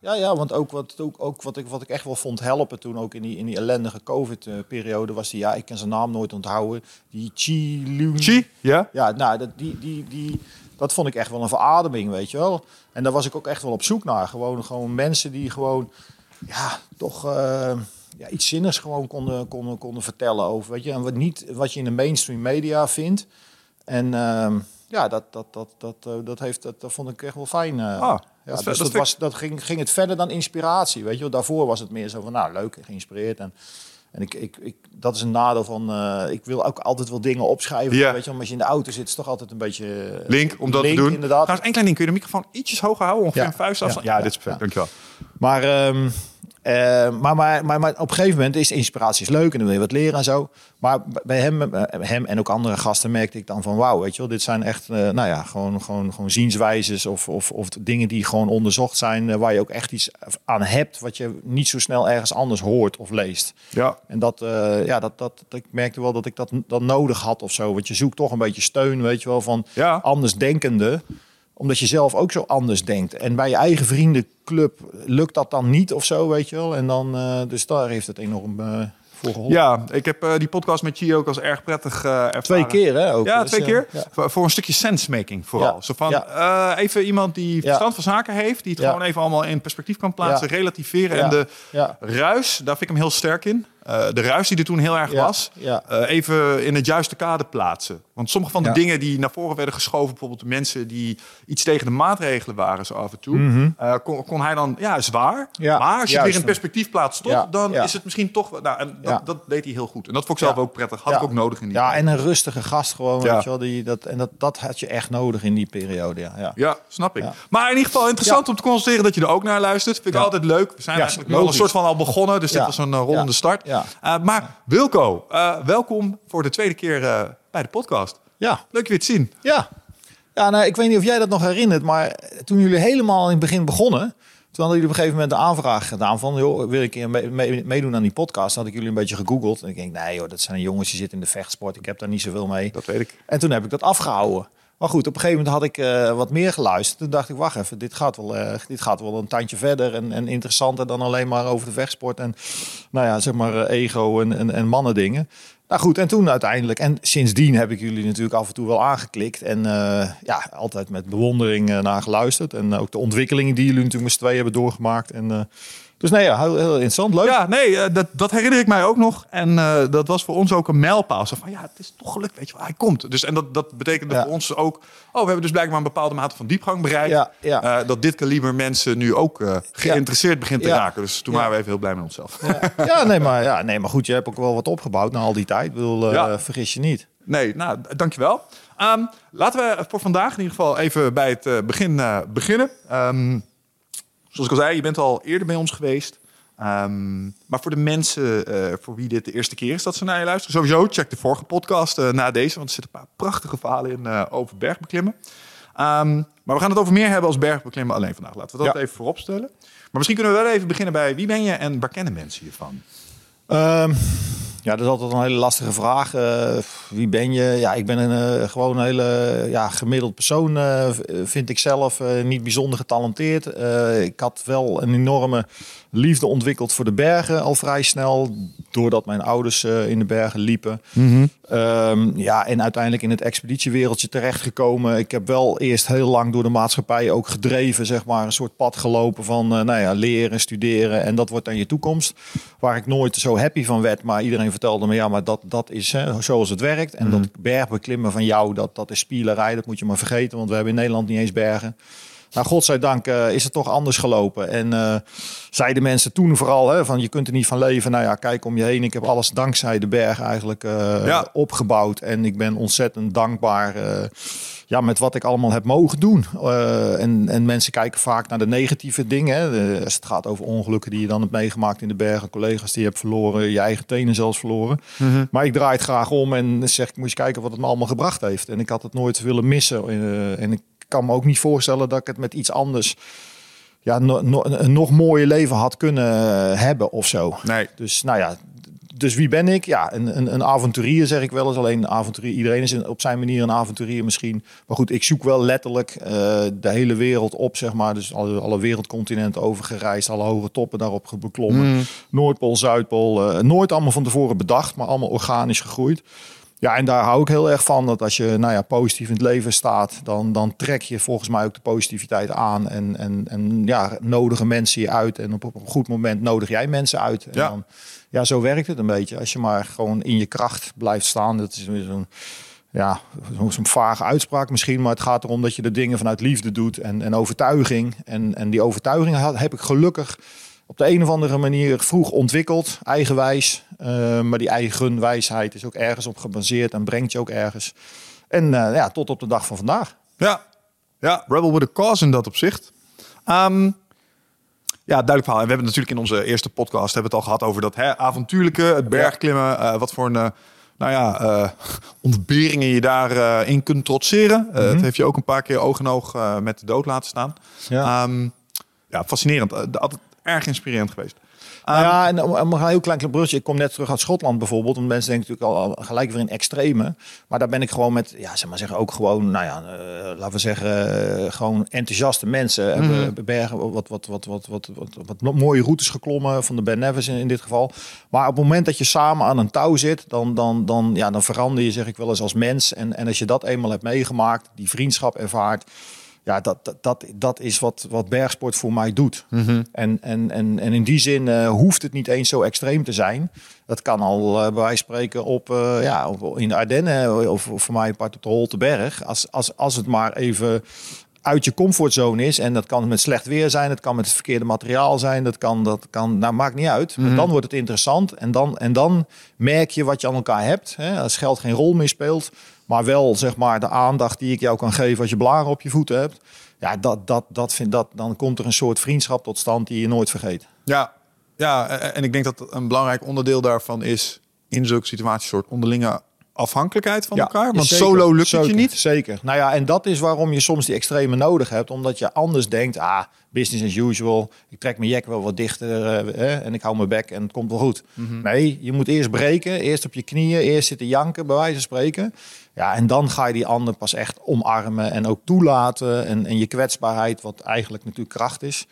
ja, ja, want ook wat, ook, ook wat, ik, wat ik echt wel vond helpen toen ook in die, in die ellendige COVID-periode was die, ja, ik kan zijn naam nooit onthouden, die Chi Lun. Chi, ja? Ja, nou, dat, die, die, die, dat vond ik echt wel een verademing, weet je wel. En daar was ik ook echt wel op zoek naar. Gewoon, gewoon mensen die gewoon, ja, toch eh, ja, iets zinnigs gewoon konden, konden, konden vertellen over, weet je. En wat, niet wat je in de mainstream media vindt. En ehm, ja, dat, dat, dat, dat, eh, dat, heeft, dat, dat vond ik echt wel fijn. eh. Ah, ja, dat dus dat was, dat ging, ging het verder dan inspiratie, weet je. Daarvoor was het meer zo van, nou, leuk, geïnspireerd. En, en ik, ik, ik, dat is een nadeel van, eh, ik wil ook altijd wel dingen opschrijven. Ja. Weet je als je in de auto zit, is toch altijd een beetje... eh, Link om dat link, te doen. Inderdaad. Trouwens, één klein ding. Kun je de microfoon ietsjes hoger houden? Ongeveer Ja. een vuistafstand? Ja, Ja, ja, dit is perfect. Dankjewel. Maar, ehm, eh, maar, maar, maar, maar op een gegeven moment is inspiratie is leuk en dan wil je wat leren en zo. Maar bij hem, eh, hem en ook andere gasten merkte ik dan van wauw, weet je wel, dit zijn echt, eh, nou ja, gewoon, gewoon, gewoon zienswijzes of, of, of dingen die gewoon onderzocht zijn, eh, waar je ook echt iets aan hebt, wat je niet zo snel ergens anders hoort of leest. Ja. En dat, ja, dat, dat, dat, ik merkte wel dat ik dat, dat nodig had of zo. Want je zoekt toch een beetje steun, weet je wel, van Ja. andersdenkende omdat je zelf ook zo anders denkt. En bij je eigen vriendenclub lukt dat dan niet of zo, weet je wel. En dan, eh, dus daar heeft het enorm eh voor geholpen. Ja, ik heb eh, die podcast met Chi ook als erg prettig ervaren. Twee keer, hè? Ook. Ja, Dus, twee keer. ja. Voor, voor een stukje sensemaking vooral. Ja. Zo van, Ja. even iemand die verstand van zaken heeft. Die het gewoon even allemaal in perspectief kan plaatsen. Relativeren. En de ruis, daar vind ik hem heel sterk in. Eh, de ruis die er toen heel erg Ja. was. Ja. eh, even in het juiste kader plaatsen. Want sommige van de Ja. dingen die naar voren werden geschoven. Bijvoorbeeld de mensen die iets tegen de maatregelen waren zo af en toe. eh, kon, kon hij dan, ja, zwaar. Mhm. Maar als je het weer in perspectief plaatst, toch, Ja. dan is het misschien toch... Nou, en dat, dat deed hij heel goed. En dat vond ik zelf ook prettig. Had ik ook nodig in die Ja, en een rustige gast gewoon, weet je wel. Die, dat, en dat, dat had je echt nodig in die periode, ja. ja. Ja, snap ik. Maar in ieder geval interessant om te constateren dat je er ook naar luistert. Vind ik altijd leuk. We zijn eigenlijk al een soort van al begonnen. Dus dit was een rollende Ja. start. Ja. Eh, maar Wilco, eh, welkom voor de tweede keer eh, bij de podcast. Ja, Leuk je weer te zien. Ja, ja nou, ik weet niet of jij dat nog herinnert, maar toen jullie helemaal in het begin begonnen, toen hadden jullie op een gegeven moment de aanvraag gedaan van, joh, wil ik keer mee- mee- meedoen aan die podcast? Dan had ik jullie een beetje gegoogeld en ik denk, nee joh, dat zijn jongens die zitten in de vechtsport, ik heb daar niet zoveel mee. Dat weet ik. En toen heb ik dat afgehouden. Maar goed, op een gegeven moment had ik eh, wat meer geluisterd. Toen dacht ik, wacht even, dit gaat wel, eh, dit gaat wel een tandje verder en, en interessanter dan alleen maar over de vechtsport en nou ja, zeg maar eh, ego en, en, en. Nou goed, en toen uiteindelijk, en sindsdien heb ik jullie natuurlijk af en toe wel aangeklikt en ja, altijd met bewondering naar geluisterd. En ook de ontwikkelingen die jullie natuurlijk met z'n tweeën hebben doorgemaakt. En, dus nee, ja, heel, heel interessant, leuk. Ja, nee, eh, dat, dat herinner ik mij ook nog. En eh, dat was voor ons ook een mijlpaal. Zo van, ja, het is toch gelukt, weet je wel, hij komt. Dus, en dat, dat betekende Ja. voor ons ook... Oh, we hebben dus blijkbaar een bepaalde mate van diepgang bereikt. Ja, ja. Eh, dat dit kaliber mensen nu ook geïnteresseerd begint te raken. Dus toen waren we even heel blij met onszelf. Ja, ja, nee, maar, ja, nee, maar goed, je hebt ook wel wat opgebouwd na al die tijd. Ik bedoel, vergis je niet. Nee, nou, dankjewel. Ehm laten we voor vandaag in ieder geval even bij het begin beginnen. Ehm, zoals ik al zei, je bent al eerder bij ons geweest. Ehm, maar voor de mensen eh, voor wie dit de eerste keer is dat ze naar je luisteren, sowieso check de vorige podcast eh, na deze, want er zitten een paar prachtige verhalen in eh, over bergbeklimmen. Ehm, maar we gaan het over meer hebben als bergbeklimmen alleen vandaag. Laten we dat Ja. even voorop stellen. Maar misschien kunnen we wel even beginnen bij wie ben je en waar kennen mensen je van? Ehm, ja, dat is altijd een hele lastige vraag. Eh, wie ben je? Ja, ik ben een eh, gewoon een hele ja, gemiddeld persoon, eh, vind ik zelf. niet bijzonder getalenteerd. Ik had wel een enorme liefde ontwikkeld voor de bergen al vrij snel. Doordat mijn ouders eh, in de bergen liepen. Ehm, ja, en uiteindelijk in het expeditiewereldje terechtgekomen. Ik heb wel eerst heel lang door de maatschappij ook gedreven, zeg maar, een soort pad gelopen van eh, nou ja, leren, studeren en dat wordt dan je toekomst. Waar ik nooit zo happy van werd, maar iedereen vertelde me, ja, maar dat, dat is hè, zoals het werkt. En dat bergbeklimmen van jou, dat, dat is spielerij, dat moet je maar vergeten, want we hebben in Nederland niet eens bergen. Nou, godzijdank eh, is het toch anders gelopen. En eh, zeiden mensen toen vooral hè, van je kunt er niet van leven. Nou ja, kijk om je heen. Ik heb alles dankzij de berg eigenlijk eh, Ja. opgebouwd. En ik ben ontzettend dankbaar ja, met wat ik allemaal heb mogen doen. En, en mensen kijken vaak naar de negatieve dingen. Hè. De- als het gaat over ongelukken die je dan hebt meegemaakt in de bergen. Collega's die je hebt verloren. Je eigen tenen zelfs verloren. Maar ik draai het graag om en zeg ik moet je kijken wat het me allemaal gebracht heeft. En ik had het nooit willen missen. En ik kan me ook niet voorstellen dat ik het met iets anders ja, no- no- een nog mooier leven had kunnen hebben of zo. Nee. Dus nou ja, dus wie ben ik? Ja, een, een, een avonturier zeg ik wel eens. Alleen een avonturier, iedereen is op zijn manier een avonturier misschien. Maar goed, ik zoek wel letterlijk uh, de hele wereld op, zeg maar. Dus alle, alle wereldcontinenten overgereisd, alle hoge toppen daarop beklommen. Mm. Noordpool, Zuidpool, uh, nooit allemaal van tevoren bedacht, maar allemaal organisch gegroeid. Ja, en daar hou ik heel erg van. Dat als je nou ja, positief in het leven staat, dan, dan trek je volgens mij ook de positiviteit aan. En, en, en ja, nodigen mensen je uit. En op, op een goed moment nodig jij mensen uit. En ja. Dan, ja, zo werkt het een beetje. Als je maar gewoon in je kracht blijft staan. Dat is zo'n ja, zo'n vage uitspraak misschien. Maar het gaat erom dat je de dingen vanuit liefde doet en, en overtuiging. En, en die overtuiging heb ik gelukkig op de een of andere manier vroeg ontwikkeld, eigenwijs. Uh, maar die eigen wijsheid is ook ergens op gebaseerd en brengt je ook ergens. En uh, ja, tot op de dag van vandaag. Ja, ja Rebel with a Cause in dat opzicht. Um, ja, duidelijk verhaal. En we hebben natuurlijk in onze eerste podcast hebben het al gehad over dat hè, avontuurlijke, het bergklimmen. Uh, wat voor een, nou ja, ontberingen je daarin in kunt trotseren. Mm -hmm. Het heeft je ook een paar keer oog in oog met de dood laten staan. Ja, um, ja fascinerend. altijd erg inspirerend geweest. Nou ja, en om een heel klein brugje. Ik kom net terug uit Schotland bijvoorbeeld. Want mensen denken natuurlijk al, gelijk weer in extreme. Maar daar ben ik gewoon met, ja, zeg maar zeggen, ook gewoon, nou ja, uh, laten we zeggen, uh, gewoon enthousiaste mensen. Mm -hmm. Hebben bergen, wat, wat, wat, wat, wat, wat, wat, mooie routes geklommen van de Ben Nevis in, in, dit geval. Maar op het moment dat je samen aan een touw zit, dan, dan, dan, ja, dan verander je, zeg ik wel eens, als mens. En, en als je dat eenmaal hebt meegemaakt, die vriendschap ervaart ja, dat, dat, dat, dat is wat, wat bergsport voor mij doet. Mm -hmm. en, en, en, en in die zin uh, hoeft het niet eens zo extreem te zijn. Dat kan al uh, bij wijze spreken op, uh, ja, op, in de Ardennen of, of voor mij part op de Holteberg. Als, als, als het maar even uit je comfortzone is. En dat kan met slecht weer zijn, het kan met het verkeerde materiaal zijn, dat kan, dat kan, nou maakt niet uit. Mhm. Maar dan wordt het interessant en dan, en dan merk je wat je aan elkaar hebt. Hè? Als geld geen rol meer speelt, maar wel zeg maar de aandacht die ik jou kan geven als je blaren op je voeten hebt. Ja, dat, dat, dat vind dat, dan komt er een soort vriendschap tot stand die je nooit vergeet. Ja, ja, en ik denk dat een belangrijk onderdeel daarvan is in zulke situaties soort onderlinge afhankelijkheid van Ja, elkaar. Want zeker, solo lukt het zeker, je niet. Zeker. Nou ja, en dat is waarom je soms die extreme nodig hebt. Omdat je anders denkt, ah, business as usual. Ik trek mijn jek wel wat dichter eh, eh, en ik hou mijn bek en het komt wel goed. Mhm. Nee, je moet eerst breken. Eerst op je knieën, eerst zitten janken, bij wijze van spreken. Ja, en dan ga je die ander pas echt omarmen en ook toelaten. En, en je kwetsbaarheid, wat eigenlijk natuurlijk kracht is.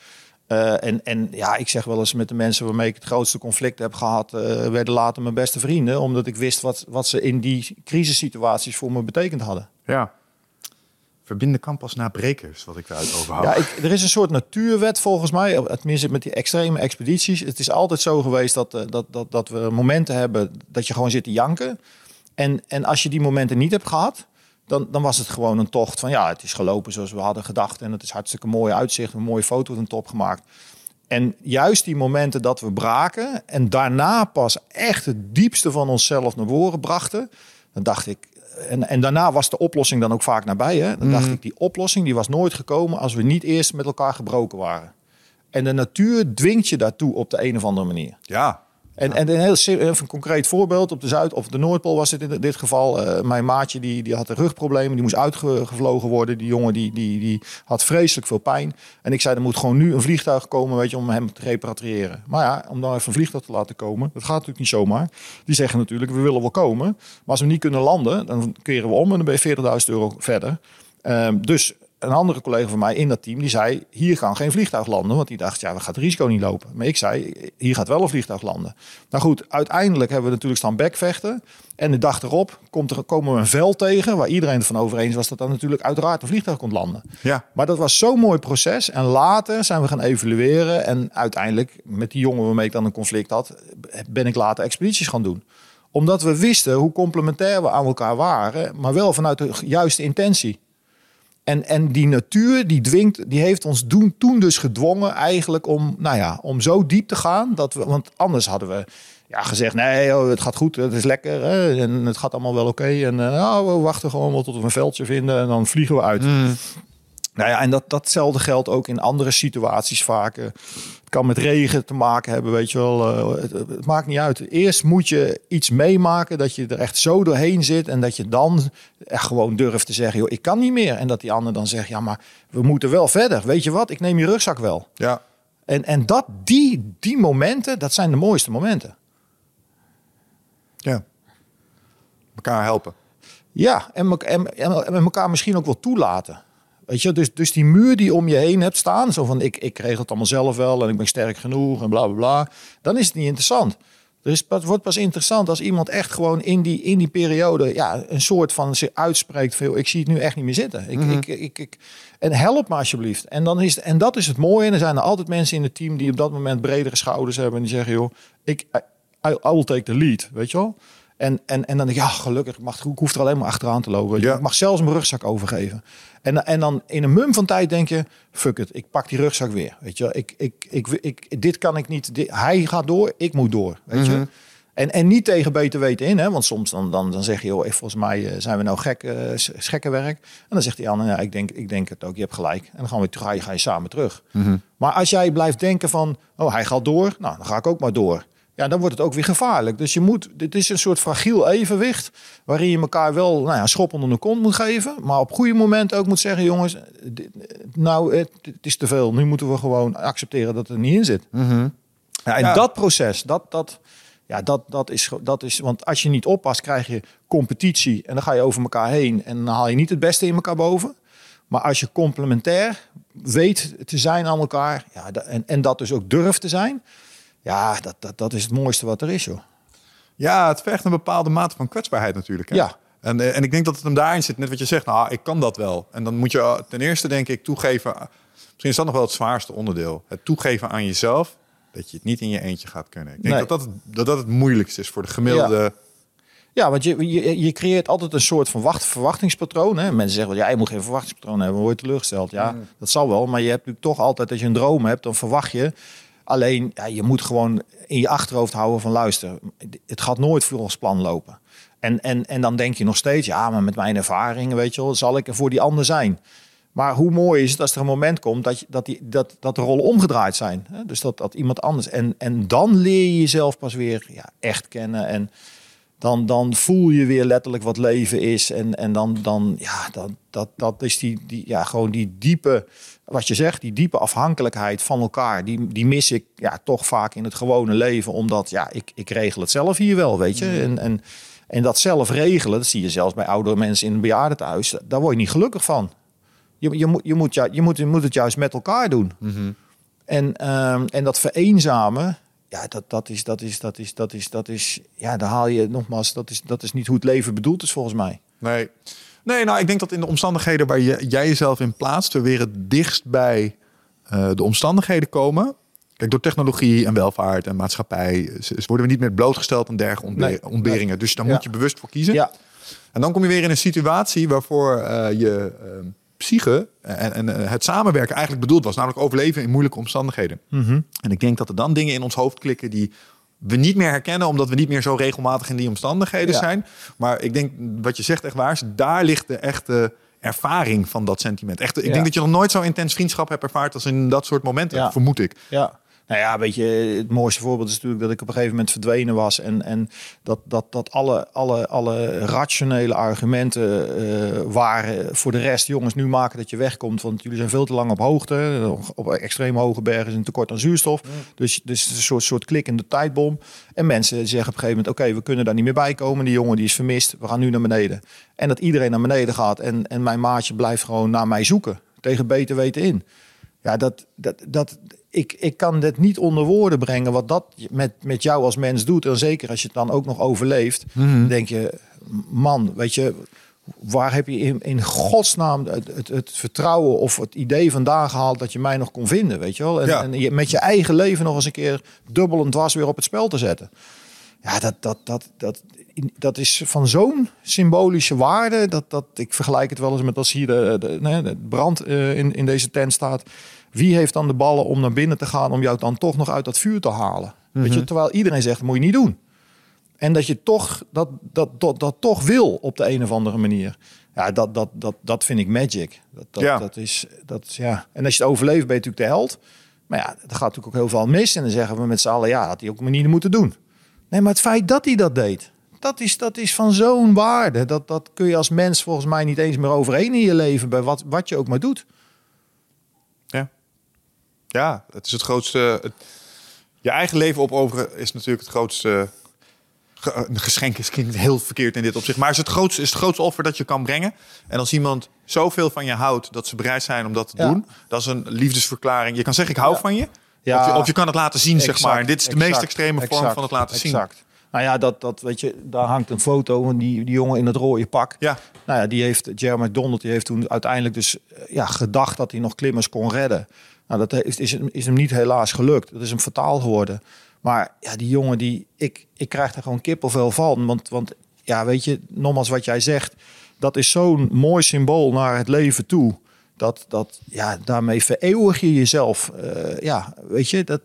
Uh, en, en ja, ik zeg wel eens met de mensen waarmee ik het grootste conflict heb gehad, uh, werden later mijn beste vrienden, omdat ik wist wat, wat ze in die crisissituaties voor me betekend hadden. Ja. Verbinden kan pas na brekers, wat ik daaruit overhoud. Ja, ik, er is een soort natuurwet volgens mij, tenminste met die extreme expedities. Het is altijd zo geweest dat, uh, dat, dat, dat we momenten hebben dat je gewoon zit te janken. En, en als je die momenten niet hebt gehad, dan, dan was het gewoon een tocht van ja, het is gelopen zoals we hadden gedacht. En het is hartstikke mooi uitzicht, een mooie foto van top gemaakt. En juist die momenten dat we braken en daarna pas echt het diepste van onszelf naar voren brachten, dan dacht ik. En, en daarna was de oplossing dan ook vaak nabij. Hè? Dan dacht ik, die oplossing die was nooit gekomen als we niet eerst met elkaar gebroken waren. En de natuur dwingt je daartoe op de een of andere manier. Ja. En, en een heel even een concreet voorbeeld. Op de Zuid- of de Noordpool was het in dit geval. Eh, mijn maatje die, die had een rugproblemen. Die moest uitgevlogen worden. Die jongen die, die, die had vreselijk veel pijn. En ik zei, er moet gewoon nu een vliegtuig komen weet je, om hem te repatriëren. Maar ja, om dan even een vliegtuig te laten komen. Dat gaat natuurlijk niet zomaar. Die zeggen natuurlijk, we willen wel komen. Maar als we niet kunnen landen, dan keren we om. En dan ben je 40.000 euro verder. Ehm, dus een andere collega van mij in dat team, die zei, hier kan geen vliegtuig landen. Want die dacht, ja, we gaan het risico niet lopen. Maar ik zei, hier gaat wel een vliegtuig landen. Nou goed, uiteindelijk hebben we natuurlijk staan bekvechten. En de dag erop komt er, komen we een veld tegen, waar iedereen het van over eens was dat dan natuurlijk uiteraard een vliegtuig kon landen. Ja. Maar dat was zo'n mooi proces. En later zijn we gaan evalueren. En uiteindelijk, met die jongen waarmee ik dan een conflict had, ben ik later expedities gaan doen. Omdat we wisten hoe complementair we aan elkaar waren, maar wel vanuit de juiste intentie. En, en die natuur, die dwingt, die heeft ons toen dus gedwongen eigenlijk om, nou ja, om zo diep te gaan. Dat we, want anders hadden we ja, gezegd, nee, oh, het gaat goed, het is lekker hè, en het gaat allemaal wel oké. En uh, nou, we wachten gewoon wel tot we een veldje vinden en dan vliegen we uit. Mm. Nou ja, en dat, datzelfde geldt ook in andere situaties vaak. eh. Het kan met regen te maken hebben, weet je wel. eh, het, het maakt niet uit. Eerst moet je iets meemaken dat je er echt zo doorheen zit. En dat je dan echt gewoon durft te zeggen, joh, ik kan niet meer. En dat die ander dan zegt, ja, maar we moeten wel verder. Weet je wat, ik neem je rugzak wel. Ja. En, en dat, die, die momenten, dat zijn de mooiste momenten. Ja. Elkaar helpen. Ja, en, en, en, en elkaar misschien ook wel toelaten. Weet je, dus, dus die muur die om je heen hebt staan, zo van ik, ik regel het allemaal zelf wel en ik ben sterk genoeg en bla bla bla, dan is het niet interessant. Er is, het wordt pas interessant als iemand echt gewoon in die, in die periode ja, een soort van zich uitspreekt veel. Ik zie het nu echt niet meer zitten. Ik, ik, ik, ik, en help me alsjeblieft. En, dan is, en dat is het mooie. En er zijn er altijd mensen in het team die op dat moment bredere schouders hebben. En die zeggen, joh, ik, I, I will take the lead, weet je wel. En, en, en dan denk ik, ja, gelukkig, ik, mag, ik hoef er alleen maar achteraan te lopen. Ja. Ik mag zelfs mijn rugzak overgeven. En, en dan in een mum van tijd denk je, fuck it, ik pak die rugzak weer. Weet je, ik, ik, ik, ik, dit kan ik niet. Dit, hij gaat door, ik moet door. Weet je. En, en niet tegen beter weten in, hè? want soms dan, dan, dan zeg je, joh, volgens mij eh, zijn we nou gek, eh, s- schekkenwerk. En dan zegt die ander, ja, ik denk, ik denk het ook, je hebt gelijk. En dan gaan we, ga je, ga je samen terug. Maar als jij blijft denken van, oh, hij gaat door, nou, dan ga ik ook maar door. Ja, dan wordt het ook weer gevaarlijk. Dus je moet, dit is een soort fragiel evenwicht, waarin je elkaar wel nou ja, een schop onder de kont moet geven, maar op goede momenten ook moet zeggen, jongens, dit- nou, het, het is te veel. Nu moeten we gewoon accepteren dat het er niet in zit. Ja, en Ja. dat proces, dat, dat, ja, dat, dat, is, dat is. Want als je niet oppast, krijg je competitie. En dan ga je over elkaar heen. En dan haal je niet het beste in elkaar boven. Maar als je complementair weet te zijn aan elkaar. Ja, en, en dat dus ook durft te zijn. Ja, dat, dat, dat is het mooiste wat er is, joh. Ja, het vergt een bepaalde mate van kwetsbaarheid natuurlijk. Hè? Ja. En, eh, en ik denk dat het hem daarin zit, net wat je zegt, nou, ik kan dat wel. En dan moet je eh, ten eerste, denk ik, toegeven. Misschien is dat nog wel het zwaarste onderdeel. Het toegeven aan jezelf dat je het niet in je eentje gaat kunnen. Ik denk Nee. dat, dat, het- dat dat het moeilijkste is voor de gemiddelde. Ja, want je, je, je creëert altijd een soort van wacht, verwachtingspatroon. Hè? Mensen zeggen wel, ja, je moet geen verwachtingspatroon hebben, dan word je teleurgesteld. Ja, dat zal wel. Maar je hebt natuurlijk toch altijd, als je een droom hebt, dan verwacht je. Alleen, ja, je moet gewoon in je achterhoofd houden van, luister, het gaat nooit volgens plan lopen. En, en, en dan denk je nog steeds, ja, maar met mijn ervaringen, weet je wel, zal ik er voor die ander zijn. Maar hoe mooi is het als er een moment komt dat, je, dat, die, dat, dat de rollen omgedraaid zijn. Hè? Dus dat, dat iemand anders. En, en dan leer je jezelf pas weer ja, echt kennen. En dan, dan voel je weer letterlijk wat leven is. En, en dan, dan ja, dat, dat, dat is die, die, ja, gewoon die diepe, wat je zegt, die diepe afhankelijkheid van elkaar. Die, die mis ik ja, toch vaak in het gewone leven. Omdat ja, ik, ik regel het zelf hier wel, weet je. En, en, en dat zelf regelen, dat zie je zelfs bij oudere mensen in een bejaardentehuis. Daar word je niet gelukkig van. Je, je, moet, je, moet, ja, je, moet, je moet het juist met elkaar doen. En, ehm, en dat vereenzamen, ja, dat, dat, is, dat, is, dat, is, dat, is, dat is, ja, daar haal je nogmaals, dat is, dat is niet hoe het leven bedoeld is volgens mij. Nee. Nee, nou, ik denk dat in de omstandigheden waar je, jij jezelf in plaatst, we weer het dichtst bij eh, de omstandigheden komen. Kijk, door technologie en welvaart en maatschappij worden we niet meer blootgesteld aan dergelijke Nee. ontberingen. Dus daar Ja. moet je bewust voor kiezen. Ja, En dan kom je weer in een situatie waarvoor eh, je eh, psyche en, en eh, het samenwerken eigenlijk bedoeld was. Namelijk overleven in moeilijke omstandigheden. En ik denk dat er dan dingen in ons hoofd klikken die we niet meer herkennen, omdat we niet meer zo regelmatig in die omstandigheden Ja. zijn. Maar ik denk, wat je zegt echt waar is, daar ligt de echte ervaring van dat sentiment. Echt, ik Ja. denk dat je nog nooit zo intens vriendschap hebt ervaard als in dat soort momenten, Ja. vermoed ik. ja. Nou ja, weet je, het mooiste voorbeeld is natuurlijk dat ik op een gegeven moment verdwenen was. En, en dat, dat, dat alle, alle, alle rationele argumenten eh, waren voor de rest. Jongens, nu maken dat je wegkomt, want jullie zijn veel te lang op hoogte. Op extreem hoge bergen is een tekort aan zuurstof. Dus, dus een soort, soort klikkende tijdbom. En mensen zeggen op een gegeven moment, oké, we kunnen daar niet meer bij komen. Die jongen die is vermist, we gaan nu naar beneden. En dat iedereen naar beneden gaat en, en mijn maatje blijft gewoon naar mij zoeken. Tegen beter weten in. Ja, dat, dat, dat, ik, ik kan dit niet onder woorden brengen wat dat met, met jou als mens doet. En zeker als je het dan ook nog overleeft, denk je, man, weet je, waar heb je in, in godsnaam het, het, het vertrouwen of het idee vandaan gehaald dat je mij nog kon vinden, weet je wel? En, Ja. en je, met je eigen leven nog eens een keer dubbel en dwars weer op het spel te zetten. Ja, dat, dat, dat, dat, dat is van zo'n symbolische waarde. Dat, dat, ik vergelijk het wel eens met als hier de, de, de brand eh, in, in deze tent staat. Wie heeft dan de ballen om naar binnen te gaan om jou dan toch nog uit dat vuur te halen? Weet je, terwijl iedereen zegt, dat moet je niet doen. En dat je toch dat, dat, dat, dat toch wil op de een of andere manier. Ja, dat, dat, dat, dat vind ik magic. Dat, dat, Ja. dat is, dat, ja. En als je het overleeft, ben je natuurlijk de held. Maar ja, er gaat natuurlijk ook heel veel mis. En dan zeggen we met z'n allen, ja, had hij ook maar niet moeten doen. Nee, maar het feit dat hij dat deed, dat is, dat is van zo'n waarde. Dat, dat kun je als mens volgens mij niet eens meer overheen in je leven, bij wat, wat je ook maar doet. Ja. Het is het grootste. het- je eigen leven opofferen is natuurlijk het grootste ge- een geschenk is klinkt heel verkeerd in dit opzicht. Maar is het grootste, is het grootste offer dat je kan brengen. En als iemand zoveel van je houdt dat ze bereid zijn om dat te Ja. doen, dat is een liefdesverklaring. Je kan zeggen ik hou Ja. van je. Ja. Of, je of je kan het laten zien, zeg maar. En dit is de meest extreme vorm van het laten zien. exact. Nou ja, dat, dat weet je, daar hangt een foto van die, die jongen in het rode pak. Ja. Nou ja, die heeft, Jeremy McDonald, die heeft toen uiteindelijk dus eh, ja, gedacht dat hij nog klimmers kon redden. Nou, dat is, is, is hem niet helaas gelukt. Dat is hem fataal geworden. Maar ja, die jongen, die, ik, ik krijg er gewoon kippenvel van. Want, want ja, weet je, nogmaals wat jij zegt, dat is zo'n mooi symbool naar het leven toe. Dat, dat ja, daarmee vereeuwig je jezelf. Eh, ja, weet je, dat,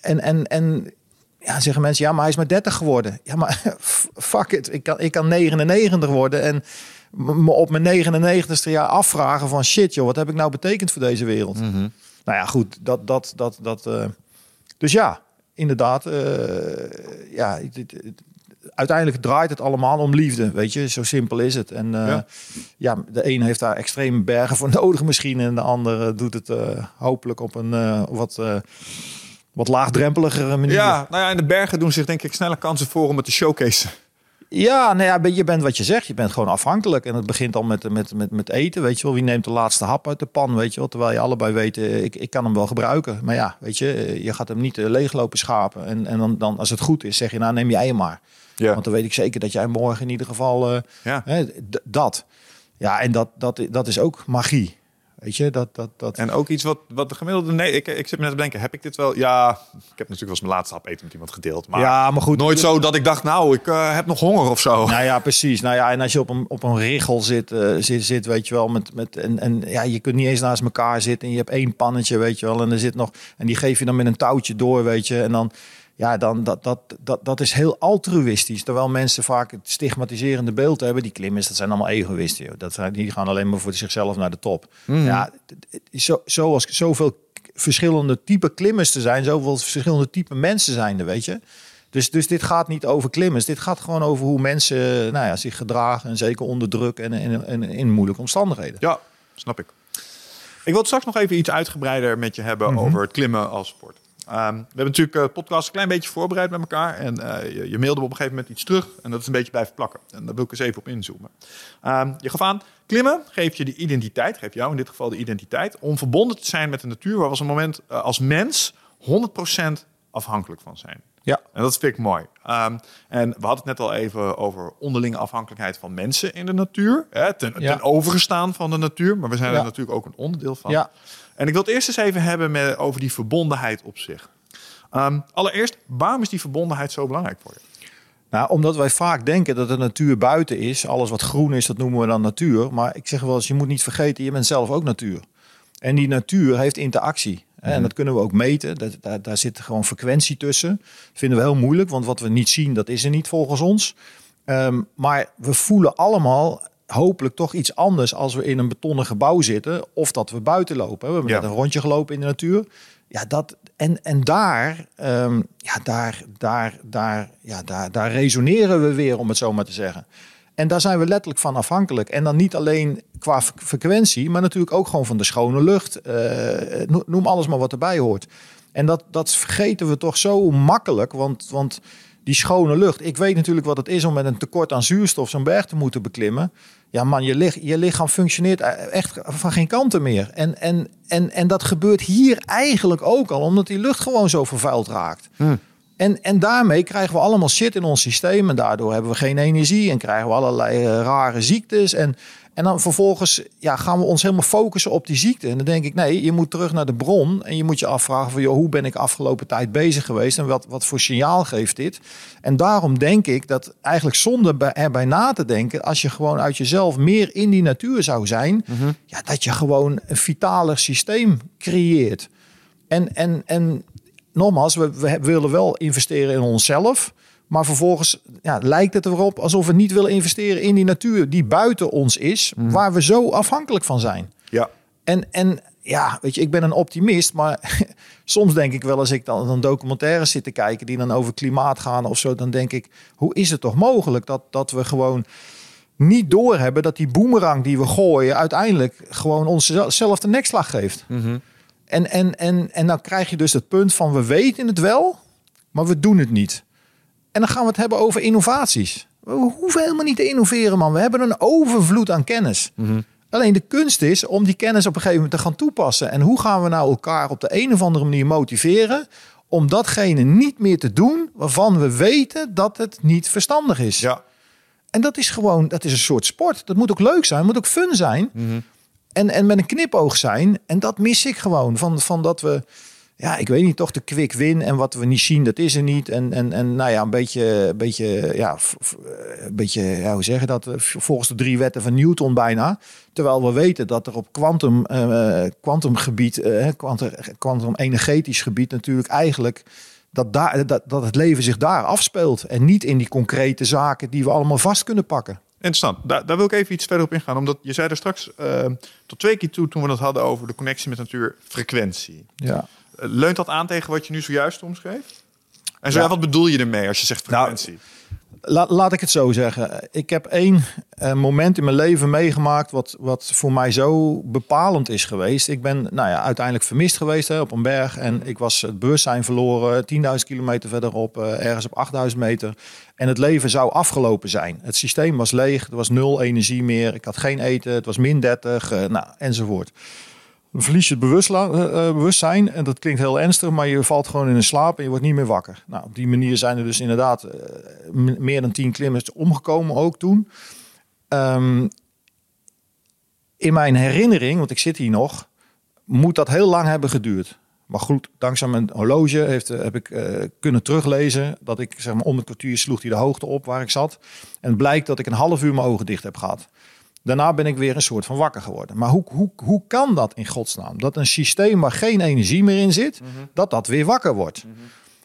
en, en, en ja, zeggen mensen, ja, maar hij is maar 30 geworden. Ja, maar fuck it, ik kan, ik kan 99 worden en me op mijn 99ste jaar afvragen van shit joh, wat heb ik nou betekend voor deze wereld? Nou ja, goed, dat, dat, dat, dat. eh, dus ja, inderdaad, eh, ja, het- het- het- uiteindelijk draait het allemaal om liefde, weet je, zo simpel is het. En eh, Ja. ja. de een heeft daar extreme bergen voor nodig misschien en de ander doet het hopelijk op een wat, wat laagdrempeligere manier. Ja, nou ja, in de bergen doen zich denk ik snelle kansen voor om het te showcase. Ja, nou ja, je bent wat je zegt. Je bent gewoon afhankelijk. En het begint al met, met, met, met eten. Weet je wel, wie neemt de laatste hap uit de pan? Weet je wel, terwijl je allebei weet, ik, ik kan hem wel gebruiken. Maar ja, weet je, eh, je gaat hem niet eh, leeglopen schapen. En, en dan, dan, als het goed is, zeg je, nou neem jij maar. Ja. Want dan weet ik zeker dat jij morgen in ieder geval eh, Ja. hè, dat. Ja, en dat, dat, dat is ook magie. Weet je, dat, dat, dat. En ook iets wat, wat de gemiddelde... Nee, ik, ik zit me net te denken, heb ik dit wel... Ja, ik heb natuurlijk wel eens mijn laatste hap eten met iemand gedeeld. Maar, ja, maar goed. nooit zo dat ik dacht, nou, ik eh, heb nog honger of zo. Nou ja, precies. Nou ja, en als je op een, op een richel zit, eh, zit, zit, weet je wel, met, met en, en ja, je kunt niet eens naast elkaar zitten en je hebt één pannetje, weet je wel, en er zit nog, en die geef je dan met een touwtje door, weet je, en dan, ja, dan dat, dat, dat, dat is heel altruïstisch. Terwijl mensen vaak het stigmatiserende beeld hebben, die klimmers, dat zijn allemaal egoïsten. Joh. Dat zijn, die gaan alleen maar voor zichzelf naar de top. Ja, het is zo, zoals zoveel verschillende type klimmers te zijn, zoveel verschillende type mensen zijn er, weet je. Dus, dus dit gaat niet over klimmers. Dit gaat gewoon over hoe mensen nou ja, zich gedragen. En zeker onder druk en, en, en in moeilijke omstandigheden. Ja, snap ik. Ik wil het straks nog even iets uitgebreider met je hebben Mhm. over het klimmen als sport. Ehm, we hebben natuurlijk eh, de podcast een klein beetje voorbereid met elkaar. En eh, je, je mailde me op een gegeven moment iets terug. En dat is een beetje blijven plakken. En daar wil ik eens even op inzoomen. Ehm, je gaf aan, klimmen geeft je de identiteit. Geeft jou in dit geval de identiteit. Om verbonden te zijn met de natuur. Waar we een moment eh, als mens 100% afhankelijk van zijn. Ja. En dat vind ik mooi. Ehm, en we hadden het net al even over onderlinge afhankelijkheid van mensen in de natuur. Hè, ten, Ja. ten overgestaan van de natuur. Maar we zijn Ja. er natuurlijk ook een onderdeel van. Ja. En ik wil het eerst eens even hebben met, over die verbondenheid op zich. Ehm, allereerst, waarom is die verbondenheid zo belangrijk voor je? Nou, omdat wij vaak denken dat de natuur buiten is. Alles wat groen is, dat noemen we dan natuur. Maar ik zeg wel eens, je moet niet vergeten, je bent zelf ook natuur. En die natuur heeft interactie. En dat kunnen we ook meten. Dat, daar, daar zit gewoon frequentie tussen. Dat vinden we heel moeilijk, want wat we niet zien, dat is er niet volgens ons. Ehm, maar we voelen allemaal hopelijk toch iets anders als we in een betonnen gebouw zitten of dat we buiten lopen. We hebben Ja. net een rondje gelopen in de natuur. Ja, dat, en, en daar, ehm, ja, daar, daar, daar, ja, daar, daar resoneren we weer, om het zo maar te zeggen. En daar zijn we letterlijk van afhankelijk. En dan niet alleen qua fre- frequentie, maar natuurlijk ook gewoon van de schone lucht. Eh, no- noem alles maar wat erbij hoort. En dat, dat vergeten we toch zo makkelijk. Want, want die schone lucht. Ik weet natuurlijk wat het is om met een tekort aan zuurstof zo'n berg te moeten beklimmen. Ja, man, je, lich, je lichaam functioneert e- echt van geen kanten meer. En, en, en, en dat gebeurt hier eigenlijk ook al, omdat die lucht gewoon zo vervuild raakt. En, en daarmee krijgen we allemaal shit in ons systeem. En daardoor hebben we geen energie en krijgen we allerlei eh, rare ziektes. En, en dan vervolgens ja, gaan we ons helemaal focussen op die ziekte. En dan denk ik, nee, je moet terug naar de bron. En je moet je afvragen van, joh, hoe ben ik afgelopen tijd bezig geweest? En wat, wat voor signaal geeft dit? En daarom denk ik dat eigenlijk zonder bij- erbij na te denken... als je gewoon uit jezelf meer in die natuur zou zijn... Ja, dat je gewoon een vitaler systeem creëert. En, en, en nogmaals, we, we willen wel investeren in onszelf. Maar vervolgens ja, lijkt het erop alsof we niet willen investeren in die natuur die buiten ons is, waar we zo afhankelijk van zijn. Ja. En, en ja, weet je, ik ben een optimist, maar soms denk ik wel als ik dan een documentaires zit te kijken die dan over klimaat gaan of zo, dan denk ik, hoe is het toch mogelijk dat, dat we gewoon niet doorhebben dat die boemerang die we gooien uiteindelijk gewoon onszelf de nekslag geeft. En, en, en, en dan krijg je dus het punt van we weten het wel, maar we doen het niet. En dan gaan we het hebben over innovaties. We hoeven helemaal niet te innoveren, man. We hebben een overvloed aan kennis. Alleen de kunst is om die kennis op een gegeven moment te gaan toepassen. En hoe gaan we nou elkaar op de een of andere manier motiveren om datgene niet meer te doen waarvan we weten dat het niet verstandig is. Ja. En dat is gewoon, dat is een soort sport. Dat moet ook leuk zijn, moet ook fun zijn. En, en met een knipoog zijn. En dat mis ik gewoon. Van, van dat we, ja, ik weet niet, toch de quick win. En wat we niet zien, dat is er niet. En, en, en nou ja, een beetje, een beetje, ja, f- een beetje, ja, hoe zeg je dat? Volgens de drie wetten van Newton bijna. Terwijl we weten dat er op quantum, eh, quantumgebied, eh, quantum, quantum energetisch gebied natuurlijk eigenlijk dat, daar, dat, dat het leven zich daar afspeelt. En niet in die concrete zaken die we allemaal vast kunnen pakken. Interessant. Daar, daar wil ik even iets verder op ingaan. Omdat je zei er straks eh, tot twee keer toe toen we het hadden over de connectie met natuur, frequentie. Ja. Leunt dat aan tegen wat je nu zojuist omschreef? En zo, Ja. wat bedoel je ermee als je zegt Nou, frequentie? La, laat ik het zo zeggen. Ik heb één eh, moment in mijn leven meegemaakt wat, wat voor mij zo bepalend is geweest. Ik ben nou ja, uiteindelijk vermist geweest hè, op een berg. En ik was het bewustzijn verloren, 10.000 kilometer verderop, eh, ergens op 8.000 meter. En het leven zou afgelopen zijn. Het systeem was leeg, er was nul energie meer. Ik had geen eten, het was min 30, eh, nou, enzovoort. Verlies je het eh, eh, bewustzijn. En dat klinkt heel ernstig, maar je valt gewoon in een slaap en je wordt niet meer wakker. Nou, op die manier zijn er dus inderdaad eh, meer dan tien klimmers omgekomen ook toen. Ehm, in mijn herinnering, want ik zit hier nog, moet dat heel lang hebben geduurd. Maar goed, dankzij mijn horloge heeft, heb ik kunnen teruglezen dat ik zeg maar om het kwartier sloeg hij de hoogte op waar ik zat. En blijkt dat ik een half uur mijn ogen dicht heb gehad. Daarna ben ik weer een soort van wakker geworden. Maar hoe, hoe, hoe kan dat in godsnaam? Dat een systeem waar geen energie meer in zit, dat dat weer wakker wordt.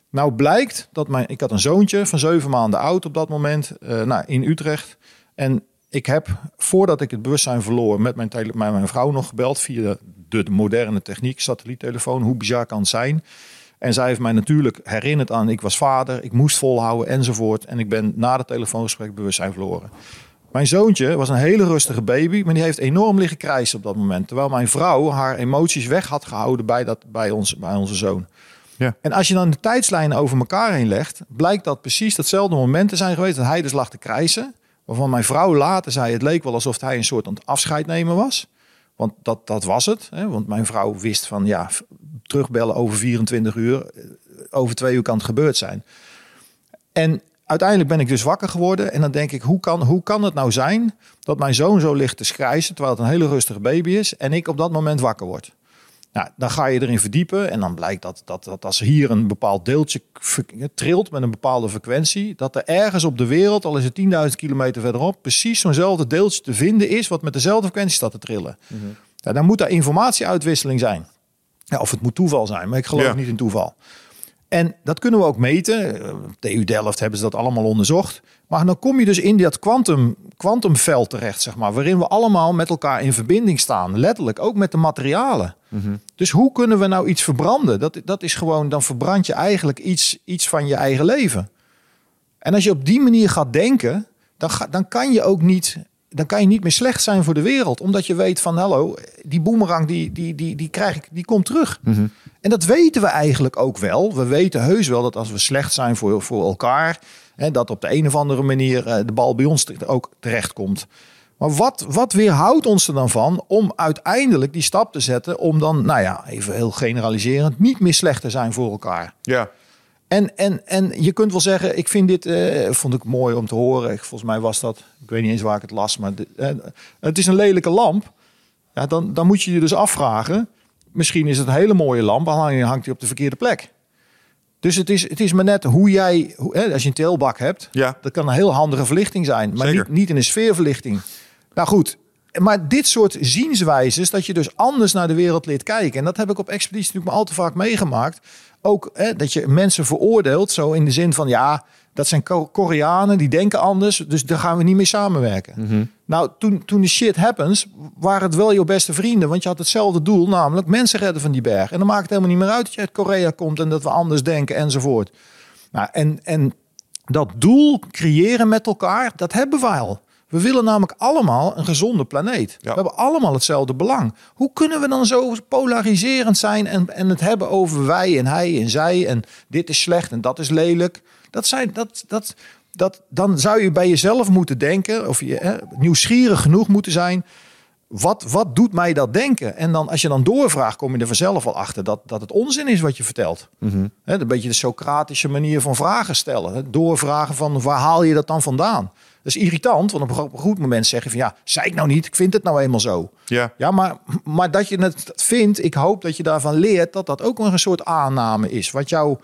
Nou blijkt dat mijn, ik had een zoontje van zeven maanden oud op dat moment, eh, nou, in Utrecht. En ik heb, voordat ik het bewustzijn verloor, met mijn, tele, met mijn vrouw nog gebeld via de, de moderne techniek, satelliettelefoon. Hoe bizar kan het zijn? En zij heeft mij natuurlijk herinnerd aan, ik was vader, ik moest volhouden enzovoort. En ik ben na het telefoongesprek bewustzijn verloren. Mijn zoontje was een hele rustige baby, maar die heeft enorm liggen krijsen op dat moment. Terwijl mijn vrouw haar emoties weg had gehouden bij, dat, bij, ons, bij onze zoon. Ja. En als je dan de tijdslijnen over elkaar heen legt, blijkt dat precies datzelfde momenten zijn geweest dat hij dus lag te krijsen. Waarvan mijn vrouw later zei, het leek wel alsof hij een soort aan het afscheid nemen was. Want dat, dat was het. Hè? Want mijn vrouw wist van, ja, terugbellen over 24 uur. eh, Over twee uur kan het gebeurd zijn. En uiteindelijk ben ik dus wakker geworden. En dan denk ik, hoe kan, hoe kan het nou zijn dat mijn zoon zo ligt te schrijzen... terwijl het een hele rustige baby is... en ik op dat moment wakker word? Nou, dan ga je erin verdiepen en dan blijkt dat, dat, dat als hier een bepaald deeltje trilt met een bepaalde frequentie, dat er ergens op de wereld, al is het 10.000 kilometer verderop, precies zo'nzelfde deeltje te vinden is wat met dezelfde frequentie staat te trillen. Ja, dan moet daar informatieuitwisseling zijn. Ja, of het moet toeval zijn, maar ik geloof Ja. niet in toeval. En dat kunnen we ook meten. Eh, TU Delft hebben ze dat allemaal onderzocht. Maar dan kom je dus in dat quantum, quantumveld terecht, zeg maar, waarin we allemaal met elkaar in verbinding staan. Letterlijk, ook met de materialen. Dus hoe kunnen we nou iets verbranden? Dat, dat is gewoon, dan verbrand je eigenlijk iets, iets van je eigen leven. En als je op die manier gaat denken, dan, ga, dan kan je ook niet, dan kan je niet meer slecht zijn voor de wereld. Omdat je weet van, hallo, die boemerang die, die, die, die krijg ik, die komt terug. En dat weten we eigenlijk ook wel. We weten heus wel dat als we slecht zijn voor, voor elkaar, hè, dat op de een of andere manier eh, de bal bij ons ook terecht komt. Maar wat, wat weerhoudt ons er dan van om uiteindelijk die stap te zetten om dan, nou ja, even heel generaliserend, niet meer slecht te zijn voor elkaar? Ja. En, en, en je kunt wel zeggen, ik vind dit, eh, vond ik mooi om te horen. Volgens mij was dat, ik weet niet eens waar ik het las, maar eh, het is een lelijke lamp. Ja, dan, dan moet je je dus afvragen, misschien is het een hele mooie lamp, alleen hangt hij op de verkeerde plek. Dus het is, het is maar net hoe jij, hoe, hè, als je een teelbak hebt, Ja. dat kan een heel handige verlichting zijn, maar Zeker. niet, niet in een sfeerverlichting. Nou goed, maar dit soort zienswijzes, dat je dus anders naar de wereld leert kijken. En dat heb ik op expeditie natuurlijk maar al te vaak meegemaakt. Ook hè, dat je mensen veroordeelt, zo in de zin van ja, dat zijn Ko- Koreanen, die denken anders, dus daar gaan we niet mee samenwerken. Nou, toen, toen de shit happens, waren het wel je beste vrienden, want je had hetzelfde doel, namelijk mensen redden van die berg. En dan maakt het helemaal niet meer uit dat je uit Korea komt en dat we anders denken enzovoort. Nou, en, en dat doel creëren met elkaar, dat hebben we al. We willen namelijk allemaal een gezonde planeet. We hebben allemaal hetzelfde belang. Hoe kunnen we dan zo polariserend zijn en, en het hebben over wij en hij en zij en dit is slecht en dat is lelijk? Dat zijn, dat, dat, dat, dan zou je bij jezelf moeten denken, of je hè, nieuwsgierig genoeg moeten zijn wat, wat doet mij dat denken? En dan, als je dan doorvraagt, kom je er vanzelf al achter dat, dat het onzin is wat je vertelt. Mm een beetje de Socratische manier van vragen stellen. Doorvragen van waar haal je dat dan vandaan? Dat is irritant, want op een goed moment zeggen van ja, zei ik nou niet, ik vind het nou eenmaal zo. Ja, ja maar, maar dat je het vindt, ik hoop dat je daarvan leert dat dat ook een soort aanname is. Wat jou,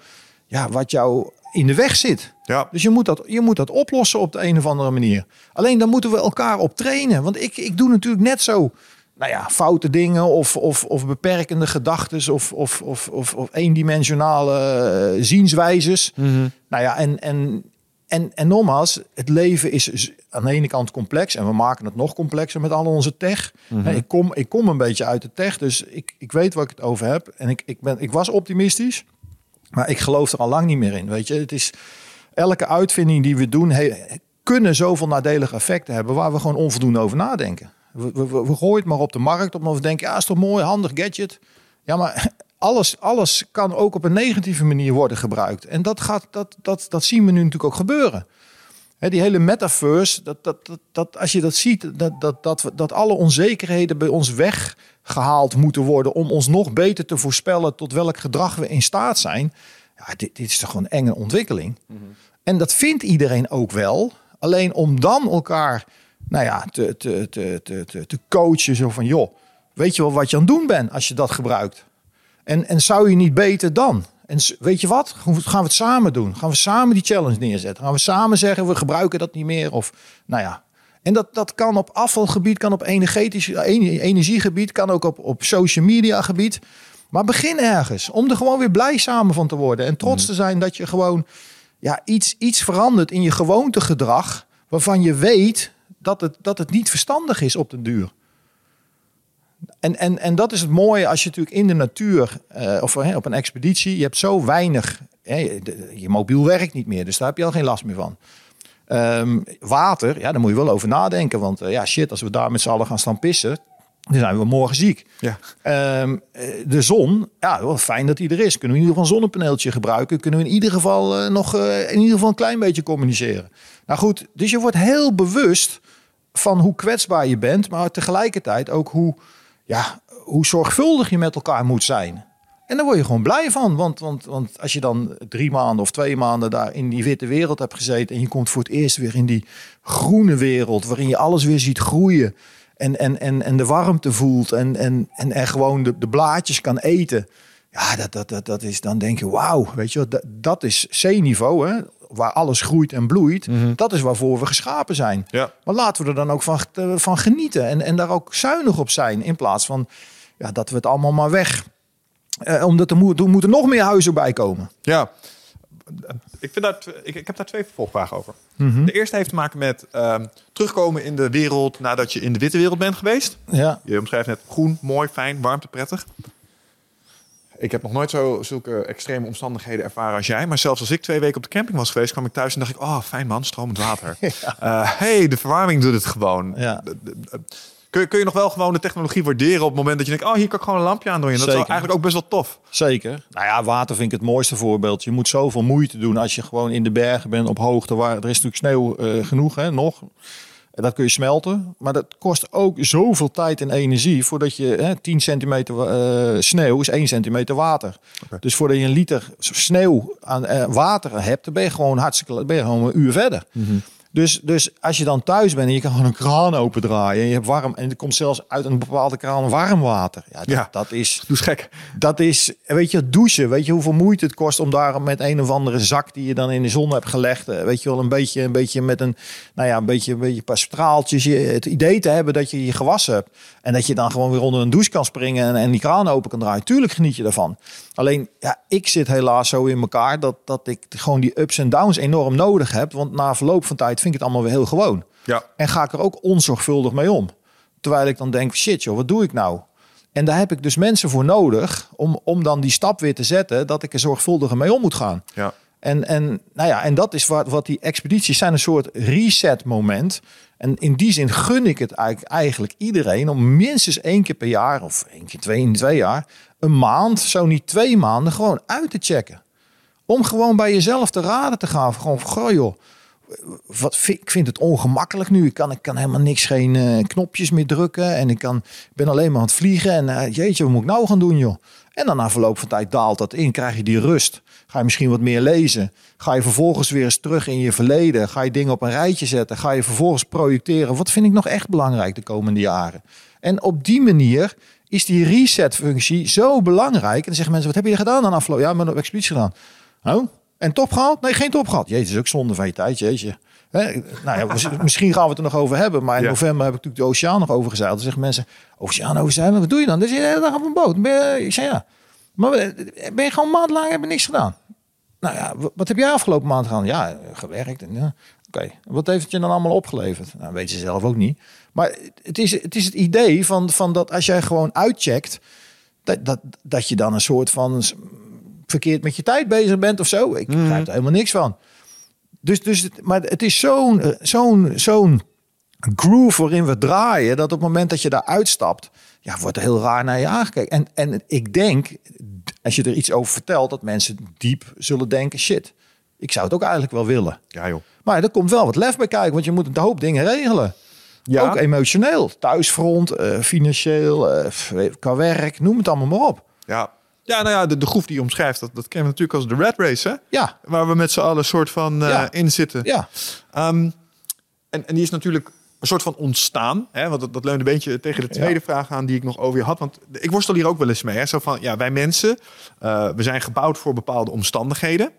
ja, wat jou in de weg zit. Ja. Dus je moet, dat, je moet dat oplossen op de een of andere manier. Alleen dan moeten we elkaar op trainen. Want ik, ik doe natuurlijk net zo nou ja, foute dingen of, of, of beperkende gedachten of, of, of, of, of eendimensionale uh, zienswijzes. Mm Nou ja, en, en, en, en nogmaals, het leven is aan de ene kant complex en we maken het nog complexer met al onze tech. Mhm. ik, kom, ik kom een beetje uit de tech, dus ik, ik weet waar ik het over heb. En ik, ik, ben, ik was optimistisch. Maar ik geloof er al lang niet meer in. Weet je, het is elke uitvinding die we doen, he, kunnen zoveel nadelige effecten hebben waar we gewoon onvoldoende over nadenken. We, we, we gooien het maar op de markt, omdat we denken, ja, is toch mooi, handig gadget. Ja, maar alles, alles kan ook op een negatieve manier worden gebruikt. En dat, gaat, dat, dat, dat zien we nu natuurlijk ook gebeuren. He, die hele metaverse, dat, dat, dat, dat, als je dat ziet, dat, dat, dat, dat alle onzekerheden bij ons weggehaald moeten worden om ons nog beter te voorspellen tot welk gedrag we in staat zijn. Ja, dit, dit is toch gewoon een enge ontwikkeling. En dat vindt iedereen ook wel. Alleen om dan elkaar nou ja, te, te, te, te, te coachen. Zo van, joh, weet je wel wat je aan het doen bent als je dat gebruikt? En, en zou je niet beter dan? En weet je wat? Gaan we het samen doen? Gaan we samen die challenge neerzetten? Gaan we samen zeggen, we gebruiken dat niet meer? Of, nou ja. En dat, dat kan op afvalgebied, kan op energetisch energiegebied, kan ook op, op social media gebied. Maar begin ergens, om er gewoon weer blij samen van te worden. En trots te zijn dat je gewoon ja, iets, iets verandert in je gewoontegedrag. Waarvan je weet dat het, dat het niet verstandig is op den duur. En, en, en dat is het mooie als je natuurlijk in de natuur uh, of op een expeditie, je hebt zo weinig, hè, je mobiel werkt niet meer, dus daar heb je al geen last meer van. Um, water, ja, daar moet je wel over nadenken, want uh, ja, shit, als we daar met z'n allen gaan staan pissen, dan zijn we morgen ziek. Ja. Um, de zon, ja, wel fijn dat die er is. Kunnen we in ieder geval een zonnepaneeltje gebruiken? Kunnen we in ieder geval nog in ieder geval een klein beetje communiceren? Nou goed, dus je wordt heel bewust van hoe kwetsbaar je bent, maar tegelijkertijd ook hoe ja, hoe zorgvuldig je met elkaar moet zijn. En daar word je gewoon blij van. Want, want, want als je dan drie maanden of twee maanden daar in die witte wereld hebt gezeten. en je komt voor het eerst weer in die groene wereld. waarin je alles weer ziet groeien. en, en, en, en de warmte voelt. en, en, en er gewoon de, de blaadjes kan eten. Ja, dat, dat, dat, dat is dan denk je, wauw, weet je, dat, dat is C-niveau? Waar alles groeit en bloeit. Mm -hmm. Dat is waarvoor we geschapen zijn. Ja. Maar laten we er dan ook van, van genieten en, en daar ook zuinig op zijn. In plaats van ja, dat we het allemaal maar weg. Uh, omdat er, moet, er moeten nog meer huizen bij komen. Ja, ik, vind dat, ik, ik heb daar twee vervolgvragen over. Mm -hmm. De eerste heeft te maken met uh, terugkomen in de wereld nadat je in de witte wereld bent geweest. Ja. Je omschrijft net groen, mooi, fijn, warmte, prettig. Ik heb nog nooit zo zulke extreme omstandigheden ervaren als jij. Maar zelfs als ik twee weken op de camping was geweest, kwam ik thuis en dacht ik: oh, fijn man, stromend water. ja. uh, hey, de verwarming doet het gewoon. Ja. Kun je, kun je nog wel gewoon de technologie waarderen op het moment dat je denkt: oh, hier kan ik gewoon een lampje aan doen. Dat is eigenlijk ook best wel tof. Zeker. Nou ja, water vind ik het mooiste voorbeeld. Je moet zoveel moeite doen als je gewoon in de bergen bent op hoogte. Waar, er is natuurlijk sneeuw uh, genoeg, hè, nog. Dat kun je smelten, maar dat kost ook zoveel tijd en energie voordat je hè, 10 centimeter uh, sneeuw is 1 centimeter water. Okay. Dus voordat je een liter sneeuw aan uh, water hebt, dan ben je gewoon hartstikke, ben je gewoon een uur verder. Mm -hmm. Dus, dus als je dan thuis bent en je kan gewoon een kraan opendraaien en je hebt warm en er komt zelfs uit een bepaalde kraan warm water. Ja, dat, ja. dat is. Doe gek. Dat is, weet je, douchen. Weet je hoeveel moeite het kost om daar met een of andere zak die je dan in de zon hebt gelegd, weet je wel, een beetje, een beetje met een, nou ja, een beetje, een beetje een paar straaltjes, je, het idee te hebben dat je je gewassen hebt en dat je dan gewoon weer onder een douche kan springen en, en die kraan open kan draaien. Tuurlijk geniet je daarvan. Alleen, ja, ik zit helaas zo in elkaar dat, dat ik gewoon die ups en downs enorm nodig heb, want na verloop van tijd vind ik het allemaal weer heel gewoon. Ja. En ga ik er ook onzorgvuldig mee om. Terwijl ik dan denk, shit joh, wat doe ik nou? En daar heb ik dus mensen voor nodig om, om dan die stap weer te zetten dat ik er zorgvuldiger mee om moet gaan. Ja. En, en, nou ja, en dat is wat, wat die expedities zijn, een soort reset moment. En in die zin gun ik het eigenlijk, eigenlijk iedereen om minstens één keer per jaar of één keer twee in twee jaar, een maand, zo niet twee maanden, gewoon uit te checken. Om gewoon bij jezelf te raden te gaan. Gewoon, goh joh, wat, ik vind het ongemakkelijk nu. Ik kan, ik kan helemaal niks, geen eh, knopjes meer drukken. En ik kan, ben alleen maar aan het vliegen. En eh, jeetje, wat moet ik nou gaan doen joh? En dan na verloop van tijd daalt dat in. Krijg je die rust. Ga je misschien wat meer lezen. Ga je vervolgens weer eens terug in je verleden. Ga je dingen op een rijtje zetten. Ga je vervolgens projecteren. Wat vind ik nog echt belangrijk de komende jaren? En op die manier is die reset-functie zo belangrijk. En dan zeggen mensen, wat heb je gedaan dan afgelopen? Ja, maar een expeditie gedaan. Oh, en top gehaald? Nee, geen top gehad. Jezus, is ook zonde van je tijd, jeetje. Nou ja, mis- misschien gaan we het er nog over hebben. Maar in Ja. november heb ik natuurlijk de oceaan nog overgezeild. Dan zeggen mensen, oceaan overzeilen, wat doe je dan? Dan zit je de hele dag op een boot. Je- ik zei ja. Maar ben je gewoon maand lang hebben niks gedaan? Nou ja, wat heb jij afgelopen maand gedaan? Ja, gewerkt. En, ja. Oké, wat heeft het je dan allemaal opgeleverd? Nou, weet je zelf ook niet. Maar het is het, is het idee van, van dat als jij gewoon uitcheckt, dat, dat, dat je dan een soort van verkeerd met je tijd bezig bent of zo. Ik begrijp er helemaal niks van. Dus, dus het, maar het is zo'n eh, zo'n zo'n groove waarin we draaien, dat op het moment dat je daar uitstapt, ja, wordt er heel raar naar je aangekeken. En, en ik denk, als je er iets over vertelt, dat mensen diep zullen denken, shit, ik zou het ook eigenlijk wel willen. Ja, joh. Maar er komt wel wat lef bij kijken, want je moet een hoop dingen regelen. Ja. Ook emotioneel, thuisfront, eh, financieel, eh, qua werk, noem het allemaal maar op. Ja. Ja, nou ja, de, de groef die je omschrijft, dat, dat kennen we natuurlijk als de red race, hè? Ja, Waar we met z'n allen soort van Ja. in zitten. ja, Ehm, en, en die is natuurlijk een soort van ontstaan. Hè? Want dat, dat leunde een beetje tegen de tweede vraag aan die ik nog over je had. Want ik worstel hier ook wel eens mee. Hè? Zo van, ja, wij mensen, eh, we zijn gebouwd voor bepaalde omstandigheden.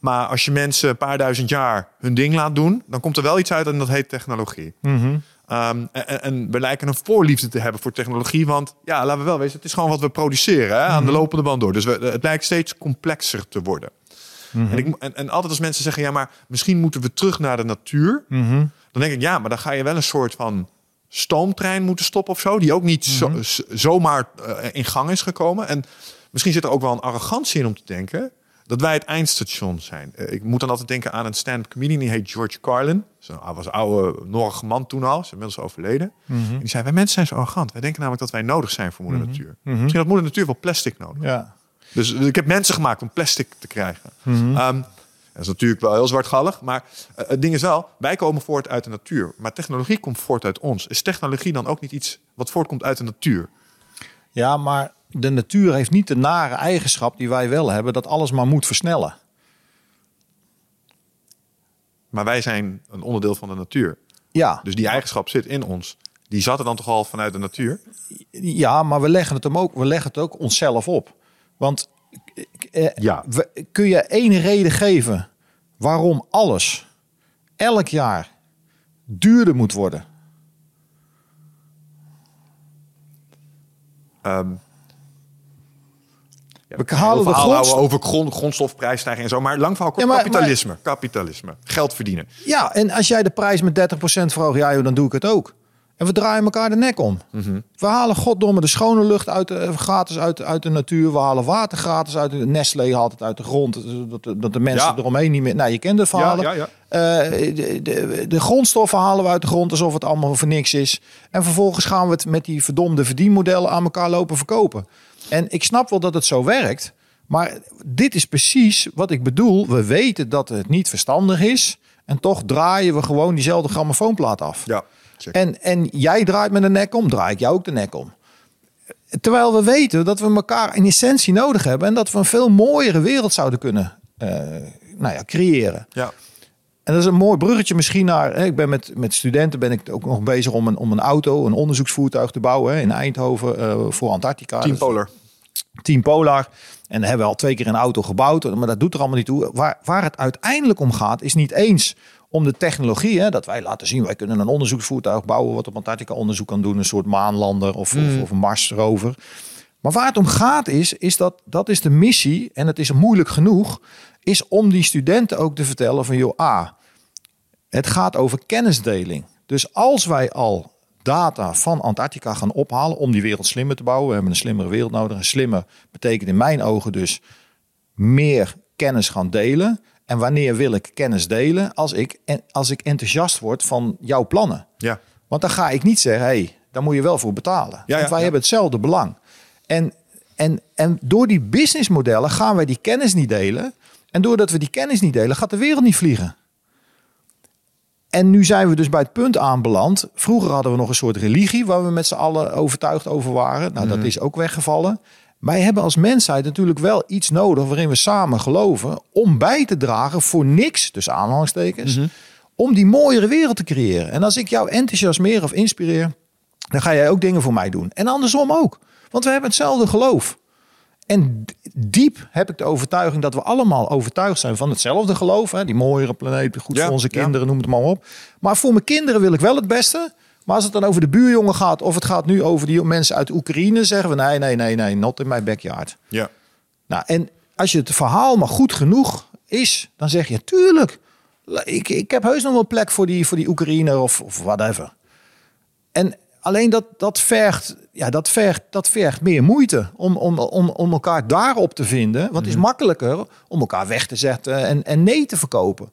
Maar als je mensen een paar duizend jaar hun ding laat doen, dan komt er wel iets uit en dat heet technologie. Ehm, en, en- en we lijken een voorliefde te hebben voor technologie. Want ja, laten we wel wezen, het is gewoon wat we produceren hè, aan de lopende band door. Dus we, het lijkt steeds complexer te worden. En, ik, en, en altijd als mensen zeggen, ja, maar misschien moeten we terug naar de natuur. Dan denk ik, ja, maar dan ga je wel een soort van stoomtrein moeten stoppen of zo. Die ook niet zo, zomaar eh, in gang is gekomen. En misschien zit er ook wel een arrogantie in om te denken dat wij het eindstation zijn. Eh, ik moet dan altijd denken aan een stand-up comedian, die heet George Carlin. Zo, Hij was een oude Norige man toen al, is inmiddels overleden. En die zei, wij mensen zijn zo arrogant. Wij denken namelijk dat wij nodig zijn voor moeder natuur. Misschien had moeder natuur wel plastic nodig. ja. Dus ik heb mensen gemaakt om plastic te krijgen. Ehm, dat is natuurlijk wel heel zwartgallig. Maar eh, het ding is wel, wij komen voort uit de natuur. Maar technologie komt voort uit ons. Is technologie dan ook niet iets wat voortkomt uit de natuur? Ja, maar de natuur heeft niet de nare eigenschap die wij wel hebben, dat alles maar moet versnellen. Maar wij zijn een onderdeel van de natuur. Ja, Dus die eigenschap zit in ons. Die zat er dan toch al vanuit de natuur? ja maar we leggen het hem ook, we leggen het ook onszelf op. Want eh, Ja. we- kun je één reden geven waarom alles elk jaar duurder moet worden? Ja, We halen de over grond, grondstofprijsstijging en zo. Maar lang verhaal kort, Ja, maar- kapitalisme. Kapitalisme. Geld verdienen. Ja, en als jij de prijs met 30% verhoogt, ja, dan doe ik het ook. En we draaien elkaar de nek om. We halen goddomme de schone lucht uit de, gratis uit, uit de natuur. We halen water gratis uit de Nestlé haalt het uit de grond. Dat, de- dat de mensen Ja. eromheen niet meer. Nou, je kent het verhalen. Ja, ja, Eh, de, de, de grondstoffen halen we uit de grond alsof het allemaal voor niks is. En vervolgens gaan we het met die verdomde verdienmodellen aan elkaar lopen verkopen. En ik snap wel dat het zo werkt. Maar dit is precies wat ik bedoel. We weten dat het niet verstandig is. En toch draaien we gewoon diezelfde grammofoonplaat af. Ja, check. En, en jij draait me de nek om, draai ik jou ook de nek om. Terwijl we weten dat we elkaar in essentie nodig hebben. En dat we een veel mooiere wereld zouden kunnen eh, nou ja, creëren. ja. En dat is een mooi bruggetje misschien naar. hè, Ik ben met, met studenten ben ik ook nog bezig om een, om een auto, een onderzoeksvoertuig te bouwen hè, in Eindhoven eh, voor Antarctica. Team Polar. Team Polar. En daar hebben we al twee keer een auto gebouwd. Maar dat doet er allemaal niet toe. Waar, waar het uiteindelijk om gaat, is niet eens om de technologie. Hè, dat wij laten zien, wij kunnen een onderzoeksvoertuig bouwen. wat op Antarctica onderzoek kan doen. Een soort maanlander of, of, of een Marsrover. Maar waar het om gaat is, is dat dat is de missie. En het is moeilijk genoeg. Is om die studenten ook te vertellen van joh, A. Het gaat over kennisdeling. Dus als wij al data van Antarctica gaan ophalen om die wereld slimmer te bouwen. We hebben een slimmere wereld nodig. En slimmer betekent in mijn ogen dus meer kennis gaan delen. En wanneer wil ik kennis delen? Als ik, en als ik enthousiast word van jouw plannen. Ja. Want dan ga ik niet zeggen, hé, hey, daar moet je wel voor betalen. Ja, Want wij ja. hebben hetzelfde belang. En, en, en door die businessmodellen gaan wij die kennis niet delen. En doordat we die kennis niet delen, gaat de wereld niet vliegen. En nu zijn we dus bij het punt aanbeland. Vroeger hadden we nog een soort religie waar we met z'n allen overtuigd over waren. Nou, Mhm. dat is ook weggevallen. Wij hebben als mensheid natuurlijk wel iets nodig waarin we samen geloven om bij te dragen voor niks, dus aanhalingstekens, Mhm. om die mooiere wereld te creëren. En als ik jou enthousiasmeer of inspireer, dan ga jij ook dingen voor mij doen. En andersom ook. Want we hebben hetzelfde geloof. En diep heb ik de overtuiging dat we allemaal overtuigd zijn van hetzelfde geloof. Hè? Die mooiere planeet, goed Ja, voor onze ja. kinderen, noem het maar op. Maar voor mijn kinderen wil ik wel het beste. Maar als het dan over de buurjongen gaat, of het gaat nu over die mensen uit Oekraïne, zeggen we nee, nee, nee, nee, not in my backyard. Ja. Nou, en als je het verhaal maar goed genoeg is, dan zeg je, tuurlijk, ik, ik heb heus nog wel plek voor die, voor die Oekraïner of, of whatever. En alleen dat, dat, vergt, ja, dat, vergt, dat vergt meer moeite om, om, om, om elkaar daarop te vinden. Want het is makkelijker om elkaar weg te zetten en, en nee te verkopen.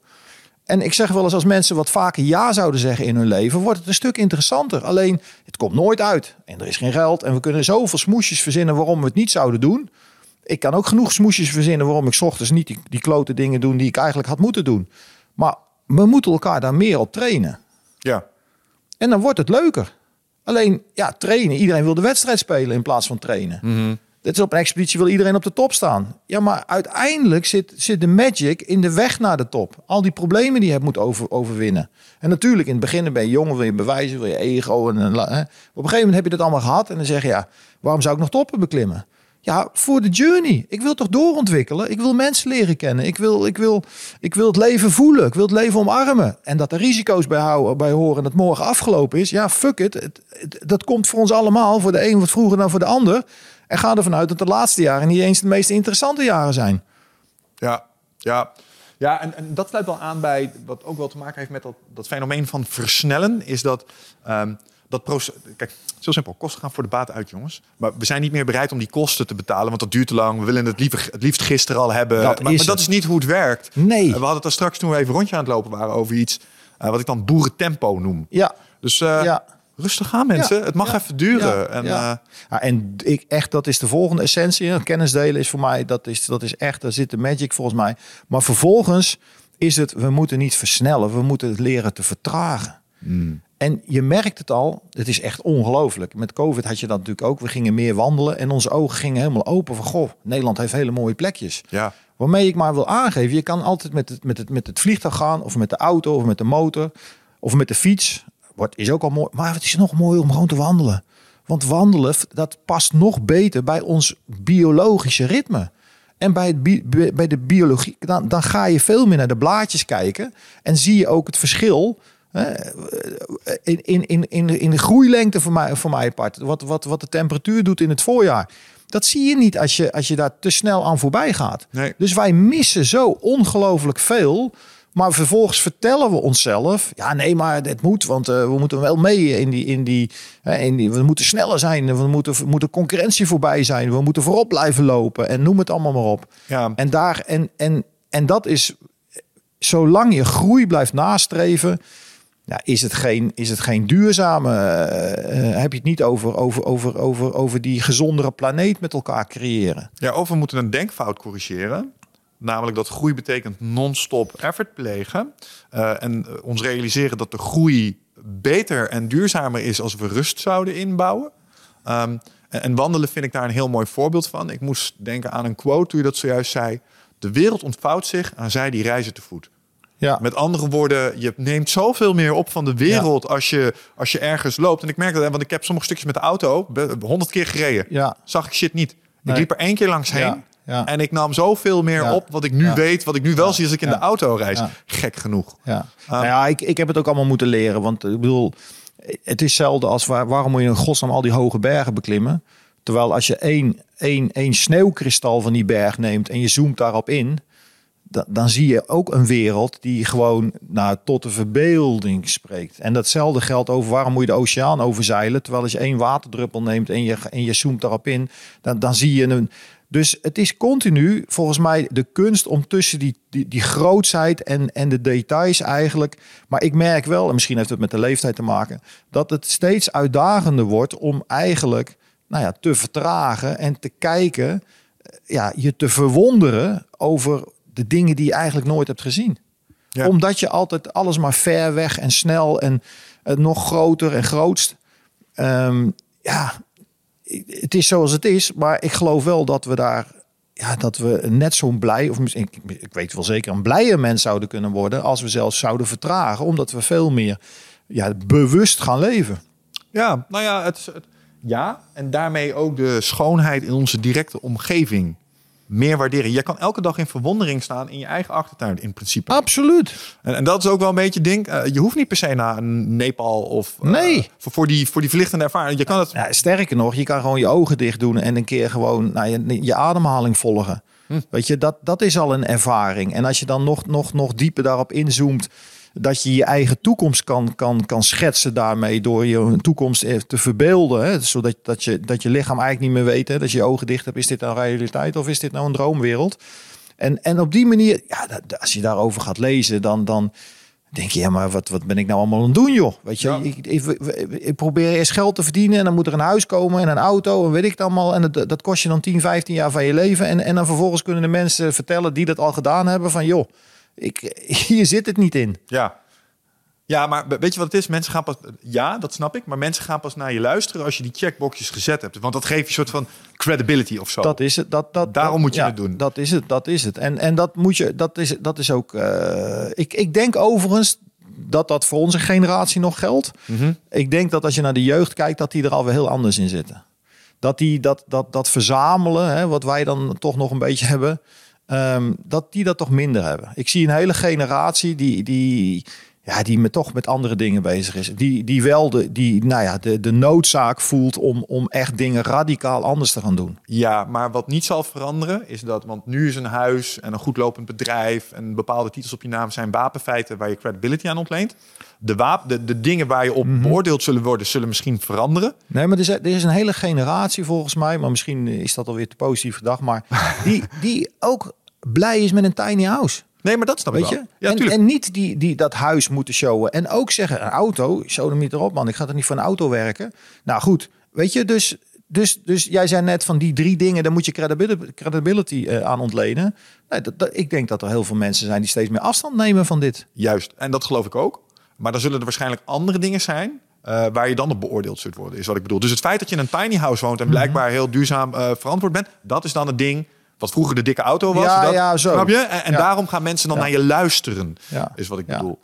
En ik zeg wel eens, als mensen wat vaker ja zouden zeggen in hun leven, wordt het een stuk interessanter. Alleen, het komt nooit uit. En er is geen geld. En we kunnen zoveel smoesjes verzinnen waarom we het niet zouden doen. Ik kan ook genoeg smoesjes verzinnen waarom ik ochtends niet die, die klote dingen doen die ik eigenlijk had moeten doen. Maar we moeten elkaar daar meer op trainen. Ja. En dan wordt het leuker. Alleen, ja, trainen. Iedereen wil de wedstrijd spelen in plaats van trainen. Dit is op een expeditie wil iedereen op de top staan. Ja, maar uiteindelijk zit, zit de magic in de weg naar de top. Al die problemen die je hebt moet over, overwinnen. En natuurlijk, in het begin ben je jong, wil je bewijzen, wil je ego. En, en, hè. Op een gegeven moment heb je dat allemaal gehad. En dan zeg je, ja, waarom zou ik nog toppen beklimmen? Ja, voor de journey. Ik wil toch doorontwikkelen. Ik wil mensen leren kennen. Ik wil, ik wil, ik wil het leven voelen. Ik wil het leven omarmen. En dat er risico's bij, houden, bij horen dat morgen afgelopen is. Ja, fuck it. Het, dat komt voor ons allemaal. Voor de een wat vroeger dan voor de ander. En ga ervan uit dat de laatste jaren niet eens de meest interessante jaren zijn. Ja, ja. Ja, en, en dat sluit wel aan bij wat ook wel te maken heeft met dat, dat fenomeen van versnellen. Is dat ehm, dat proces. Kijk, heel simpel. Kosten gaan voor de baat uit, jongens. Maar we zijn niet meer bereid om die kosten te betalen, want dat duurt te lang. We willen het, liever, het liefst gisteren al hebben. Dat maar dat is niet hoe het werkt. Nee. We hadden het daar straks toen we even rondje aan het lopen waren over iets eh, wat ik dan boerentempo noem. Ja, Dus eh, ja. rustig aan, mensen. Ja, Het mag ja, even duren. Ja, en, ja. eh, Ja, en ik, echt, dat is de volgende essentie. Kennis delen is voor mij, dat is, dat is echt, daar zit de magic volgens mij. Maar vervolgens is het, we moeten niet versnellen, we moeten het leren te vertragen. En je merkt het al, het is echt ongelooflijk. Met COVID had je dat natuurlijk ook. We gingen meer wandelen en onze ogen gingen helemaal open van, goh, Nederland heeft hele mooie plekjes. ja. Waarmee ik maar wil aangeven, je kan altijd met het, met het, met het vliegtuig gaan, of met de auto, of met de motor, of met de fiets. Wordt, is ook al mooi, maar het is nog mooier om gewoon te wandelen. Want wandelen, dat past nog beter bij ons biologische ritme. En bij, het bi- bij de biologie, dan, dan ga je veel meer naar de blaadjes kijken. En zie je ook het verschil in, in, in, in, de, in de groeilengte voor mij, voor mij part. Wat, wat, wat de temperatuur doet in het voorjaar. Dat zie je niet als je, als je daar te snel aan voorbij gaat. Nee. Dus wij missen zo ongelooflijk veel. Maar vervolgens vertellen we onszelf: ja, nee, maar dit moet, want eh, we moeten wel mee in die, in die, hè, in die. We moeten sneller zijn, we moeten, we moeten concurrentie voorbij zijn, we moeten voorop blijven lopen en noem het allemaal maar op. Ja. En daar en en en dat is, zolang je groei blijft nastreven, ja, is het geen, is het geen duurzame. eh, eh, heb je het niet over, over, over, over, over die gezondere planeet met elkaar creëren? Ja, of we moeten een denkfout corrigeren. Namelijk dat groei betekent non-stop effort plegen. Eh, en ons realiseren dat de groei beter en duurzamer is als we rust zouden inbouwen. Ehm, en, en wandelen vind ik daar een heel mooi voorbeeld van. Ik moest denken aan een quote toen je dat zojuist zei. De wereld ontvouwt zich aan zij die reizen te voet. Ja, Met andere woorden, je neemt zoveel meer op van de wereld als, je, als je ergens loopt. En ik merk dat, want ik heb sommige stukjes met de auto honderd keer gereden. ja, Zag ik shit niet. Ik liep er één keer langs heen. Ja. En ik nam zoveel meer Ja. op wat ik nu Ja. weet, wat ik nu wel zie als ik in de auto reis. Gek genoeg. Ja, nou ja ik, ik heb het ook allemaal moeten leren. Want ik bedoel, het is zelden als waar, waarom moet je in godsnaam al die hoge bergen beklimmen? Terwijl als je één, één, één sneeuwkristal van die berg neemt en je zoomt daarop in, da- dan zie je ook een wereld die gewoon nou, tot de verbeelding spreekt. En datzelfde geldt over waarom moet je de oceaan overzeilen. Terwijl als je één waterdruppel neemt en je, en je zoomt daarop in, dan, dan zie je een, Dus het is continu volgens mij de kunst om tussen die, die, die grootsheid en, en de details eigenlijk. Maar ik merk wel, en misschien heeft het met de leeftijd te maken, dat het steeds uitdagender wordt om eigenlijk nou ja, te vertragen en te kijken, ja, je te verwonderen over de dingen die je eigenlijk nooit hebt gezien. Ja. Omdat je altijd alles maar ver weg en snel en eh, nog groter en grootst. Ehm, ja, het is zoals het is, maar ik geloof wel dat we daar, ja, dat we net zo'n blij, of misschien, ik, ik weet wel zeker, een blije mens zouden kunnen worden als we zelfs zouden vertragen, omdat we veel meer ja, bewust gaan leven. Ja, nou ja, het, ja, en daarmee ook de schoonheid in onze directe omgeving meer waarderen. Je kan elke dag in verwondering staan in je eigen achtertuin, in principe. Absoluut. En, en dat is ook wel een beetje ding. eh, je hoeft niet per se naar een Nepal of eh, Nee. voor, voor die voor die verlichtende ervaring. Je kan het. Ja, sterker nog, je kan gewoon je ogen dicht doen en een keer gewoon nou, je, je ademhaling volgen. Weet je, dat, dat is al een ervaring. En als je dan nog, nog, nog dieper daarop inzoomt, dat je je eigen toekomst kan, kan, kan schetsen daarmee door je toekomst eh, te verbeelden. Hè? Zodat dat je, dat je lichaam eigenlijk niet meer weet, hè? dat je je ogen dicht hebt, is dit nou realiteit of is dit nou een droomwereld? En, en op die manier, ja, dat- als je daarover gaat lezen, dan, dan denk je, ja, maar wat, wat ben ik nou allemaal aan het doen, joh? Weet je, Ja. ik, ik, ik probeer eerst geld te verdienen en dan moet er een huis komen en een auto en weet ik het allemaal. En dat, dat kost je dan 10, 15 jaar van je leven. En, en dan vervolgens kunnen de mensen vertellen die dat al gedaan hebben van, joh, ik, hier zit het niet in. Ja. Ja, maar weet je wat het is? Mensen gaan pas. Ja, dat snap ik. Maar mensen gaan pas naar je luisteren als je die checkboxjes gezet hebt. Want dat geeft je een soort van credibility of zo. Dat is het. Dat, dat, Daarom dat- moet je ja, het doen. Dat is het. Dat is het. En, en dat moet je. Dat is, dat is ook. eh, ik, ik denk overigens dat dat voor onze generatie nog geldt. Mhm. Ik denk dat als je naar de jeugd kijkt, dat die er alweer heel anders in zitten. Dat die dat, dat, dat verzamelen, hè, wat wij dan toch nog een beetje hebben, ehm, dat die dat toch minder hebben. Ik zie een hele generatie die, die, ja, die met, toch met andere dingen bezig is. Die, die wel de, die, nou ja, de, de noodzaak voelt om, om echt dingen radicaal anders te gaan doen. Ja, maar wat niet zal veranderen is dat, want nu is een huis en een goed lopend bedrijf en bepaalde titels op je naam zijn wapenfeiten waar je credibility aan ontleent. De, wapen, de, de dingen waar je op Mhm. beoordeeld zullen worden, zullen misschien veranderen. Nee, maar er is, er is een hele generatie volgens mij, maar misschien is dat alweer te positief gedacht, maar die, die ook blij is met een tiny house. Nee, maar dat snap ik Weet wel. je? Ja, en, tuurlijk. en niet die, die dat huis moeten showen. En ook zeggen, een auto, show hem niet erop man, ik ga er niet voor een auto werken. Nou goed, weet je, dus, dus, dus jij zei net van die drie dingen, daar moet je credibility, credibility eh, aan ontlenen. Nee, dat, dat, ik denk dat er heel veel mensen zijn die steeds meer afstand nemen van dit. Juist, en dat geloof ik ook. Maar dan zullen er waarschijnlijk andere dingen zijn eh, waar je dan op beoordeeld zult worden, is wat ik bedoel. Dus het feit dat je in een tiny house woont en blijkbaar heel duurzaam eh, verantwoord bent, dat is dan het ding wat vroeger de dikke auto was. Ja, dat, ja, zo. Snap je? En, en Ja. daarom gaan mensen dan naar je luisteren, is wat ik bedoel.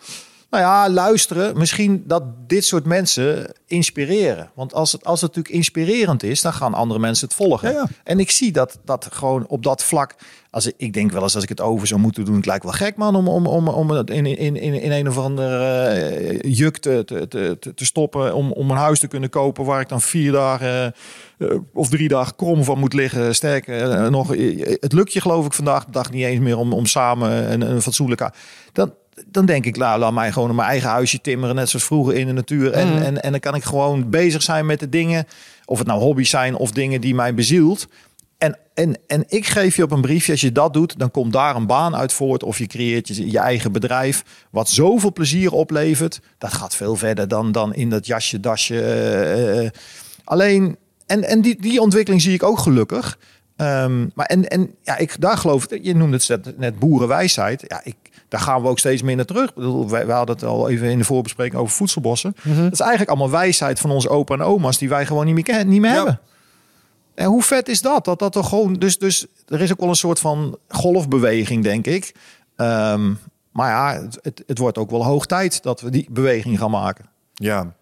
Nou ja, luisteren. Misschien dat dit soort mensen inspireren. Want als het, als het natuurlijk inspirerend is, dan gaan andere mensen het volgen. Ja, ja. En ik zie dat, dat gewoon op dat vlak. Als ik, ik denk wel eens als ik het over zou moeten doen, het lijkt wel gek man om, om, om, om het in, in, in, in een of andere eh, juk te, te, te, te stoppen. Om, om een huis te kunnen kopen waar ik dan vier dagen eh, of drie dagen krom van moet liggen. Sterker eh, nog, het lukt je geloof ik vandaag de dag niet eens meer om, om samen een, een fatsoenlijke... Dan, dan denk ik, nou, laat mij gewoon in mijn eigen huisje timmeren, net zoals vroeger in de natuur. En, en, en dan kan ik gewoon bezig zijn met de dingen, of het nou hobby's zijn of dingen die mij bezielt. En, en, en ik geef je op een briefje, als je dat doet, dan komt daar een baan uit voort. Of je creëert je, je eigen bedrijf, wat zoveel plezier oplevert. Dat gaat veel verder dan, dan in dat jasje, dasje. eh, eh. alleen, en, en die, die ontwikkeling zie ik ook gelukkig. Ehm, maar en, en ja, ik, daar geloof ik, je noemde het net, net boerenwijsheid. Ja, ik, daar gaan we ook steeds meer naar terug. Ik bedoel, wij, wij hadden het al even in de voorbespreking over voedselbossen. Dat is eigenlijk allemaal wijsheid van onze opa en oma's die wij gewoon niet meer, kennen, niet meer Ja. hebben. En hoe vet is dat? Dat dat toch gewoon. Dus, dus er is ook wel een soort van golfbeweging, denk ik. Ehm, maar ja, het, het, het wordt ook wel hoog tijd dat we die beweging gaan maken. Ja.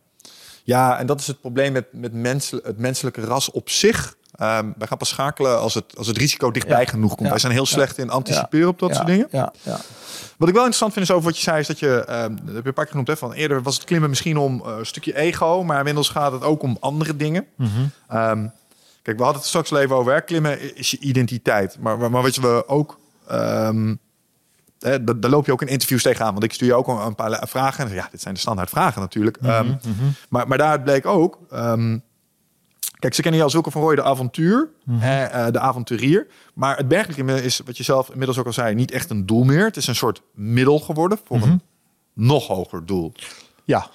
ja, en dat is het probleem met, met mensen, het menselijke ras op zich. Ehm, wij gaan pas schakelen als het, als het risico dichtbij Ja. genoeg komt. Ja. Wij zijn heel slecht in anticiperen op dat soort dingen. Ja, ja. Wat ik wel interessant vind is over wat je zei, is dat je, ehm, dat heb je een paar keer genoemd, hè, van eerder was het klimmen misschien om eh, een stukje ego, maar inmiddels gaat het ook om andere dingen. Mhm. Ehm, kijk, we hadden het straks al even over, klimmen is je identiteit. Maar, maar, maar wat je we ook, hè, da- daar loop je ook in interviews tegenaan, want ik stuur je ook een paar vragen. En ja, dit zijn de standaard vragen natuurlijk. Mhm, Ehm, Maar, maar daar bleek ook, Kijk, ze kennen jou als Wilco van Rooij de avontuur, hè, eh, de avonturier. Maar het bergklimmen is, wat je zelf inmiddels ook al zei, niet echt een doel meer. Het is een soort middel geworden voor een nog hoger doel. Ja,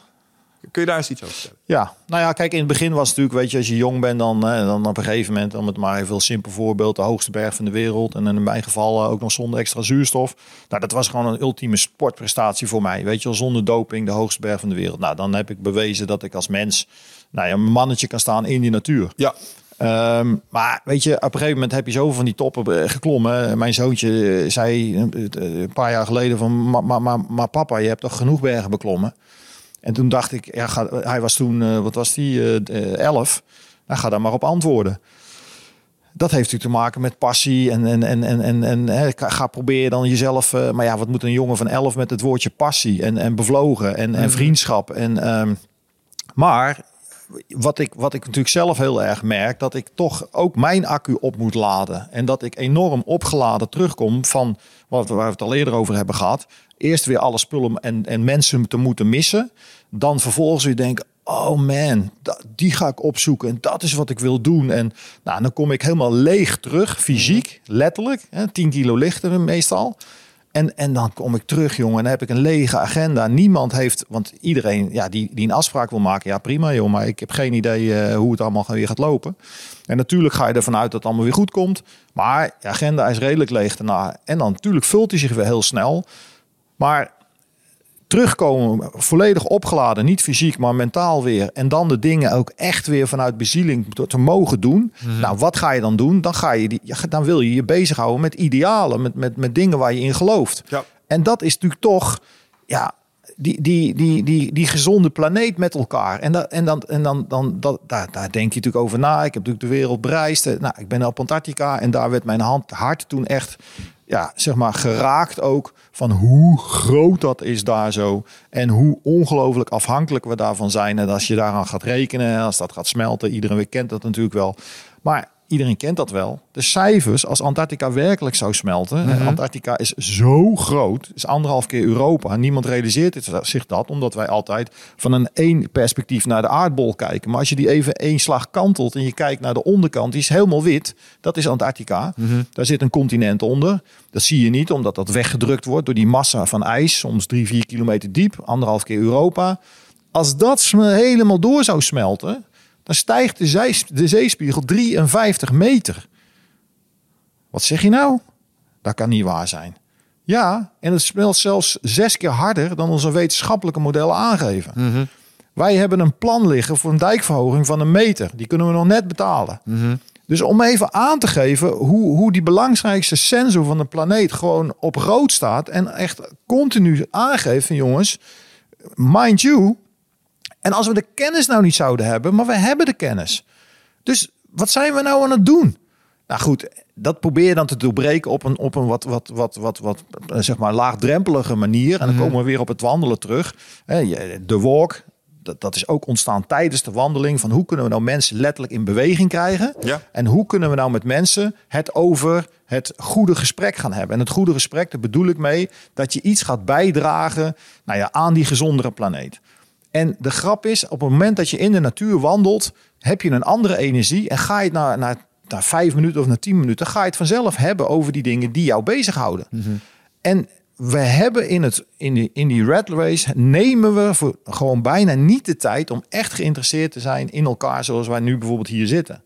Kun je daar eens iets over vertellen? Ja, nou ja, kijk, in het begin was het natuurlijk, weet je, als je jong bent, dan, hè, dan op een gegeven moment, om het maar even een simpel voorbeeld, de hoogste berg van de wereld. En in mijn geval eh, ook nog zonder extra zuurstof. Nou, dat was gewoon een ultieme sportprestatie voor mij. Weet je wel, zonder doping, de hoogste berg van de wereld. Nou, dan heb ik bewezen dat ik als mens, nou ja, een mannetje kan staan in die natuur. Ja. Ehm, maar weet je, op een gegeven moment heb je zoveel van die toppen eh, geklommen. Mijn zoontje eh, zei eh, een paar jaar geleden van... Maar, papa, je hebt toch genoeg bergen beklommen? En toen dacht ik, ja, ga, hij was toen, wat was die, eh, elf. Nou, ga daar maar op antwoorden. Dat heeft natuurlijk te maken met passie en, en, en, en, en, en ga proberen dan jezelf... maar ja, wat moet een jongen van elf met het woordje passie en, en bevlogen en, en vriendschap? En, ehm, maar wat ik, wat ik natuurlijk zelf heel erg merk, dat ik toch ook mijn accu op moet laden. En dat ik enorm opgeladen terugkom van wat we, waar we het al eerder over hebben gehad. Eerst weer alle spullen en, en mensen te moeten missen. Dan vervolgens weer denken, oh man, die ga ik opzoeken. En dat is wat ik wil doen. En nou, dan kom ik helemaal leeg terug, fysiek, letterlijk. Hè, 10 kilo lichter meestal. En, en dan kom ik terug, jongen, en dan heb ik een lege agenda. Niemand heeft, want iedereen ja, die, die een afspraak wil maken, ja prima joh, maar ik heb geen idee eh, hoe het allemaal weer gaat lopen. En natuurlijk ga je ervan uit dat het allemaal weer goed komt. Maar de agenda is redelijk leeg daarna. En dan natuurlijk vult hij zich weer heel snel. Maar terugkomen, volledig opgeladen, niet fysiek, maar mentaal weer. En dan de dingen ook echt weer vanuit bezieling te- mogen doen. Nou, wat ga je dan doen? Dan, ga je die, dan wil je je bezighouden met idealen, met, met, met dingen waar je in gelooft. Ja. En dat is natuurlijk toch, ja, die, die, die, die, die gezonde planeet met elkaar. En, dat, en, dan, en dan, dan dat, daar, daar denk je natuurlijk over na. Ik heb natuurlijk de wereld bereisd. Eh, Nou, ik ben op Antarctica en daar werd mijn hand, hart toen echt, ja, zeg maar, geraakt ook van hoe groot dat is daar zo. En hoe ongelooflijk afhankelijk we daarvan zijn. En als je daaraan gaat rekenen, als dat gaat smelten, iedereen kent dat natuurlijk wel. Maar iedereen kent dat wel. De cijfers, als Antarctica werkelijk zou smelten. en Antarctica is zo groot, is anderhalf keer Europa. Niemand realiseert het- zich dat, omdat wij altijd van een één perspectief naar de aardbol kijken. Maar als je die even één slag kantelt en je kijkt naar de onderkant, die is helemaal wit. Dat is Antarctica. Daar zit een continent onder. Dat zie je niet, omdat dat weggedrukt wordt door die massa van ijs, soms drie, vier kilometer diep, anderhalf keer Europa. Als dat helemaal door zou smelten, dan stijgt de, zee, de zeespiegel 53 meter. Wat zeg je nou? Dat kan niet waar zijn. Ja, en het smelt zelfs zes keer harder dan onze wetenschappelijke modellen aangeven. Wij hebben een plan liggen voor een dijkverhoging van een meter. Die kunnen we nog net betalen. Dus om even aan te geven hoe, hoe die belangrijkste sensor van de planeet gewoon op rood staat. En echt continu aangeeft van jongens, mind you. En als we de kennis nou niet zouden hebben, maar we hebben de kennis. Dus wat zijn we nou aan het doen? Nou goed, dat probeer je dan te doorbreken op een, op een wat, wat, wat, wat, wat eh, zeg maar laagdrempelige manier. En dan komen we weer op het wandelen terug. De walk, dat, dat is ook ontstaan tijdens de wandeling. Van hoe kunnen we nou mensen letterlijk in beweging krijgen? Ja. En hoe kunnen we nou met mensen het over het goede gesprek gaan hebben? En het goede gesprek, daar bedoel ik mee dat je iets gaat bijdragen nou ja, aan die gezondere planeet. En de grap is, op het moment dat je in de natuur wandelt, heb je een andere energie. En ga je het na, na, na vijf minuten of na tien minuten, ga je het vanzelf hebben over die dingen die jou bezighouden. En we hebben in, het, in, die, in die red race, nemen we voor gewoon bijna niet de tijd om echt geïnteresseerd te zijn in elkaar, zoals wij nu bijvoorbeeld hier zitten.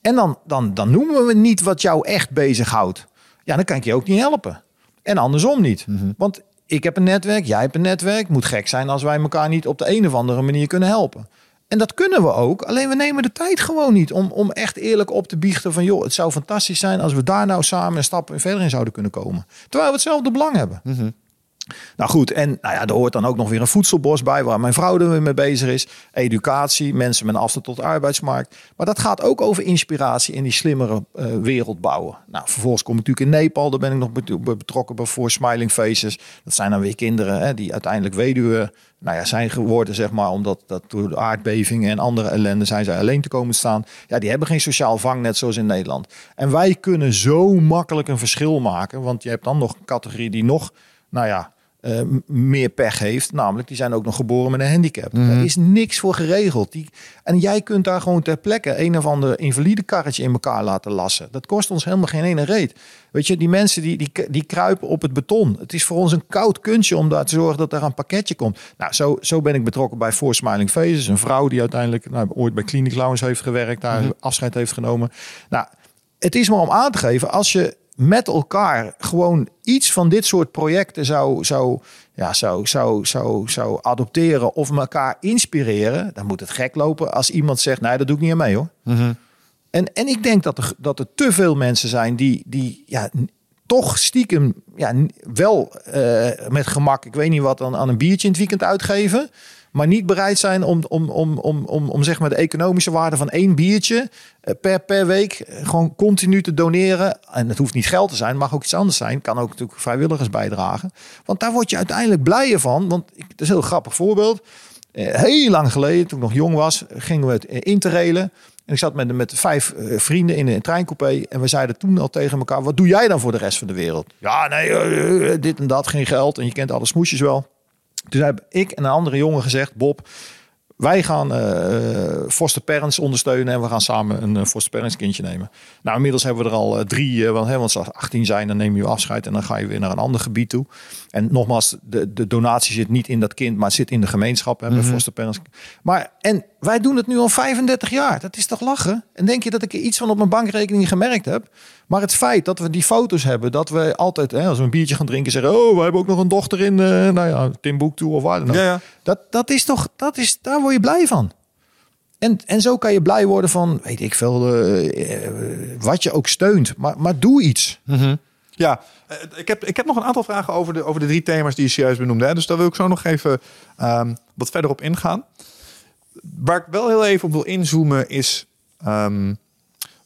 En dan, dan, dan noemen we niet wat jou echt bezighoudt. Ja, dan kan ik je ook niet helpen. En andersom niet. Want ik heb een netwerk, jij hebt een netwerk. Moet gek zijn als wij elkaar niet op de een of andere manier kunnen helpen. En dat kunnen we ook. Alleen we nemen de tijd gewoon niet om, om echt eerlijk op te biechten van... joh, het zou fantastisch zijn als we daar nou samen een stap verder in zouden kunnen komen. Terwijl we hetzelfde belang hebben. Nou goed, en nou ja, er hoort dan ook nog weer een voedselbos bij waar mijn vrouw er mee bezig is. Educatie, mensen met afstand tot de arbeidsmarkt. Maar dat gaat ook over inspiratie in die slimmere eh, wereld bouwen. Nou, vervolgens kom ik natuurlijk in Nepal, daar ben ik nog bet- betrokken bij voor Smiling Faces. Dat zijn dan weer kinderen hè, die uiteindelijk weduwe nou ja, zijn geworden, zeg maar, omdat dat door de aardbevingen en andere ellende zijn zij alleen te komen staan. Ja, die hebben geen sociaal vangnet zoals in Nederland. En wij kunnen zo makkelijk een verschil maken, want je hebt dan nog een categorie die nog, nou ja, eh, meer pech heeft. Namelijk, die zijn ook nog geboren met een handicap. Er is niks voor geregeld. Die, en jij kunt daar gewoon ter plekke een of ander invalide karretje in elkaar laten lassen. Dat kost ons helemaal geen ene reet. Weet je, die mensen die, die, die kruipen op het beton. Het is voor ons een koud kunstje om daar te zorgen dat er een pakketje komt. Nou, zo, zo ben ik betrokken bij For Smiling Faces. Een vrouw die uiteindelijk nou, ooit bij Clinic Lounge heeft gewerkt. Daar afscheid heeft genomen. Nou, het is maar om aan te geven, als je met elkaar gewoon iets van dit soort projecten zou, zou, ja, zou, zou, zou, zou adopteren of elkaar inspireren, dan moet het gek lopen als iemand zegt, nee, dat doe ik niet aan mee hoor. En, en ik denk dat er, dat er te veel mensen zijn die, die ja, toch stiekem ja, wel eh, met gemak, ik weet niet wat, aan, aan een biertje in het weekend uitgeven. Maar niet bereid zijn om, om, om, om, om, om zeg maar de economische waarde van één biertje eh, per, per week eh, gewoon continu te doneren. En het hoeft niet geld te zijn, mag ook iets anders zijn. Kan ook natuurlijk vrijwilligers bijdragen. Want daar word je uiteindelijk blijer van. Want het is een heel grappig voorbeeld. Eh, heel lang geleden, toen ik nog jong was, gingen we het interrailen. En ik zat met, met vijf vrienden in een treincoupé. En we zeiden toen al tegen elkaar: wat doe jij dan voor de rest van de wereld? Ja, nee, dit en dat, geen geld. En je kent alle smoesjes wel. Toen heb ik en een andere jongen gezegd: Bob, wij gaan eh foster parents ondersteunen en we gaan samen een eh, foster parents kindje nemen. Nou, inmiddels hebben we er al eh, drie, want, hè, want als ze 18 zijn, dan neem je afscheid en dan ga je weer naar een ander gebied toe. En nogmaals, de, de donatie zit niet in dat kind, maar zit in de gemeenschap. Hè, bij foster parents. Maar en wij doen het nu al 35 jaar. Dat is toch lachen? En denk je dat ik er iets van op mijn bankrekening gemerkt heb? Maar het feit dat we die foto's hebben, dat we altijd, hè, als we een biertje gaan drinken, zeggen: Oh, we hebben ook nog een dochter in, eh nou ja, Timbuktu of waar dan ook. Ja, ja. Dat, dat is toch, dat is, daar word je blij van. En, en zo kan je blij worden van, weet ik veel, eh, wat je ook steunt. Maar, maar doe iets. Ja, eh, ik heb, ik heb nog een aantal vragen over de, over de drie thema's die je serieus benoemde. Hè? Dus daar wil ik zo nog even ehm, wat verder op ingaan. Waar ik wel heel even op wil inzoomen is... ehm,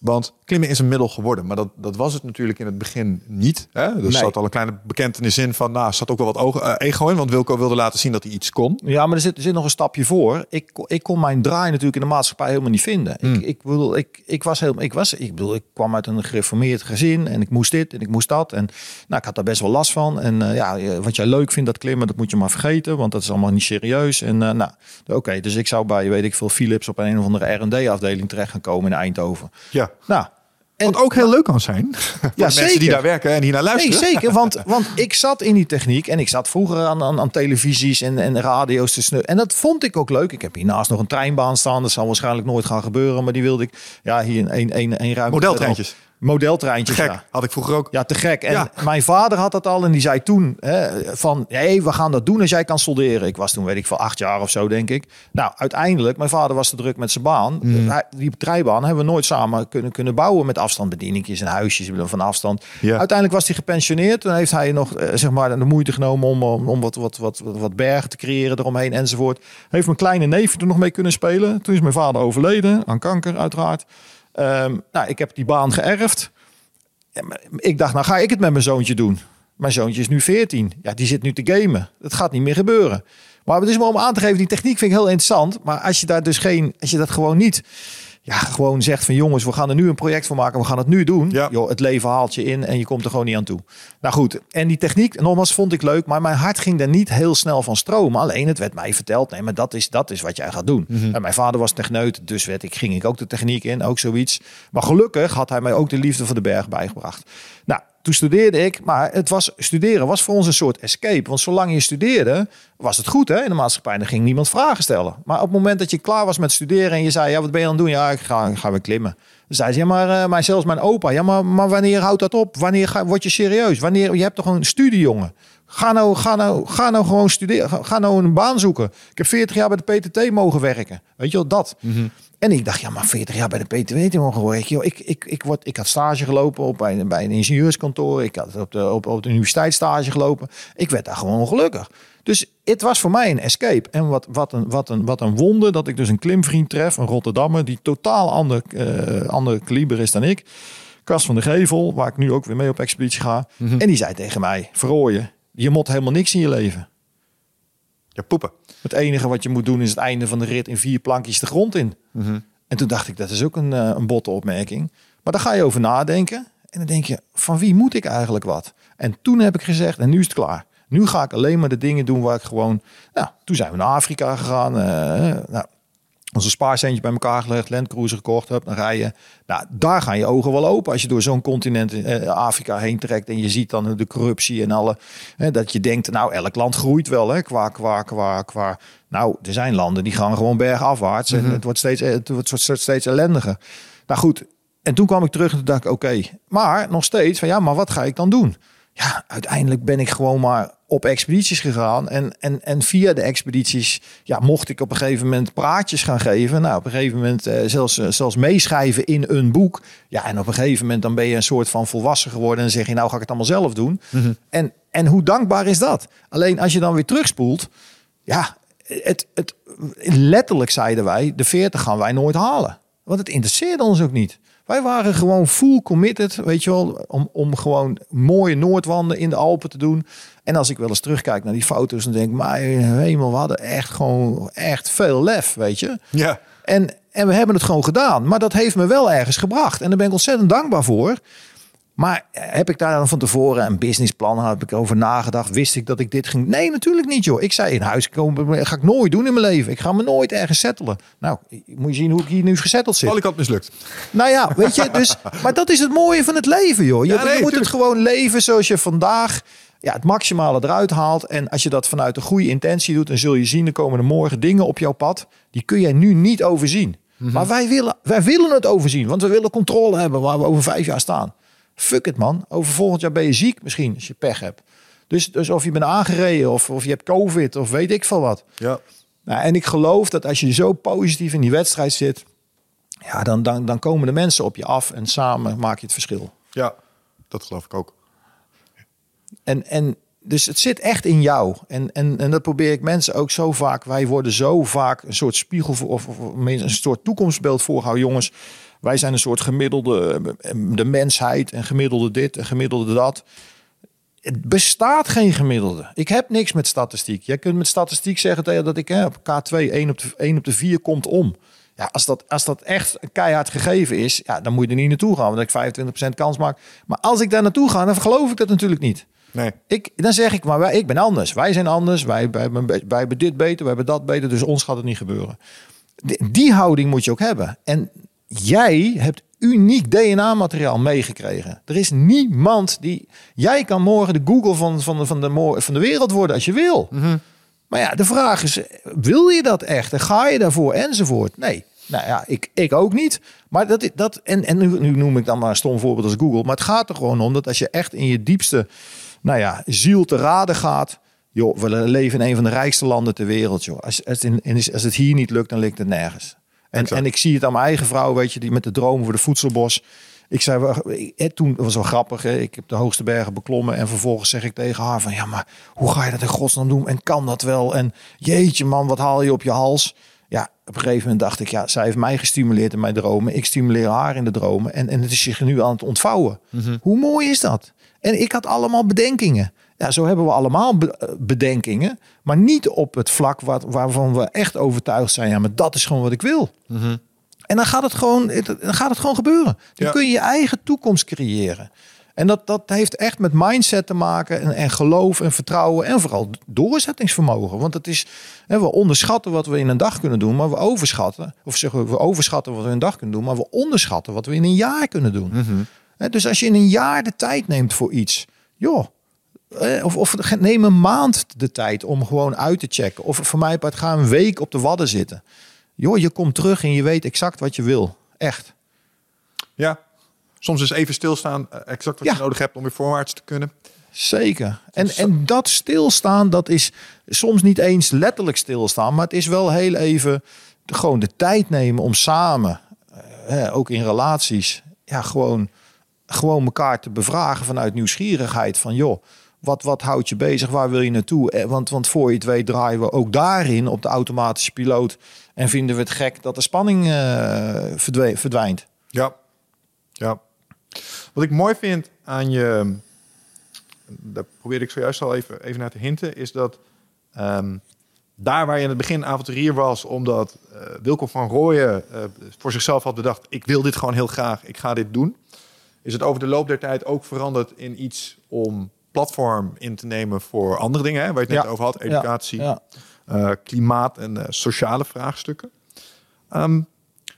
want klimmen is een middel geworden. Maar dat, dat was het natuurlijk in het begin niet. Hè? Er Nee. zat al een kleine bekentenis in van... Nou, er zat ook wel wat ogen, eh, ego in. Want Wilco wilde laten zien dat hij iets kon. Ja, maar er zit, er zit nog een stapje voor. Ik, kon- ik kon mijn draai natuurlijk in de maatschappij helemaal niet vinden. Ik, ik bedoel, ik, ik was helemaal, ik was, ik bedoel, ik kwam uit een gereformeerd gezin en ik moest dit en ik moest dat. En nou, ik had daar best wel last van. En eh, ja, eh, wat jij leuk vindt, dat klimmen, dat moet je maar vergeten, want dat is allemaal niet serieus. En nou, oké, dus ik zou bij, weet ik veel, Philips op een of andere R&D-afdeling terecht gaan komen in Eindhoven. Ja. Nou, en Wat ook heel leuk kan zijn. Voor de mensen die daar werken en hier naar Nee, luisteren. zeker. Want, want ik zat in die techniek en ik zat vroeger aan, aan, aan televisies en, en radio's te snu. En dat vond ik ook leuk. Ik heb hiernaast nog een treinbaan staan. Dat zal waarschijnlijk nooit gaan gebeuren. Maar die wilde ik. Ja, hier een, een, een, een ruimte. Modeltreintjes. Modeltreintjes, Gek, ja. had ik vroeger ook. Ja, te gek. En Ja. mijn vader had dat al en die zei toen hè, van, hey, we gaan dat doen als jij kan solderen. Ik was toen, weet ik veel, acht jaar of zo, denk ik. Nou, uiteindelijk, mijn vader was te druk met zijn baan. Hij- Die treinbaan hebben we nooit samen kunnen, kunnen bouwen met afstandsbedieningjes en huisjes van afstand. Ja. Uiteindelijk was hij gepensioneerd. Toen heeft hij nog eh, zeg maar, de moeite genomen om, om, om wat, wat, wat, wat, wat bergen te creëren eromheen enzovoort. Heeft mijn kleine neef toen nog mee kunnen spelen. Toen is mijn vader overleden, aan kanker uiteraard. Ehm, nou, ik heb die baan geërfd. Ik dacht, nou ga ik het met mijn zoontje doen. Mijn zoontje is nu 14. Ja, die zit nu te gamen. Dat gaat niet meer gebeuren. Maar het is maar om aan te geven, die techniek vind ik heel interessant. Maar als je daar dus geen, als je dat gewoon niet, ja, gewoon zegt van jongens, we gaan er nu een project van maken, we gaan het nu doen. Ja. Joh, het leven haalt je in en je komt er gewoon niet aan toe. Nou goed, en die techniek, nogmaals, vond ik leuk, maar mijn hart ging er niet heel snel van stromen. Alleen het werd mij verteld, nee, maar dat is, dat is wat jij gaat doen. En mijn vader was techneut, dus werd ik, ging ik ook de techniek in, ook zoiets. Maar gelukkig had hij mij ook de liefde voor de berg bijgebracht. Nou, toen studeerde ik, maar het was, studeren was voor ons een soort escape. Want zolang je studeerde, was het goed hè, in de maatschappij. Dan ging niemand vragen stellen. Maar op het moment dat je klaar was met studeren en je zei, ja, wat ben je aan het doen? Ja, ik ga, ik ga weer klimmen. Dan zei ze, ja, maar, eh, maar zelfs mijn opa, ja, maar, maar wanneer houdt dat op? Wanneer ga, word je serieus? Wanneer, je hebt toch een studie, jongen? Ga nou, ga, nou, ga nou gewoon studeren. Ga, nou een baan zoeken. Ik heb 40 jaar bij de PTT mogen werken. Weet je wel, dat. En ik dacht, ja, maar 40 jaar bij de PTT mogen werken. Ik, ik, ik, word, ik had stage gelopen op bij, bij een ingenieurskantoor. Ik had op de, op, op de universiteit stage gelopen. Ik werd daar gewoon ongelukkig. Dus het was voor mij een escape. En wat, wat, een, wat, een, wat een wonder dat ik dus een klimvriend tref, een Rotterdammer, die totaal ander, eh ander kaliber is dan ik. Kas van de Gevel, waar ik nu ook weer mee op expeditie ga. En die zei tegen mij, verrooien, je mot helemaal niks in je leven. Ja, poepen. Het enige wat je moet doen is het einde van de rit in vier plankjes de grond in. En toen dacht ik, dat is ook een, eh, een botte opmerking. Maar daar ga je over nadenken. En dan denk je, van wie moet ik eigenlijk wat? En toen heb ik gezegd, en nu is het klaar. Nu ga ik alleen maar de dingen doen waar ik gewoon... Nou, toen zijn we naar Afrika gegaan. eh, nou, onze spaarcentje bij elkaar gelegd, Landcruiser gekocht hebt, dan rij je. Nou, daar gaan je ogen wel open als je door zo'n continent eh, Afrika heen trekt en je ziet dan de corruptie en alle. Hè, dat je denkt, nou, elk land groeit wel, hè, qua, qua, qua, qua. Nou, er zijn landen die gaan gewoon bergafwaarts en het wordt steeds, het wordt steeds, steeds ellendiger. Nou goed, en toen kwam ik terug en toen dacht ik, oké, maar nog steeds van ja, maar wat ga ik dan doen? Ja, uiteindelijk ben ik gewoon maar op expedities gegaan. En, en, en via de expedities ja, mocht ik op een gegeven moment praatjes gaan geven. Nou, op een gegeven moment eh, zelfs, eh, zelfs meeschrijven in een boek. Ja, en op een gegeven moment dan ben je een soort van volwassen geworden. En zeg je, nou ga ik het allemaal zelf doen. en, en hoe dankbaar is dat? Alleen als je dan weer terugspoelt. Ja, het, het, letterlijk zeiden wij, de 40 gaan wij nooit halen. Want het interesseerde ons ook niet. Wij waren gewoon full committed, weet je wel, om, om gewoon mooie Noordwanden in de Alpen te doen. En als ik wel eens terugkijk naar die foto's, dan denk ik, maar hemel, we hadden echt gewoon echt veel lef, weet je. Ja. En, en we hebben het gewoon gedaan. Maar dat heeft me wel ergens gebracht. En daar ben ik ontzettend dankbaar voor. Maar heb ik daar dan van tevoren een businessplan? Heb ik over nagedacht? Wist ik dat ik dit ging? Nee, natuurlijk niet, joh. Ik zei in huis komen, ga ik nooit doen in mijn leven. Ik ga me nooit ergens settelen. Nou, moet je zien hoe ik hier nu gezetteld zit. Had mislukt. Nou ja, weet je, dus, maar dat is het mooie van het leven, joh. Je, Ja, nee, je moet tuurlijk. het gewoon leven zoals je vandaag ja, het maximale eruit haalt. En als je dat vanuit een goede intentie doet, dan zul je zien, er komen er morgen dingen op jouw pad. Die kun jij nu niet overzien. Mhm. Maar wij willen, wij willen het overzien, want we willen controle hebben waar we over vijf jaar staan. Fuck it, man. Over volgend jaar ben je ziek misschien, als je pech hebt. Dus, dus of je bent aangereden of, of je hebt covid of weet ik veel wat. Ja. Nou, en ik geloof dat als je zo positief in die wedstrijd zit, ja, dan, dan, dan komen de mensen op je af en samen maak je het verschil. Ja, dat geloof ik ook. En, en dus het zit echt in jou. En, en, en dat probeer ik mensen ook zo vaak. Wij worden zo vaak een soort spiegel voor, of, of een soort toekomstbeeld voorgehouden. Jongens, wij zijn een soort gemiddelde eh, de mensheid en gemiddelde dit en gemiddelde dat. Het bestaat geen gemiddelde. Ik heb niks met statistiek. Jij kunt met statistiek zeggen dat ik hè, op K2 1 op, de, 1 op de 4 komt om. Ja, als dat, als dat echt een keihard gegeven is, ja, dan moet je er niet naartoe gaan. Want ik 25% kans maak. Maar als ik daar naartoe ga, dan geloof ik dat natuurlijk niet. Nee. Ik, dan zeg ik, maar wij, ik ben anders. Wij zijn anders. Wij, wij, hebben- wij hebben dit beter, wij hebben dat beter. Dus ons gaat het niet gebeuren. Die, die houding moet je ook hebben. En jij hebt uniek DNA-materiaal meegekregen. Er is niemand die... Jij kan morgen de Google van, van, de, van, de, van de wereld worden als je wil. Maar ja, de vraag is, wil je dat echt? En ga je daarvoor enzovoort? Nee. Nou ja, ik, ik ook niet. Maar dat, dat en, en nu, nu noem ik dan maar een stom voorbeeld als Google. Maar het gaat er gewoon om dat als je echt in je diepste nou ja, ziel te raden gaat. Joh, we leven in een van de rijkste landen ter wereld. Joh. Als, in- als het hier niet lukt, dan lukt het nergens. En, en ik zie het aan mijn eigen vrouw, weet je, die met de droom voor de voedselbos. Ik zei, toen was wel grappig. Hè? Ik heb de hoogste bergen beklommen en vervolgens zeg ik tegen haar van, ja, maar hoe ga je dat in godsnaam doen? En kan dat wel? En jeetje man, wat haal je op je hals? Ja, op een gegeven moment dacht ik, ja, zij heeft mij gestimuleerd in mijn dromen. Ik stimuleer haar in de dromen. En, en het is zich nu aan het ontvouwen. Hoe mooi is dat? En ik had allemaal bedenkingen. Ja, zo hebben we allemaal be- eh, bedenkingen. Maar niet op het vlak wat, waarvan we echt overtuigd zijn. Ja, maar dat is gewoon wat ik wil. En dan gaat het gewoon, dan gaat het gewoon gebeuren. Dan Ja. kun je je eigen toekomst creëren. En dat, dat heeft echt met mindset te maken en, en geloof en vertrouwen en vooral doorzettingsvermogen. Want het is, hè, we onderschatten wat we in een dag kunnen doen, maar we overschatten, of zeggen we, we overschatten wat we in een dag kunnen doen, maar we onderschatten wat we in een jaar kunnen doen. Hè, dus als je in een jaar de tijd neemt voor iets, joh, of, of ge- neem een maand de tijd om gewoon uit te checken. Of voor mij part ga een week op de wadden zitten. Joh, je komt terug en je weet exact wat je wil. Echt. Ja. Soms is even stilstaan eh, exact wat Ja. je nodig hebt om weer voorwaarts te kunnen. Zeker. En, en dat stilstaan, dat is soms niet eens letterlijk stilstaan, maar het is wel heel even de- gewoon de tijd nemen om samen, eh, ook in relaties, ja, gewoon, gewoon elkaar te bevragen vanuit nieuwsgierigheid. Van joh, wat, wat houdt je bezig? Waar wil je naartoe? Eh, Want, want voor je het weet draaien we ook daarin op de automatische piloot en vinden we het gek dat de spanning eh, verdwijnt. Ja. Ja. Wat ik mooi vind aan je, daar probeerde ik zojuist al even, even naar te hinten, is dat ehm, daar waar je in het begin avonturier was, omdat eh Wilco van Rooyen voor zichzelf had bedacht, ik wil dit gewoon heel graag, ik ga dit doen, is het over de loop der tijd ook veranderd in iets om platform in te nemen voor andere dingen, hè, waar je het net Ja. over had, educatie, Ja. eh, klimaat en eh, sociale vraagstukken. Ehm,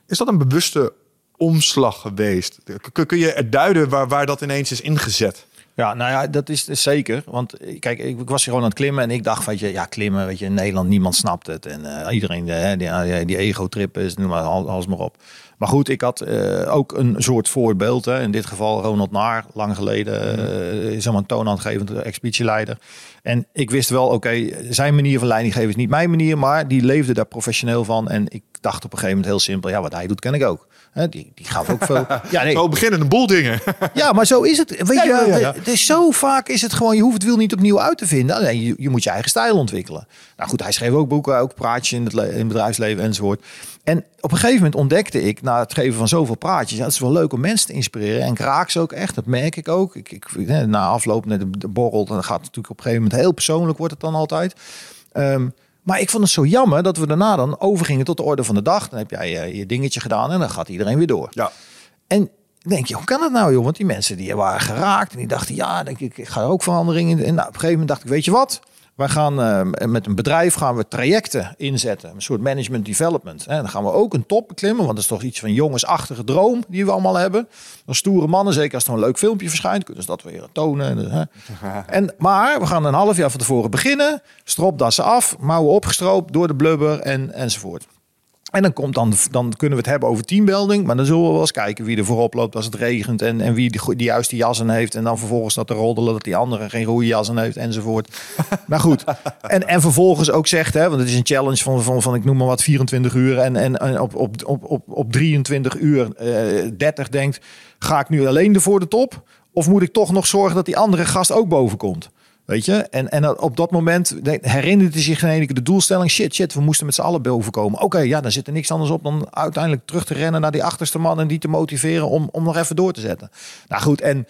is dat een bewuste omslag geweest? Kun, kun je er duiden waar, waar dat ineens is ingezet? Ja, nou ja, dat is zeker. Want eh, kijk, ik, ik was hier gewoon aan het klimmen en ik dacht, weet je, ja, klimmen, weet je, in Nederland niemand snapt het. En eh, iedereen, eh, die, ego-trip is, noem maar al- alles maar op. Maar goed, ik had ook een soort voorbeeld. Hè. In dit geval Ronald Naar, lang geleden, eh, is een toonaangevend expeditieleider. En ik wist wel, oké, zijn manier van leidinggeven is niet mijn manier, maar die leefde daar professioneel van. En ik dacht op een gegeven moment heel simpel, ja, wat hij doet, ken ik ook. Hè, die, die gaf ook veel. Ja, nee, Zo beginnen een boel dingen. ja, maar zo is het. Weet Ja, je, ja. Het is zo vaak is het gewoon, je hoeft het wiel niet opnieuw uit te vinden. Alleen je, je moet je eigen stijl ontwikkelen. Nou goed, hij schreef ook boeken, ook praatjes in het, in het bedrijfsleven enzovoort. En op een gegeven moment ontdekte ik, na het geven van zoveel praatjes, het is wel leuk om mensen te inspireren. En ik raak ze ook echt, dat merk ik ook. Ik, ik, na afloop met de, de borrel, dan gaat het natuurlijk op een gegeven moment heel persoonlijk, wordt het dan altijd. Ehm, maar ik vond het zo jammer dat we daarna dan overgingen tot de orde van de dag. Dan heb jij eh, je dingetje gedaan en dan gaat iedereen weer door. Ja. En denk je, hoe kan dat nou, joh? Want die mensen die waren geraakt en die dachten, ja, denk ik, ik ga er ook verandering in. En nou, op een gegeven moment dacht ik, weet je wat? Wij gaan eh, met een bedrijf gaan we trajecten inzetten, een soort management development. Hè. Dan gaan we ook een top beklimmen, want dat is toch iets van jongensachtige droom die we allemaal hebben. Dan stoere mannen, zeker als er een leuk filmpje verschijnt, kunnen ze dat weer tonen. Hè. En, maar we gaan een half jaar van tevoren beginnen, stropdassen af, mouwen opgestroopt door de blubber en, enzovoort. En dan, komt dan, dan kunnen we het hebben over teambuilding. Maar dan zullen we wel eens kijken wie er voorop loopt als het regent. En, en wie die, go- die juiste jas aan heeft. En dan vervolgens dat te roddelen dat die andere geen goede jas aan heeft enzovoort. maar goed. En, en vervolgens ook zegt, hè, want het is een challenge van, van, van ik noem maar wat 24 uur. En, en, en op, op, op, op, op 23 uur eh 30 denkt, ga ik nu alleen er voor de top? Of moet ik toch nog zorgen dat die andere gast ook boven komt? Weet je? En, en op dat moment de- herinnerde hij zich keer de doelstelling. Shit, shit, we moesten met z'n allen boven komen. Oké, ja, dan zit er niks anders op dan uiteindelijk terug te rennen naar die achterste man en die te motiveren om, om nog even door te zetten. Nou goed, en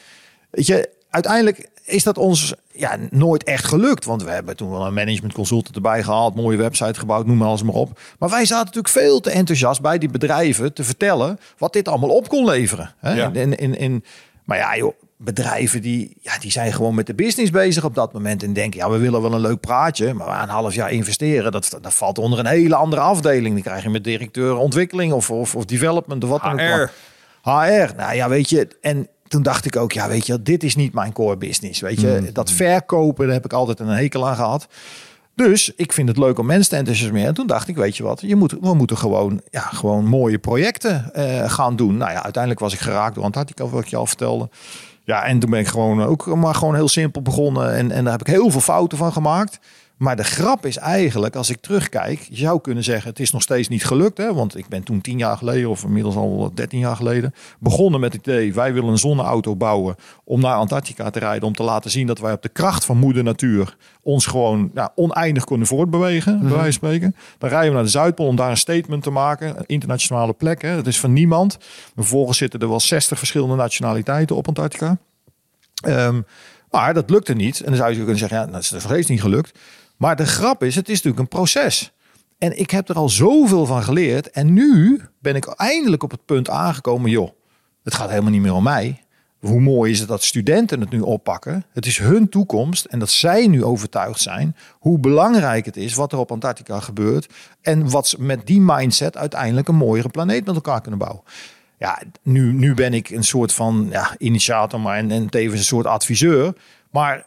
weet je, uiteindelijk is dat ons ja, nooit echt gelukt. Want we hebben toen wel een management consultant erbij gehaald, mooie website gebouwd, noem maar alles maar op. Maar wij zaten natuurlijk veel te enthousiast bij die bedrijven te vertellen wat dit allemaal op kon leveren. Hè? Ja. In, in, in, maar ja, joh, bedrijven die, ja, die zijn gewoon met de business bezig op dat moment. En denken, ja, we willen wel een leuk praatje. Maar een half jaar investeren. Dat, dat valt onder een hele andere afdeling. Dan krijg je met directeur ontwikkeling of, of, of development of wat dan ook. HR. HR. Nou ja, weet je. En toen dacht ik ook, ja, weet je, dit is niet mijn core business. Weet je, dat verkopen, daar heb ik altijd een hekel aan gehad. Dus ik vind het leuk om mensen te enthousiasmeren. En toen dacht ik, weet je wat, je moet, we moeten gewoon, ja, gewoon mooie projecten eh, gaan doen. Nou ja, uiteindelijk was ik geraakt door Antarctica, wat ik je al vertelde. Ja, en toen ben ik gewoon ook maar gewoon heel simpel begonnen. En, en daar heb ik heel veel fouten van gemaakt. Maar de grap is eigenlijk, als ik terugkijk, je zou kunnen zeggen, het is nog steeds niet gelukt. Hè? Want ik ben toen tien jaar geleden, of inmiddels al 13 jaar geleden, begonnen met het idee, wij willen een zonneauto bouwen om naar Antarctica te rijden. Om te laten zien dat wij op de kracht van moeder natuur ons gewoon ja, oneindig kunnen voortbewegen, bij wijze van spreken. Dan rijden we naar de Zuidpool om daar een statement te maken. Een internationale plek, hè? dat is van niemand. Vervolgens zitten er wel 60 verschillende nationaliteiten op Antarctica. Ehm, maar dat lukte niet. En dan zou je kunnen zeggen, ja, dat is nog steeds niet gelukt. Maar de grap is, het is natuurlijk een proces. En ik heb er al zoveel van geleerd. En nu ben ik eindelijk op het punt aangekomen, joh, het gaat helemaal niet meer om mij. Hoe mooi is het dat studenten het nu oppakken? Het is hun toekomst en dat zij nu overtuigd zijn hoe belangrijk het is wat er op Antarctica gebeurt. En wat ze met die mindset uiteindelijk een mooiere planeet met elkaar kunnen bouwen. Ja, nu, nu ben ik een soort van ja, initiator, maar en, en tevens een soort adviseur. Maar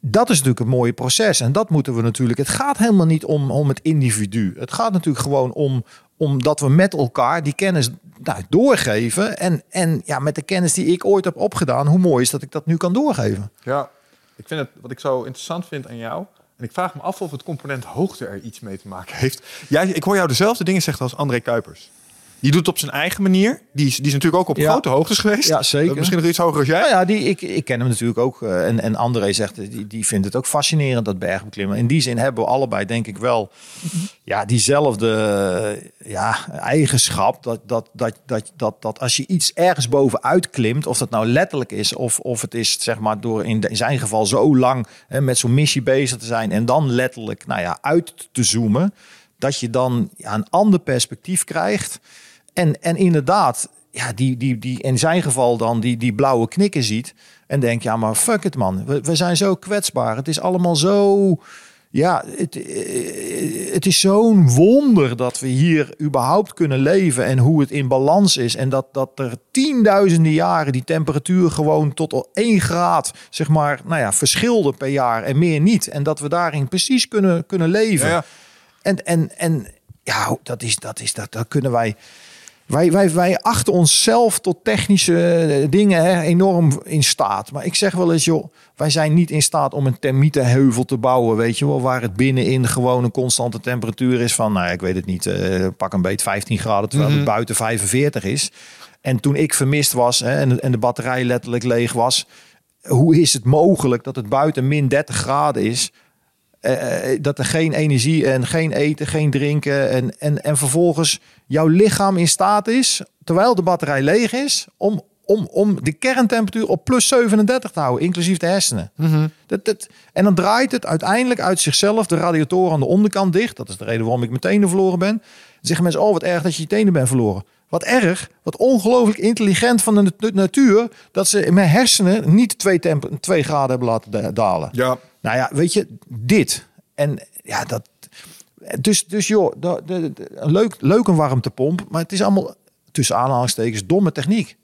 dat is natuurlijk een mooie proces. En dat moeten we natuurlijk. Het gaat helemaal niet om, om het individu. Het gaat natuurlijk gewoon om, om dat we met elkaar die kennis nou, doorgeven. En, en ja, met de kennis die ik ooit heb opgedaan, hoe mooi is dat ik dat nu kan doorgeven. Ja, ik vind het wat ik zo interessant vind aan jou. En ik vraag me af of het component hoogte er iets mee te maken heeft. Jij, ik hoor jou dezelfde dingen zeggen als André Kuipers. Die doet het op zijn eigen manier. Die is, die is natuurlijk ook op Ja. grote hoogtes geweest. Ja, zeker. Misschien nog iets hoger als jij. Nou ja, die, ik, ik ken hem natuurlijk ook. eh, En, en André zegt, eh, die, die vindt het ook fascinerend, dat bergbeklimmen. In die zin hebben we allebei, denk ik wel, ja, diezelfde eh, ja, eigenschap. Dat, dat, dat, dat, dat, dat als je iets ergens bovenuit klimt, of dat nou letterlijk is, of, of het is zeg maar door in, de- in zijn geval zo lang hè, met zo'n missie bezig te zijn en dan letterlijk nou ja, uit te zoomen, dat je dan ja, een ander perspectief krijgt. En, en inderdaad, ja, die, die, die in zijn geval dan die, die blauwe knikken ziet. En denkt, ja, maar fuck it man. We, we zijn zo kwetsbaar. Het is allemaal zo... Ja, het, eh, het is zo'n wonder dat we hier überhaupt kunnen leven en hoe het in balans is. En dat, dat er tienduizenden jaren die temperatuur gewoon tot al één graad, zeg maar, nou ja, verschilde per jaar en meer niet. En dat we daarin precies kunnen, kunnen leven. Ja, ja. En, en, en ja, dat is, dat is, dat, dat kunnen wij. Wij, wij, wij achten onszelf tot technische eh, dingen hè, enorm in staat. Maar ik zeg wel eens, joh, wij zijn niet in staat om een termietenheuvel te bouwen, weet je wel, waar het binnenin gewoon een constante temperatuur is van, nou, ik weet het niet, eh, pak een beet 15 graden, terwijl het buiten 45 is. En toen ik vermist was hè, en, en de batterij letterlijk leeg was, hoe is het mogelijk dat het buiten min 30 graden is? Eh, dat er geen energie en geen eten, geen drinken. En, en, en vervolgens jouw lichaam in staat is, terwijl de batterij leeg is, om, om, om de kerntemperatuur op plus 37 te houden, inclusief de hersenen. dat, dat, en dan draait het uiteindelijk uit zichzelf de radiatoren aan de onderkant dicht. Dat is de reden waarom ik mijn tenen verloren ben. Dan zeggen mensen, oh wat erg dat je je tenen bent verloren. Wat erg, wat ongelooflijk intelligent van de nat- natuur, dat ze in mijn hersenen niet twee, temp- twee graden hebben laten da- dalen. Ja. Nou ja, weet je, dit. En ja, dat. Dus, dus joh, de, de, de- een leuk, leuk een warmtepomp, maar het is allemaal tussen aanhalingstekens domme techniek.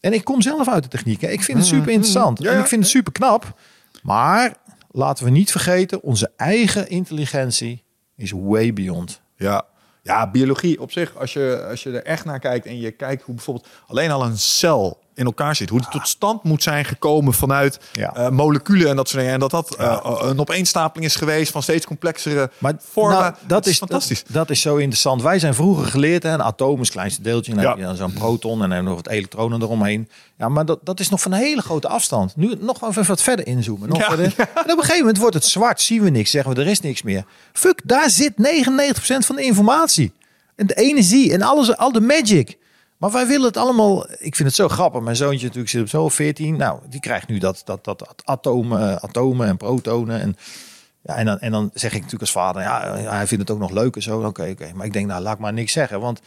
En ik kom zelf uit de techniek. Hè. Ik vind het super interessant. Ja, en ik vind het super knap. Maar laten we niet vergeten, onze eigen intelligentie is way beyond. Ja. Ja, biologie op zich, als je, als je er echt naar kijkt en je kijkt hoe bijvoorbeeld alleen al een cel in elkaar zit, hoe die tot stand moet zijn gekomen vanuit Ja. eh, moleculen en dat soort dingen. En dat dat eh, een opeenstapeling is geweest van steeds complexere Maar vormen. nou, dat, is fantastisch. Dat, dat is zo interessant. Wij zijn vroeger geleerd, hè, een atoom is het kleinste deeltje. En dan Ja. heb je dan zo'n proton en dan nog wat elektronen eromheen. Ja, maar dat, dat is nog van een hele grote afstand. Nu nog even wat verder inzoomen. Nog Ja, verder. En op een gegeven moment wordt het zwart, zien we niks, zeggen we er is niks meer. Fuck, daar zit 99% van de informatie. En de energie en alles, al de magic. Maar wij willen het allemaal. Ik vind het zo grappig. Mijn zoontje natuurlijk zit op zo 14. Nou, die krijgt nu dat, dat, dat atomen, eh, atomen en protonen. En ja, en dan, en dan zeg ik natuurlijk als vader, ja, hij vindt het ook nog leuk en zo. Oké, oké. Maar ik denk, nou, laat ik maar niks zeggen. Want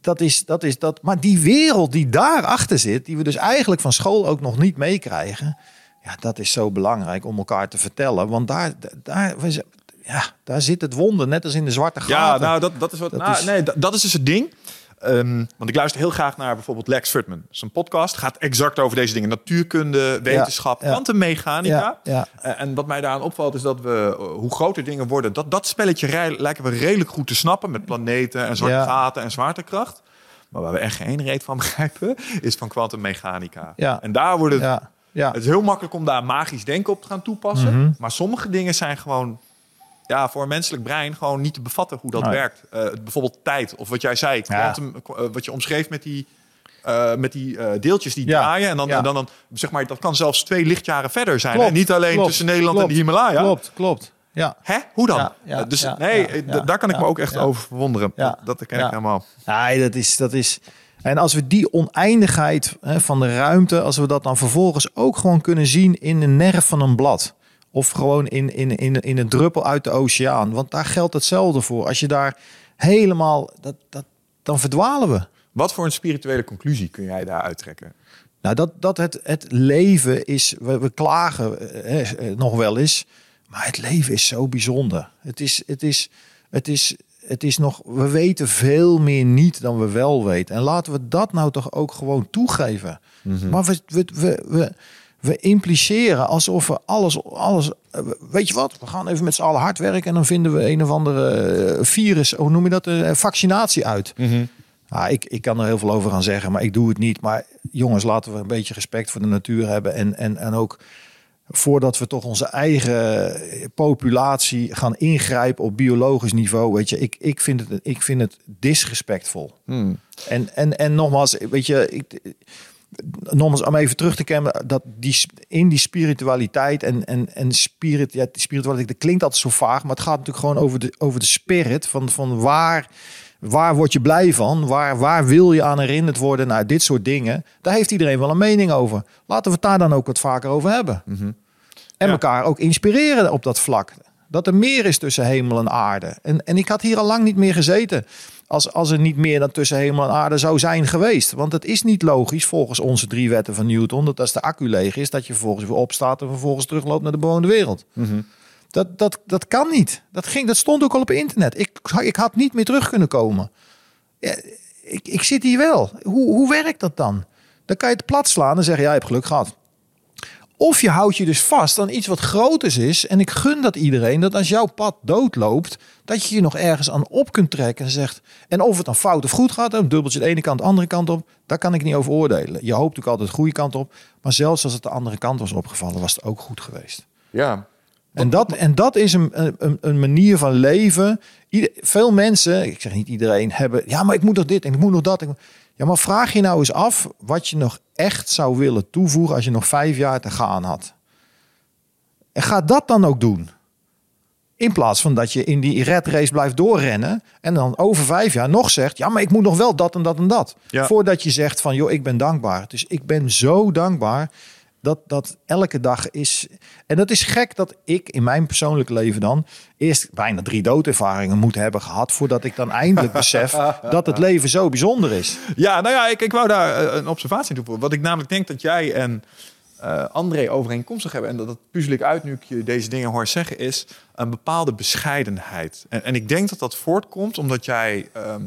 dat is, dat is dat. Maar die wereld die daarachter zit, die we dus eigenlijk van school ook nog niet meekrijgen. Ja, dat is zo belangrijk om elkaar te vertellen. Want daar, daar, ja, daar zit het wonder, net als in de zwarte gaten. Ja, nou, dat, dat is wat. Dat nou, is- Nee, dat, dat is dus het ding. Ehm, want ik luister heel graag naar bijvoorbeeld Lex Fridman. Zijn podcast gaat exact over deze dingen: natuurkunde, wetenschap, kwantummechanica. Ja, ja. Eh, en wat mij daaraan opvalt is dat we, eh, hoe groter dingen worden, dat, dat spelletje rij- lijken we redelijk goed te snappen met planeten en zwarte gaten en zwaartekracht. Maar waar we echt geen reet van begrijpen, is van kwantummechanica. En daar wordt het, ja, ja. het is heel makkelijk om daar magisch denken op te gaan toepassen. Mhm. Maar sommige dingen zijn gewoon ja, voor een menselijk brein gewoon niet te bevatten hoe dat Nee. werkt. Eh, bijvoorbeeld tijd, of wat jij zei, Ja. quantum, eh, wat je omschreef met die, eh, met die deeltjes die Ja. draaien. En dan, Ja. dan, dan, zeg maar, dat kan zelfs twee lichtjaren verder zijn. Klopt, En niet alleen klopt, tussen Nederland klopt, en de Himalaya. Klopt, klopt. Ja. Hè? Hoe dan? Ja, ja, dus ja, nee, ja, ja, daar kan ik ja, me ook echt ja. over verwonderen. Ja. Dat, dat ken Ja. ik helemaal. Nee, dat is, dat is. En als we die oneindigheid hè, van de ruimte, als we dat dan vervolgens ook gewoon kunnen zien in de nerf van een blad. Of gewoon in, in, in, in een druppel uit de oceaan. Want daar geldt hetzelfde voor. Als je daar helemaal. Dat, dat, dan verdwalen we. Wat voor een spirituele conclusie kun jij daar uittrekken? Nou, dat, dat het, het leven is. We, we klagen eh, eh, nog wel eens. Maar het leven is zo bijzonder. Het is, het is, het is, het is nog. We weten veel meer niet dan we wel weten. En laten we dat nou toch ook gewoon toegeven. Maar we, we, we, we, we impliceren alsof we alles, alles. eh, Weet je wat? We gaan even met z'n allen hard werken. En dan vinden we een of andere eh, virus. Hoe noem je dat? eh, vaccinatie uit. Ah, ik, ik kan er heel veel over gaan zeggen, maar ik doe het niet. Maar jongens, laten we een beetje respect voor de natuur hebben. En, en, en ook voordat we toch onze eigen populatie gaan ingrijpen op biologisch niveau. Weet je, ik, ik, vind, het, ik vind het disrespectvol. En, en, en nogmaals, weet je, ik, nogmaals om even terug te kennen dat die in die spiritualiteit en en en spirit ja, die spiritualiteit dat klinkt altijd zo vaag, maar het gaat natuurlijk gewoon over de over de spirit van van waar waar word je blij van, waar waar wil je aan herinnerd worden, nou dit soort dingen. Daar heeft iedereen wel een mening over. Laten we het daar dan ook wat vaker over hebben. En Ja. elkaar ook inspireren op dat vlak. Dat er meer is tussen hemel en aarde. En, en ik had hier al lang niet meer gezeten. Als, als er niet meer dan tussen hemel en aarde zou zijn geweest. Want het is niet logisch volgens onze drie wetten van Newton. Dat als de accu leeg is, dat je vervolgens weer opstaat en vervolgens terugloopt naar de bewoonde wereld. Dat, dat, dat kan niet. Dat, ging, dat stond ook al op internet. Ik, ik had niet meer terug kunnen komen. Ja, ik, ik zit hier wel. Hoe, hoe werkt dat dan? Dan kan je het plat slaan en zeggen, ja, je hebt geluk gehad. Of je houdt je dus vast aan iets wat groters is. En ik gun dat iedereen, dat als jouw pad doodloopt, dat je je nog ergens aan op kunt trekken en zegt. En of het dan fout of goed gaat, een dubbeltje de ene kant, de andere kant op, daar kan ik niet over oordelen. Je hoopt natuurlijk altijd de goede kant op. Maar zelfs als het de andere kant was opgevallen, was het ook goed geweest. Ja. En dat, en dat is een, een, een manier van leven. Ieder, veel mensen, ik zeg niet iedereen, hebben. Ja, maar ik moet nog dit en ik moet nog dat. Ik ja, maar vraag je nou eens af wat je nog echt zou willen toevoegen als je nog vijf jaar te gaan had. En ga dat dan ook doen. In plaats van dat je in die red race blijft doorrennen en dan over vijf jaar nog zegt, ja, maar ik moet nog wel dat en dat en dat. Ja. Voordat je zegt van, joh, ik ben dankbaar. Dus ik ben zo dankbaar dat dat elke dag is. En dat is gek dat ik in mijn persoonlijk leven dan eerst bijna drie doodervaringen moet hebben gehad voordat ik dan eindelijk besef dat het leven zo bijzonder is. Ja, nou ja, ik, ik wou daar eh, een observatie toevoegen. Wat ik namelijk denk dat jij en eh, André overeenkomstig hebben... en dat, dat puzzel ik uit nu ik je deze dingen hoor zeggen... is een bepaalde bescheidenheid. En, en ik denk dat dat voortkomt omdat jij... ehm,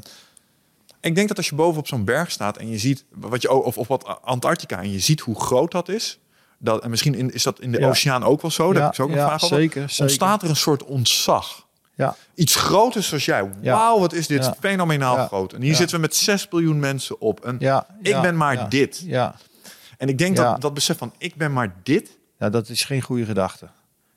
ik denk dat als je boven op zo'n berg staat en je ziet... Wat je, of, of wat Antarctica en je ziet hoe groot dat is... Dat, en misschien in, is dat in de Ja. oceaan ook wel zo. Daar Ja, heb ik zo ook een vraag over. zeker, zeker. Ontstaat er een soort ontzag? Ja, Iets groters zoals jij. Wauw, wat is dit fenomenaal groot. En hier zitten we met 6 biljoen mensen op. En ja, ik ben maar dit. Ja. En ik denk dat dat besef van ik ben maar dit. ja, dat is geen goede gedachte.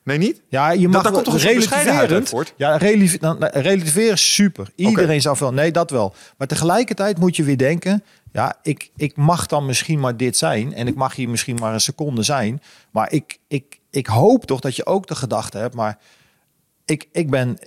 Nee, niet? Ja, je mag daar komt toch uit relativerend. voort? Ja, relativeren is super. Iedereen zou veel. Nee, dat wel. Maar tegelijkertijd moet je weer denken. Ja, ik, ik mag dan misschien maar dit zijn. En ik mag hier misschien maar een seconde zijn. Maar ik, ik, ik hoop toch dat je ook de gedachte hebt. Maar ik, ik ben.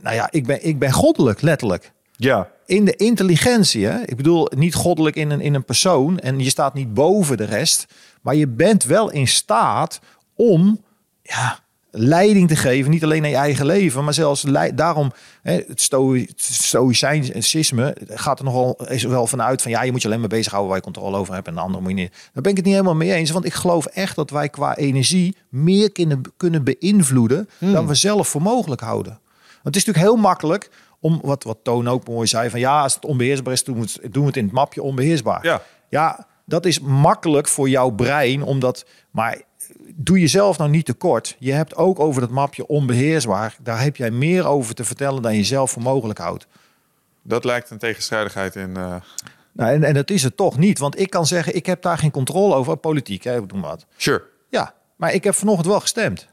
Nou ja, ik ben, ik ben goddelijk, letterlijk. Ja. In de intelligentie. Hè? Ik bedoel, niet goddelijk in een, in een persoon. En je staat niet boven de rest. Maar je bent wel in staat om ja, leiding te geven. Niet alleen aan je eigen leven, maar zelfs daarom. Hè, het stoïcijnsisme gaat er nogal is er wel vanuit van ja, je moet je alleen maar bezighouden waar je controle over hebt en de andere moet je niet. Daar ben ik het niet helemaal mee eens. Want ik geloof echt dat wij qua energie meer kunnen, kunnen beïnvloeden dan we zelf voor mogelijk houden. Want het is natuurlijk heel makkelijk om, wat, wat Toon ook mooi zei, van ja, als het onbeheersbaar is, doen we het, doen we het in het mapje onbeheersbaar. Ja. ja, dat is makkelijk voor jouw brein, omdat, maar doe jezelf nou niet tekort. Je hebt ook over dat mapje onbeheersbaar, daar heb jij meer over te vertellen dan je zelf voor mogelijk houdt. Dat lijkt een tegenstrijdigheid in. eh, Nou, en, en dat is het toch niet, want ik kan zeggen, ik heb daar geen controle over, politiek, hè, doe maar wat. Sure. Ja, maar ik heb vanochtend wel gestemd.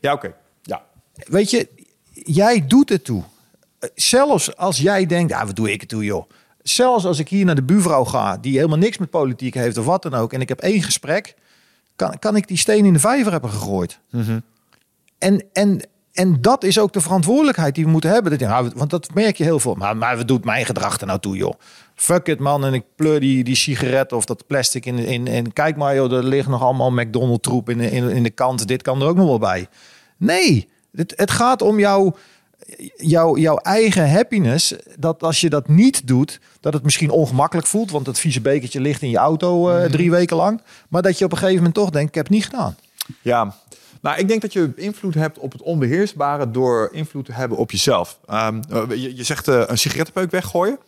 Ja, oké. Ja. Weet je, jij doet het toe. Zelfs als jij denkt, ja, wat doe ik het toe, joh. Zelfs als ik hier naar de buurvrouw ga, die helemaal niks met politiek heeft of wat dan ook, en ik heb één gesprek, kan, kan ik die steen in de vijver hebben gegooid. En, en, en dat is ook de verantwoordelijkheid die we moeten hebben. Dat, ja, want dat merk je heel veel. Maar, maar wat doet mijn gedrag er nou toe, joh? Fuck it, man. En ik pleur die, die sigaret of dat plastic in. in en kijk maar, joh, er ligt nog allemaal McDonald's troep in, de- in, in de kant. Dit kan er ook nog wel bij. Nee, het, het gaat om jouw, jouw, jouw eigen happiness. Dat als je dat niet doet, dat het misschien ongemakkelijk voelt. Want het vieze bekertje ligt in je auto eh, drie weken lang. Maar dat je op een gegeven moment toch denkt, ik heb het niet gedaan. Ja, nou, ik denk dat je invloed hebt op het onbeheersbare door invloed te hebben op jezelf. Ehm, eh, je, je zegt eh, een sigarettenpeuk weggooien.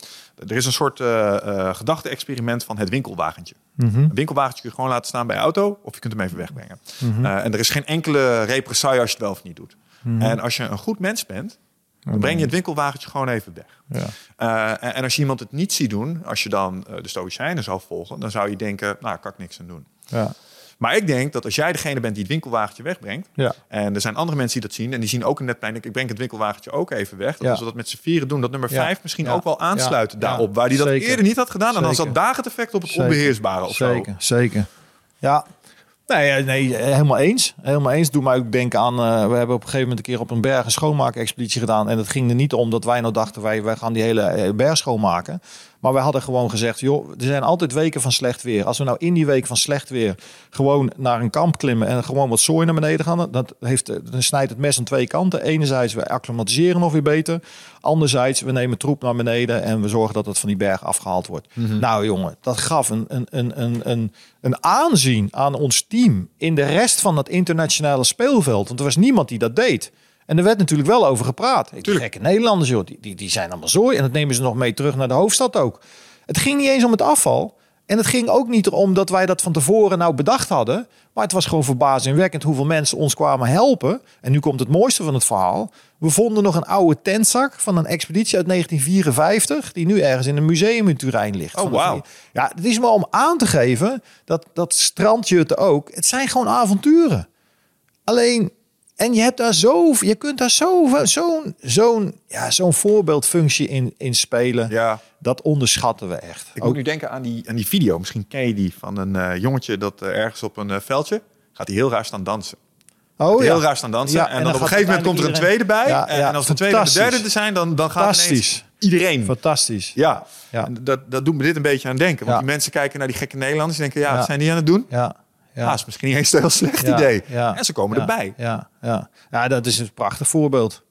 Er is een soort eh, gedachte-experiment van het winkelwagentje. Een winkelwagentje kun je gewoon laten staan bij je auto of je kunt hem even wegbrengen. Eh, en er is geen enkele represaille als je het wel of niet doet. En als je een goed mens bent, dan breng je het winkelwagentje gewoon even weg. Ja. Eh, en, en als je iemand het niet ziet doen, als je dan eh, de stoïcijnen zou volgen, dan zou je denken, nou, daar kan ik niks aan doen. Ja. Maar ik denk dat als jij degene bent die het winkelwagentje wegbrengt, Ja. en er zijn andere mensen die dat zien en die zien ook een netplein, ik breng het winkelwagentje ook even weg. Dat als we dat met z'n vieren doen, dat nummer vijf misschien ook wel aansluit Ja. daarop, waar die dat Zeker. eerder niet had gedaan. En dan zat daar het effect op het Zeker. onbeheersbare of zo. Zeker, zeker. Ja. Nee, ja, nee, helemaal eens. Helemaal eens. Doe mij ook denken aan. eh, we hebben op een gegeven moment een keer op een berg een schoonmaakexpeditie gedaan. En het ging er niet om dat wij nou dachten, wij, wij gaan die hele eh, berg schoonmaken. Maar we hadden gewoon gezegd, joh, er zijn altijd weken van slecht weer. Als we nou in die week van slecht weer gewoon naar een kamp klimmen en gewoon wat zooi naar beneden gaan, dat heeft, dan snijdt het mes aan twee kanten. Enerzijds, we acclimatiseren nog weer beter. Anderzijds, we nemen troep naar beneden en we zorgen dat het van die berg afgehaald wordt. Nou jongen, dat gaf een, een, een, een, een, een aanzien aan ons team in de rest van het internationale speelveld. Want er was niemand die dat deed. En er werd natuurlijk wel over gepraat. Ik gekke Nederlanders, joh, die, die, die zijn allemaal zooi. En dat nemen ze nog mee terug naar de hoofdstad ook. Het ging niet eens om het afval. En het ging ook niet erom dat wij dat van tevoren nou bedacht hadden. Maar het was gewoon verbazingwekkend hoeveel mensen ons kwamen helpen. En nu komt het mooiste van het verhaal. We vonden nog een oude tentzak van een expeditie uit 1954. Die nu ergens in een museum in Turijn ligt. Oh, wauw. Ja, het is maar om aan te geven dat, dat strandjutten ook. Het zijn gewoon avonturen. Alleen, en je hebt daar zo, je kunt daar zo, zo'n, zo'n, ja, zo'n voorbeeldfunctie in, in spelen. Ja. Dat onderschatten we echt. Ik Ook- moet nu denken aan die, aan die video. Misschien ken je die van een eh, jongetje dat eh, ergens op een eh, veldje gaat hij heel raar staan dansen. oh, heel ja. raar staan dansen. Ja, en, en dan, op een gegeven moment komt er een tweede bij. Ja, en als de tweede en de derde er zijn, dan, dan gaat ineens iedereen. Fantastisch. Ja, Ja. En dat, dat doet me dit een beetje aan denken. Want die mensen kijken naar die gekke Nederlanders en denken, ja, Ja. wat zijn die aan het doen? Ja. Ja, Ja. is misschien niet eens een heel slecht Ja, idee. ja, en ze komen erbij. Ja, ja. ja, dat is een prachtig voorbeeld.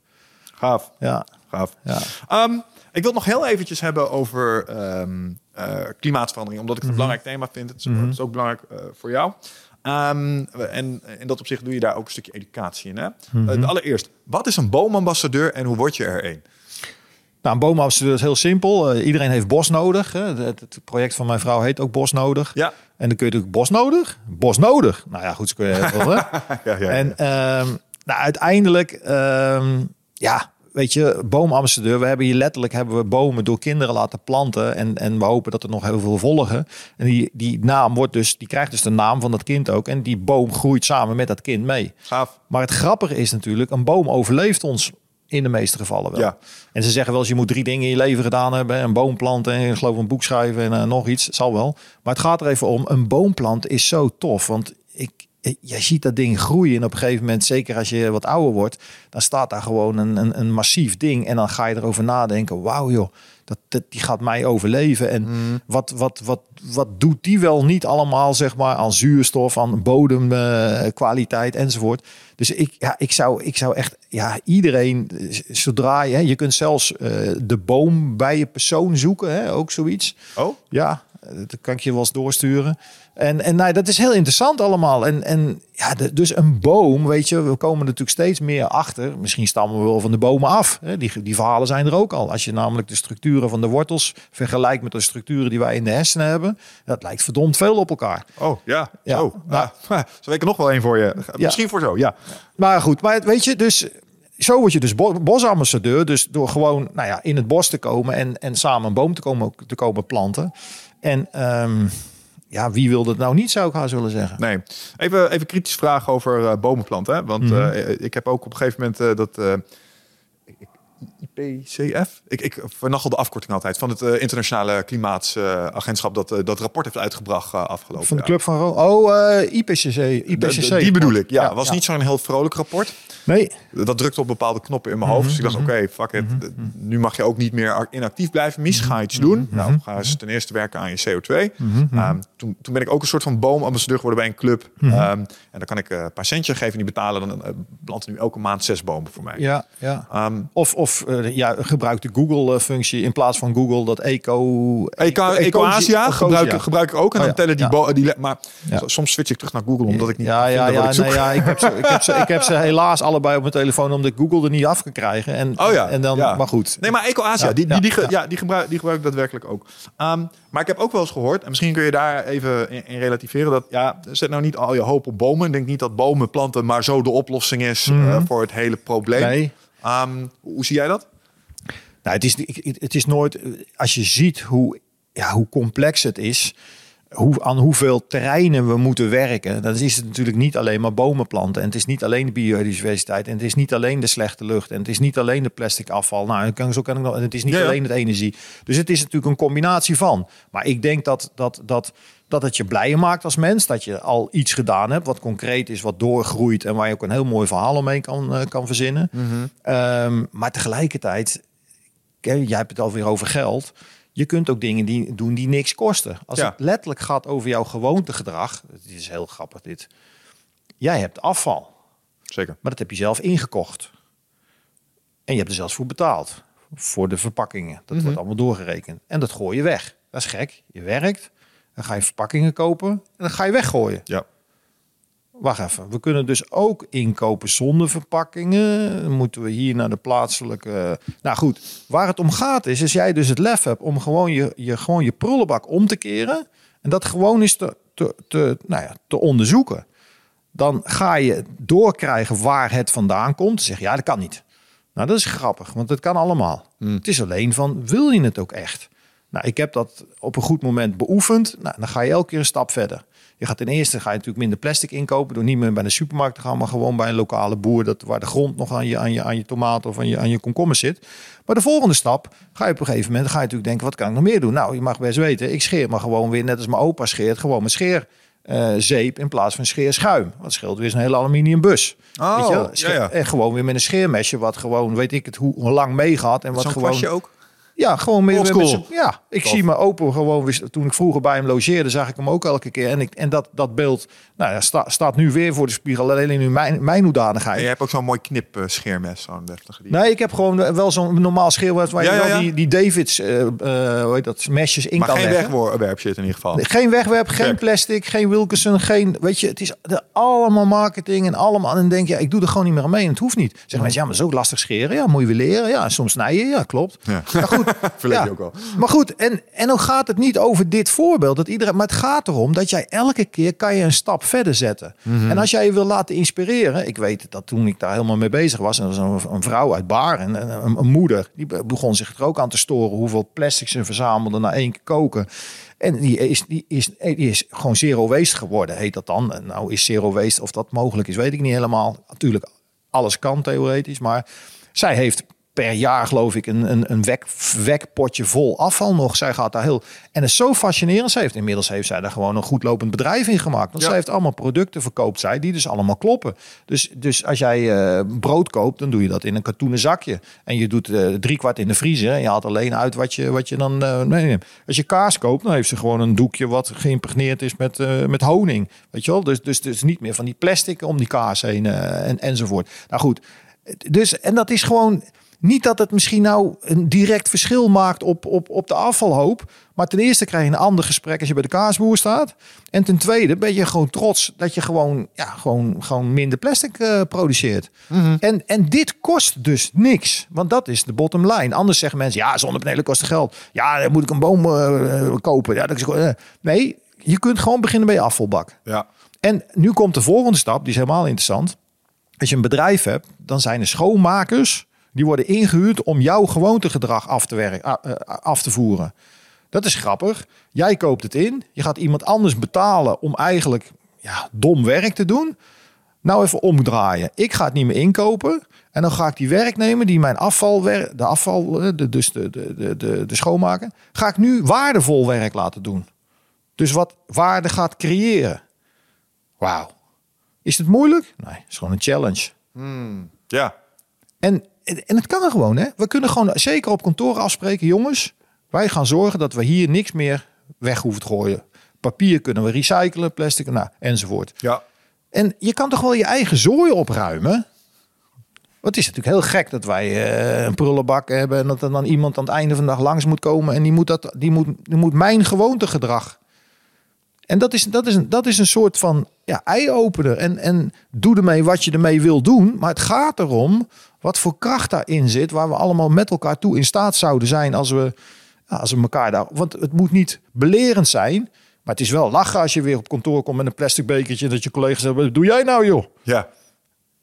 Gaaf. Ja, Gaaf. ja. Ehm, ik wil het nog heel eventjes hebben over ehm, eh, klimaatverandering. Omdat ik het een belangrijk thema vind. Het is, het is ook belangrijk eh, voor jou. Ehm, en in dat opzicht doe je daar ook een stukje educatie in. Hè? Eh, allereerst, wat is een boomambassadeur en hoe word je er een? Nou, een boomafstuur is heel simpel. Iedereen heeft bos nodig. Hè. Het, het project van mijn vrouw heet ook Bos Nodig. Ja. En dan kun je natuurlijk bos nodig. Bos nodig. Nou ja, goed, zo kun je? Ja, ja, En ehm, nou, uiteindelijk, ehm, ja, weet je, boomambassadeur. We hebben hier letterlijk hebben we bomen door kinderen laten planten. En, en we hopen dat er nog heel veel volgen. En die, die naam wordt dus, die krijgt dus de naam van dat kind ook. En die boom groeit samen met dat kind mee. Gaaf. Maar het grappige is natuurlijk, een boom overleeft ons in de meeste gevallen wel. Ja. En ze zeggen wel eens, je moet drie dingen in je leven gedaan hebben. Een boom planten en ik geloof een boek schrijven en eh, nog iets. Het zal wel. Maar het gaat er even om, een boomplant is zo tof. Want ik, je ziet dat ding groeien. En op een gegeven moment, zeker als je wat ouder wordt, dan staat daar gewoon een, een, een massief ding. En dan ga je erover nadenken, wauw joh, dat, dat, die gaat mij overleven. En wat, wat, wat, wat doet die wel niet allemaal, zeg maar, aan zuurstof, aan bodemkwaliteit enzovoort. Dus ik, ja, ik, zou, ik zou echt, ja, iedereen, eh, zodra je, hè, je kunt zelfs eh, de boom bij je persoon zoeken, hè, ook zoiets. Oh? Ja, eh, dat kan ik je wel eens doorsturen. En, en nou, dat is heel interessant allemaal. En, en ja, de- dus een boom, weet je, we komen er natuurlijk steeds meer achter. Misschien stammen we wel van de bomen af. Hè? Die, die verhalen zijn er ook al. Als je namelijk de structuren van de wortels vergelijkt met de structuren die wij in de hersenen hebben, dat lijkt verdomd veel op elkaar. Oh, ja. Ja. Zo. Nou. Ah, zo ik er nog wel één voor je. Misschien voor zo, ja. Maar goed, maar weet je, dus zo word je dus bo- bosambassadeur. Dus door gewoon nou ja, in het bos te komen en, en samen een boom te komen, te komen planten. En ehm, ja, wie wil dat nou niet, zou ik haar zullen zeggen. Nee. Even, even kritisch vragen over eh, bomenplanten. Hè? Want Mhm. eh, ik heb ook op een gegeven moment eh, dat... ik- IPCF? Ik, ik vernachel de afkorting altijd. Van het eh, internationale klimaatagentschap dat eh, dat rapport heeft uitgebracht eh, afgelopen Van de club van Ro- Oh, IPCC. De- IPCC. de- die bedoel ik. Ja, Ja, was ja. niet zo'n heel vrolijk rapport. Nee. Dat drukte op bepaalde knoppen in mijn hoofd. Dus ik dacht, oké, fuck it. Nu mag je ook niet meer inactief blijven. Mies, ga iets doen. Nou, ga eens ten eerste werken aan je CO2. Ehm, toen, toen ben ik ook een soort van boomambassadeur geworden bij een club. Ehm, en dan kan ik een paar centjes geven en die betalen. Dan planten nu elke maand zes bomen voor mij. Ja, ja. Ehm, Of, of eh, ja, gebruik de Google-functie in plaats van Google dat eco... Eco, Eco-Asia gebruik, gebruik ik ook. En Oh dan tellen die bo- die Maar soms switch ik terug naar Google omdat ik niet ja, ja, ja, ik zoek. nee, ja, ik heb, ze, ik, heb ze, ik heb ze helaas allebei op mijn telefoon omdat ik Google er niet af kan krijgen. En, Oh ja, en dan, maar goed. Nee, maar Eco-Asia, Ja, die, die, die, ja. die, gebruik, die gebruik ik daadwerkelijk ook. Ehm, maar ik heb ook wel eens gehoord, en misschien kun je daar even in, in relativeren, dat ja, zet nou niet al je hoop op bomen. Denk niet dat bomen planten maar zo de oplossing is eh, voor het hele probleem. Mhm. Nee. Ehm, hoe zie jij dat? Nou, het, is, het is nooit, als je ziet hoe, ja, hoe complex het is, hoe, aan hoeveel terreinen we moeten werken, dan is het natuurlijk niet alleen maar bomen planten. En het is niet alleen de biodiversiteit. En het is niet alleen de slechte lucht. En het is niet alleen de plastic afval. Nou, kan, zo kan ik nog, en het is niet Ja, ja. alleen het energie. Dus het is natuurlijk een combinatie van. Maar ik denk dat, dat, dat, dat het je blijer maakt als mens. Dat je al iets gedaan hebt wat concreet is, wat doorgroeit. En waar je ook een heel mooi verhaal omheen kan, eh, kan verzinnen. Ehm, maar tegelijkertijd, jij hebt het alweer over geld. Je kunt ook dingen die, doen die niks kosten. Als Ja. het letterlijk gaat over jouw gewoontegedrag, het is heel grappig dit. Jij hebt afval, Zeker. maar dat heb je zelf ingekocht. En je hebt er zelfs voor betaald. Voor de verpakkingen. Dat wordt allemaal doorgerekend. En dat gooi je weg. Dat is gek. Je werkt, dan ga je verpakkingen kopen en dan ga je weggooien. Ja. Wacht even, we kunnen dus ook inkopen zonder verpakkingen. Dan moeten we hier naar de plaatselijke... Nou goed, waar het om gaat is, als jij dus het lef hebt om gewoon je, je, gewoon je prullenbak om te keren... en dat gewoon is te, te, te, nou ja, te onderzoeken... dan ga je doorkrijgen waar het vandaan komt. Zeg ja, dat kan niet. Nou, dat is grappig, want het kan allemaal. Het is alleen van, wil je het ook echt? Nou, ik heb dat op een goed moment beoefend. Nou, dan ga je elke keer een stap verder. Je gaat ten eerste ga je natuurlijk minder plastic inkopen door niet meer bij de supermarkt te gaan, maar gewoon bij een lokale boer dat waar de grond nog aan je, aan je, aan je tomaten of aan je, aan je komkommer zit. Maar de volgende stap ga je op een gegeven moment ga je natuurlijk denken, wat kan ik nog meer doen? Nou, je mag best weten, ik scheer maar gewoon weer net als mijn opa scheert, gewoon met scheer. eh, zeep in plaats van scheerschuim. Dat scheelt weer een hele aluminium bus. Oh, Weet je ja. En gewoon weer met een scheermesje, wat gewoon, weet ik het, hoe, hoe lang meegaat. En wat gewoon. ook? Ja, gewoon meer. Met Ja, ik Tof. zie mijn opa gewoon weer. Toen ik vroeger bij hem logeerde, zag ik hem ook elke keer. En, ik, en dat, dat beeld nou, ja, sta- staat nu weer voor de spiegel. Alleen in mijn, mijn En hoedanigheid. je hebt ook zo'n mooi knip eh, scheermes, zo'n deftige. Die... Nee, ik heb gewoon wel zo'n normaal schilder waar je Ja, wel ja. die, die Davids, eh eh, hoe heet dat, mesjes in maar kan geen leggen. wegwerp shit in ieder geval. Geen wegwerp, geen plastic, geen Wilkerson, geen, weet je, het is de, allemaal marketing en allemaal. En dan denk je, ik doe er gewoon niet meer aan mee en het hoeft niet. Zeggen mensen, ja, maar zo lastig scheren, ja, moet je weer leren. Ja, soms snijden, ja, klopt. Ja. Maar goed, Verleed ja. je ook wel. Maar goed, en, en dan gaat het niet over dit voorbeeld. Dat iedereen, maar het gaat erom dat jij elke keer kan je een stap verder zetten. En als jij je wil laten inspireren. Ik weet dat toen ik daar helemaal mee bezig was. En er was een, een vrouw uit Baar en een, een, een moeder. Die be- begon zich er ook aan te storen. Hoeveel plastic ze verzamelde na één keer koken. En die is, die, is, die is gewoon zero waste geworden, heet dat dan. Nou is zero waste, of dat mogelijk is, weet ik niet helemaal. Natuurlijk, alles kan theoretisch. Maar zij heeft per jaar, geloof ik, een, een, een wek, wekpotje vol afval nog. Zij gaat daar heel... En het is zo fascinerend. Ze heeft, inmiddels heeft zij daar gewoon een goed lopend bedrijf in gemaakt. Want Ja. zij heeft allemaal producten verkoopt zij, die dus allemaal kloppen. Dus, dus als jij eh, brood koopt, dan doe je dat in een katoenen zakje. En je doet eh drie kwart in de vriezer. En je haalt alleen uit wat je, wat je dan eh, meeneemt. Als je kaas koopt, dan heeft ze gewoon een doekje wat geïmpregneerd is met, met honing. Weet je wel? Dus, dus, dus niet meer van die plastic om die kaas heen en, enzovoort. Nou goed, dus, en dat is gewoon niet dat het misschien nou een direct verschil maakt op, op, op de afvalhoop. Maar ten eerste krijg je een ander gesprek als je bij de kaasboer staat. En ten tweede ben je gewoon trots dat je gewoon, ja, gewoon, gewoon minder plastic eh, produceert. en, en dit kost dus niks. Want dat is de bottom line. Anders zeggen mensen, ja, zonnepanelen kosten geld. Ja, dan moet ik een boom eh, kopen. Ja, dat is, eh. Nee, je kunt gewoon beginnen bij je afvalbak. Ja. En nu komt de volgende stap, die is helemaal interessant. Als je een bedrijf hebt, dan zijn er schoonmakers die worden ingehuurd om jouw gewoontegedrag af te, werken, eh, af te voeren. Dat is grappig. Jij koopt het in, je gaat iemand anders betalen om eigenlijk ja, dom werk te doen. Nou even omdraaien. Ik ga het niet meer inkopen. En dan ga ik die werknemer die mijn afval, de afval, eh, de, dus de, de, de, de, schoonmaker, ga ik nu waardevol werk laten doen. Dus wat waarde gaat creëren. Wauw. Is het moeilijk? Nee, het is gewoon een challenge. Ja. En, en het kan gewoon, hè? We kunnen gewoon zeker op kantoor afspreken, jongens. Wij gaan zorgen dat we hier niks meer weg hoeven te gooien. Papier kunnen we recyclen, plastic, nou, enzovoort. Ja. En je kan toch wel je eigen zooi opruimen? Het is natuurlijk heel gek dat wij eh, een prullenbak hebben... en dat er dan iemand aan het einde van de dag langs moet komen... en die moet, dat, die moet, die moet mijn gewoontegedrag... En dat is, dat is, een, dat is een soort van ja, eye-opener. En, en doe ermee wat je ermee wil doen. Maar het gaat erom wat voor kracht daarin zit... waar we allemaal met elkaar toe in staat zouden zijn... als we, ja, als we elkaar daar... Want het moet niet belerend zijn... maar het is wel lachen als je weer op kantoor komt met een plastic bekertje... dat je collega's zeggen, wat doe jij nou joh? Ja.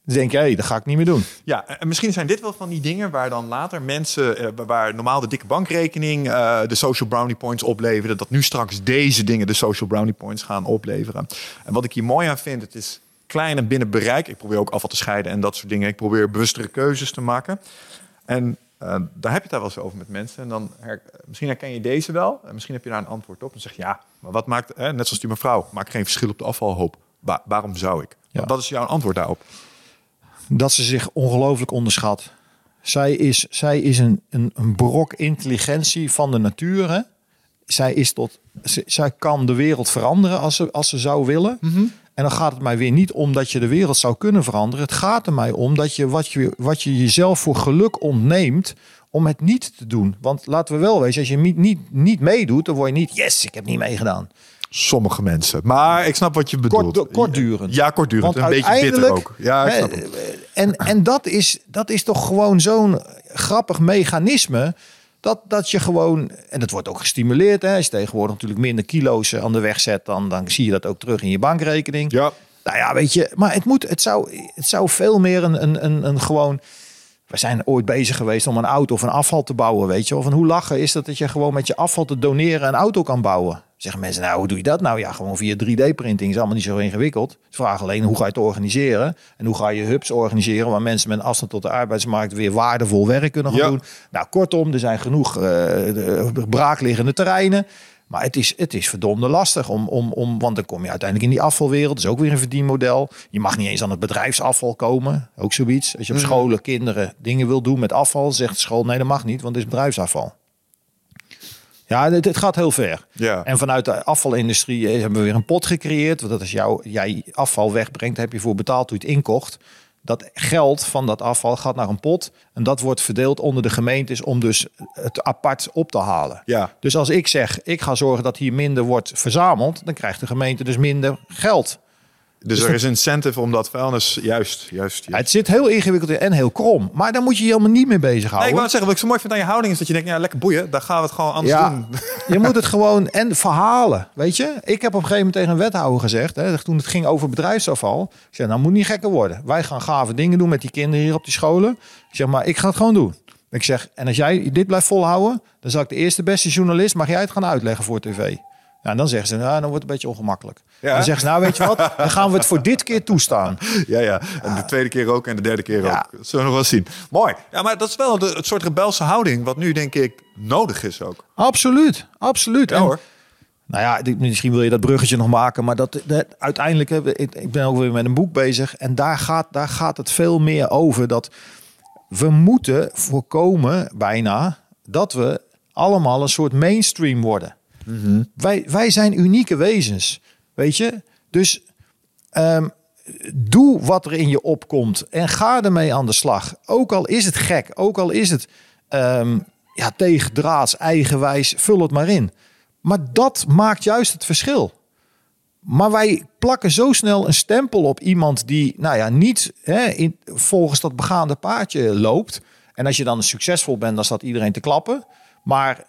Dan denk je, hé, dat ga ik niet meer doen. Ja, en misschien zijn dit wel van die dingen waar dan later mensen, eh, waar normaal de dikke bankrekening eh, de social brownie points opleveren, dat nu straks deze dingen de social brownie points gaan opleveren. En wat ik hier mooi aan vind, het is klein en binnen bereik. Ik probeer ook afval te scheiden en dat soort dingen. Ik probeer bewustere keuzes te maken. En eh, daar heb je het daar wel eens over met mensen. En dan her- misschien herken je deze wel. En misschien heb je daar een antwoord op. Dan zeg je ja, maar wat maakt, hè, net zoals die mevrouw, maakt geen verschil op de afvalhoop. Wa- waarom zou ik? Ja. Wat is jouw antwoord daarop? Dat ze zich ongelooflijk onderschat. Zij is, zij is een, een, een brok intelligentie van de natuur. Hè? Zij, is tot, zij kan de wereld veranderen als ze, als ze zou willen. En dan gaat het mij weer niet om dat je de wereld zou kunnen veranderen. Het gaat er mij om dat je wat, je wat je jezelf voor geluk ontneemt om het niet te doen. Want laten we wel wezen, als je niet, niet, niet meedoet, dan word je niet, yes, ik heb niet meegedaan. Sommige mensen. Maar ik snap wat je bedoelt. Kort- kortdurend. Ja, kortdurend. Want een beetje bitter ook. Ja, ik snap het. En, en dat, is, dat is toch gewoon zo'n grappig mechanisme. Dat, dat je gewoon, en dat wordt ook gestimuleerd. Hè? Als je tegenwoordig natuurlijk minder kilo's aan de weg zet, dan, dan zie je dat ook terug in je bankrekening. Ja. Nou ja, weet je, maar het, moet, het, zou, het zou veel meer een, een, een, een gewoon. We zijn ooit bezig geweest om een auto of een afval te bouwen, weet je. Of een hoe lachen is dat dat je gewoon met je afval te doneren een auto kan bouwen. Zeggen mensen, nou, hoe doe je dat nou? Ja, gewoon via 3D-printing is allemaal niet zo ingewikkeld. Ze vragen alleen hoe ga je het organiseren en hoe ga je hubs organiseren waar mensen met afstand tot de arbeidsmarkt weer waardevol werk kunnen gaan Ja. doen. Nou, kortom, er zijn genoeg de- braakliggende terreinen. Maar het is, het is verdomde lastig, om, om, om, want dan kom je uiteindelijk in die afvalwereld. Dat is ook weer een verdienmodel. Je mag niet eens aan het bedrijfsafval komen. Ook zoiets. Als je op scholen kinderen dingen wil doen met afval, zegt de school nee, dat mag niet, want het is bedrijfsafval. Ja, het, het gaat heel ver. Ja. En vanuit de afvalindustrie eh, hebben we weer een pot gecreëerd. Want dat is jouw, jij afval wegbrengt, heb je voor betaald toen je het inkocht. Dat geld van dat afval gaat naar een pot. En dat wordt verdeeld onder de gemeentes om dus het apart op te halen. Ja. Dus als ik zeg, ik ga zorgen dat hier minder wordt verzameld, dan krijgt de gemeente dus minder geld. Dus er is incentive om dat vuilnis juist, juist. Ja, het zit heel ingewikkeld in en heel krom. Maar daar moet je je helemaal niet mee Nee, ik bezighouden. wou het zeggen, wat ik zo mooi vind aan je houding is dat je denkt, ja, lekker boeien, daar gaan we het gewoon anders ja, doen. je moet het gewoon en verhalen, weet je. Ik heb op een gegeven moment tegen een wethouder gezegd, hè, toen het ging over bedrijfsafval, ik zei, nou moet niet gekker worden. Wij gaan gave dingen doen met die kinderen hier op die scholen. Ik zeg, maar ik ga het gewoon doen. Ik zeg, en als jij dit blijft volhouden, dan zal ik de eerste beste journalist, mag jij het gaan uitleggen voor tv. Ja, en dan zeggen ze, nou, dan wordt het een beetje ongemakkelijk. Ja. Dan zeggen ze, nou weet je wat, dan gaan we het voor dit keer toestaan. Ja, ja. En de tweede keer ook en de derde keer Ja. ook. Dat zullen we nog wel zien. Mooi. Ja, maar dat is wel de, het soort rebelse houding wat nu denk ik nodig is ook. Absoluut, absoluut. Ja En- hoor. Nou ja, misschien wil je dat bruggetje nog maken, maar dat, dat uiteindelijk, ik ben ook weer met een boek bezig en daar gaat, daar gaat het veel meer over dat we moeten voorkomen bijna dat we allemaal een soort mainstream worden. Wij, wij zijn unieke wezens, weet je? Dus ehm, doe wat er in je opkomt en ga ermee aan de slag. Ook al is het gek, ook al is het ehm ja, tegendraads, eigenwijs, vul het maar in. Maar dat maakt juist het verschil. Maar wij plakken zo snel een stempel op iemand die, nou ja, niet hè, in, volgens dat begaande paardje loopt. En als je dan succesvol bent, dan staat iedereen te klappen. Maar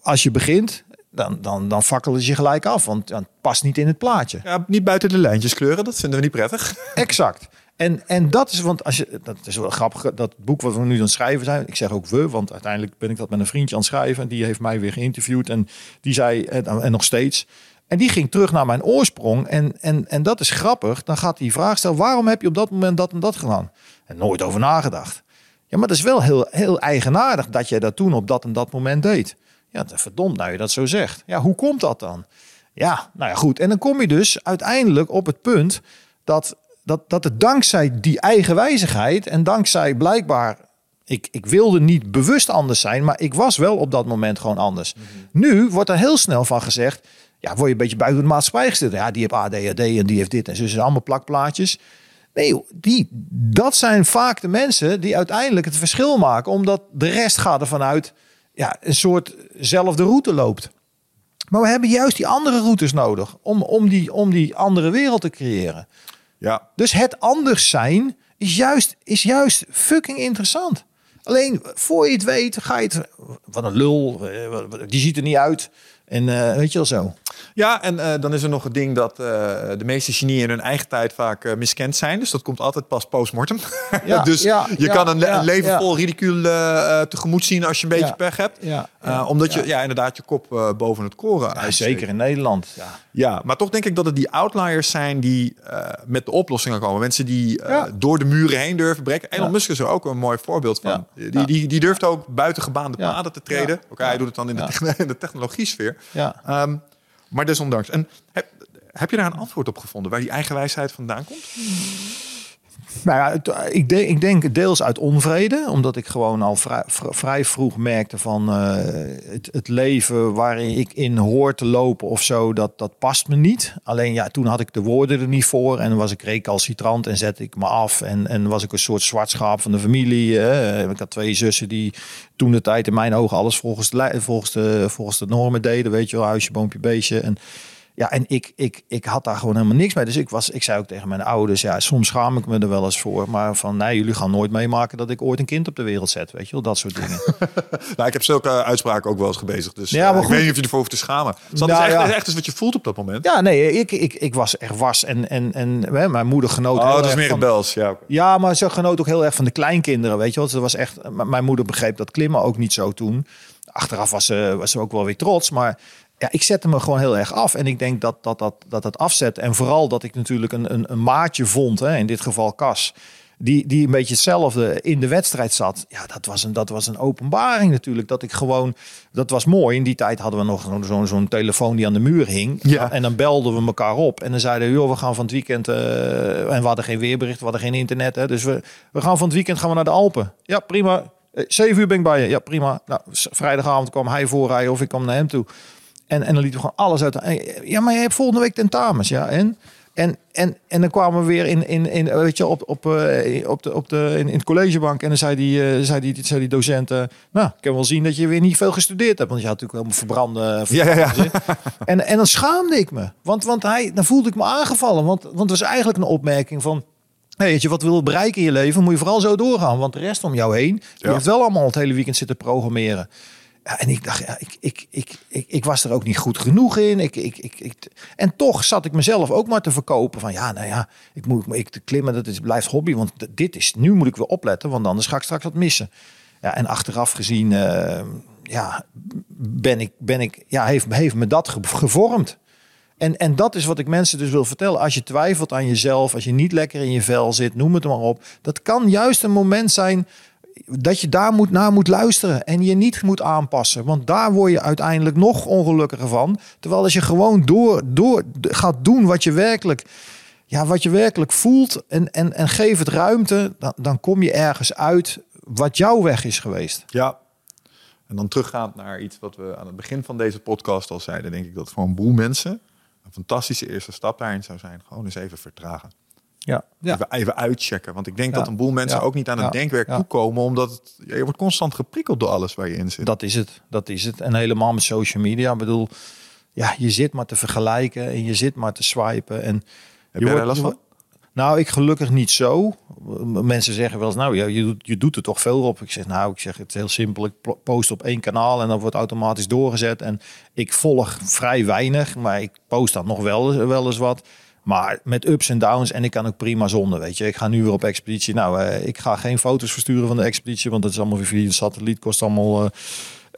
als je begint, dan, dan, dan fakkelen ze je gelijk af, want dan past niet in het plaatje. Ja, niet buiten de lijntjes kleuren, dat vinden we niet prettig. Exact. En, en dat is, want als je, dat is wel grappig, dat boek wat we nu aan het schrijven zijn. Ik zeg ook we, want uiteindelijk ben ik dat met een vriendje aan het schrijven. En die heeft mij weer geïnterviewd en die zei, en, en nog steeds. En die ging terug naar mijn oorsprong. En, en, en dat is grappig. Dan gaat die vraag stellen, waarom heb je op dat moment dat en dat gedaan? En nooit over nagedacht. Ja, maar dat is wel heel, heel eigenaardig dat jij dat toen op dat en dat moment deed. Ja, verdomd nou je dat zo zegt. Ja, hoe komt dat dan? Ja, nou ja, goed. En dan kom je dus uiteindelijk op het punt dat, dat, dat het dankzij die eigenwijzigheid en dankzij blijkbaar, ik, ik wilde niet bewust anders zijn, maar ik was wel op dat moment gewoon anders. Nu wordt er heel snel van gezegd, ja, word je een beetje buiten de maatschappij gesteld. Ja, die heeft ADHD en die heeft dit en zo. zijn allemaal plakplaatjes. Nee, die, dat zijn vaak de mensen die uiteindelijk het verschil maken, omdat de rest gaat ervan uit, ja, een soort zelfde route loopt. Maar we hebben juist die andere routes nodig om, om, die, om die andere wereld te creëren. Ja. Dus het anders zijn is juist, is juist fucking interessant. Alleen voor je het weet, ga je het. Wat een lul, eh, die ziet er niet uit. En eh, weet je wel zo. Ja, en eh, dan is er nog het ding dat eh, de meeste genieën in hun eigen tijd vaak miskend zijn. Dus dat komt altijd pas post-mortem. Ja, dus ja, je ja, kan een, le- een leven vol ridicule tegemoet zien als je een beetje pech hebt. Eh, omdat je ja. ja, inderdaad je kop eh, boven het koren Ja, uitsteekt. zeker in Nederland. Ja. Ja, maar toch denk ik dat het die outliers zijn die eh, met de oplossingen komen. Mensen die door de muren heen durven breken. Elon. Musk is er ook een mooi voorbeeld van. Die, die, die durft ook buiten gebaande paden te treden. Oké, hij doet het dan in de, in de technologie-sfeer. Ja. Ehm, maar desondanks. En heb, heb je daar een antwoord op gevonden waar die eigenwijsheid vandaan komt? Nou ja, het- ik, denk, ik denk deels uit onvrede, omdat ik gewoon al vrij, vr- vrij vroeg merkte van eh, het, het leven waarin ik in hoor te lopen of zo, dat, dat past me niet. Alleen ja, toen had ik de woorden er niet voor en was ik recalcitrant en zette ik me af en, en was ik een soort zwart schaap van de familie. eh. ik had twee zussen die toen de tijd in mijn ogen alles volgens volgens de, volgens de normen deden, weet je wel, huisje, boompje, beestje. En ja, en ik, ik, ik had daar gewoon helemaal niks mee. Dus ik, was, ik zei ook tegen mijn ouders, ja, soms schaam ik me er wel eens voor. Maar van, nee, jullie gaan nooit meemaken dat ik ooit een kind op de wereld zet. Weet je wel, dat soort dingen. Nou, ik heb zulke uitspraken ook wel eens gebezigd. Dus Ja, maar ik goed. weet niet of je ervoor hoeft te schamen. Dus dat Nou, is echt, ja. is echt eens wat je voelt op dat moment. ja, nee, ik, ik, ik was echt was. En, en, en hè, mijn moeder genoot oh, dat is meer van- rebels. Ja. Ja, maar ze genoot ook heel erg van de kleinkinderen, weet je wel. Ze was echt, mijn moeder begreep dat klimmen ook niet zo toen. Achteraf was ze, was ze ook wel weer trots, maar ja, ik zette me gewoon heel erg af. En ik denk dat dat, dat, dat, dat afzet, en vooral dat ik natuurlijk een, een, een maatje vond, hè, in dit geval Cas, die, die een beetje hetzelfde in de wedstrijd zat. Ja, dat was een, dat was een openbaring natuurlijk. Dat ik gewoon, dat was mooi. In die tijd hadden we nog zo'n zo'n telefoon die aan de muur hing. Ja. En dan belden we elkaar op. En dan zeiden we, joh, we gaan van het weekend... eh, en we hadden geen weerbericht, we hadden geen internet. Hè, dus we, we gaan van het weekend gaan we naar de Alpen. Ja, prima. Eh, Zeven uur ben ik bij je. Ja, prima. Nou, vrijdagavond kwam hij voorrijden of ik kwam naar hem toe. En, en dan lieten we gewoon alles uit. Ja, maar je hebt volgende week tentamens. Ja, en... En, en, en dan kwamen we weer in, in, in weet je, op, op, eh, op de, op de, in, collegebank. En dan zei die, eh, zei die, zei die docent... eh, nou, ik kan wel zien dat je weer niet veel gestudeerd hebt. Want je had natuurlijk helemaal verbrande... Ja, ja, ja. En, en dan schaamde ik me. Want, want hij, dan voelde ik me aangevallen. Want, want het was eigenlijk een opmerking van... Hey, weet je, wat wil je bereiken in je leven, moet je vooral zo doorgaan. Want de rest om jou heen, die Ja. heeft wel allemaal het hele weekend zitten programmeren. Ja, en ik dacht, ja, ik, ik, ik, ik, ik was er ook niet goed genoeg in. Ik, ik, ik, ik, en toch zat ik mezelf ook maar te verkopen van, ja, nou ja, ik moet ik, klimmen, dat is, blijft hobby. Want dit is, nu moet ik weer opletten, want anders ga ik straks wat missen. Ja, en achteraf gezien, eh, ja, ben ik, ben ik, ja, heeft, heeft me dat ge- gevormd. En, en dat is wat ik mensen dus wil vertellen. Als je twijfelt aan jezelf, als je niet lekker in je vel zit, noem het maar op. Dat kan juist een moment zijn dat je daar moet, naar moet luisteren en je niet moet aanpassen. Want daar word je uiteindelijk nog ongelukkiger van. Terwijl als je gewoon door, door gaat doen wat je werkelijk, ja, wat je werkelijk voelt en, en, en geef het ruimte, dan, dan kom je ergens uit wat jouw weg is geweest. Ja. En dan teruggaand naar iets wat we aan het begin van deze podcast al zeiden, denk ik dat voor een boel mensen een fantastische eerste stap daarin zou zijn. Gewoon eens even vertragen. Ja, ja. Even, even uitchecken. Want ik denk Ja. dat een boel mensen Ja. ook niet aan het Ja. denkwerk Ja. toekomen, omdat het, ja, je wordt constant geprikkeld door alles waar je in zit. Dat is het. Dat is het. En helemaal met social media. Ik bedoel, ja, je zit maar te vergelijken en je zit maar te swipen. En Heb je daar last van? Nou, ik gelukkig niet zo. Mensen zeggen wel eens, nou, ja, je, doet, je doet er toch veel op. Ik zeg, nou, ik zeg het is heel simpel. Ik post op één kanaal en dan wordt automatisch doorgezet. En ik volg vrij weinig, maar ik post dan nog wel, wel eens wat. Maar met ups en downs en ik kan ook prima zonder, weet je. Ik ga nu weer op expeditie. Nou, eh, ik ga geen foto's versturen van de expeditie, want dat is allemaal weer via de satelliet, kost allemaal... eh,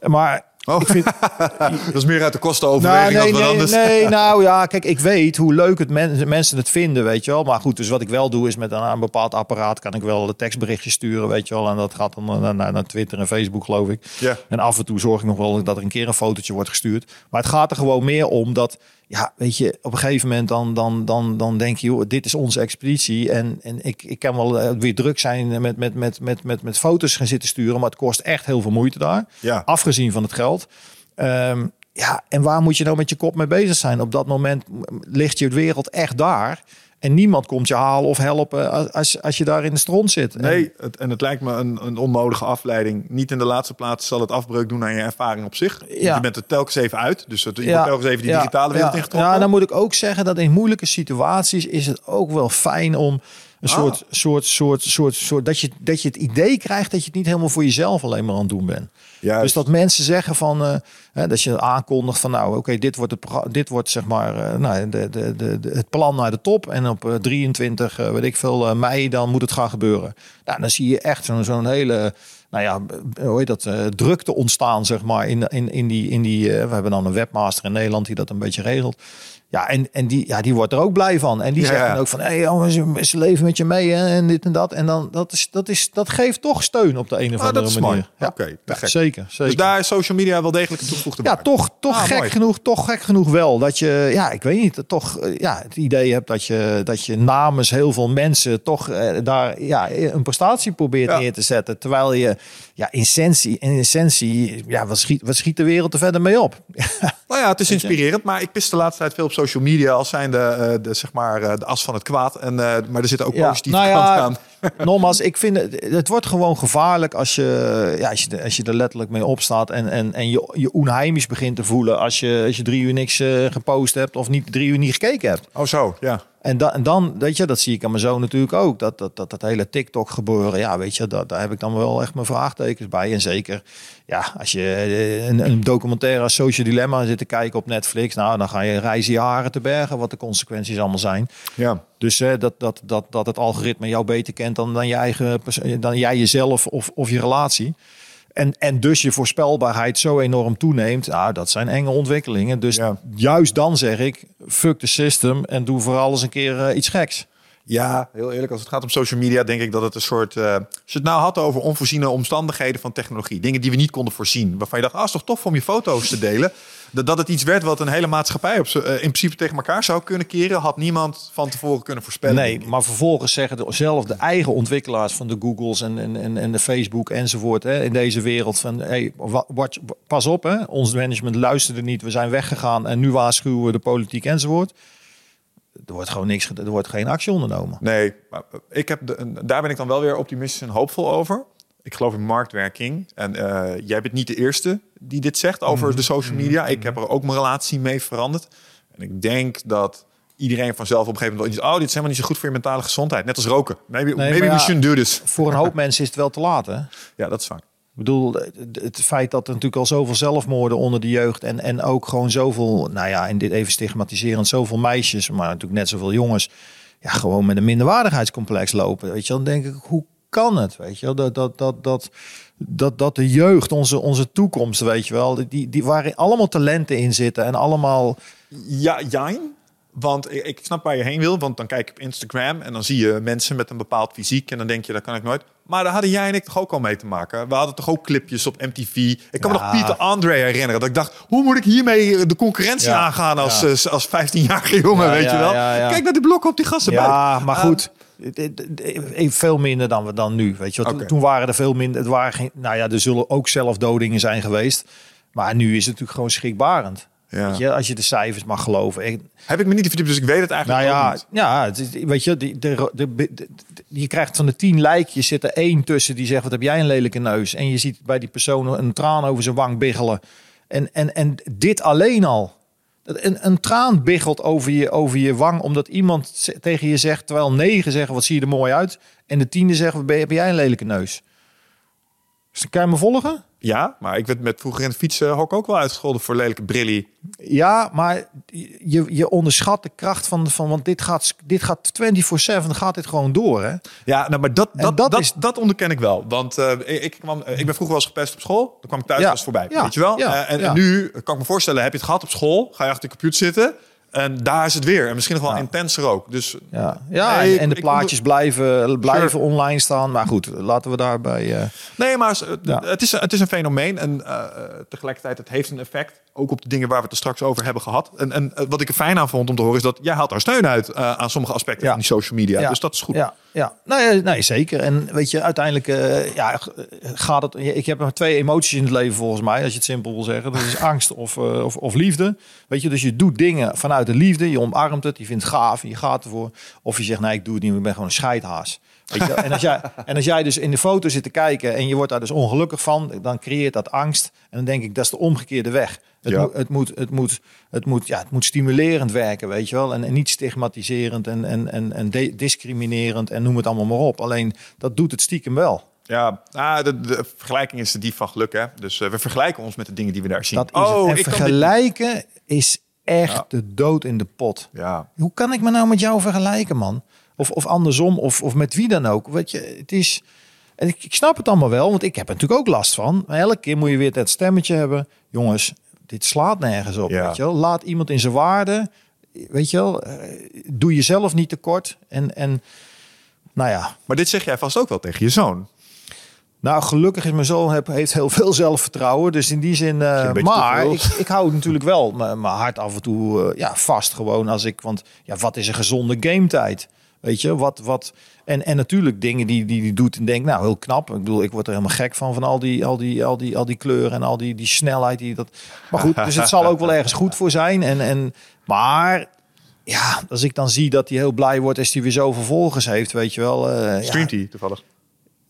maar Oh. ik vind, Dat is meer uit de kostenoverweging nou, nee, wat nee, anders. nee, nou ja, kijk, ik weet hoe leuk het men- mensen het vinden, weet je wel. Maar goed, dus wat ik wel doe is met een, een bepaald apparaat kan ik wel de tekstberichtjes sturen, weet je wel. En dat gaat dan naar, naar, naar Twitter en Facebook, geloof ik. Ja. En af en toe zorg ik nog wel dat er een keer een fotootje wordt gestuurd. Maar het gaat er gewoon meer om dat, ja, weet je, op een gegeven moment dan, dan, dan, dan denk je, joh, dit is onze expeditie. En, en ik, ik kan wel eh, weer druk zijn met, met, met, met, met, met foto's gaan zitten sturen, maar het kost echt heel veel moeite daar. Ja. Afgezien van het geld. Ehm, ja, en waar moet je nou met je kop mee bezig zijn? Op dat moment ligt je wereld echt daar. En niemand komt je halen of helpen als, als, je daar in de stront zit. Nee, het, en het lijkt me een, een onnodige afleiding. Niet in de laatste plaats zal het afbreuk doen aan je ervaring op zich. Ja. Je bent er telkens even uit. Dus het, je wordt telkens even die digitale wereld ja, ingetrokken. Ja, dan moet ik ook zeggen dat in moeilijke situaties is het ook wel fijn om een Ah. soort, soort, soort, soort, soort dat je, dat je het idee krijgt dat je het niet helemaal voor jezelf alleen maar aan het doen bent. Dus dat mensen zeggen van, hè, dat je aankondigt van, nou, oké, dit wordt het, dit wordt zeg maar, eh, nou, de, de, de, het plan naar de top. En op eh, 23, eh, weet ik veel, mei, dan moet het gaan gebeuren. Nou, dan zie je echt zo'n hele nou ja, hoe heet dat, uh, drukte ontstaan, zeg maar, in, in, in die, in die we hebben dan een webmaster in Nederland die dat een beetje regelt. Ja, en, en die, ja, die wordt er ook blij van. En die ja, zegt dan ook van, hé hey, jongens, ze leven met je mee hè, en dit en dat. En dan, dat, is, dat, is, dat geeft toch steun op de een of ah, andere manier. Ja, Oké, zeker, zeker. Dus daar is social media wel degelijk een toegevoegde Ja, toch, toch ah, gek genoeg, toch gek genoeg wel. Dat je, ja, ik weet niet, toch ja, het idee hebt dat je, dat je namens heel veel mensen toch eh, daar ja, een prestatie probeert neer te zetten. Terwijl je, ja, in essentie, in essentie ja, wat, schiet, wat schiet de wereld er verder mee op? nou ja, het is inspirerend, maar ik pist de laatste tijd veel op social media als zijn de, eh, de, zeg maar, eh, de as van het kwaad. En, uh, maar er zitten ook ja, positieve nou ja, aan. Nogmaals, ik vind het, het wordt gewoon gevaarlijk als je, ja, als je, als je er letterlijk mee opstaat en, en, en je, je onheimisch begint te voelen als je, als je drie uur niks gepost hebt of niet drie uur niet gekeken hebt. Oh zo, ja. En, da, en dan, weet je, dat zie ik aan mijn zoon natuurlijk ook. Dat, dat, dat, dat hele TikTok gebeuren, ja, weet je, dat, daar heb ik dan wel echt mijn vraagtekens bij. En zeker, ja, als je eh, een, een documentaire als Social Dilemma zit te kijken op Netflix, nou, dan ga je reizen jaren te bergen, wat de consequenties allemaal zijn. Ja. Dus uh, dat, dat, dat, dat het algoritme jou beter kent dan, dan, je eigen, dan jij jezelf of, of je relatie. En, en dus je voorspelbaarheid zo enorm toeneemt. Nou, dat zijn enge ontwikkelingen. Dus juist dan zeg ik, fuck the system en doe vooral eens een keer uh, iets geks. Ja, heel eerlijk, als het gaat om social media, denk ik dat het een soort. Uh, als je het nou had over onvoorziene omstandigheden van technologie, dingen die we niet konden voorzien, waarvan je dacht, ah, is toch tof om je foto's te delen. Dat, het iets werd wat een hele maatschappij op, uh, in principe tegen elkaar zou kunnen keren, had niemand van tevoren kunnen voorspellen. Nee, maar vervolgens zeggen dezelfde eigen ontwikkelaars van de Googles en, en, en de Facebook enzovoort hè, in deze wereld van, hey, pas op, hè, ons management luisterde niet, we zijn weggegaan en nu waarschuwen we de politiek enzovoort er wordt gewoon niks, er wordt geen actie ondernomen. Nee, maar ik heb de, daar ben ik dan wel weer optimistisch en hoopvol over. Ik geloof in marktwerking. En uh, jij bent niet de eerste die dit zegt over de social mhm. media. Ik heb er ook mijn relatie mee veranderd. En ik denk dat iedereen vanzelf op een gegeven moment wel iets... oh, dit is helemaal niet zo goed voor je mentale gezondheid. Net als roken. Maybe, maybe we shouldn't do this. Voor een hoop mensen is het wel te laat, hè? Ja, dat is vaak. Ik bedoel, het feit dat er natuurlijk al zoveel zelfmoorden onder de jeugd en, en ook gewoon zoveel, nou ja, en dit even stigmatiserend, zoveel meisjes, maar natuurlijk net zoveel jongens, ja, gewoon met een minderwaardigheidscomplex lopen. Weet je, dan denk ik, hoe kan het? Weet je, dat, dat, dat, dat, dat, dat de jeugd, onze, onze toekomst, weet je wel, die, die waar allemaal talenten in zitten en allemaal. Ja, jijn. Want ik snap waar je heen wil, want dan kijk ik op Instagram en dan zie je mensen met een bepaald fysiek en dan denk je, dat kan ik nooit. Maar daar hadden jij en ik toch ook al mee te maken. We hadden toch ook clipjes op MTV. Ik kan me nog Pieter Andre herinneren. Dat ik dacht, hoe moet ik hiermee de concurrentie aangaan als, ja. als 15-jarige jongen, weet je wel? Kijk naar die blokken op die gassen. Ja, maar goed. Veel minder dan we dan nu. Weet je, okay. toen waren er veel minder. Het waren geen, nou ja, er zullen ook zelfdodingen zijn geweest. Maar nu is het natuurlijk gewoon schrikbarend. Ja. Weet je, als je de cijfers mag geloven. Heb ik me niet verdiept, dus ik weet het eigenlijk nou ja, niet. Ja, het weet je, de, de, de, je krijgt van de tien lijkjes zit er één tussen die zegt: wat heb jij een lelijke neus? En je ziet bij die persoon een traan over zijn wang biggelen. En, en, en dit alleen al. Een, een traan biggelt over je, over je wang omdat iemand tegen je zegt, terwijl negen zeggen: wat zie je er mooi uit? En de tiende zeggen: heb jij een lelijke neus? Dus kan je me volgen? Ja, maar ik werd met vroeger in het fietsenhok ook wel uitgescholden voor lelijke brillie. Ja, maar je, je onderschat de kracht van, van want dit gaat, dit gaat 24-7 gaat dit gewoon door. Hè? Ja, nou, maar dat, dat, dat, is... dat onderken ik wel. Want uh, ik, kwam, ik ben vroeger wel eens gepest op school. Dan kwam ik thuis ja. was voorbij. Ja. Weet je wel? Ja. Uh, en, en, nu kan ik me voorstellen, heb je het gehad op school? Ga je achter de computer zitten? En daar is het weer. En misschien nog wel intenser ook. Dus, ja, ja en, de plaatjes blijven, blijven online staan. Maar goed, laten we daarbij... Uh... Nee, maar het, is, het is een fenomeen. En uh, tegelijkertijd, het heeft een effect. Ook op de dingen waar we het er straks over hebben gehad. En, en wat ik er fijn aan vond om te horen... is dat jij haalt daar steun uit aan sommige aspecten van die social media. Dus dat is goed. Ja, ja. Nee, nee, zeker. En weet je, uiteindelijk ja, gaat het... Ik heb maar twee emoties in het leven volgens mij. Als je het simpel wil zeggen. Dat is angst of, of, of liefde. Weet je, dus je doet dingen vanuit de liefde. Je omarmt het, je vindt het gaaf, je gaat ervoor. Of je zegt, nee, ik doe het niet, ik ben gewoon een scheidhaas. Weet je? en, als jij, en als jij dus in de foto zit te kijken en je wordt daar dus ongelukkig van, dan creëert dat angst. En dan denk ik, dat is de omgekeerde weg. Het, moet, het, moet, het, moet, het, moet, ja, het moet stimulerend werken, weet je wel. En, en niet stigmatiserend en, en, en, en discriminerend en noem het allemaal maar op. Alleen dat doet het stiekem wel. Ja, ah, de, de, vergelijking is de dief van geluk. Hè? Dus uh, we vergelijken ons met de dingen die we daar zien. Dat is oh, het. En vergelijken is echt de dood in de pot. Ja. Hoe kan ik me nou met jou vergelijken, man? Of, of andersom, of, of met wie dan ook. Weet je, het is. En ik, ik snap het allemaal wel, want ik heb er natuurlijk ook last van. Maar elke keer moet je weer dat stemmetje hebben. Jongens, dit slaat nergens op. Ja. Weet je wel? Laat iemand in zijn waarde. Weet je wel, eh, doe jezelf niet tekort. En, en nou ja, Maar dit zeg jij vast ook wel tegen je zoon. Nou, gelukkig is mijn zoon heb, heeft heel veel zelfvertrouwen. Dus in die zin. eh, maar ik, ik hou natuurlijk wel mijn mijn hart af en toe eh, ja, vast. Gewoon als ik. Want ja, wat is een gezonde gametijd? Weet je, wat. wat en, en natuurlijk dingen die die, die doet en denk, nou, heel knap. Ik bedoel, ik word er helemaal gek van, van al die, al die, al die, al die kleuren en al die, die snelheid. Die dat... Maar goed, dus het zal ook wel ergens goed voor zijn. En, en, maar ja, als ik dan zie dat hij heel blij wordt als hij weer zoveel volgers heeft, weet je wel. ja, Streamt hij toevallig?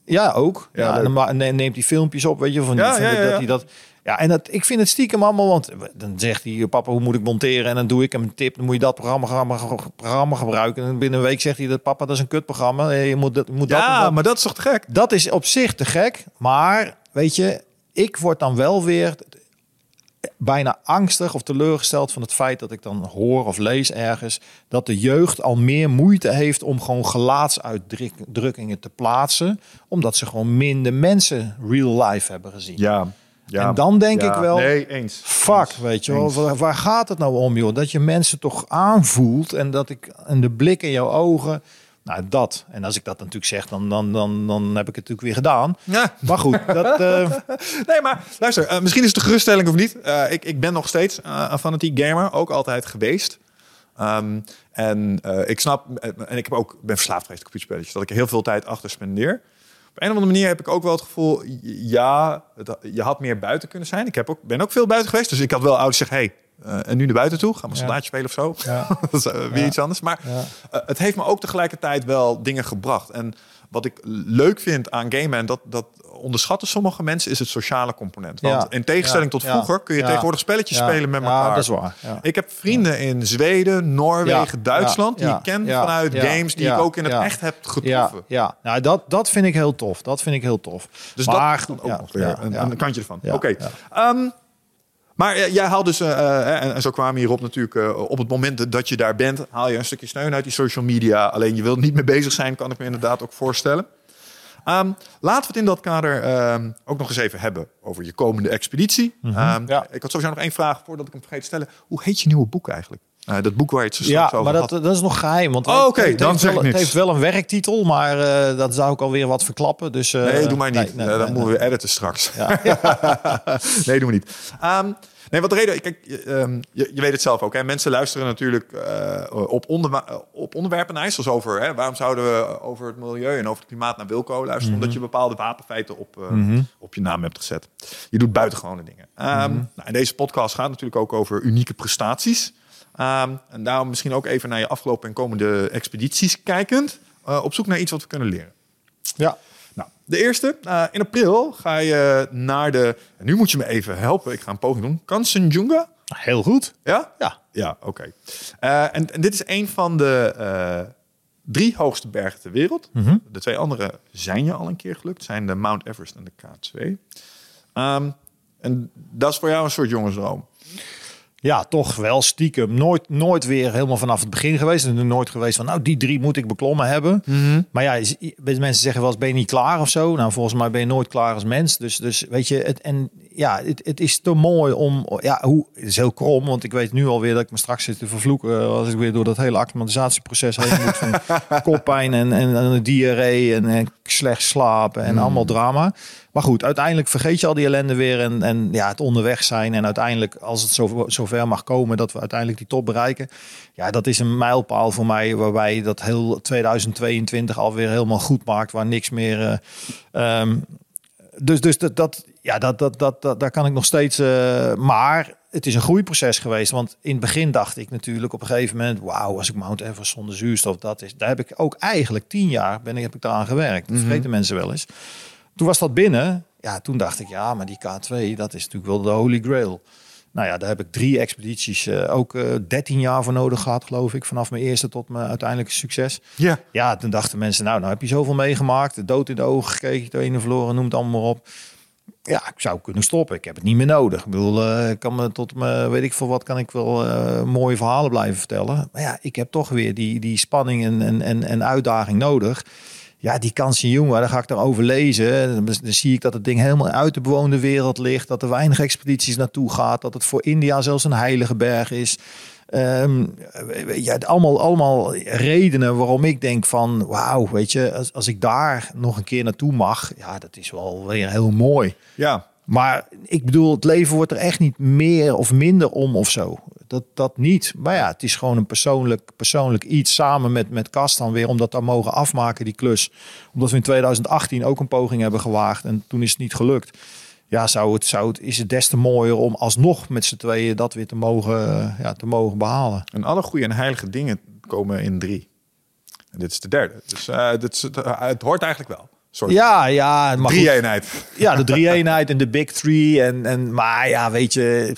Ja, ook. Ja, en dan neemt hij filmpjes op, weet je, van, Ja, van dat ja. hij dat. Ja, en dat, ik vind het stiekem allemaal, want dan zegt hij, papa, hoe moet ik monteren? En dan doe ik hem een tip, dan moet je dat programma, programma, programma gebruiken. En binnen een week zegt hij dat, papa, dat is een kutprogramma. Eh, Je moet, dat, je moet dat, Ja, dat. maar dat is toch te gek? Dat is op zich te gek, maar weet je, ik word dan wel weer bijna angstig of teleurgesteld van het feit dat ik dan hoor of lees ergens dat de jeugd al meer moeite heeft om gewoon gelaatsuitdrukkingen te plaatsen, omdat ze gewoon minder mensen real life hebben gezien. Ja. ja. En dan denk Ja. ik wel, Nee, eens. Fuck, Eens. weet je wel. Waar, waar gaat het nou om, joh? Dat je mensen toch aanvoelt en dat ik en de blik in jouw ogen. Nou, dat. En als ik dat natuurlijk zeg, dan, dan, dan, dan heb ik het natuurlijk weer gedaan. Ja. Maar goed, dat, eh, Nee, maar luister, eh, misschien is het een geruststelling of niet. Eh, ik, ik ben nog steeds een fanatiek gamer, ook altijd geweest. Ehm, en ik snap, en ik heb ook, ben verslaafd geweest aan computerspelletjes, dat ik er heel veel tijd achter spendeer. Op een of andere manier heb ik ook wel het gevoel, ja, het, je had meer buiten kunnen zijn. Ik heb ook, ben ook veel buiten geweest, dus ik had wel ouders zeggen, hey, eh, en nu naar buiten toe, gaan we soldaatje spelen of zo. Ja. dat is eh, weer iets anders. Maar eh, het heeft me ook tegelijkertijd wel dingen gebracht. En wat ik leuk vind aan gamen, en dat, dat onderschatten sommige mensen, is het sociale component. Want Ja. in tegenstelling Ja. tot vroeger Ja. kun je tegenwoordig spelletjes spelen met Ja, elkaar. dat is waar. Ja. Ik heb vrienden in Zweden, Noorwegen. Duitsland, die ik ken vanuit games die ik ook in het echt heb getroffen. ja. Nou, dat, dat vind ik heel tof. Dat vind ik heel tof. Dus maar, dat ook nog weer een, kantje ervan. Oké. Ehm, maar eh, jij haalt dus, eh, eh, en, en zo kwamen hierop natuurlijk, op het moment dat je daar bent, haal je een stukje steun uit die social media. Alleen je wilt niet mee bezig zijn, kan ik me inderdaad ook voorstellen. Ehm, laten we het in dat kader ehm, ook nog eens even hebben over je komende expeditie. Ehm, Ja. Ik had sowieso nog één vraag voordat ik hem vergeet te stellen. Hoe heet je nieuwe boek eigenlijk? Eh, dat boek waar je het zo Ja, straks over maar dat, had. dat is nog geheim. Want Oh, oké, het, dan heeft zeg wel, ik het niks. heeft wel een werktitel, maar eh, dat zou ik alweer wat verklappen. Dus, eh, Nee, doe maar niet. nee, nee, Eh, dan moeten we editen straks. Ja. nee, doen we niet. Nee, wat de reden... Kijk, je, ehm, je, je weet het zelf ook. Hè? Mensen luisteren natuurlijk eh, op, onder, op onderwerpen naar, zoals over... Hè, waarom zouden we over het milieu en over het klimaat naar Wilco luisteren? Omdat je bepaalde wapenfeiten op, eh, op je naam hebt gezet. Je doet buitengewone dingen. Ehm, nou, en deze podcast gaat natuurlijk ook over unieke prestaties. Ehm, en daarom misschien ook even naar je afgelopen en komende expedities kijkend. eh, op zoek naar iets wat we kunnen leren. Ja. Nou, de eerste. eh, in april ga je naar de... Nu moet je me even helpen. Ik ga een poging doen. Kanchenjunga? Heel goed. Ja? Ja. Ja, oké. Eh, en, en dit is een van de drie hoogste bergen ter wereld. Mhm. De twee andere zijn je al een keer gelukt. Zijn de Mount Everest en de K2. Ehm, en dat is voor jou een soort jongensdroom. Ja, toch wel stiekem. Nooit, nooit weer helemaal vanaf het begin geweest. En nooit geweest van, nou, die drie moet ik beklommen hebben. Maar ja, mensen zeggen wel eens, ben je niet klaar of zo? Nou, volgens mij ben je nooit klaar als mens. Dus, dus weet je, het, en ja, het, het is te mooi om, ja, hoe, het is heel krom. Want ik weet nu alweer dat ik me straks zit te vervloeken. eh, Als ik weer door dat hele acclimatisatieproces heen moet. Van koppijn en, en, en diarree en, en slecht slapen en allemaal drama. Maar goed, uiteindelijk vergeet je al die ellende weer en, en ja, het onderweg zijn. En uiteindelijk, als het zo, zover mag komen dat we uiteindelijk die top bereiken. Ja, dat is een mijlpaal voor mij waarbij dat heel 2022 alweer helemaal goed maakt. Waar niks meer... eh, ehm, dus dus dat, dat, ja, dat, dat, dat, dat, daar kan ik nog steeds... eh, maar het is een groeiproces geweest. Want in het begin dacht ik natuurlijk op een gegeven moment... Wauw, als ik Mount Everest zonder zuurstof, dat is... Daar heb ik ook eigenlijk tien jaar ben ik, heb ik daaraan gewerkt. Dat vergeten mensen wel eens. Toen was dat binnen. Ja, toen dacht ik, ja, maar die K2, dat is natuurlijk wel de holy grail. Nou ja, daar heb ik drie expedities, eh, ook eh 13 jaar voor nodig gehad, geloof ik. Vanaf mijn eerste tot mijn uiteindelijke succes. Ja. Ja, toen dachten mensen, nou, nou heb je zoveel meegemaakt. De dood in de ogen gekeken, de ene verloren, noem het allemaal maar op. Ja, ik zou kunnen stoppen. Ik heb het niet meer nodig. Ik bedoel, eh, ik kan me tot me, weet ik veel wat, kan ik wel eh, mooie verhalen blijven vertellen. Maar ja, ik heb toch weer die, die spanning en, en, en uitdaging nodig. Ja, die jongen, daar ga ik erover lezen. Dan, dan zie ik dat het ding helemaal uit de bewoonde wereld ligt. Dat er weinig expedities naartoe gaat. Dat het voor India zelfs een heilige berg is. Ehm, ja, allemaal, allemaal redenen waarom ik denk van wauw, weet je, als, als ik daar nog een keer naartoe mag, ja, dat is wel weer heel mooi. Ja. Maar ik bedoel, het leven wordt er echt niet meer of minder om of zo. Dat, dat niet. Maar ja, het is gewoon een persoonlijk, persoonlijk iets samen met, met Kast dan weer. Om dat mogen afmaken, die klus. Omdat we in 2018 ook een poging hebben gewaagd. En toen is het niet gelukt ja, zou het, zou het, is het des te mooier om alsnog met z'n tweeën dat weer te mogen, ja, te mogen behalen. En alle goede en heilige dingen komen in drie. En dit is de derde. Dus is, uh, het hoort eigenlijk wel. Soort ja, ja. Drie-eenheid. Ja, de drie-eenheid en de big three. En, en, maar ja, weet je...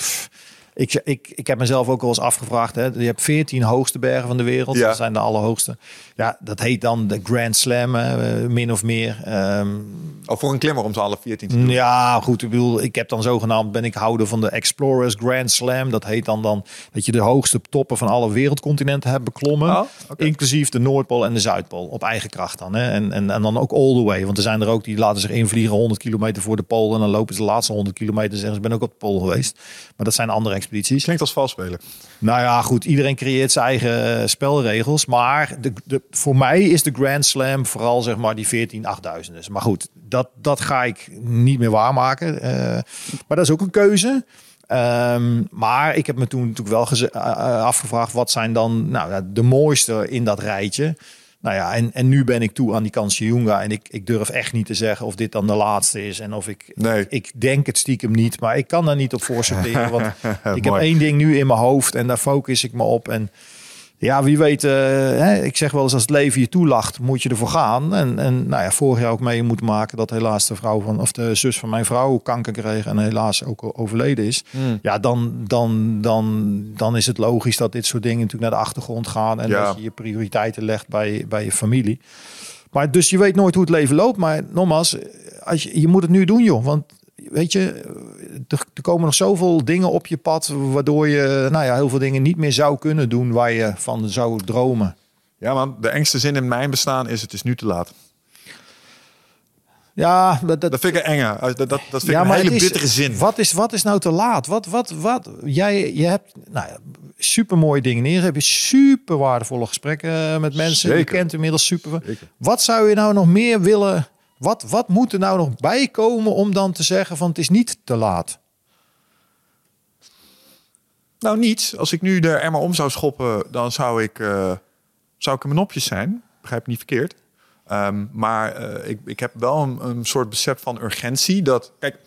Ik, ik, ik heb mezelf ook wel eens afgevraagd. Hè, je hebt 14 hoogste bergen van de wereld. Ja. Dat zijn de allerhoogste. Ja, dat heet dan de Grand Slam, uh, min of meer. Um, oh, voor een klimmer om ze alle 14 te doen. Ja, goed. Ik bedoel, ik heb dan zogenaamd, ben ik houder van de Explorers Grand Slam. Dat heet dan, dan dat je de hoogste toppen van alle wereldcontinenten hebt beklommen. Oh, Inclusief de Noordpool en de Zuidpool. Op eigen kracht dan. Hè. En, en, en dan ook all the way. Want er zijn er ook die laten zich invliegen 100 kilometer voor de pool. En dan lopen ze de laatste 100 kilometer en zeggen ze, ben ook op de pool geweest. Maar dat zijn andere expedities. Klinkt als vals spelen. Nou ja, goed. Iedereen creëert zijn eigen eh, spelregels. Maar de, de, voor mij is de Grand Slam vooral zeg maar die 14 8000. Maar goed, dat, dat ga ik niet meer waarmaken. Uh, maar dat is ook een keuze. Um, maar ik heb me toen natuurlijk wel uh, afgevraagd... wat zijn dan nou, de mooiste in dat rijtje... Nou ja, en, en nu ben ik toe aan die Kansjunga. En ik, ik durf echt niet te zeggen of dit dan de laatste is. En of ik, nee. ik, denk het stiekem niet. Maar ik kan daar niet op voorsorteren. Want ik heb één ding nu in mijn hoofd en daar focus ik me op. En ja, wie weet, uh, hè, ik zeg wel eens als het leven je toelacht, moet je ervoor gaan. En, en nou ja, vorig jaar ook mee moeten maken dat helaas de vrouw van, of de zus van mijn vrouw kanker kreeg en helaas ook overleden is. Hmm. Ja, dan, dan, dan, dan is het logisch dat dit soort dingen natuurlijk naar de achtergrond gaan en dat je je prioriteiten legt bij, bij je familie. Maar dus je weet nooit hoe het leven loopt. Maar nogmaals, als je, je moet het nu doen, joh. Want weet je, er, komen nog zoveel dingen op je pad, waardoor je nou ja, heel veel dingen niet meer zou kunnen doen waar je van zou dromen. Ja, man, de engste zin in mijn bestaan is: het is nu te laat. Ja, dat, dat, vind ik een enge. Dat, dat, dat vind ja, ik een hele bittere zin. Wat is, wat is nou te laat? Wat, wat, wat? Jij je hebt nou ja, super mooie dingen neer. Heb je super waardevolle gesprekken met mensen. Zeker. Je kent inmiddels super. Wat zou je nou nog meer willen wat, wat moet er nou nog bij komen om dan te zeggen van het is niet te laat? Nou, niets. Als ik nu er maar om zou schoppen, dan zou ik, uh, zou ik een nopjes zijn. Begrijp me niet verkeerd. Ehm, maar uh, ik, ik heb wel een, soort besef van urgentie. Dat, kijk,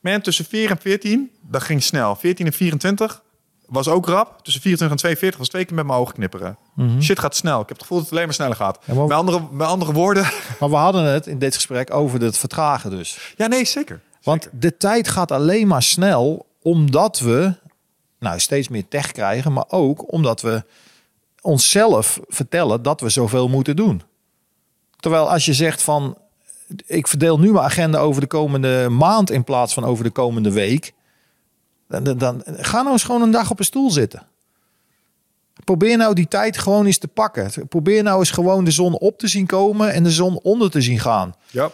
man, tussen 4 en 14, dat ging snel. 14 en 24, was ook rap. Tussen 24 en 42 was twee keer met mijn ogen knipperen. Mhm. Shit gaat snel. Ik heb het gevoel dat het alleen maar sneller gaat. Ja, met, andere, met andere woorden. Maar we hadden het in dit gesprek over het vertragen dus. Ja, nee, zeker. Want de tijd gaat alleen maar snel omdat we nou, steeds meer tech krijgen. Maar ook omdat we onszelf vertellen dat we zoveel moeten doen. Terwijl als je zegt van... Ik verdeel nu mijn agenda over de komende maand in plaats van over de komende week dan, dan, ga nou eens gewoon een dag op een stoel zitten. Probeer nou die tijd gewoon eens te pakken. Probeer nou eens gewoon de zon op te zien komen en de zon onder te zien gaan. Ja.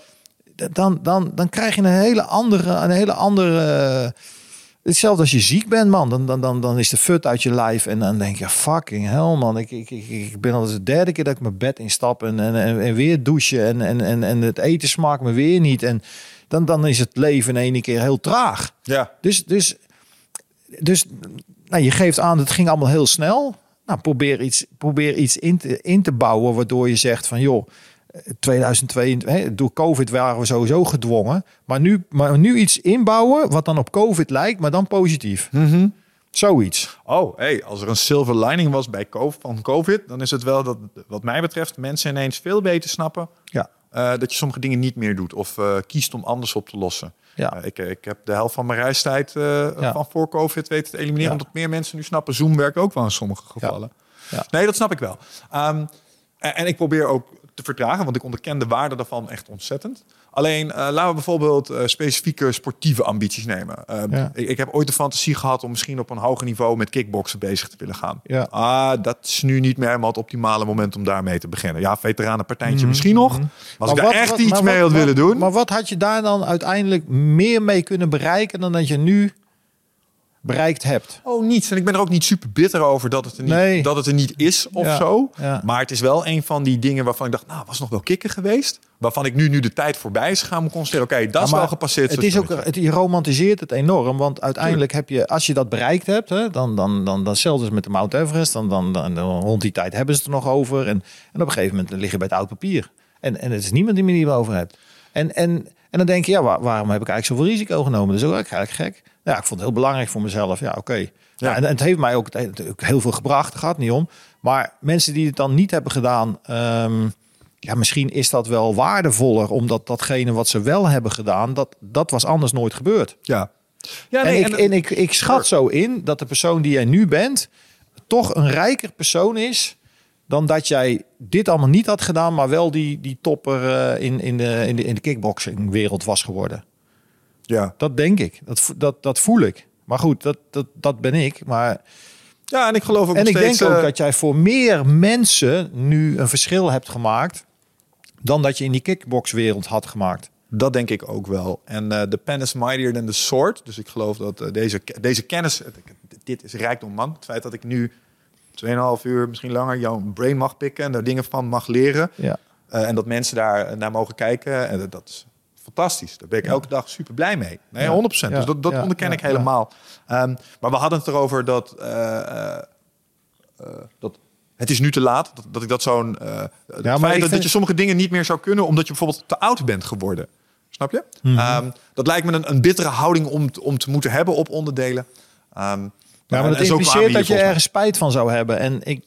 Dan, dan, dan krijg je een hele andere, een hele andere. hetzelfde als je ziek bent, man. Dan, dan, dan, dan is de fut uit je lijf. En dan denk je, fucking hell, man. Ik, ik, ik, ik ben al de derde keer dat ik mijn bed instap. En, en, en, en weer douchen. En, en, en, en het eten smaakt me weer niet. En dan, dan is het leven in één keer heel traag. Ja. Dus, dus dus nou, je geeft aan, het ging allemaal heel snel. Nou, probeer iets, probeer iets in, te, in te bouwen waardoor je zegt van joh, 2022, door COVID waren we sowieso gedwongen. Maar nu, maar nu iets inbouwen wat dan op COVID lijkt, maar dan positief. Mm Zoiets. Oh, hey, als er een silver lining was bij COVID, van COVID, dan is het wel dat, wat mij betreft, mensen ineens veel beter snappen ja. Uh, dat je sommige dingen niet meer doet of uh, kiest om anders op te lossen. Ja. Uh, ik, ik heb de helft van mijn reistijd ja. van voor COVID weten te elimineren, ja. omdat meer mensen nu snappen. Zoom werkt ook wel in sommige gevallen. Ja. Nee, dat snap ik wel. Um, en, en, ik probeer ook te vertragen, want ik onderken de waarde daarvan echt ontzettend. Alleen eh, laten we bijvoorbeeld eh, specifieke sportieve ambities nemen. Uh, Ja. ik, ik heb ooit de fantasie gehad om misschien op een hoger niveau met kickboksen bezig te willen gaan. Ja. Ah, dat is nu niet meer helemaal het optimale moment om daarmee te beginnen. Ja, veteranenpartijtje misschien nog. Maar als ik daar echt wat- iets mee had willen doen. Maar wat had je daar dan uiteindelijk meer mee kunnen bereiken dan dat je nu bereikt hebt? Oh, niets. En ik ben er ook niet super bitter over dat het er niet, Nee. dat het er niet is of Ja, zo. ja. Maar het is wel een van die dingen waarvan ik dacht, nou, was nog wel kicken geweest. Waarvan ik nu, nu de tijd voorbij is gegaan, moet constateren, oké, dat is Ja, wel gepasseerd. Het is ook, het, je romantiseert het enorm. Want uiteindelijk heb je, als je dat bereikt hebt, hè, dan, dan, dan, dan zelfs dus met de Mount Everest, dan, dan, dan, dan rond die tijd hebben ze het er nog over. En, en op een gegeven moment lig je bij het oud papier. En, en het is niemand die me niet over hebt. En, en, en dan denk je, ja, waar- waarom heb ik eigenlijk zoveel risico genomen? Dat is ook eigenlijk gek. Ja, ik vond het heel belangrijk voor mezelf. Ja, oké. Ja. en, en het heeft mij ook, heel veel gebracht. Gaat niet om. Maar mensen die het dan niet hebben gedaan, ehm, ja, misschien is dat wel waardevoller, omdat datgene wat ze wel hebben gedaan, dat, dat was anders nooit gebeurd. Ja. Ja, en nee, ik, en ik, ik schat zo in dat de persoon die jij nu bent, toch een rijker persoon is dan dat jij dit allemaal niet had gedaan, maar wel die, die topper eh, in, in, de, in, de, in de kickboxing wereld was geworden. Ja. Dat denk ik. Dat, dat, dat voel ik. Maar goed, dat, dat, dat ben ik. Maar, ja, en ik geloof ook en ik steeds... denk ook eh, dat jij voor meer mensen nu een verschil hebt gemaakt dan dat je in die kickboxwereld had gemaakt. Dat denk ik ook wel. En eh, de pen is mightier than the sword. Dus ik geloof dat eh, deze, deze kennis... Dit is rijkdom, man. Het feit dat ik nu 2,5 uur, misschien langer, jouw brain mag pikken... en daar dingen van mag leren... Ja. en dat mensen daar naar mogen kijken. En dat, dat is fantastisch. Daar ben ik elke dag super blij mee. Nee, Ja. 100%. Dus Ja. dat, dat Ja. onderken Ja. ik helemaal. Ehm, maar we hadden het erover dat... eh, eh, eh, dat het is nu te laat. Dat, dat ik dat zo'n... het maar feit dat, vind- dat je sommige dingen niet meer zou kunnen... omdat je bijvoorbeeld te oud bent geworden. Snap je? Mhm. Ehm, dat lijkt me een, een bittere houding om, te- om te moeten hebben op onderdelen. Ehm, Ja, maar dat impliceert dat je ergens spijt van zou hebben. En ik,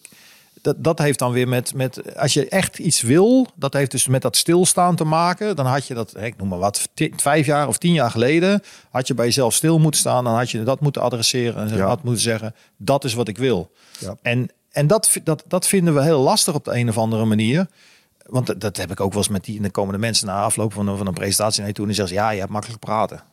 dat, dat heeft dan weer met, met, als je echt iets wil, dat heeft dus met dat stilstaan te maken. Dan had je dat, ik noem maar wat, vijf jaar of tien jaar geleden, had je bij jezelf stil moeten staan. Dan had je dat moeten adresseren en Ja. had moeten zeggen, dat is wat ik wil. Ja. En, en dat, dat, dat vinden we heel lastig op de een of andere manier. Want dat, dat heb ik ook wel eens met die. En dan komen de mensen na afloop van een, van een presentatie naar je toe en Ja, je hebt makkelijk praten.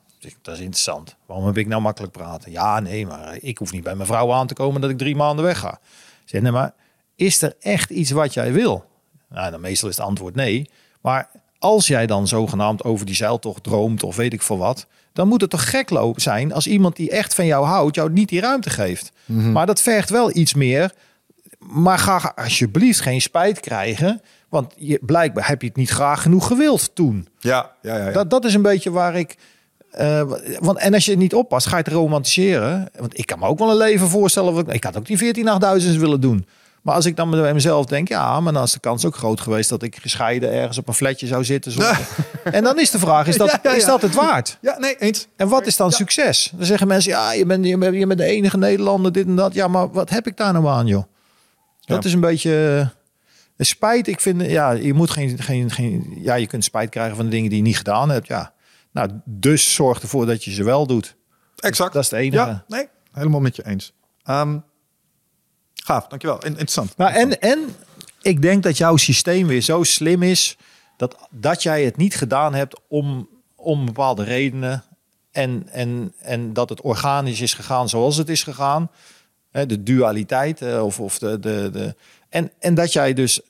Dat is interessant. Waarom heb ik nou makkelijk praten? Ja, nee, maar ik hoef niet bij mijn vrouw aan te komen dat ik drie maanden weg ga. Zeg, nee, maar is er echt iets wat jij wil? Nou, dan meestal is het antwoord nee. Maar als jij dan zogenaamd over die zeiltocht droomt of weet ik veel wat, dan moet het toch gek lopen zijn als iemand die echt van jou houdt, jou niet die ruimte geeft. Maar dat vergt wel iets meer maar ga alsjeblieft geen spijt krijgen. Want je, blijkbaar heb je het niet graag genoeg gewild toen. Ja, ja, ja. ja. Dat, dat is een beetje waar ik. eh, want, en als je het niet oppast, ga je het romantiseren. Want ik kan me ook wel een leven voorstellen. wat- Ik had ook die 14.000 willen doen. Maar als ik dan bij mezelf denk, ja, maar dan is de kans ook groot geweest dat ik gescheiden ergens op een flatje zou zitten. en dan is de vraag: is dat, Ja, ja, ja. Is dat het waard? ja, nee, eens. En wat is dan succes? Dan zeggen mensen, ja, je bent, je bent, je bent de enige Nederlander, dit en dat. Ja, maar wat heb ik daar nou aan, joh? Dat is een beetje eh, spijt. Ik vind, ja, je moet geen, geen, geen, ja, je kunt spijt krijgen van de dingen die je niet gedaan hebt. Ja, nou, dus zorg ervoor dat je ze wel doet. Exact. Dat is het enige. Ja, nee, helemaal met je eens. Ehm, gaaf, dankjewel. In- Interessant. Nou, en, en ik denk dat jouw systeem weer zo slim is dat, dat jij het niet gedaan hebt om, om bepaalde redenen. En, en, en dat het organisch is gegaan zoals het is gegaan. De dualiteit. eh, Of, of de, de, de, en, en dat jij dus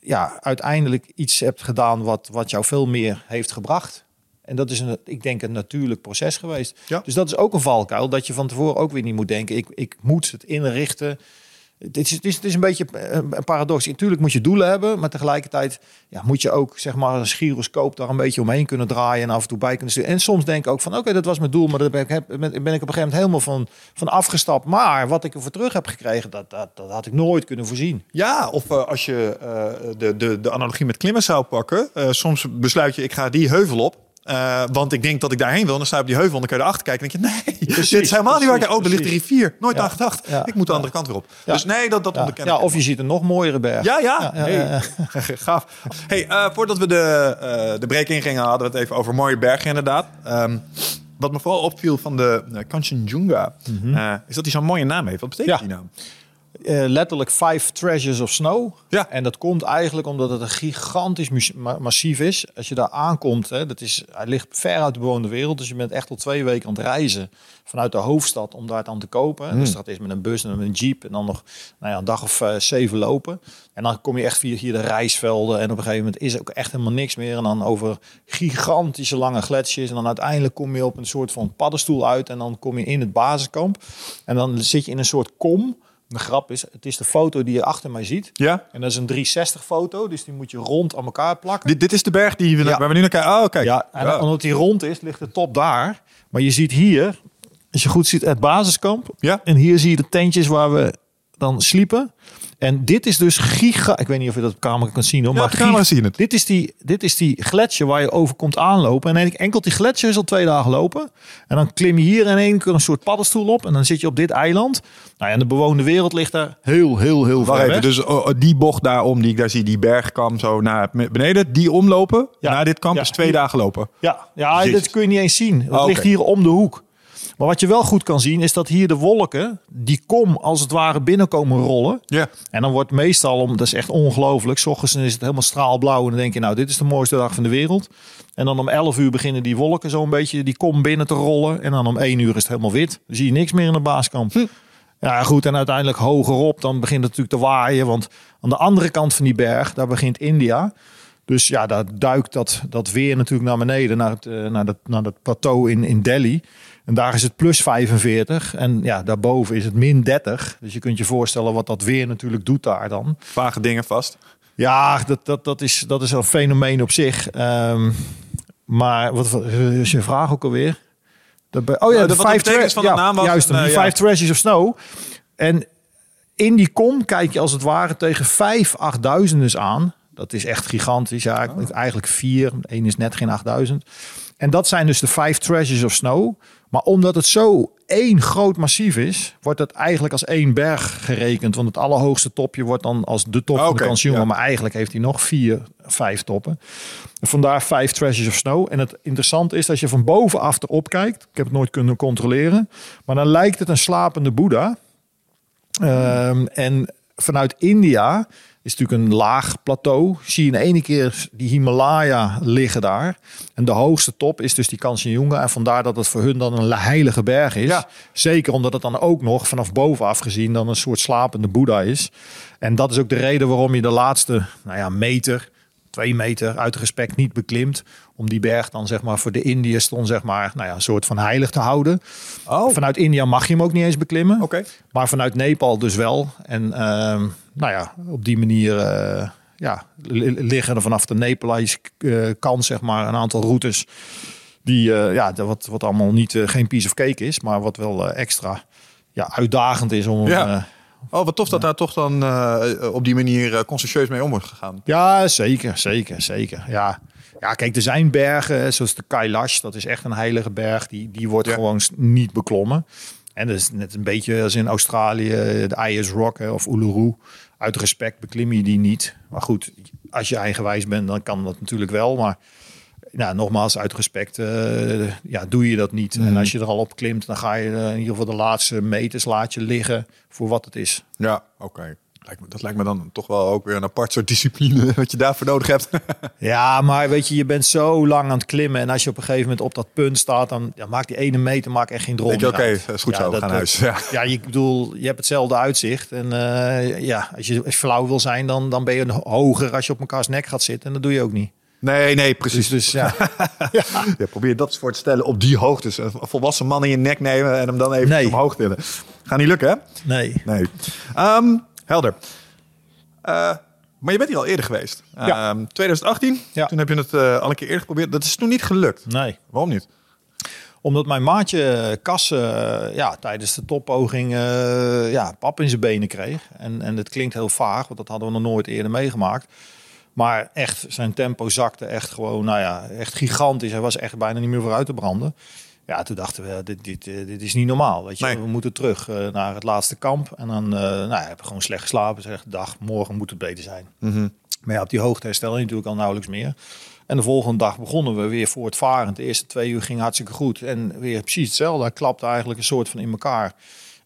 ja, uiteindelijk iets hebt gedaan wat, wat jou veel meer heeft gebracht. En dat is, een, ik denk, een natuurlijk proces geweest. Ja. Dus dat is ook een valkuil dat je van tevoren ook weer niet moet denken. Ik, ik moet het inrichten. Het is, is, een beetje een een paradox. Natuurlijk moet je doelen hebben, maar tegelijkertijd ja, moet je ook zeg maar een gyroscoop daar een beetje omheen kunnen draaien en af en toe bij kunnen sturen. En soms denk ik ook van oké, dat was mijn doel, maar daar ben ik, op een gegeven moment helemaal van, van afgestapt. Maar wat ik ervoor terug heb gekregen, dat, dat, dat had ik nooit kunnen voorzien. Ja, of eh, als je eh, de, de, de analogie met klimmen zou pakken. eh, soms besluit je, ik ga die heuvel op. eh, want ik denk dat ik daarheen wil. En dan sta je op die heuvel en dan kun je erachter kijken. En denk je, nee, dit is helemaal niet waar ik... Oh, er ligt de rivier. Nooit Ja, aan gedacht. ja, ik moet de andere kant weer op. Dus nee, dat, dat Ja, of je ziet een nog mooiere berg. Ja, ja. Hey. Gaaf. Hey, eh, voordat we de, eh de break ingingen, hadden we het even over mooie bergen inderdaad. Ehm, wat me vooral opviel van de uh, Kanchenjunga, eh, is dat hij zo'n mooie naam heeft. Wat betekent die naam? Eh, letterlijk Five Treasures of Snow. Ja. En dat komt eigenlijk omdat het een gigantisch ma- massief is. Als je daar aankomt, hè, dat is, hij ligt ver uit de bewoonde wereld. Dus je bent echt al twee weken aan het reizen vanuit de hoofdstad om daar dan te kopen. Dus dat is met een bus en met een jeep en dan nog nou ja, een dag of eh, zeven lopen. En dan kom je echt via hier de reisvelden. En op een gegeven moment is er ook echt helemaal niks meer. En dan over gigantische lange gletsjers. En dan uiteindelijk kom je op een soort van paddenstoel uit. En dan kom je in het basiskamp. En dan zit je in een soort kom. De grap is, het is de foto die je achter mij ziet. Ja? En dat is een 360 foto, dus die moet je rond aan elkaar plakken. Dit, dit is de berg die we, Ja. waar we nu naar kijken. Oh, kijk. Ja, en Ja. omdat die rond is, ligt de top daar. Maar je ziet hier, als je goed ziet, het basiskamp. Ja. En hier zie je de tentjes waar we dan sliepen. En dit is dus giga... Ik weet niet of je dat op camera kan zien hoor. Ja, maar op camera giga- zie je het. Dit is, die, dit is die gletsjer waar je over komt aanlopen. En eigenlijk enkel die gletsjer is al twee dagen lopen. En dan klim je hier in één keer een soort paddenstoel op. En dan zit je op dit eiland. Nou ja, en de bewoonde wereld ligt daar heel, heel, heel ver even, weg. dus oh, oh, die bocht daarom die ik daar zie, die bergkam zo naar beneden, die omlopen Ja. naar dit kamp Ja. is twee dagen lopen. Ja, ja Jezus. dit kun je niet eens zien. Het Ah, ligt hier om de hoek. Maar wat je wel goed kan zien is dat hier de wolken, die kom als het ware binnenkomen rollen. Ja. En dan wordt meestal, om, dat is echt ongelooflijk, s ochtends is het helemaal straalblauw. En dan denk je, nou, dit is de mooiste dag van de wereld. En dan om 11 uur beginnen die wolken zo een beetje, die kom binnen te rollen. En dan om 1 uur is het helemaal wit. Dan zie je niks meer in de baaskamp. Ja, goed. En uiteindelijk hogerop, dan begint het natuurlijk te waaien. Want aan de andere kant van die berg, daar begint India. Dus ja, daar duikt dat, dat weer natuurlijk naar beneden, naar het, eh, naar dat, naar dat plateau in, in Delhi. En daar is het plus 45. En ja, daarboven is het min 30. Dus je kunt je voorstellen wat dat weer natuurlijk doet daar dan. Vage dingen vast. Ja, dat, dat, dat, is, dat is een fenomeen op zich. Ehm, maar wat is je vraag ook alweer? Dat bij, oh ja, Nou, de de vijf betekenis van de ja, naam was Juist, en, eh, die ja. vijf treasures of snow. En in die kom kijk je als het ware tegen vijf achtduizenders aan. Dat is echt gigantisch. Ja, Oh. eigenlijk vier. Eén is net geen 8000. En dat zijn dus de vijf treasures of snow. Maar omdat het zo één groot massief is, wordt het eigenlijk als één berg gerekend. Want het allerhoogste topje wordt dan als de top van de ja. Maar eigenlijk heeft hij nog vier, vijf toppen. En vandaar vijf treasures of snow. En het interessante is dat je van bovenaf erop kijkt. Ik heb het nooit kunnen controleren. Maar dan lijkt het een slapende Boeddha. Ehm, en vanuit India is natuurlijk een laag plateau. Zie je in ene keer die Himalaya liggen daar. En de hoogste top is dus die Kanchenjunga. En vandaar dat het voor hun dan een heilige berg is. Ja. Zeker omdat het dan ook nog vanaf bovenaf gezien dan een soort slapende Boeddha is. En dat is ook de reden waarom je de laatste nou ja, meter, twee meter uit respect niet beklimt. Om die berg dan zeg maar voor de Indiërs dan zeg maar nou ja, een soort van heilig te houden. Oh, Vanuit India mag je hem ook niet eens beklimmen. oké. Maar vanuit Nepal dus wel. En ehm, nou ja, op die manier eh, ja, li- liggen er vanaf de Nepalese eh, kant zeg maar een aantal routes die eh, ja, wat, wat allemaal niet geen piece of cake is, maar wat wel extra ja, uitdagend is om. Ja. Eh, Oh, wat tof dat daar toch dan eh, op die manier eh, conscientieus mee om wordt gegaan. Ja, zeker, zeker, zeker. Ja. ja, kijk, er zijn bergen, zoals de Kailash, dat is echt een heilige berg. Die, die wordt Ja. gewoon niet beklommen. En dat is net een beetje als in Australië, de Ayers Rock hè, of Uluru. Uit respect beklim je die niet. Maar goed, als je eigenwijs bent, dan kan dat natuurlijk wel. Maar nou, nogmaals, uit respect eh, ja, doe je dat niet. En als je er al op klimt, dan ga je eh, in ieder geval de laatste meters laat je liggen voor wat het is. Ja, oké. Dat lijkt me dan toch wel ook weer een apart soort discipline wat je daarvoor nodig hebt. Ja, maar weet je, je bent zo lang aan het klimmen. En als je op een gegeven moment op dat punt staat, dan ja, maakt die ene meter maakt echt geen drol meer oké, is goed Ja, zo, we gaan dat- huis. Ja. Ja, je bedoel, je hebt hetzelfde uitzicht. En eh, ja, als je flauw wil zijn, dan, dan ben je hoger als je op mekaars nek gaat zitten. En dat doe je ook niet. Nee, nee, Dus, precies. dus ja. Ja, probeer dat voor te stellen op die hoogte. Een volwassen man in je nek nemen en hem dan even Nee. omhoog tillen. Gaat niet lukken, hè? Nee. Nee. Ehm, helder. Eh, maar je bent hier al eerder geweest. Ja. Ehm, 2018. Ja. Toen heb je het eh, al een keer eerder geprobeerd. Dat is toen niet gelukt. Nee. Waarom niet? Omdat mijn maatje Kas eh, ja, tijdens de toppoging eh, ja, pap in zijn benen kreeg. En, en het klinkt heel vaag, want dat hadden we nog nooit eerder meegemaakt. Maar echt, zijn tempo zakte echt gewoon, nou ja, echt gigantisch. Hij was echt bijna niet meer vooruit te branden. Ja, toen dachten we, dit, dit, eh, dit is niet normaal. Weet je, Nee. we moeten terug eh, naar het laatste kamp. En dan, eh nou, ja, hebben gewoon slecht geslapen. Zeg, dag, morgen moet het beter zijn. Maar ja, op die hoogte herstel je natuurlijk al nauwelijks meer. En de volgende dag begonnen we weer voortvarend. De eerste twee uur ging hartstikke goed. En weer precies hetzelfde. Hij klapte eigenlijk een soort van in elkaar.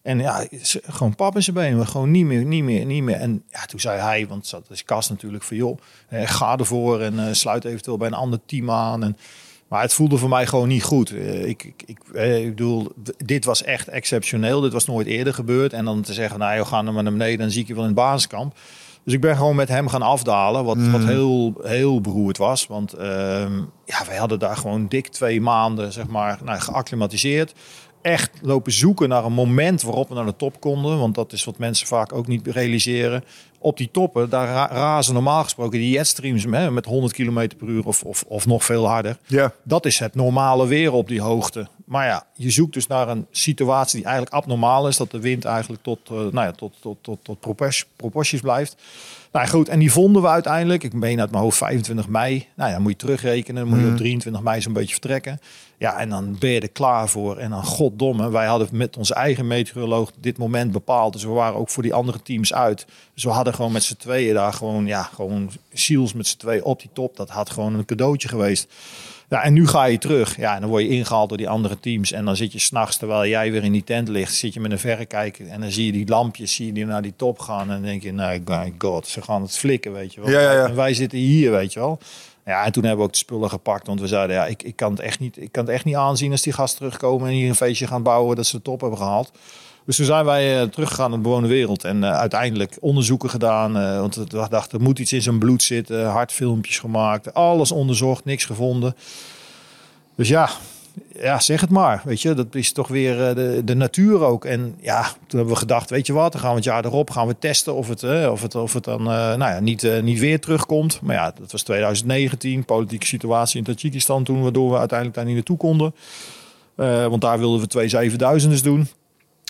En ja, gewoon pap in zijn benen. Gewoon niet meer, niet meer, niet meer. En ja, toen zei hij, want dat is Kas natuurlijk van joh, eh, ga ervoor en eh, sluit eventueel bij een ander team aan. En, maar het voelde voor mij gewoon niet goed. Eh, ik, ik, ik, eh, ik bedoel, dit was echt exceptioneel. Dit was nooit eerder gebeurd. En dan te zeggen, nou, joh, ga nou maar naar beneden, dan zie ik je wel in het basiskamp. Dus ik ben gewoon met hem gaan afdalen, wat, wat heel, heel beroerd was. Want ehm, ja, wij hadden daar gewoon dik twee maanden, zeg maar, nou, geacclimatiseerd. Echt lopen zoeken naar een moment waarop we naar de top konden. Want dat is wat mensen vaak ook niet realiseren. Op die toppen, daar ra- razen normaal gesproken die jetstreams hè, met 100 km per uur of, of, of nog veel harder. Ja. Dat is het normale weer op die hoogte. Maar ja, je zoekt dus naar een situatie die eigenlijk abnormaal is. Dat de wind eigenlijk tot, eh, nou ja, tot, tot, tot, tot proporties blijft. Nou goed, en die vonden we uiteindelijk. Ik meen uit mijn hoofd 25 mei. Nou ja, moet je terugrekenen. Dan moet je op 23 mei zo'n beetje vertrekken. Ja, en dan ben je er klaar voor. En dan goddomme, wij hadden met onze eigen meteoroloog dit moment bepaald. Dus we waren ook voor die andere teams uit. Dus we hadden gewoon met z'n tweeën daar gewoon, ja, gewoon ziels met z'n tweeën op die top. Dat had gewoon een cadeautje geweest. Ja, en nu ga je terug. Ja, en dan word je ingehaald door die andere teams. En dan zit je s'nachts, terwijl jij weer in die tent ligt, zit je met een verrekijker. En dan zie je die lampjes, zie je die naar die top gaan. En dan denk je, nou, my god, ze gaan het flikken, weet je wel. Ja, ja, ja. En wij zitten hier, weet je wel. Ja, en toen hebben we ook de spullen gepakt. Want we zeiden, ja, ik, ik, kan het echt niet, ik kan het echt niet aanzien als die gasten terugkomen en hier een feestje gaan bouwen dat ze de top hebben gehaald. Dus toen zijn wij eh, teruggegaan naar de bewoonde wereld. En eh, uiteindelijk onderzoeken gedaan. eh, want we dachten, er moet iets in zijn bloed zitten. Hartfilmpjes gemaakt. Alles onderzocht, niks gevonden. Dus ja, ja, zeg het maar. Weet je, dat is toch weer eh, de, de natuur ook. En ja, toen hebben we gedacht, weet je wat, dan gaan we het jaar erop gaan we testen of het, eh, of het, of het dan eh, nou ja, niet, niet weer terugkomt. Maar ja, dat was 2019, politieke situatie in Tajikistan toen, waardoor we uiteindelijk daar niet naartoe konden. Want daar wilden we twee 7000 doen.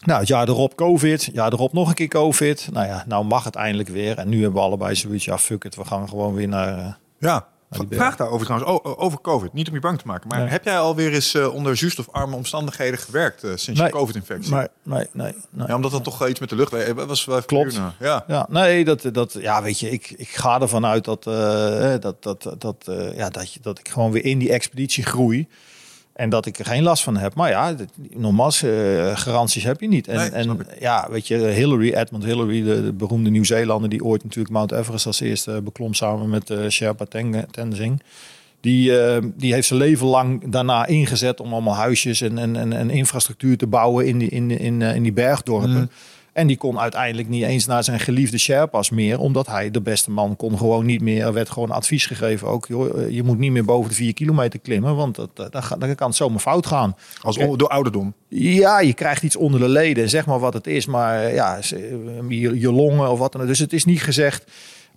Nou, het jaar erop COVID, jaar erop nog een keer COVID. Nou ja, nou mag het eindelijk weer. En nu hebben we allebei zoiets, ja fuck it, we gaan gewoon weer naar... Ja. Berg. Vraag daarover trouwens, o- over COVID. Niet om je bang te maken, maar Nee. heb jij alweer eens eh, onder zuurstofarme omstandigheden gewerkt eh, sinds je. COVID-infectie? nee, nee, nee. nee. Ja, omdat dat toch iets met de lucht was. even Klopt. Ja. Ja, nee, dat, dat, ja, weet je, ik, ik ga ervan uit dat, eh, dat, dat, dat, ja, dat, je, dat ik gewoon weer in die expeditie groei. En dat ik er geen last van heb. Maar ja, nogmaals, eh, garanties heb je niet. En, Nee, en ja, weet je, Hillary, Edmund Hillary, de, de beroemde Nieuw-Zeelander... die ooit natuurlijk Mount Everest als eerste beklom samen met eh Sherpa Ten- Tenzing... Die, eh, die heeft zijn leven lang daarna ingezet om allemaal huisjes en, en, en, en infrastructuur te bouwen in die, in, in, eh, in die bergdorpen. En die kon uiteindelijk niet eens naar zijn geliefde Sherpas meer, omdat hij de beste man kon gewoon niet meer. Er werd gewoon advies gegeven ook, joh, eh, je moet niet meer boven de vier kilometer klimmen, want dat, dat, dat, dan kan het zomaar fout gaan. Als o- door ouderdom. Ja, je krijgt iets onder de leden, zeg maar wat het is, maar eh, ja, je, je longen of wat dan ook. Dus het is niet gezegd.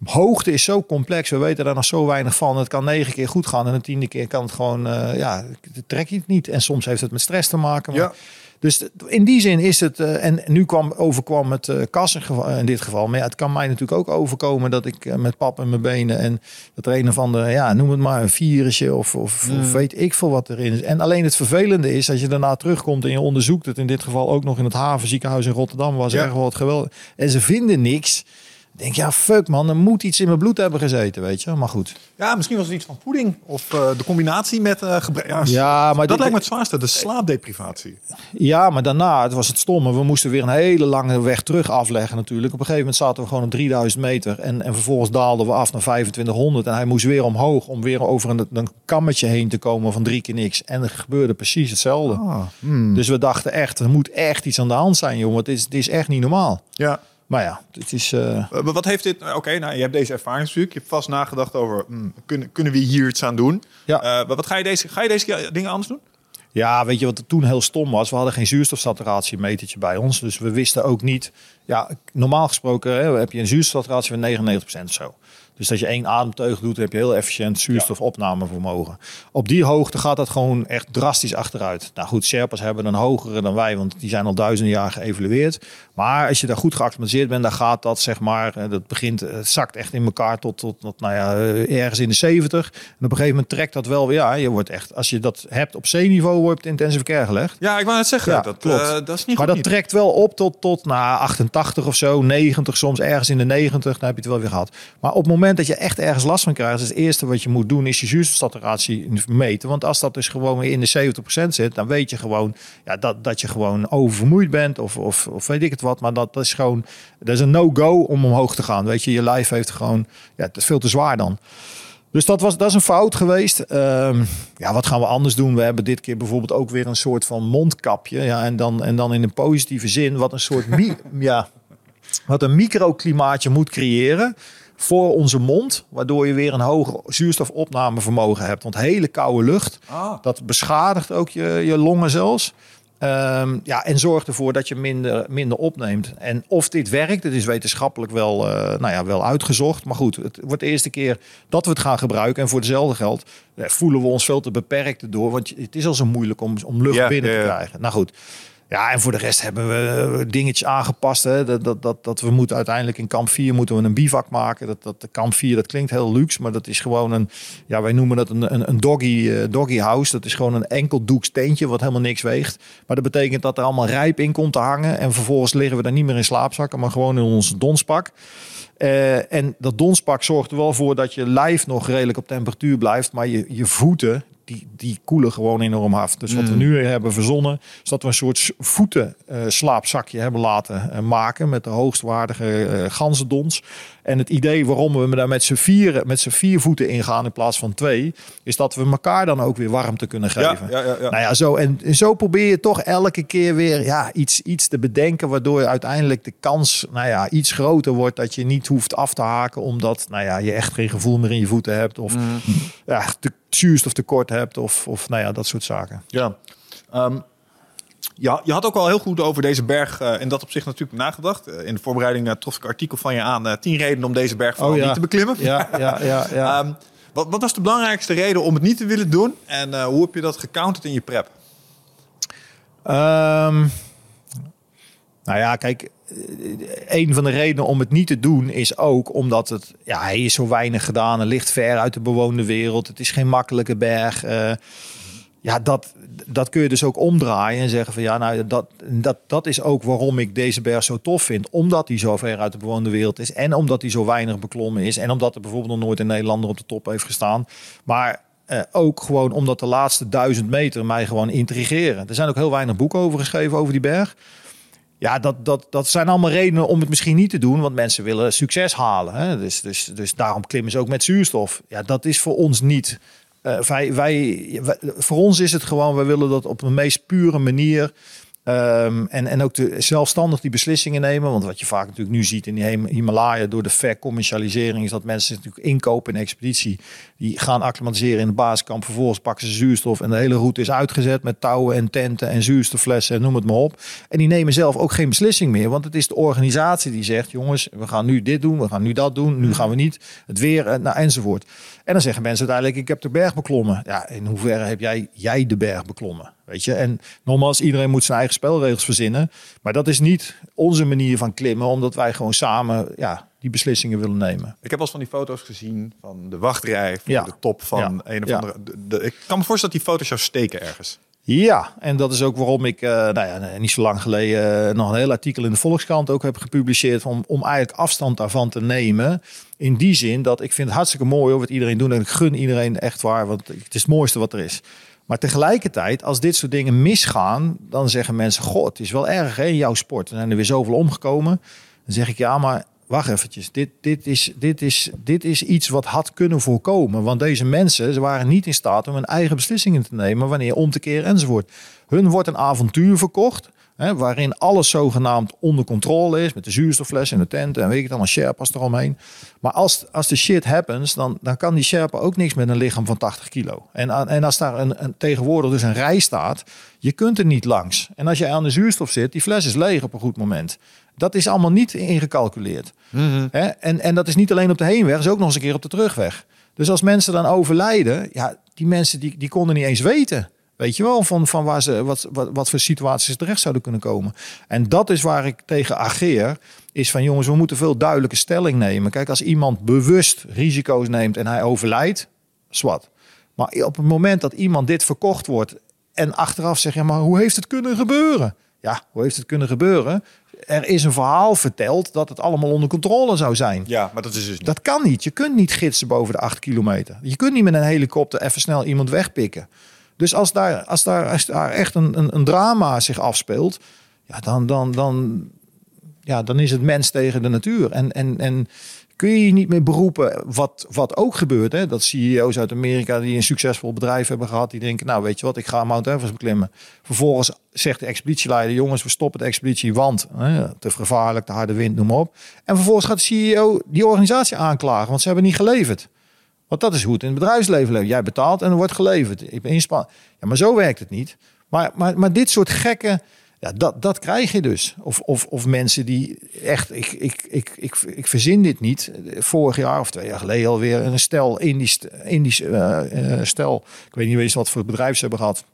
Hoogte is zo complex, we weten daar nog zo weinig van. Het kan negen keer goed gaan en de tiende keer kan het gewoon, eh, ja, trek je het niet. En soms heeft het met stress te maken. Maar Ja. Dus in die zin is het, eh, en nu kwam, overkwam het uh, Kas in, geval- in dit geval. Maar ja, het kan mij natuurlijk ook overkomen dat ik eh, met pap in mijn benen en dat er een of andere, ja, noem het maar een virusje of, of, of weet ik veel wat erin is. En alleen het vervelende is als je daarna terugkomt en je onderzoekt het, in dit geval ook nog in het havenziekenhuis in Rotterdam, was Ja. echt wel wat geweldig. En ze vinden niks. Denk, ja, fuck man, er moet iets in mijn bloed hebben gezeten, weet je. Maar goed. Ja, misschien was het iets van voeding. Of eh, de combinatie met eh gebrek. Ja, Ja, maar dat lijkt me het zwaarste. De slaapdeprivatie. Ja, maar daarna, het was het stomme. We moesten weer een hele lange weg terug afleggen natuurlijk. Op een gegeven moment zaten we gewoon op 3000 meter. En, en vervolgens daalden we af naar 2500. En hij moest weer omhoog om weer over een, een kammetje heen te komen van drie keer niks. En er gebeurde precies hetzelfde. Ah, Dus we dachten echt, er moet echt iets aan de hand zijn, jongen. Het is, het is echt niet normaal. Ja. Maar ja, het is... eh, Eh, maar wat heeft dit... Oké, nou, je hebt deze ervaring natuurlijk. Je hebt vast nagedacht over... hmm, kunnen, kunnen we hier iets aan doen? Ja. Eh, maar wat ga je deze... Ga je deze keer dingen anders doen? Ja, weet je wat er toen heel stom was? We hadden geen zuurstofsaturatiemetertje bij ons. Dus we wisten ook niet... Ja, normaal gesproken hè, heb je een zuurstofsaturatie van 99% of zo. Dus dat je één ademteug doet, heb je heel efficiënt zuurstofopnamevermogen. Op die hoogte gaat dat gewoon echt drastisch achteruit. Nou goed, Sherpas hebben een hogere dan wij, want die zijn al duizenden jaar geëvalueerd. Maar als je daar goed geacclimatiseerd bent, dan gaat dat zeg maar, eh, dat begint, het zakt echt in elkaar tot, tot, tot nou ja, eh, ergens in de 70. En op een gegeven moment trekt dat wel weer. Ja, je wordt echt, als je dat hebt op zeeniveau, wordt intensive care gelegd. Ja, ik wou net zeggen. Ja, dat, klopt. eh, dat is niet Maar dat niet. trekt wel op tot, tot na 88 of zo, 90 soms, ergens in de 90. Dan heb je het wel weer gehad. Maar op het moment dat je echt ergens last van krijgt, is het eerste wat je moet doen, is je zuurstofsaturatie meten. Want als dat dus gewoon in de 70% zit, dan weet je gewoon ja, dat, dat je gewoon oververmoeid bent of, of, of weet ik het wat. Maar dat, dat is gewoon, dat is een no-go om omhoog te gaan. Weet je, je lijf heeft gewoon, ja, het is veel te zwaar dan. Dus dat, was, dat is een fout geweest. Ehm, ja, wat gaan we anders doen? We hebben dit keer bijvoorbeeld ook weer een soort van mondkapje. Ja, en, dan, en dan in een positieve zin, wat een soort ja, wat een microklimaatje moet creëren voor onze mond, waardoor je weer een hoger zuurstofopnamevermogen hebt. Want hele koude lucht, ah. dat beschadigt ook je, je longen zelfs. Um, ja, en zorgt ervoor dat je minder, minder opneemt. En of dit werkt, het is wetenschappelijk wel, uh, nou ja, wel uitgezocht. Maar goed, het wordt de eerste keer dat we het gaan gebruiken. En voor hetzelfde geld eh, voelen we ons veel te beperkt door. Want het is al zo moeilijk om, om lucht binnen te krijgen. Nou goed, ja, en voor de rest hebben we eh, dingetjes aangepast. Hè. Dat, dat, dat, dat we moeten uiteindelijk in kamp 4 moeten we een bivak maken. Dat, dat, de kamp 4, dat klinkt heel luxe, maar dat is gewoon een, ja, wij noemen dat een, een, een doggy, uh, doggy house. Dat is gewoon een enkel doeksteentje wat helemaal niks weegt. Maar dat betekent dat er allemaal rijp in komt te hangen. En vervolgens liggen we daar niet meer in slaapzakken, maar gewoon in ons donspak. Uh, en dat donspak zorgt er wel voor dat je lijf nog redelijk op temperatuur blijft, maar je, je voeten, die, die koelen gewoon enorm af. Dus wat we mm. nu hebben verzonnen, is dat we een soort voeten uh, slaapzakje hebben laten uh, maken met de hoogstwaardige uh, ganzendons. En het idee waarom we daar met z'n vier, met z'n vier voeten ingaan in plaats van twee, is dat we elkaar dan ook weer warmte kunnen geven. Ja, ja, ja, ja. Nou ja, zo, en, en zo probeer je toch elke keer weer ja, iets, iets te bedenken, waardoor uiteindelijk de kans nou ja, iets groter wordt dat je niet hoeft af te haken, omdat nou ja, je echt geen gevoel meer in je voeten hebt. Of mm. ja, te, zuurstoftekort hebt of, of nou ja, dat soort zaken. Ja. Um, ja, je had ook al heel goed over deze berg uh, in dat opzicht natuurlijk nagedacht. Uh, in de voorbereiding uh, trof ik een artikel van je aan. tien redenen om deze berg vooral oh, niet te beklimmen. Ja, ja, ja. ja. um, wat, wat was de belangrijkste reden om het niet te willen doen? En hoe heb je dat gecounterd in je prep? Um, nou ja, kijk, een van de redenen om het niet te doen is ook omdat het, ja, hij is zo weinig gedaan. Het ligt ver uit de bewoonde wereld. Het is geen makkelijke berg. Uh, ja, dat, dat kun je dus ook omdraaien en zeggen van ja, nou dat, dat, dat is ook waarom ik deze berg zo tof vind. Omdat hij zo ver uit de bewoonde wereld is en omdat hij zo weinig beklommen is. En omdat er bijvoorbeeld nog nooit een Nederlander op de top heeft gestaan. Maar uh, ook gewoon omdat de laatste duizend meter mij gewoon intrigeren. Er zijn ook heel weinig boeken over geschreven over die berg. Ja, dat, dat, dat zijn allemaal redenen om het misschien niet te doen, want mensen willen succes halen. Hè? Dus, dus, dus daarom klimmen ze ook met zuurstof. Ja, dat is voor ons niet. Uh, wij, voor ons is het gewoon, we willen dat op de meest pure manier Um, en, en ook de, zelfstandig die beslissingen nemen. Want wat je vaak natuurlijk nu ziet in die Himalaya door de vercommercialisering... is dat mensen natuurlijk inkopen in expeditie. Die gaan acclimatiseren in de basiskamp. Vervolgens pakken ze zuurstof en de hele route is uitgezet... met touwen en tenten en zuurstofflessen en noem het maar op. En die nemen zelf ook geen beslissing meer. Want het is de organisatie die zegt... jongens, we gaan nu dit doen, we gaan nu dat doen. Nu gaan we niet het weer, eh, nou, enzovoort. En dan zeggen mensen uiteindelijk, ik heb de berg beklommen. Ja, in hoeverre heb jij, jij de berg beklommen? Weet je? En nogmaals, iedereen moet zijn eigen spelregels verzinnen. Maar dat is niet onze manier van klimmen, omdat wij gewoon samen ja, die beslissingen willen nemen. Ik heb al van die foto's gezien van de wachtrij, ja. de top van een of andere. De, ik kan me voorstellen dat die foto's jou steken ergens. Ja, en dat is ook waarom ik uh, nou ja, niet zo lang geleden uh, nog een heel artikel in de Volkskrant ook heb gepubliceerd. Om, om eigenlijk afstand daarvan te nemen. In die zin dat ik vind het hartstikke mooi wat iedereen doet. En ik gun iedereen echt waar, want het is het mooiste wat er is. Maar tegelijkertijd, als dit soort dingen misgaan, dan zeggen mensen: God, het is wel erg hè, in jouw sport. Er zijn er weer zoveel omgekomen. Dan zeg ik ja, maar wacht eventjes. Dit, dit, is, dit, is, dit is iets wat had kunnen voorkomen. Want deze mensen ze waren niet in staat om hun eigen beslissingen te nemen wanneer om te keren enzovoort. Hun wordt een avontuur verkocht. Waarin alles zogenaamd onder controle is. Met de zuurstoffles en de tent en weet ik dan, een Sherpa's eromheen. Maar als, als de shit happens, dan, dan kan die Sherpa ook niks met een lichaam van 80 kilo. En, en als daar een, een, tegenwoordig dus een rij staat, je kunt er niet langs. En als je aan de zuurstof zit, die fles is leeg op een goed moment. Dat is allemaal niet ingecalculeerd. Mm en, en dat is niet alleen op de heenweg, is ook nog eens een keer op de terugweg. Dus als mensen dan overlijden, ja, die mensen die, die konden niet eens weten. Weet je wel, van, van waar ze, wat, wat, wat voor situaties terecht zouden kunnen komen. En dat is waar ik tegen ageer. Is van jongens, we moeten veel duidelijke stelling nemen. Kijk, als iemand bewust risico's neemt en hij overlijdt, zwart. Maar op het moment dat iemand dit verkocht wordt en achteraf zegt, ja, maar hoe heeft het kunnen gebeuren? Ja, hoe heeft het kunnen gebeuren? Er is een verhaal verteld dat het allemaal onder controle zou zijn. Ja, maar dat is dus niet. Dat kan niet. Je kunt niet gidsen boven de 8 kilometer. Je kunt niet met een helikopter even snel iemand wegpikken. Dus als daar, als daar, als daar echt een, een, een drama zich afspeelt, ja, dan, dan, dan, ja, dan is het mens tegen de natuur. En, en, en kun je niet meer beroepen, wat, wat ook gebeurt. Hè? Dat CEO's uit Amerika die een succesvol bedrijf hebben gehad, die denken, nou weet je wat, ik ga Mount Everest beklimmen. Vervolgens zegt de expeditieleider, jongens, we stoppen de expeditie, want hè, te gevaarlijk, de harde wind, noem maar op. En vervolgens gaat de CEO die organisatie aanklagen, want ze hebben niet geleverd. Want dat is hoe het in het bedrijfsleven leeft. Jij betaalt en er wordt geleverd. Ik ben inspan. Ja, maar zo werkt het niet. Maar, maar, maar dit soort gekke ja, dat, dat krijg je dus. Of, of, of mensen die echt, ik, ik, ik, ik, ik verzin dit niet. Vorig jaar of twee jaar geleden alweer een stel, Indisch, Indisch uh, stel. Ik weet niet eens wat voor bedrijf ze hebben gehad.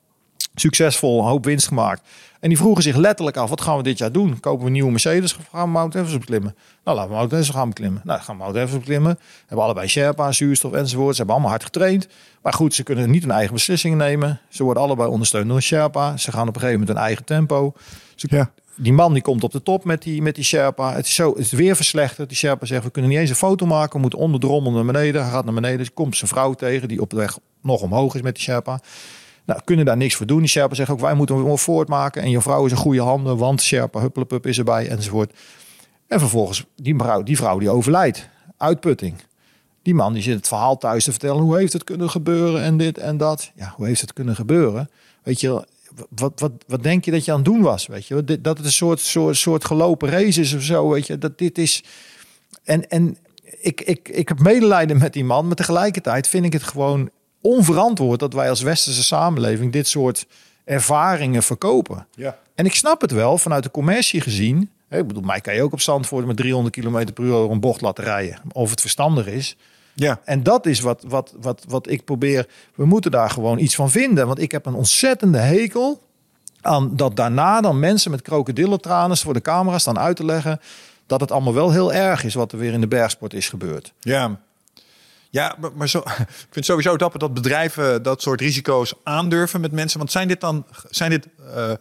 Succesvol, een hoop winst gemaakt. En die vroegen zich letterlijk af, wat gaan we dit jaar doen? Kopen we een nieuwe Mercedes of gaan we Mount Everest beklimmen? Nou, laten we Mount Everest gaan beklimmen. Nou, gaan we Mount Everest beklimmen. Hebben allebei Sherpa, zuurstof enzovoort. Ze hebben allemaal hard getraind. Maar goed, ze kunnen niet hun eigen beslissingen nemen. Ze worden allebei ondersteund door Sherpa. Ze gaan op een gegeven moment hun eigen tempo. ja. Die man die komt op de top met die, met die Sherpa. Het is, zo, het is weer verslechterd. Die Sherpa zegt, we kunnen niet eens een foto maken. We moeten onder de rommel naar beneden. Hij gaat naar beneden. Komt zijn vrouw tegen die op de weg nog omhoog is met die Sherpa. Nou, kunnen daar niks voor doen. Die Sherpa zegt ook, wij moeten hem voortmaken. En je vrouw is een goede handen, want Sherpa huppelepup is erbij enzovoort. En vervolgens, die vrouw, die vrouw die overlijdt. Uitputting. Die man die zit het verhaal thuis te vertellen. Hoe heeft het kunnen gebeuren en dit en dat. Ja, hoe heeft het kunnen gebeuren? Weet je, wat, wat, wat denk je dat je aan het doen was? Weet je, dat het een soort, soort, soort gelopen race is of zo. Weet je, dat dit is. En, en ik, ik, ik heb medelijden met die man, maar tegelijkertijd vind ik het gewoon onverantwoord dat wij als westerse samenleving dit soort ervaringen verkopen. Ja. En ik snap het wel vanuit de commercie gezien. Ik bedoel, mij kan je ook op Zandvoort met 300 km per uur een bocht laten rijden. Of het verstandig is. Ja. En dat is wat, wat, wat, wat ik probeer. We moeten daar gewoon iets van vinden. Want ik heb een ontzettende hekel aan dat daarna dan mensen met krokodillentranen voor de camera staan uit te leggen dat het allemaal wel heel erg is wat er weer in de bergsport is gebeurd. Ja, ja, maar, maar zo, ik vind sowieso dapper dat bedrijven dat soort risico's aandurven met mensen. Want zijn dit dan, zijn dit, uh,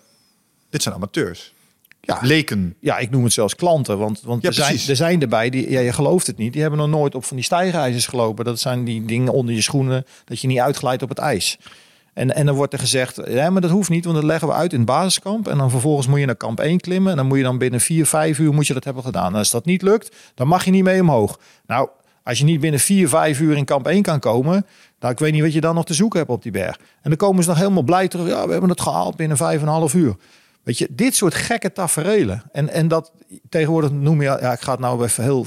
dit zijn amateurs? Ja, leken. Ja, ik noem het zelfs klanten. Want, want ja, er, zijn, er zijn erbij, die, ja, je gelooft het niet, die hebben nog nooit op van die stijgijzers gelopen. Dat zijn die dingen onder je schoenen, dat je niet uitglijdt op het ijs. En, en dan wordt er gezegd, ja, maar dat hoeft niet, want dat leggen we uit in het basiskamp. En dan vervolgens moet je naar kamp 1 klimmen. En dan moet je dan binnen 4, 5 uur moet je dat hebben gedaan. En als dat niet lukt, dan mag je niet mee omhoog. Nou, als je niet binnen 4, 5 uur in kamp 1 kan komen, dan ik weet niet wat je dan nog te zoeken hebt op die berg. En dan komen ze nog helemaal blij terug. Ja, we hebben het gehaald binnen 5,5 uur. Weet je, dit soort gekke taferelen. En, en dat tegenwoordig noem je, ja, ik ga het nou even heel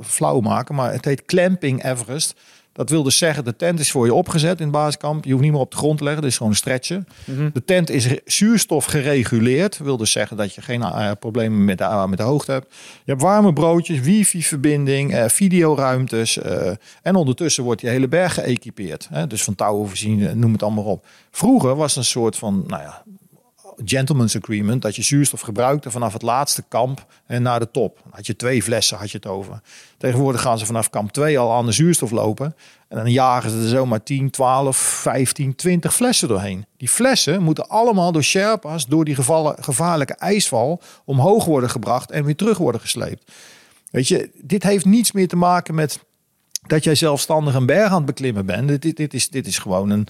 flauw maken, maar het heet clamping Everest. Dat wil dus zeggen, de tent is voor je opgezet in het basiskamp. Je hoeft niet meer op de grond te leggen, dat is gewoon een stretchen. Mhm. De tent is zuurstof gereguleerd. wil dus zeggen dat je geen uh, problemen met de, uh, met de hoogte hebt. Je hebt warme broodjes, wifi-verbinding, uh, videoruimtes. en ondertussen wordt je hele berg geëquipeerd. Hè? Dus van touwen voorzien, noem het allemaal op. Vroeger was een soort van, nou ja, gentleman's agreement dat je zuurstof gebruikte vanaf het laatste kamp en naar de top. Dan had je twee flessen, had je het over. Tegenwoordig gaan ze vanaf kamp 2 al aan de zuurstof lopen. En dan jagen ze er zomaar 10, 12, 15, 20 flessen doorheen. Die flessen moeten allemaal door Sherpa's, door die gevallen, gevaarlijke ijsval, omhoog worden gebracht en weer terug worden gesleept. Weet je, dit heeft niets meer te maken met dat jij zelfstandig een berg aan het beklimmen bent. Dit, dit, is, dit is gewoon een,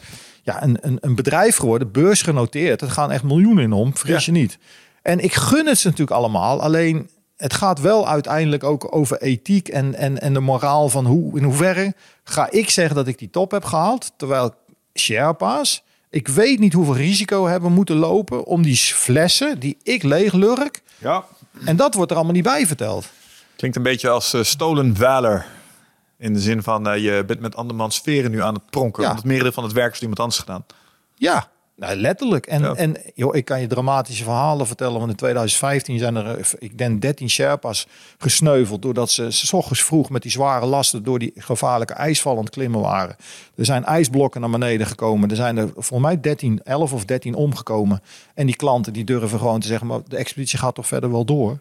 ja, een, een, een bedrijf geworden, beursgenoteerd. Er gaan echt miljoenen in om, vergis je niet. En ik gun het ze natuurlijk allemaal. Alleen het gaat wel uiteindelijk ook over ethiek en, en, en de moraal van hoe, in hoeverre ga ik zeggen dat ik die top heb gehaald. Terwijl Sherpa's, ik weet niet hoeveel risico hebben moeten lopen om die flessen die ik leeg lurk. Ja. En dat wordt er allemaal niet bij verteld. Klinkt een beetje als uh, stolen valor. In de zin van, uh, je bent met andermans sferen nu aan het pronken. Ja. Want het merendeel van het werk is iemand anders gedaan. Ja, nou, letterlijk. En, ja. en joh, ik kan je dramatische verhalen vertellen. Want in 2015 zijn er, eh, ik denk, 13 Sherpas gesneuveld. Doordat ze s ochtends vroeg met die zware lasten door die gevaarlijke ijsval aan het klimmen waren. Er zijn ijsblokken naar beneden gekomen. Er zijn er volgens mij 13, 11 of 13 omgekomen. En die klanten die durven gewoon te zeggen, maar de expeditie gaat toch verder wel door.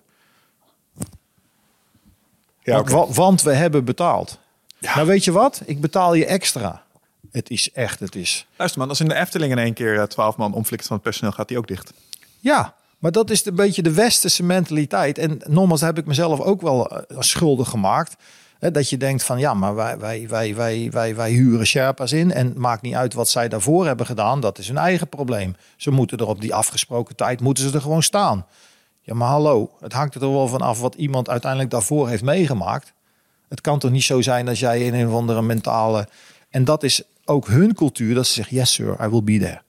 Ja, okay. want, want we hebben betaald. Ja. Nou, weet je wat? Ik betaal je extra. Het is echt, het is. Luister man, als in de Efteling in één keer twaalf man omflikt van het personeel, gaat die ook dicht. Ja, Maar dat is een beetje de westerse mentaliteit. En nogmaals heb ik mezelf ook wel uh, schuldig gemaakt. Hè, dat je denkt van ja, maar wij, wij, wij, wij, wij, wij huren Sherpa's in. En maakt niet uit wat zij daarvoor hebben gedaan. Dat is hun eigen probleem. Ze moeten er op die afgesproken tijd moeten ze er gewoon staan. Ja, maar hallo, het hangt er wel van af wat iemand uiteindelijk daarvoor heeft meegemaakt. Het kan toch niet zo zijn dat jij in een of andere mentale. En dat is ook hun cultuur, dat ze zeggen: Yes, sir, I will be there.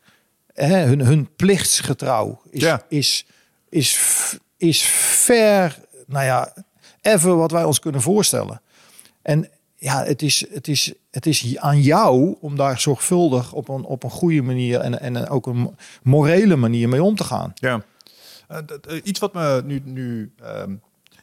Hun, hun plichtsgetrouw is, Ja. is, is, is ver, nou ja, ever wat wij ons kunnen voorstellen. En ja, het is, het is, het is aan jou om daar zorgvuldig op een, op een goede manier en, en ook een morele manier mee om te gaan. Ja. Eh, eh, iets wat me nu... nu ehm,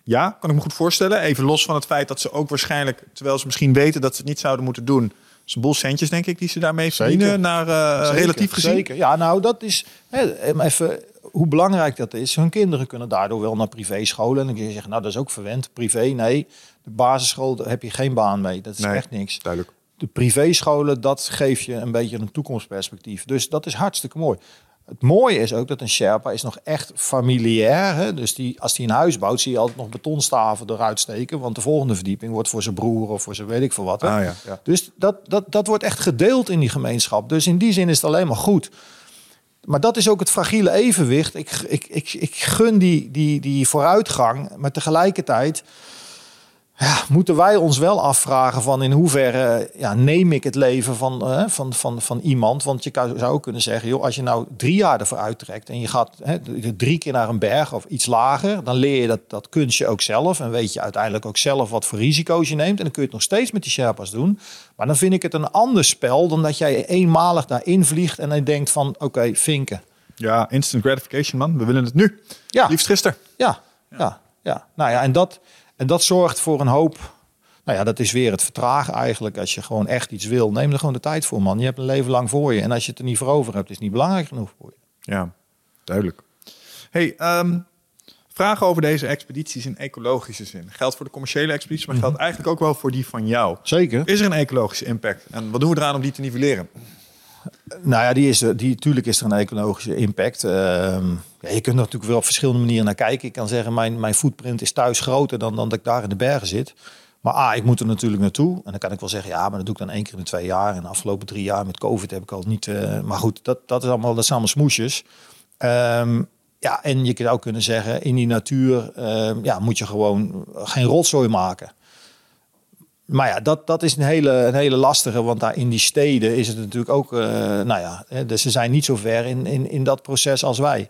ja, kan ik me goed voorstellen. Even los van het feit dat ze ook waarschijnlijk... terwijl ze misschien weten dat ze het niet zouden moeten doen... is een boel centjes, denk ik, die ze daarmee verdienen... naar eh, Zeker, relatief gezien. Zeker. Ja, nou, dat is hè, even hoe belangrijk dat is. Hun kinderen kunnen daardoor wel naar privéscholen. En dan kun je zeggen, nou, dat is ook verwend. Privé, nee. De basisschool daar heb je geen baan mee. Dat is Nee. echt niks. Duidelijk. De privéscholen, dat geeft je een beetje een toekomstperspectief. Dus dat is hartstikke mooi. Het mooie is ook dat een Sherpa is nog echt familiair. Hè? Dus die, als hij een huis bouwt, zie je altijd nog betonstaven eruit steken. Want de volgende verdieping wordt voor zijn broer of voor zijn weet ik veel wat. Hè? Ah, ja, ja. Dus dat, dat, dat wordt echt gedeeld in die gemeenschap. Dus in die zin is het alleen maar goed. Maar dat is ook het fragiele evenwicht. Ik, ik, ik, ik gun die, die, die vooruitgang, maar tegelijkertijd ja, moeten wij ons wel afvragen van in hoeverre ja, neem ik het leven van, eh, van, van, van iemand. Want je zou ook kunnen zeggen, joh, als je nou drie jaar ervoor uittrekt en je gaat hè, drie keer naar een berg of iets lager, dan leer je dat, dat kunstje ook zelf. En weet je uiteindelijk ook zelf wat voor risico's je neemt. En dan kun je het nog steeds met die Sherpas doen. Maar dan vind ik het een ander spel dan dat jij eenmalig daarin vliegt en dan denkt van oké, vinken. Ja, instant gratification, man. We willen het nu. Ja. Liefst gisteren. Ja, ja, ja. Nou ja, en dat, en dat zorgt voor een hoop. Nou ja, dat is weer het vertragen eigenlijk. Als je gewoon echt iets wil, neem er gewoon de tijd voor, man. Je hebt een leven lang voor je. En als je het er niet voor over hebt, is het niet belangrijk genoeg voor je. Ja, duidelijk. Hey, ehm, vragen over deze expedities in ecologische zin. Geldt voor de commerciële expedities, maar geldt eigenlijk ook wel voor die van jou. Zeker. Is er een ecologische impact? En wat doen we eraan om die te nivelleren? Nou ja, die is, er- die, tuurlijk is er een ecologische impact. Ehm, je kunt natuurlijk wel op verschillende manieren naar kijken. Ik kan zeggen, mijn, mijn footprint is thuis groter dan, dan dat ik daar in de bergen zit. Maar A, ik moet er natuurlijk naartoe. En dan kan ik wel zeggen, ja, maar dat doe ik dan één keer in twee jaar. En de afgelopen drie jaar met COVID heb ik al niet... eh, maar goed, dat, dat, is allemaal, dat zijn allemaal smoesjes. Ehm, ja, en je zou ook kunnen zeggen, in die natuur ehm, ja, moet je gewoon geen rotzooi maken. Maar ja, dat, dat is een hele, een hele lastige, want daar in die steden is het natuurlijk ook, eh, nou ja, dus ze zijn niet zo ver in, in, in dat proces als wij.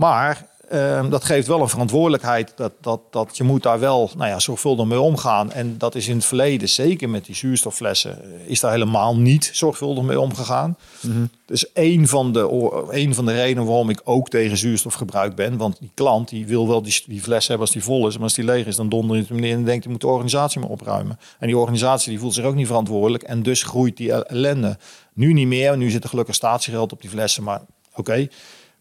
Maar ehm, dat geeft wel een verantwoordelijkheid dat, dat, dat je moet daar wel nou ja, zorgvuldig mee omgaan. En dat is in het verleden, zeker met die zuurstofflessen, eh, is daar helemaal niet zorgvuldig mee omgegaan. Dus een van, de, een van de redenen waarom ik ook tegen zuurstofgebruik ben. Want die klant die wil wel die, die fles hebben als die vol is. Maar als die leeg is, dan donder je het meneer en denkt, die moet de organisatie maar opruimen. En die organisatie die voelt zich ook niet verantwoordelijk. En dus groeit die ellende. Nu niet meer. Nu zit er gelukkig statiegeld op die flessen. Maar oké.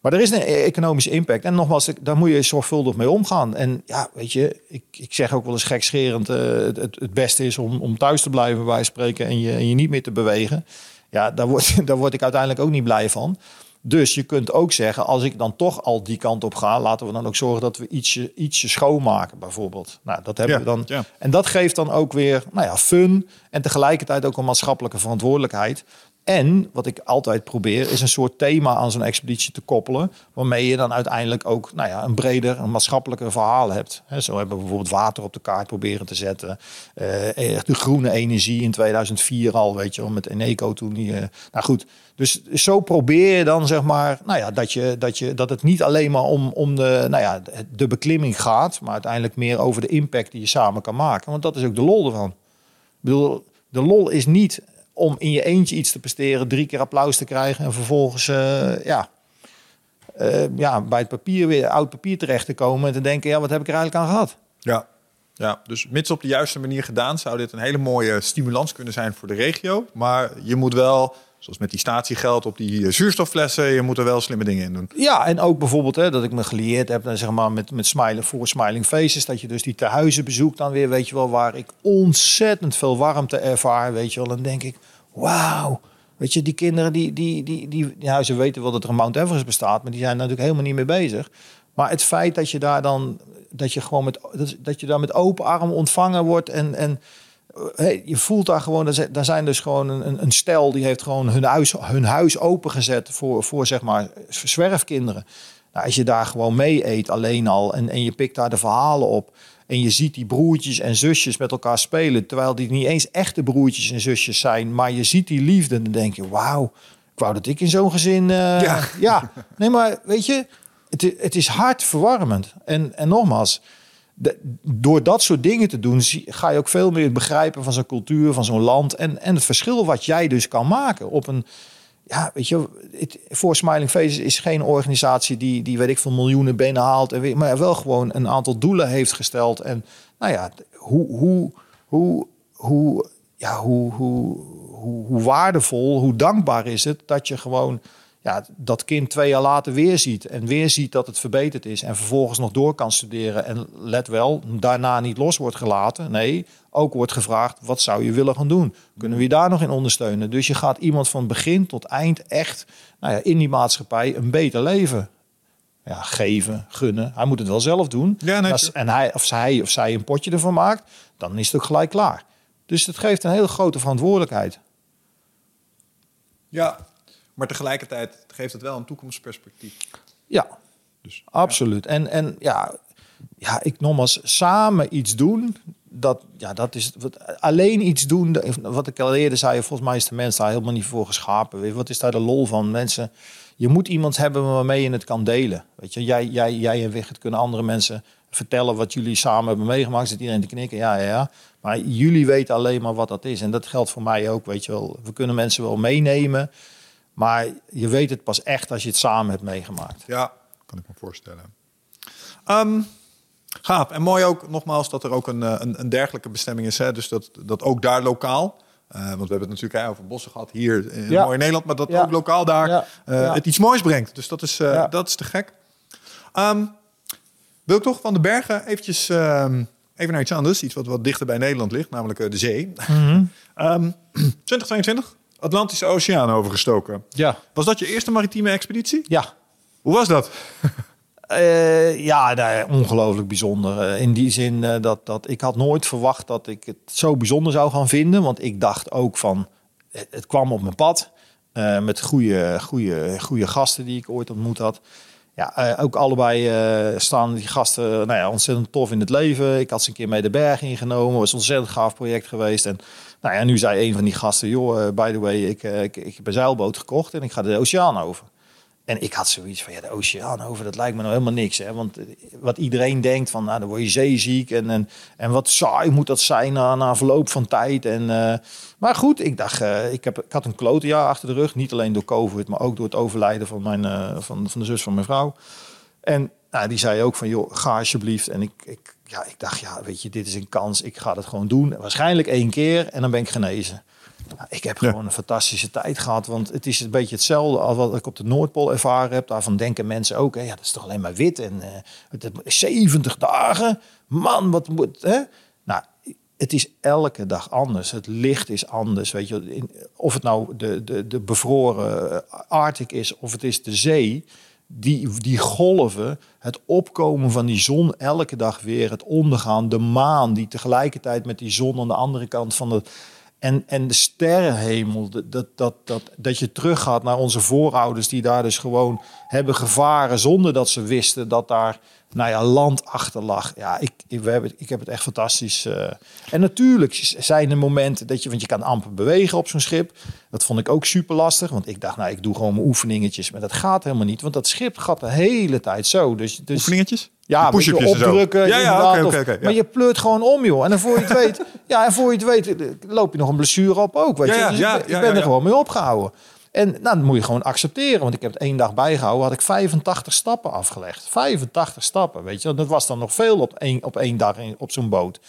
Maar er is een e- economische impact. En nogmaals, daar moet je zorgvuldig mee omgaan. En ja, weet je, ik, ik zeg ook wel eens gekscherend... eh, het, het, beste is om, om thuis te blijven bij spreken... En je, en je niet meer te bewegen. Ja, daar word, daar word ik uiteindelijk ook niet blij van. Dus je kunt ook zeggen, als ik dan toch al die kant op ga... laten we dan ook zorgen dat we ietsje, ietsje schoonmaken bijvoorbeeld. Nou, dat hebben Ja, we dan... ja. En dat geeft dan ook weer nou ja, fun en tegelijkertijd ook een maatschappelijke verantwoordelijkheid. En wat ik altijd probeer, is een soort thema aan zo'n expeditie te koppelen. Waarmee je dan uiteindelijk ook nou ja, een breder, een maatschappelijke verhaal hebt. Hè, zo hebben we bijvoorbeeld water op de kaart proberen te zetten. Eh, echt de groene energie in 2004 al, weet je wel, met Eneco toen. Die, eh, nou goed, dus zo probeer je dan zeg maar, nou ja, dat, je, dat, je, dat het niet alleen maar om, om de, nou ja, de beklimming gaat. Maar uiteindelijk meer over de impact die je samen kan maken. Want dat is ook de lol ervan. Ik bedoel, de lol is niet om in je eentje iets te presteren, drie keer applaus te krijgen en vervolgens eh, ja, eh, ja, bij het papier weer oud papier terecht te komen en te denken, ja, wat heb ik er eigenlijk aan gehad? Ja. ja, dus mits op de juiste manier gedaan... zou dit een hele mooie stimulans kunnen zijn voor de regio. Maar je moet wel, zoals met die statiegeld op die eh, zuurstofflessen... je moet er wel slimme dingen in doen. Ja, en ook bijvoorbeeld hè, dat ik me gelieerd heb zeg maar, met, met smiling, voor Smiling Faces. Dat je dus die tehuizen bezoekt dan weer, weet je wel, waar ik ontzettend veel warmte ervaar, weet je wel. Dan denk ik, wauw, Weet je, die kinderen die, die, die, die ja, ze weten wel dat er een Mount Everest bestaat, maar die zijn natuurlijk helemaal niet mee bezig. Maar het feit dat je daar dan, dat je gewoon met, dat, dat je daar met open arm ontvangen wordt en, en hey, je voelt daar gewoon, daar zijn dus gewoon een, een stel die heeft gewoon hun huis, hun huis opengezet voor, voor zeg maar zwerfkinderen. Nou, als je daar gewoon mee eet alleen al en, en je pikt daar de verhalen op. En je ziet die broertjes en zusjes met elkaar spelen. Terwijl die niet eens echte broertjes en zusjes zijn. Maar je ziet die liefde en dan denk je, wauw. Ik wou dat ik in zo'n gezin... Uh, ja. ja. Nee, maar weet je, het, het is hartverwarmend. En, en nogmaals, door dat soort dingen te doen, ga je ook veel meer begrijpen van zo'n cultuur, van zo'n land. En, en het verschil wat jij dus kan maken op een. Ja, weet je, voor Smiling Faces is geen organisatie die, die weet ik veel miljoenen benen haalt. En, maar wel gewoon een aantal doelen heeft gesteld. En nou ja, hoe, hoe, hoe, hoe, ja, hoe, hoe, hoe, hoe waardevol, hoe dankbaar is het dat je gewoon ja, dat kind twee jaar later weer ziet en weer ziet dat het verbeterd is en vervolgens nog door kan studeren en let wel, daarna niet los wordt gelaten. Nee, ook wordt gevraagd, wat zou je willen gaan doen? Kunnen we je daar nog in ondersteunen? Dus je gaat iemand van begin tot eind echt nou ja, in die maatschappij een beter leven ja, geven, gunnen. Hij moet het wel zelf doen. Ja, nee, en hij of, zij of zij een potje ervan maakt, dan is het ook gelijk klaar. Dus het geeft een hele grote verantwoordelijkheid. Ja, maar tegelijkertijd geeft het wel een toekomstperspectief. Ja, dus, absoluut. En, en ja, ja, ik nogmaals, samen iets doen, dat, ja, dat is wat, alleen iets doen. Wat ik al eerder zei, volgens mij is de mens daar helemaal niet voor geschapen. Wat is daar de lol van? Mensen, je moet iemand hebben waarmee je het kan delen. Weet je, jij, jij, jij en Wigert kunnen andere mensen vertellen wat jullie samen hebben meegemaakt. Zit iedereen te knikken? Ja, ja, ja. Maar jullie weten alleen maar wat dat is. En dat geldt voor mij ook, weet je wel. We kunnen mensen wel meenemen. Maar je weet het pas echt als je het samen hebt meegemaakt. Ja, kan ik me voorstellen. Um, gaaf. En mooi ook nogmaals dat er ook een, eh, een, een dergelijke bestemming is. Hè? Dus dat, dat ook daar lokaal. Uh, want we hebben het natuurlijk over bossen gehad hier in ja. mooie Nederland. Maar dat ook lokaal daar uh, het iets moois brengt. Dus dat is, dat is te gek. Um, wil ik toch van de bergen eventjes... Um, even naar iets anders. Iets wat wat dichter bij Nederland ligt. Namelijk de zee. Mm -hmm. 2022 Atlantische Oceaan overgestoken. Ja. Was dat je eerste maritieme expeditie? Ja. Hoe was dat? Uh, ja, nou, ongelooflijk bijzonder. Uh, in die zin uh, dat, dat ik had nooit verwacht dat ik het zo bijzonder zou gaan vinden. Want ik dacht ook van, het, het kwam op mijn pad. met goede, goede, goede gasten die ik ooit ontmoet had. Ja, ook allebei staan die gasten nou ja, ontzettend tof in het leven. Ik had ze een keer mee de berg ingenomen. was een ontzettend gaaf project geweest. En nou ja, nu zei een van die gasten, joh, uh, by the way, ik, uh, ik, ik heb een zeilboot gekocht en ik ga de oceaan over. En ik had zoiets van, ja, de oceaan over, dat lijkt me nou helemaal niks. Hè? Want eh, wat iedereen denkt van, nou, dan word je zeeziek. En, en, en wat saai moet dat zijn na, na verloop van tijd. En, maar goed, ik dacht, ik, heb, ik had een klote jaar achter de rug. Niet alleen door COVID, maar ook door het overlijden van, mijn, van, van de zus van mijn vrouw. En nou, die zei ook van, joh, ga alsjeblieft. En ik, ik ja, ik dacht, ja, weet je, dit is een kans. Ik ga het gewoon doen. Waarschijnlijk één keer en dan ben ik genezen. Nou, ik heb gewoon een fantastische tijd gehad. Want het is een beetje hetzelfde als wat ik op de Noordpool ervaren heb. Daarvan denken mensen ook, hè, ja, dat is toch alleen maar wit. En uh, het, 70 dagen. Man, wat moet... Hè? Nou, het is elke dag anders. Het licht is anders. Weet je, of het nou de, de, de bevroren Arctic is of het is de zee die, die golven, het opkomen van die zon elke dag weer, het ondergaan, de maan die tegelijkertijd met die zon aan de andere kant van de. En, en de sterrenhemel, dat, dat, dat, dat je teruggaat naar onze voorouders die daar dus gewoon hebben gevaren zonder dat ze wisten dat daar nou ja, land achter lag. Ja, ik, ik, we hebben, ik heb het echt fantastisch. Uh. En natuurlijk zijn er momenten dat je, want je kan amper bewegen op zo'n schip. Dat vond ik ook super lastig, want ik dacht, nou, ik doe gewoon mijn oefeningetjes. Maar dat gaat helemaal niet, want dat schip gaat de hele tijd zo. Dus, dus oefeningetjes? Ja, push opdrukken. Ja, ja, oké, oké. Maar je pleurt gewoon om, joh. En dan voor je het weet, ja, en voor je het weet, loop je nog een blessure op ook, weet je. Dus ik, ik ben er gewoon mee opgehouden. En nou, moet je gewoon accepteren. Want ik heb het één dag bijgehouden, had ik 85 stappen afgelegd. 85 stappen, weet je. Dat was dan nog veel op één, op één dag op zo'n boot.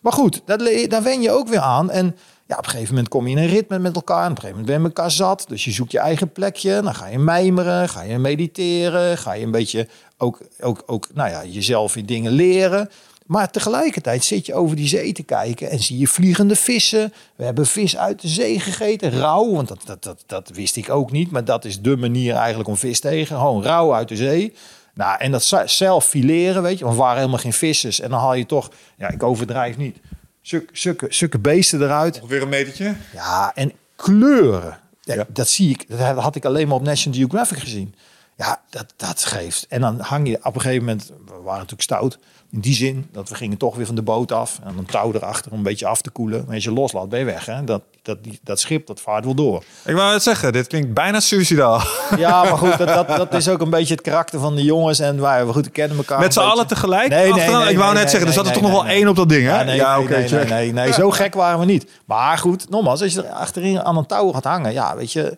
Maar goed, dat, daar wen je ook weer aan. En ja, op een gegeven moment kom je in een ritme met elkaar. En op een gegeven moment ben je elkaar zat. Dus je zoekt je eigen plekje. Dan ga je mijmeren, ga je mediteren. Ga je een beetje ook, ook, ook nou ja, jezelf je dingen leren. Maar tegelijkertijd zit je over die zee te kijken en zie je vliegende vissen. We hebben vis uit de zee gegeten, rauw, want dat, dat, dat, dat wist ik ook niet. Maar dat is de manier eigenlijk om vis tegen. Gewoon rauw uit de zee. Nou, en dat zelf fileren, weet je, want we waren helemaal geen vissers. En dan haal je toch, ja, ik overdrijf niet, zulke, zulke, zulke beesten eruit. Ongeveer een metertje. Ja, en kleuren. Ja, Ja. Dat zie ik. Dat had ik alleen maar op National Geographic gezien. Ja, dat, dat geeft. En dan hang je op een gegeven moment. We waren natuurlijk stout. In die zin dat we gingen toch weer van de boot af. En dan touw erachter om een beetje af te koelen. Maar als je loslaat, ben je weg. Hè? Dat, dat, die, dat schip dat vaart wel door. Ik wou het zeggen, dit klinkt bijna suicidaal. Ja, maar goed, dat, dat, dat is ook een beetje het karakter van de jongens. En wij, we goed, kennen elkaar. Met z'n een allen tegelijk? Nee, nee, ik wou net zeggen, er zat er toch nog wel één op dat ding, hè? Ja, nee, nee, nee, zo gek waren we niet. Maar goed, nogmaals, als je er achterin aan een touw gaat hangen, ja, weet je.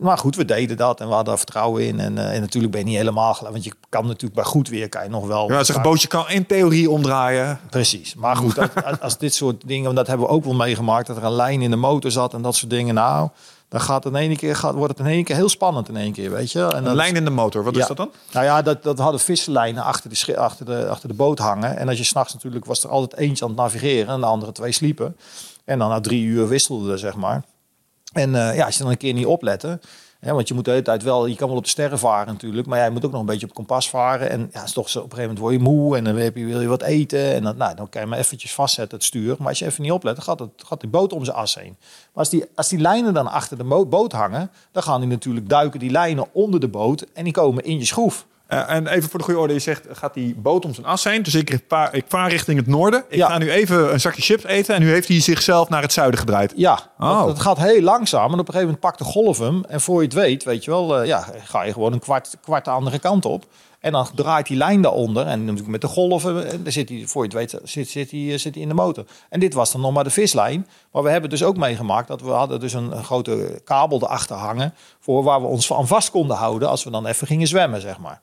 Maar goed, we deden dat en we hadden er vertrouwen in. En, eh, en natuurlijk ben je niet helemaal gelijk, want je kan natuurlijk bij goed weer kan je nog wel. Ja, zeg, een bootje kan in theorie omdraaien. Precies. Maar goed, als, als- dit soort dingen, want dat hebben we ook wel meegemaakt, dat er een lijn in de motor zat en dat soort dingen. Nou, dan gaat het in één keer, gaat, wordt het in één keer heel spannend in één keer, weet je. En Een lijn in de motor, wat ja. is dat dan? Nou ja, dat, dat hadden vislijnen achter de, achter, de, achter de boot hangen. En als je s'nachts natuurlijk was er altijd eentje aan het navigeren en de andere twee sliepen. En dan na drie uur wisselden, zeg maar. En eh, ja, als je dan een keer niet opletten. Want je moet de hele tijd wel, je kan wel op de sterren varen natuurlijk. Maar jij moet ook nog een beetje op kompas varen. En ja, is toch zo, op een gegeven moment word je moe en dan je, wil je wat eten. En dan, nou, dan kan je maar eventjes vastzetten het stuur. Maar als je even niet oplet, dan gaat, het, gaat die boot om zijn as heen. Maar als die, als die lijnen dan achter de boot hangen, dan gaan die natuurlijk duiken die lijnen onder de boot. En die komen in je schroef. Eh, en even voor de goede orde, je zegt, gaat die boot om zijn as heen? Dus ik, ik vaar richting het noorden. Ik Ja. ga nu even een zakje chips eten en nu heeft hij zichzelf naar het zuiden gedraaid. Ja, Oh. dat, dat gaat heel langzaam. En op een gegeven moment pakt de golf hem. En voor je het weet, weet je wel, eh, ja, ga je gewoon een kwart, kwart de andere kant op. En dan draait die lijn daaronder. En dan met de golven, en dan zit hij, voor je het weet, zit, zit, hij, zit hij in de motor. En dit was dan nog maar de vislijn. Maar we hebben dus ook meegemaakt dat we hadden dus een, grote kabel erachter hangen. Voor waar we ons aan vast konden houden als we dan even gingen zwemmen, zeg maar.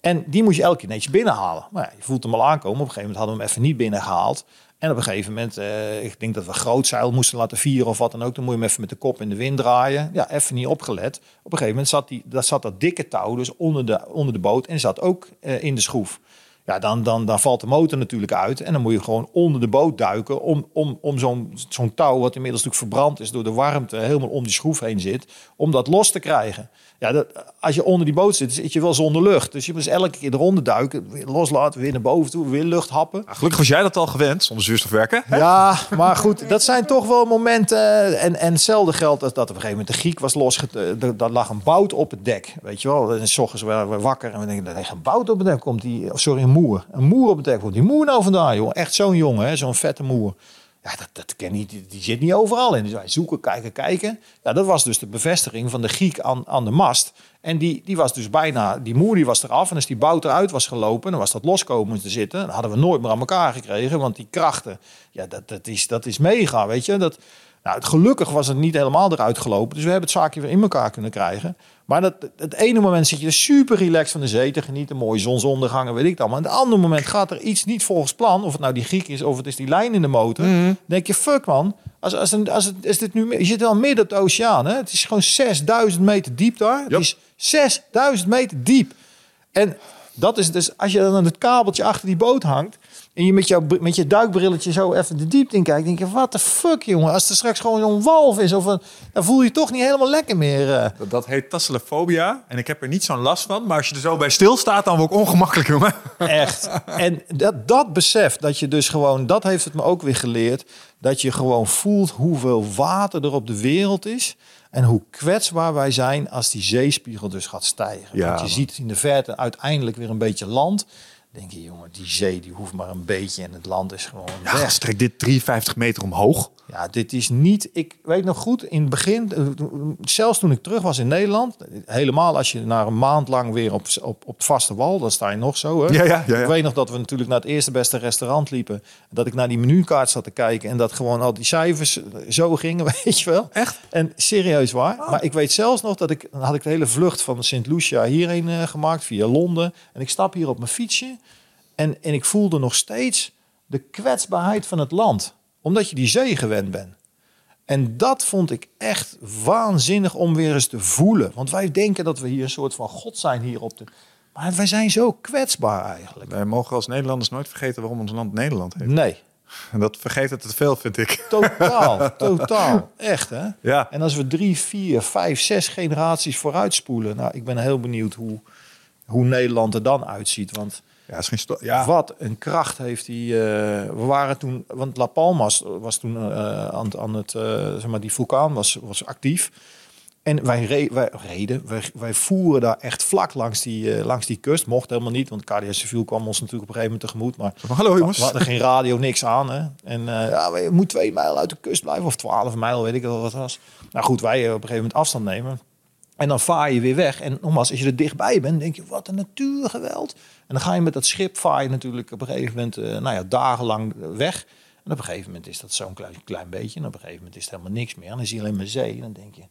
En die moest je elke keer netjes binnenhalen. Maar ja, je voelt hem al aankomen. Op een gegeven moment hadden we hem even niet binnengehaald. En op een gegeven moment, eh, ik denk dat we grootzeil moesten laten vieren of wat dan ook. Dan moet je hem even met de kop in de wind draaien. Ja, even niet opgelet. Op een gegeven moment zat, die, dat, zat dat dikke touw dus onder de, onder de boot en zat ook eh, in de schroef. Ja, dan, dan, dan valt de motor natuurlijk uit. En dan moet je gewoon onder de boot duiken om, om, om zo'n zo'n touw, wat inmiddels natuurlijk verbrand is door de warmte, helemaal om die schroef heen zit, om dat los te krijgen. Ja, dat, als je onder die boot zit, zit je wel zonder lucht. Dus je moet elke keer eronder duiken, weer loslaten, weer naar boven toe, weer lucht happen. Nou, gelukkig was jij dat al gewend, zonder zuurstof werken. Ja, maar goed, dat zijn toch wel momenten. En, en hetzelfde geldt als dat op een gegeven moment de Griek was losgetrokken. Daar lag een bout op het dek, weet je wel. En s ochtends waren we wakker en we denken, er een bout op het dek. Komt die, sorry, een moer. Een moer op het dek. Komt die moer nou vandaan, joh? Echt zo'n jongen, zo'n vette moer. Ja, dat, dat ken niet, die, zit niet overal in. Dus wij zoeken, kijken, kijken. Ja, dat was dus de bevestiging van de Griek aan, aan de mast. En die, die was dus bijna, die moer die was eraf. En als die bout eruit was gelopen, dan was dat loskomen te zitten. Dan hadden we nooit meer aan elkaar gekregen. Want die krachten, ja, dat, dat, is, dat is mega, weet je. Dat, nou, gelukkig was het niet helemaal eruit gelopen. Dus we hebben het zaakje weer in elkaar kunnen krijgen. Maar dat, het ene moment zit je super relaxed van de zee te genieten. Mooie zonsondergangen, weet ik dan. Maar het andere moment gaat er iets niet volgens plan. Of het nou die Griek is of het is die lijn in de motor. Dan denk je, fuck man. Als, als, een, als het, is dit nu, je zit wel midden op de oceaan. Hè? Het is gewoon 6000 meter diep daar. Yep. Het is 6000 meter diep. En dat is dus, als je dan aan het kabeltje achter die boot hangt... en je met, jouw, met je duikbrilletje zo even de diepte in kijkt... denk je, wat de fuck, jongen? Als er straks gewoon zo'n walf is... Of een, dan voel je je toch niet helemaal lekker meer. eh. Dat, dat heet tasselofobia. En ik heb er niet zo'n last van. Maar als je er zo bij stilstaat, dan word ik ongemakkelijk, jongen. Echt. En dat, dat besef, dat je dus gewoon... dat heeft het me ook weer geleerd... dat je gewoon voelt hoeveel water er op de wereld is... en hoe kwetsbaar wij zijn als die zeespiegel dus gaat stijgen. Ja, Want je man. ziet in de verte uiteindelijk weer een beetje land... denk je, jongen, die zee die hoeft maar een beetje... en het land is gewoon Ja, weg. strek dit 53 meter omhoog. Ja, dit is niet. Ik weet nog goed in het begin, eh, zelfs toen ik terug was in Nederland, helemaal als je naar een maand lang weer op, op, op het vaste wal, dan sta je nog zo. Hè? Ja, ja, ja, ja. Ik weet nog dat we natuurlijk naar het eerste beste restaurant liepen, dat ik naar die menukaart zat te kijken en dat gewoon al die cijfers zo gingen, weet je wel. Echt? En serieus waar. Maar ik weet zelfs nog dat ik, dan had ik de hele vlucht van Sint Lucia hierheen eh, gemaakt via Londen en ik stap hier op mijn fietsje en, en ik voelde nog steeds de kwetsbaarheid van het land. Omdat je die zee gewend bent. En dat vond ik echt waanzinnig om weer eens te voelen. Want wij denken dat we hier een soort van God zijn hier op de... Maar wij zijn zo kwetsbaar eigenlijk. Wij mogen als Nederlanders nooit vergeten waarom ons land Nederland heeft. Nee, En dat vergeet het te veel, vind ik. totaal, totaal. Echt, hè? Ja. En als we drie, vier, vijf, zes generaties vooruitspoelen... Nou, ik ben heel benieuwd hoe, hoe Nederland er dan uitziet. Want Ja, is geen ja. wat een kracht heeft die... eh, we waren toen... Want La Palmas was toen eh, aan, het- aan het... eh, zeg maar, die vulkaan was, was actief. En wij, re wij reden, wij, wij voeren daar echt vlak langs die, langs die kust. Mocht helemaal niet, want KDS Civiel kwam ons natuurlijk op een gegeven moment tegemoet. Maar Hallo jongens. we hadden geen radio, niks aan. Hè? En ja, je moet twee mijl uit de kust blijven. Of twaalf mijl, weet ik wel wat het was. Nou goed, wij op een gegeven moment afstand nemen. En dan vaar je weer weg. En nogmaals, als je er dichtbij bent, denk je, wat een natuurgeweld. En dan ga je met dat schip vaar je natuurlijk op een gegeven moment, eh, nou ja, dagenlang weg. En op een gegeven moment is dat zo'n klein, klein beetje. En op een gegeven moment is het helemaal niks meer. En dan zie je alleen maar zee. En dan denk je,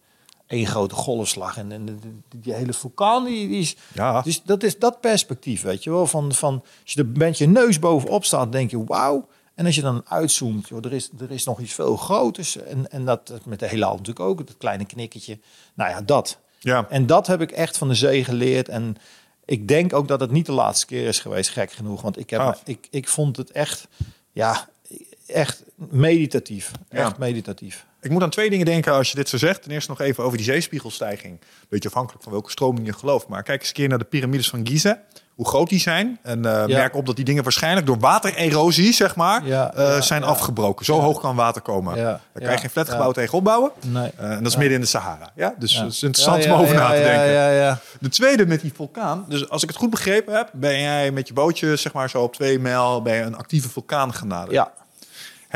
één grote golfslag. En, en die, die hele vulkaan, die, die is... Ja. Dus dat is dat perspectief, weet je wel. Van, van, als je er met je neus bovenop staat, denk je, wauw. En als je dan uitzoomt, joh, er, is, er is nog iets veel groters. En, en dat met de heelal natuurlijk ook, dat kleine knikkertje. Nou ja, dat. Ja. En dat heb ik echt van de zee geleerd. En ik denk ook dat het niet de laatste keer is geweest, gek genoeg. Want ik, heb, Ah. ik, ik vond het echt, ja, echt meditatief. Ja. Echt meditatief. Ik moet aan twee dingen denken als je dit zo zegt. Ten eerste nog even over die zeespiegelstijging. Beetje afhankelijk van welke stroming je gelooft. Maar kijk eens een keer naar de piramides van Giza. Hoe groot die zijn. En eh, Ja. merk op dat die dingen waarschijnlijk door watererosie, zeg maar, Ja, eh, ja, zijn afgebroken. Zo hoog kan water komen. Daar kan je geen flatgebouw tegen opbouwen. Nee. Eh, en dat is midden in de Sahara. Ja? Dus dat is interessant om over na te denken. Ja, ja, ja. De tweede met die vulkaan. Dus als ik het goed begrepen heb, ben jij met je bootje, zeg maar zo op twee mijl, ben je een actieve vulkaan genaderd. ja.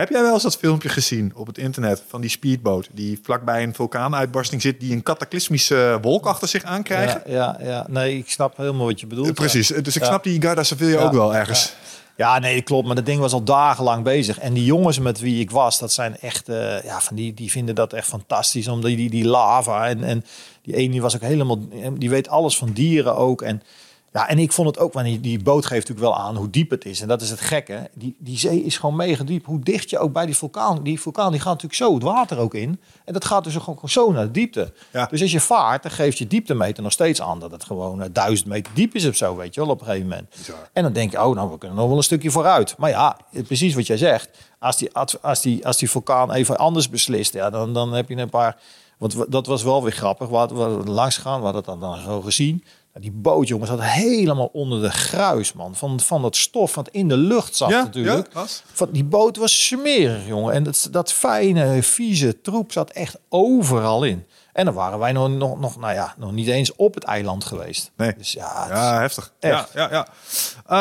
Heb jij wel eens dat filmpje gezien op het internet van die speedboot die vlakbij een vulkaanuitbarsting zit, die een cataclysmische wolk achter zich aankrijgen? Ja, ja, ja, nee, ik snap helemaal wat je bedoelt. Eh, Precies. Dus ik snap die Garda Sevilla Ja. ook wel ergens. Ja, nee, klopt. Maar dat ding was al dagenlang bezig. En die jongens met wie ik was, dat zijn echt, eh, ja, van die, die vinden dat echt fantastisch. Omdat die, die lava en, en die ene die was ook helemaal, die weet alles van dieren ook. En ja, en ik vond het ook, want die, die boot geeft natuurlijk wel aan hoe diep het is. En dat is het gekke. Die, die zee is gewoon mega diep. Hoe dicht je ook bij die vulkaan, die vulkaan die gaat natuurlijk zo het water ook in. En dat gaat dus ook gewoon zo naar de diepte. Ja. Dus als je vaart, dan geeft je dieptemeter nog steeds aan dat het gewoon eh, duizend meter diep is of zo, weet je wel, op een gegeven moment. Bizar. En dan denk je, oh, nou, we kunnen nog wel een stukje vooruit. Maar ja, precies wat jij zegt. Als die, als die, als die vulkaan even anders beslist, ja, dan, dan heb je een paar... Want dat was wel weer grappig. We hadden, we langs gegaan, we hadden dat dan zo gezien. Nou, die boot, jongens, zat helemaal onder de gruis, man. Van, van dat stof wat in de lucht zat Ja, natuurlijk. ja, was. Van, die boot was smerig, jongen. En dat, dat fijne, vieze troep zat echt overal in. En dan waren wij nog, nog, nog, nou ja, nog niet eens op het eiland geweest. Nee. Dus ja, Ja, heftig. Echt. Ja, ja, ja.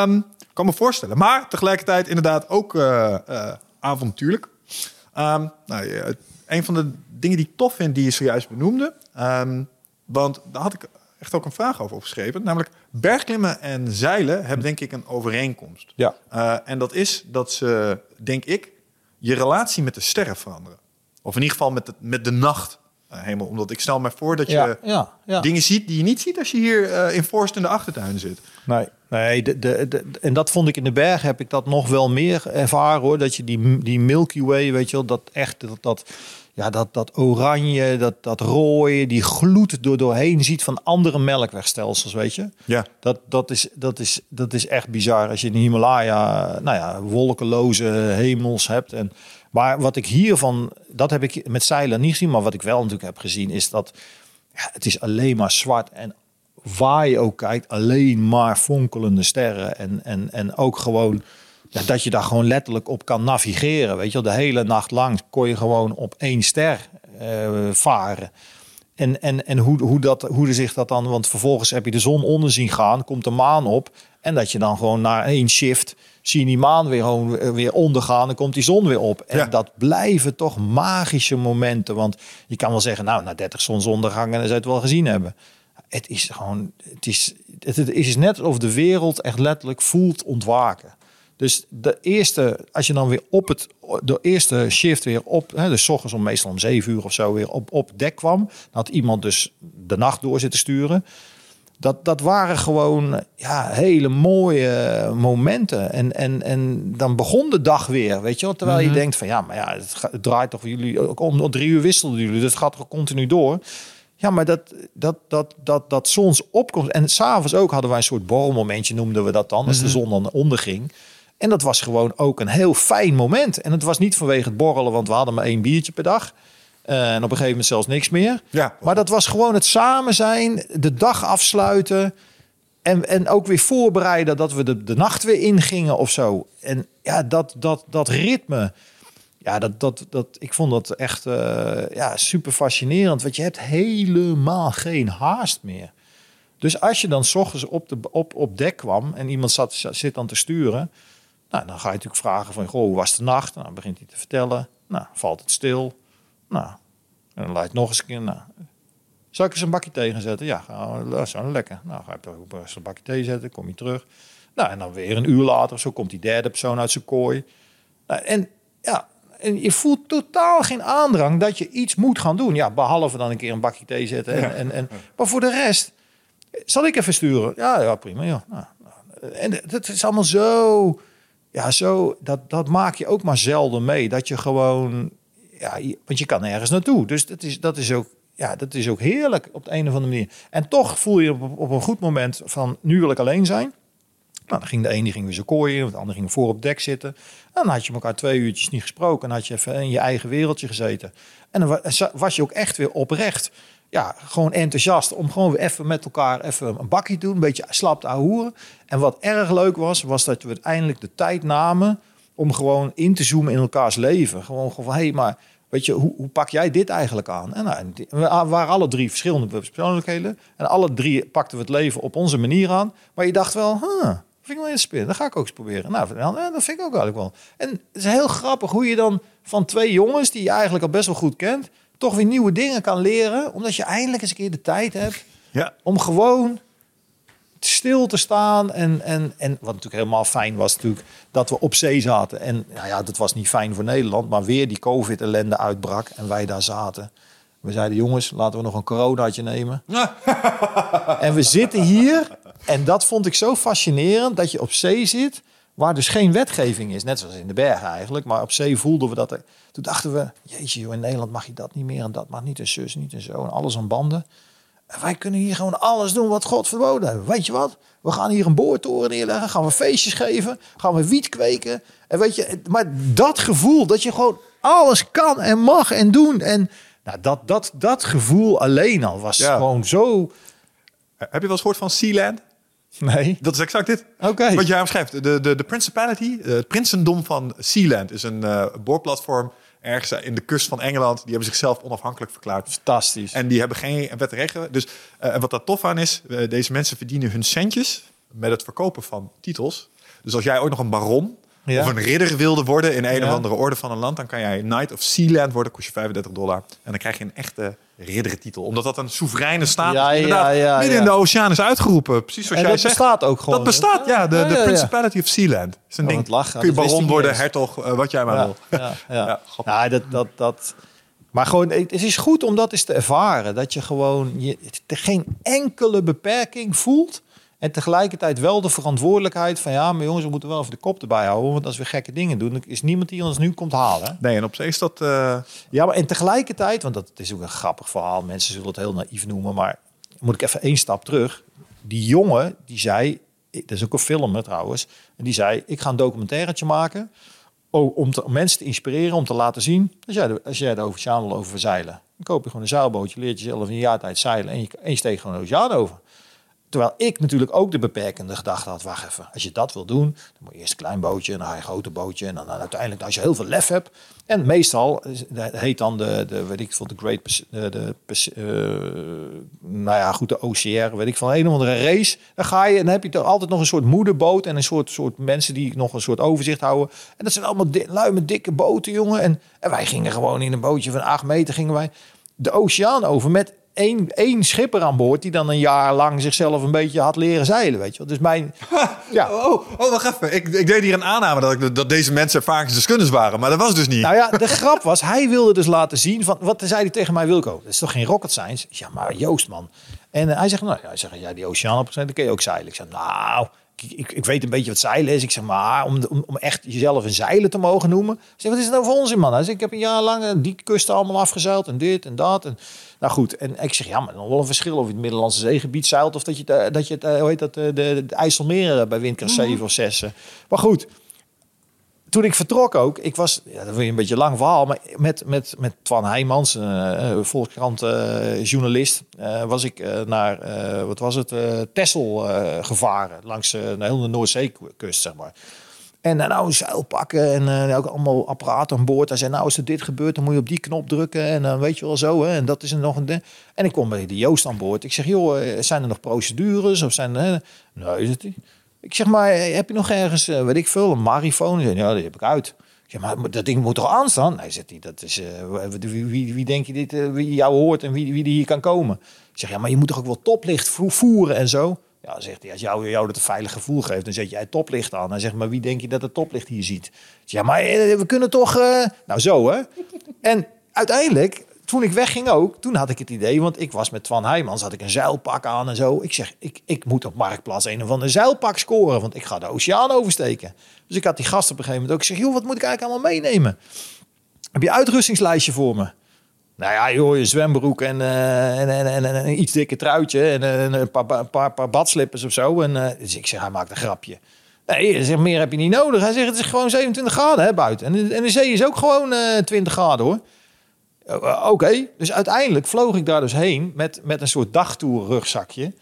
Ehm, kan me voorstellen. Maar tegelijkertijd inderdaad ook eh, eh, avontuurlijk. Ehm, nou, ja, een van de dingen die ik tof vind, die je zojuist benoemde. ehm, want daar had ik echt ook een vraag over opgeschreven. Namelijk, bergklimmen en zeilen hebben denk ik een overeenkomst. Ja. Eh, en dat is dat ze, denk ik, je relatie met de sterren veranderen. Of in ieder geval met de, met de nacht. eh, hemel. Omdat ik stel me voor dat je ja, ja, ja. dingen ziet die je niet ziet als je hier eh, in Forst in de achtertuin zit. Nee, nee de, de, de- en dat vond ik in de berg heb ik dat nog wel meer ervaren hoor. Dat je die, die Milky Way, weet je wel, dat echt dat, dat, ja, dat, dat oranje, dat, dat rode, die gloed door doorheen ziet van andere melkwegstelsels, weet je. Ja. Dat, dat, is, dat, is, dat is echt bizar als je in de Himalaya, nou ja, wolkenloze hemels hebt. En, maar wat ik hiervan, dat heb ik met zeilen niet gezien, maar wat ik wel natuurlijk heb gezien, is dat ja, het is alleen maar zwart en waar je ook kijkt, alleen maar fonkelende sterren. En, en, en ook gewoon ja, dat je daar gewoon letterlijk op kan navigeren. Weet je wel, de hele nacht lang kon je gewoon op één ster eh, varen. En, en, en hoe, hoe, dat, hoe zich dat dan, want vervolgens heb je de zon onder zien gaan, komt de maan op. En dat je dan gewoon na één shift zie je die maan weer, gewoon eh, weer ondergaan en komt die zon weer op. En Ja. dat blijven toch magische momenten. Want je kan wel zeggen, nou, na 30 zonsondergangen, dan zou het wel gezien hebben. Het is gewoon, het is, het, het is net of de wereld echt letterlijk voelt ontwaken. Dus de eerste, als je dan weer op het, de eerste shift weer op, hè, dus ochtends om meestal om zeven uur of zo weer op, op dek kwam, had iemand dus de nacht door zitten sturen. Dat, dat waren gewoon ja, hele mooie momenten. En, en, en dan begon de dag weer, weet je wel. Terwijl je denkt van ja, maar ja, het, draait toch voor jullie. Ook om, om drie uur wisselden jullie, dus het gaat toch continu door. Ja, maar dat, dat, dat, dat, dat zonsopkomst... En s'avonds ook hadden wij een soort borrelmomentje, noemden we dat dan. Als de zon dan onderging. En dat was gewoon ook een heel fijn moment. En het was niet vanwege het borrelen, want we hadden maar één biertje per dag. Eh, en op een gegeven moment zelfs niks meer. Ja. Maar dat was gewoon het samen zijn, de dag afsluiten. En, en ook weer voorbereiden dat we de, de nacht weer ingingen of zo. En ja, dat, dat, dat ritme. Ja, dat, dat, dat, ik vond dat echt eh, ja, super fascinerend. Want je hebt helemaal geen haast meer. Dus als je dan s ochtends op, de, op, op dek kwam en iemand zat, zit dan te sturen. Nou, dan ga je natuurlijk vragen van, goh, hoe was de nacht? Nou, dan begint hij te vertellen. Nou, valt het stil. Nou, en dan laat nog eens een keer. Nou, zal ik eens een bakje thee gaan zetten? Ja, gaan we- dat is wel lekker. Nou, ga je toch eens een bakje thee zetten, kom je terug. Nou, en dan weer een uur later, zo komt die derde persoon uit zijn kooi. Nou, en ja, en je voelt totaal geen aandrang dat je iets moet gaan doen. Ja, behalve dan een keer een bakje thee zetten. En, Ja. en, en, maar voor de rest, zal ik even sturen? Ja, ja prima. Ja. Nou, nou, en dat is allemaal zo, ja, zo, dat, dat maak je ook maar zelden mee. Dat je gewoon, ja, want je kan nergens naartoe. Dus dat is, dat is ook, ja, dat is ook heerlijk op de een of andere manier. En toch voel je op, op een goed moment van, nu wil ik alleen zijn. Nou, dan ging de een die ging weer zijn kooi in, de ander ging voor op dek zitten. En dan had je elkaar twee uurtjes niet gesproken. En had je even in je eigen wereldje gezeten. En dan wa- was je ook echt weer oprecht. Ja, gewoon enthousiast om gewoon weer even met elkaar even een bakje te doen. Een beetje slap te ahoeren. En wat erg leuk was, was dat we uiteindelijk de tijd namen om gewoon in te zoomen in elkaars leven. Gewoon, van, hé, hey, maar weet je, hoe, hoe pak jij dit eigenlijk aan? En nou, we waren alle drie verschillende persoonlijkheden. En alle drie pakten we het leven op onze manier aan. Maar je dacht wel, huh, vind ik wel interessant. Dat ga ik ook eens proberen. Nou, dat vind ik ook eigenlijk wel. En het is heel grappig hoe je dan van twee jongens die je eigenlijk al best wel goed kent, toch weer nieuwe dingen kan leren. Omdat je eindelijk eens een keer de tijd hebt Ja. om gewoon stil te staan. En, en, en wat natuurlijk helemaal fijn was, natuurlijk dat we op zee zaten. En nou ja, dat was niet fijn voor Nederland, maar weer die COVID-ellende uitbrak en wij daar zaten. We zeiden, jongens, laten we nog een coronaatje nemen. En we zitten hier, en dat vond ik zo fascinerend, dat je op zee zit, waar dus geen wetgeving is. Net zoals in de bergen eigenlijk, maar op zee voelden we dat. Er, toen dachten we, jeetje, joh, in Nederland mag je dat niet meer en dat mag niet en zus niet en zo. En alles aan banden. En wij kunnen hier gewoon alles doen wat God verboden heeft. Weet je wat? We gaan hier een boortoren neerleggen. Gaan we feestjes geven. Gaan we wiet kweken. En weet je, maar dat gevoel dat je gewoon alles kan en mag en doen. En nou, dat, dat, dat gevoel alleen al was Ja. gewoon zo... Heb je wel eens gehoord van Sealand? Nee. Dat is exact dit. Oké. Wat jij omschrijft. De, de, de Principality, het prinsendom van Sealand, is een eh, boorplatform ergens in de kust van Engeland. Die hebben zichzelf onafhankelijk verklaard. Fantastisch. En die hebben geen wet en. Dus eh, en wat daar tof aan is, eh, deze mensen verdienen hun centjes met het verkopen van titels. Dus als jij ooit nog een baron Ja. of een ridder wilde worden in een Ja. of andere orde van een land, dan kan jij Knight of Sealand worden, kost je 35 dollar. En dan krijg je een echte ridderentitel. Omdat dat een soevereine staat Ja, is. ja, Inderdaad, ja, midden in de oceaan is uitgeroepen. Precies zoals en jij dat zegt. bestaat ook gewoon. Dat bestaat, ja. De. Principality of Sealand. is een Oh, ding. lachen. Kun je Dat baron worden, hertog, eh, wat jij maar wil. ja, ja. Ja, grappig. ja dat, dat, dat. Maar gewoon, het is goed om dat eens te ervaren. Dat je gewoon je, geen enkele beperking voelt. En tegelijkertijd wel de verantwoordelijkheid van... ja, maar jongens, we moeten wel even de kop erbij houden. Want als we gekke dingen doen, dan is niemand die ons nu komt halen. Nee, en op zich is dat... eh, Ja, maar en tegelijkertijd, want dat is ook een grappig verhaal. Mensen zullen het heel naïef noemen, maar moet ik even één stap terug. Die jongen, die zei, dat is ook een film trouwens, en die zei, ik ga een documentairetje maken om, te, om mensen te inspireren, om te laten zien, als jij als jij de oceaan wil over zeilen, dan koop je gewoon een zeilbootje, leert jezelf in een jaar tijd zeilen en je, en je steekt gewoon de oceaan over. Terwijl ik natuurlijk ook de beperkende gedachte had, wacht even, als je dat wil doen, dan moet je eerst een klein bootje, en dan een grote bootje, en dan, uiteindelijk, als je heel veel lef hebt, en meestal heet dan de, de weet ik veel, de Great, de, de eh, nou ja, goed, de OCR, weet ik van een of andere race, dan ga je, en dan heb je toch altijd nog een soort moederboot en een soort, soort mensen die nog een soort overzicht houden. En dat zijn allemaal di luime, dikke boten, jongen. En, en wij gingen gewoon in een bootje van acht meter, gingen wij de oceaan over met één, één schipper aan boord die dan een jaar lang zichzelf een beetje had leren zeilen, weet je wel. Dus mijn, ja. Oh, oh, wacht even. Ik, ik deed hier een aanname dat, ik, dat deze mensen ervaringsdeskundigs waren. Maar dat was dus niet. Nou ja, de grap was, hij wilde dus laten zien van, wat zei hij tegen mij, Wilco? Dat is toch geen rocket science? Ja, maar Joost man. En eh, hij zegt, nou ja, hij zegt, ja, die oceaan op dan kun je ook zeilen. Ik zeg, nou, ik ik, weet een beetje wat zeilen is. Ik zeg maar, om, om, om echt jezelf een zeilen te mogen noemen. Ik zeg, wat is het nou voor onzin, man? Hij zegt, ik heb een jaar lang eh, die kusten allemaal afgezeild en dit en dat. En, nou goed, en ik zeg, ja, maar dan wel een verschil of je het Middellandse zeegebied zeilt... of dat je, het, eh, dat je het, eh, hoe heet dat, eh, de, de, de IJsselmeer bij windkracht 7 of 6. eh. Maar goed, toen ik vertrok ook, ik was, ja, dat wil je een beetje een lang verhaal, maar met, met, met Twan Heijmans, eh, Volkskrant journalist, was ik naar, wat was het, Texel gevaren, langs de hele Noordzeekust, zeg maar. En eh, nou een zeil pakken en eh, ook allemaal apparaten aan boord. Hij zei, nou als er dit gebeurt, dan moet je op die knop drukken en dan weet je wel zo. Hè, en dat is er nog een ding. En ik kom bij de Joost aan boord. Ik zeg, joh, eh, zijn er nog procedures of zijn er... Nee, zegt hij. Ik zeg maar, heb je nog ergens, eh, weet ik veel, een marifoon? Zei, Ja, die heb ik uit. Zeg, maar dat ding moet toch aanstaan? Nee, zegt hij, dat is, eh, wie, wie, denk je dit, eh, wie jou hoort en wie, wie die hier kan komen? Ik zeg, ja, maar je moet toch ook wel toplicht vo- voeren en zo? Ja, zegt hij, als jou, jou dat een veilig gevoel geeft, dan zet jij toplicht aan. Hij zegt, maar wie denk je dat het toplicht hier ziet? Ja, maar eh, we kunnen toch... eh, Nou, zo hè. En uiteindelijk, toen ik wegging ook, toen had ik het idee, want ik was met Twan Heijmans, had ik een zeilpak aan en zo. Ik zeg, ik, ik moet op Marktplaats een of ander zeilpak scoren, want ik ga de oceaan oversteken. Dus ik had die gast op een gegeven moment ook. Ik zeg, joh, wat moet ik eigenlijk allemaal meenemen? Heb je uitrustingslijstje voor me? Nou ja, joh, je zwembroek en, eh, en, en, en, en een iets dikker truitje en, eh, en een paar, paar, paar, badslippers of zo. En, eh, dus ik zeg, hij maakt een grapje. Nee, hij meer heb je niet nodig. Hij zegt, het is gewoon 27 graden hè, buiten. En, en de zee is ook gewoon eh 20 graden hoor. Oké, dus uiteindelijk vloog ik daar dus heen met, met een soort dagtoer rugzakje.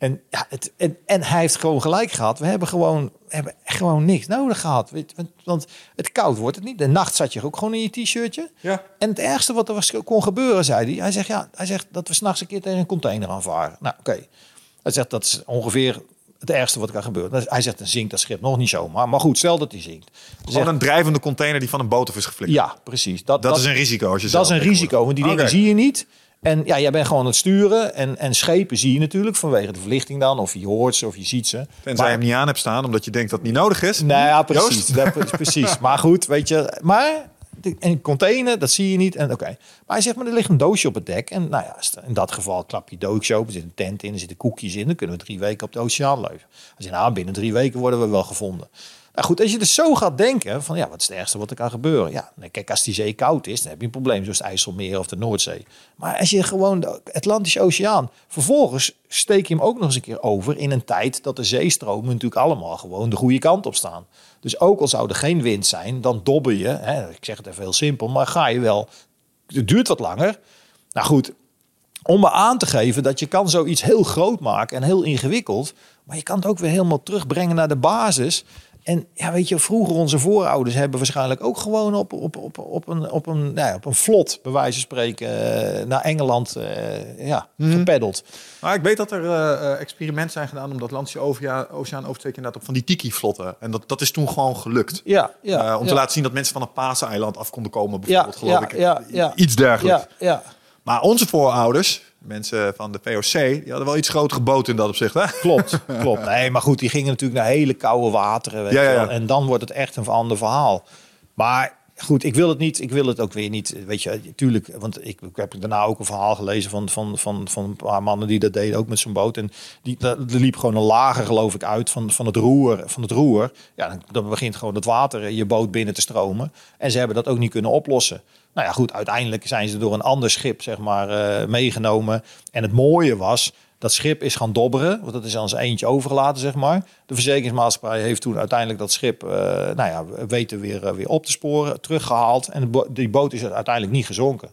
En, ja, het, en, en hij heeft gewoon gelijk gehad. We hebben gewoon, hebben echt gewoon niks nodig gehad. Want, want het koud wordt het niet. De nacht zat je ook gewoon in je t-shirtje. Ja. En het ergste wat er was, kon gebeuren, zei hij. Hij zegt, ja, hij zegt dat we s'nachts een keer tegen een container aanvaren. Nou, oké. Hij zegt, dat is ongeveer het ergste wat er kan gebeuren. Hij zegt, dan zinkt dat schip nog niet zomaar. Maar goed, stel dat hij zinkt. Gewoon zegt, een drijvende container die van een boot af is geflikt. ja, precies. Dat, Dat, is een risico als je dat is een risico, want die dingen zie je niet. En ja, jij bent gewoon aan het sturen. En, en schepen zie je natuurlijk vanwege de verlichting dan. Of je hoort ze, of je ziet ze. Tenzij Maar- je hem niet aan hebt staan omdat je denkt dat het niet nodig is. Nou ja, precies. Dat, precies. Maar goed, weet je. Maar een container, dat zie je niet. En oké. Maar hij zegt, maar er ligt een doosje op het dek. En nou ja, in dat geval klap je doosje open. Er zit een tent in, er zitten koekjes in. Dan kunnen we drie weken op de oceaan leven. Hij zegt, nou, binnen drie weken worden we wel gevonden. Nou goed, als je dus zo gaat denken van ja, wat is het ergste wat er kan gebeuren? Ja, kijk, als die zee koud is, dan heb je een probleem zoals IJsselmeer of de Noordzee. Maar als je gewoon de Atlantische Oceaan, vervolgens steek je hem ook nog eens een keer over in een tijd dat de zeestromen natuurlijk allemaal gewoon de goede kant op staan. Dus ook al zou er geen wind zijn, dan dobber je, hè, ik zeg het even heel simpel, maar ga je wel, het duurt wat langer. Nou goed, om me aan te geven dat je kan zoiets heel groot maken en heel ingewikkeld. Maar je kan het ook weer helemaal terugbrengen naar de basis. En ja, weet je, vroeger onze voorouders hebben waarschijnlijk ook gewoon op, op, op, op, een, op, een, nou ja, op een vlot, bij wijze van spreken, eh, naar Engeland eh, ja, gepeddeld. Maar ik weet dat er eh, experimenten zijn gedaan om Atlantische Ovea- Oceaan over te inderdaad op van die tiki-vlotten. En dat, dat is toen gewoon gelukt. Ja, ja. Om ja. te laten zien dat mensen van een Paaseiland af konden komen, ja, bijvoorbeeld, geloof ja, ik. Iets dergelijks. Ja, ja. Maar onze voorouders, mensen van de VOC, die hadden wel iets grotere boten in dat opzicht. Hè? Klopt, klopt. Nee, maar goed, die gingen natuurlijk naar hele koude wateren. Weet Ja, je ja, wel. ja. En dan wordt het echt een ander verhaal. Maar goed, ik wil het niet. Ik wil het ook weer niet. Weet je, tuurlijk. Want ik, ik heb daarna ook een verhaal gelezen van, van, van, van een paar mannen die dat deden, ook met zo'n boot. En die, liep gewoon een lager, geloof ik, uit van, van het roer. Van het roer. Ja, dan, dan begint gewoon het water je boot binnen te stromen. En ze hebben dat ook niet kunnen oplossen. Nou ja, goed, uiteindelijk zijn ze door een ander schip, zeg maar, eh, meegenomen. En het mooie was, dat schip is gaan dobberen, want dat is aan zijn eentje overgelaten, zeg maar. De verzekeringsmaatschappij heeft toen uiteindelijk dat schip, eh, nou ja, weten weer, eh, weer op te sporen, teruggehaald. En die boot is uiteindelijk niet gezonken.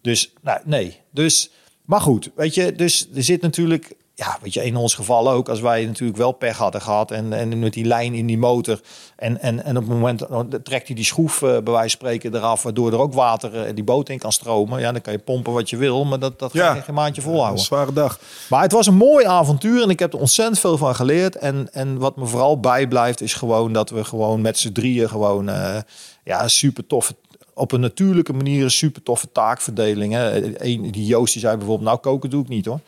Dus, nou, nee. Dus, maar goed, weet je, dus er zit natuurlijk, ja, weet je, in ons geval ook, als wij natuurlijk wel pech hadden gehad en, en met die lijn in die motor en, en, en op het moment trekt hij die schroef, eh, bij wijze van spreken, eraf, waardoor er ook water eh, die boot in kan stromen. Ja, dan kan je pompen wat je wil, maar dat, dat ga Ja. je geen maandje volhouden. Een zware dag. Maar het was een mooi avontuur en ik heb er ontzettend veel van geleerd. En, en wat me vooral bijblijft is gewoon dat we gewoon met z'n drieën gewoon eh, ja, super toffe op een natuurlijke manier een super toffe taakverdeling. Hè. Eén, die Joost die zei bijvoorbeeld, nou koken doe ik niet hoor.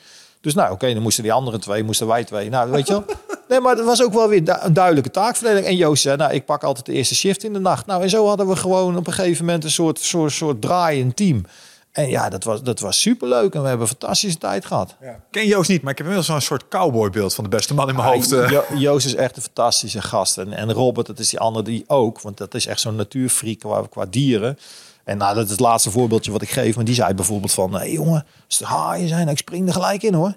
Dus nou oké, dan moesten die andere twee, moesten wij twee. Nou weet je wel. Nee, maar het was ook wel weer een duidelijke taakverdeling. En Joost zei, nou ik pak altijd de eerste shift in de nacht. Nou en zo hadden we gewoon op een gegeven moment een soort, soort, soort draaiend team. En ja, dat was, dat was superleuk. En we hebben een fantastische tijd gehad. Ja. Ken Joost niet, maar ik heb inmiddels zo'n soort cowboybeeld van de beste man in mijn hoofd. eh. Jo- Joost is echt een fantastische gast. En, en Robert, dat is die andere die ook. Want dat is echt zo'n natuurfreak qua, qua dieren. En nou, dat is het laatste voorbeeldje wat ik geef. Maar die zei bijvoorbeeld van... Hé jongen, als er haaien zijn, ik spring er gelijk in hoor.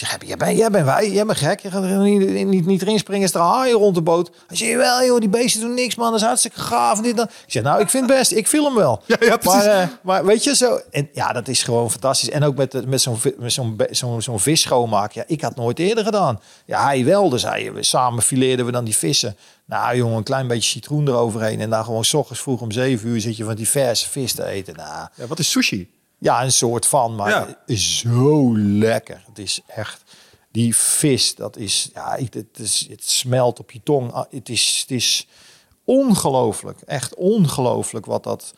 Ik zeg, jij bent, jij bent wij, jij bent gek. Je gaat er niet, niet, niet erin springen als er haaien rond de boot. Hij zei, wel joh, die beesten doen niks man. Dat is hartstikke gaaf. En dit, dan. Ik zeg, nou, ik vind het best. Ik film wel. Ja, ja, precies. Maar, eh, maar weet je, zo... En ja, dat is gewoon fantastisch. En ook met, met zo'n zo'n zo'n zo'n vis schoonmaken. Ja, ik had nooit eerder gedaan. Ja, hij wel. Dus hij, we- samen fileerden we dan die vissen. Nou jongen, een klein beetje citroen eroverheen. En dan gewoon s ochtends vroeg om zeven uur zit je van die verse vis te eten. Nou, Ja, wat is sushi? Ja, een soort van, maar Ja. zo lekker. Het is echt die vis. Dat is ja, het, is, het smelt op je tong. Ah, Het is, het is ongelooflijk, echt ongelooflijk wat dat.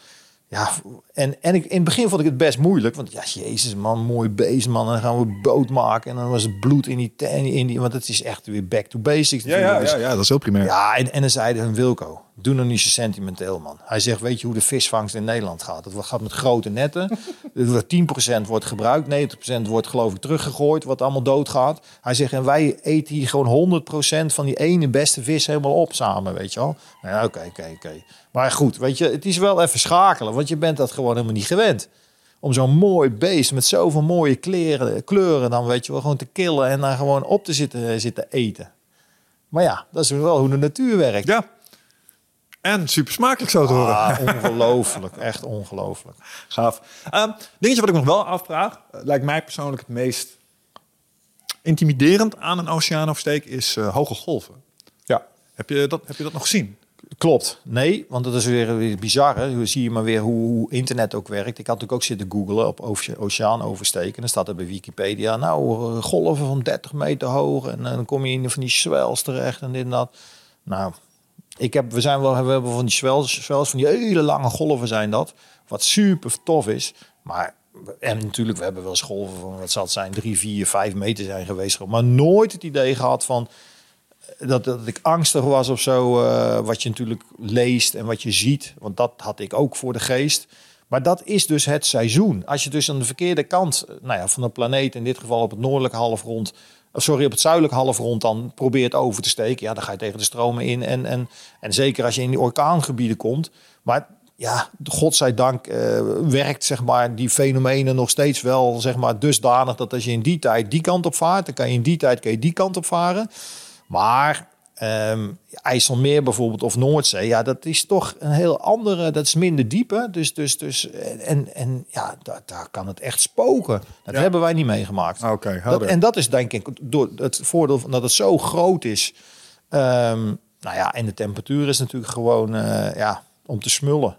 Ja, en, en ik, in het begin vond ik het best moeilijk, want ja, jezus man, mooi beest man, en dan gaan we boot maken en dan was het bloed in die, in die, in die want het is echt weer back to basics. natuurlijk. Dus- ja, dat is heel primair. ja, en, en dan zeiden hun Wilco, doe nou niet zo sentimenteel, man. Hij zegt, weet je hoe de visvangst in Nederland gaat? Het gaat met grote netten. Er wordt 10% wordt gebruikt, 90% wordt geloof ik teruggegooid, wat allemaal doodgaat. Hij zegt, en wij eten hier gewoon 100% van die ene beste vis helemaal op samen, weet je wel. Nou oké, oké, oké. Maar goed, weet je, het is wel even schakelen, want je bent dat gewoon helemaal niet gewend. Om zo'n mooi beest met zoveel mooie kleren, kleuren dan, weet je wel, gewoon te killen en dan gewoon op te zitten, zitten eten. Maar ja, dat is wel hoe de natuur werkt. Ja. En super smakelijk zo te horen. Ah, ongelooflijk, echt ongelooflijk. Gaaf. Ehm, dingetje wat ik nog wel afvraag, eh, lijkt mij persoonlijk het meest intimiderend aan een oceaanoversteek is eh, hoge golven. Ja, Heb je, dat, heb je dat nog gezien? klopt. Nee, want dat is weer, weer bizar. Hè? Zie je maar weer hoe, hoe internet ook werkt. Ik had natuurlijk ook zitten googlen op oce- oceaan oversteken. Dan staat er bij Wikipedia, nou, eh, golven van 30 meter hoog. En dan kom je in van die swells terecht en dit en dat. Nou, ik heb, we, zijn wel, we hebben van die swells, swells, van die hele lange golven zijn dat. Wat super tof is. Maar, en natuurlijk, we hebben wel eens golven van, wat zal het zijn, 3, 4, 5 meter zijn geweest. Maar nooit het idee gehad van, dat, dat ik angstig was of zo. eh, wat je natuurlijk leest en wat je ziet. Want dat had ik ook voor de geest. Maar dat is dus het seizoen. Als je dus aan de verkeerde kant eh, nou ja, van de planeet, in dit geval op het noordelijke halfrond, sorry, op het zuidelijke halfrond dan probeert over te steken, ja, dan ga je tegen de stromen in. En, en, en zeker als je in die orkaangebieden komt. Maar ja, godzijdank eh werkt zeg maar die fenomenen nog steeds wel zeg maar dusdanig dat als je in die tijd die kant op vaart, dan kan je in die tijd kan je die kant op varen. Maar ehm, IJsselmeer bijvoorbeeld of Noordzee, ja, dat is toch een heel andere, dat is minder diepe. Dus, dus, dus en, en ja, daar, daar kan het echt spoken. Dat Ja. hebben wij niet meegemaakt. Oké, Dat, helder. en dat is denk ik door het voordeel van dat het zo groot is. Ehm, nou ja, en de temperatuur is natuurlijk gewoon eh, ja, om te smullen.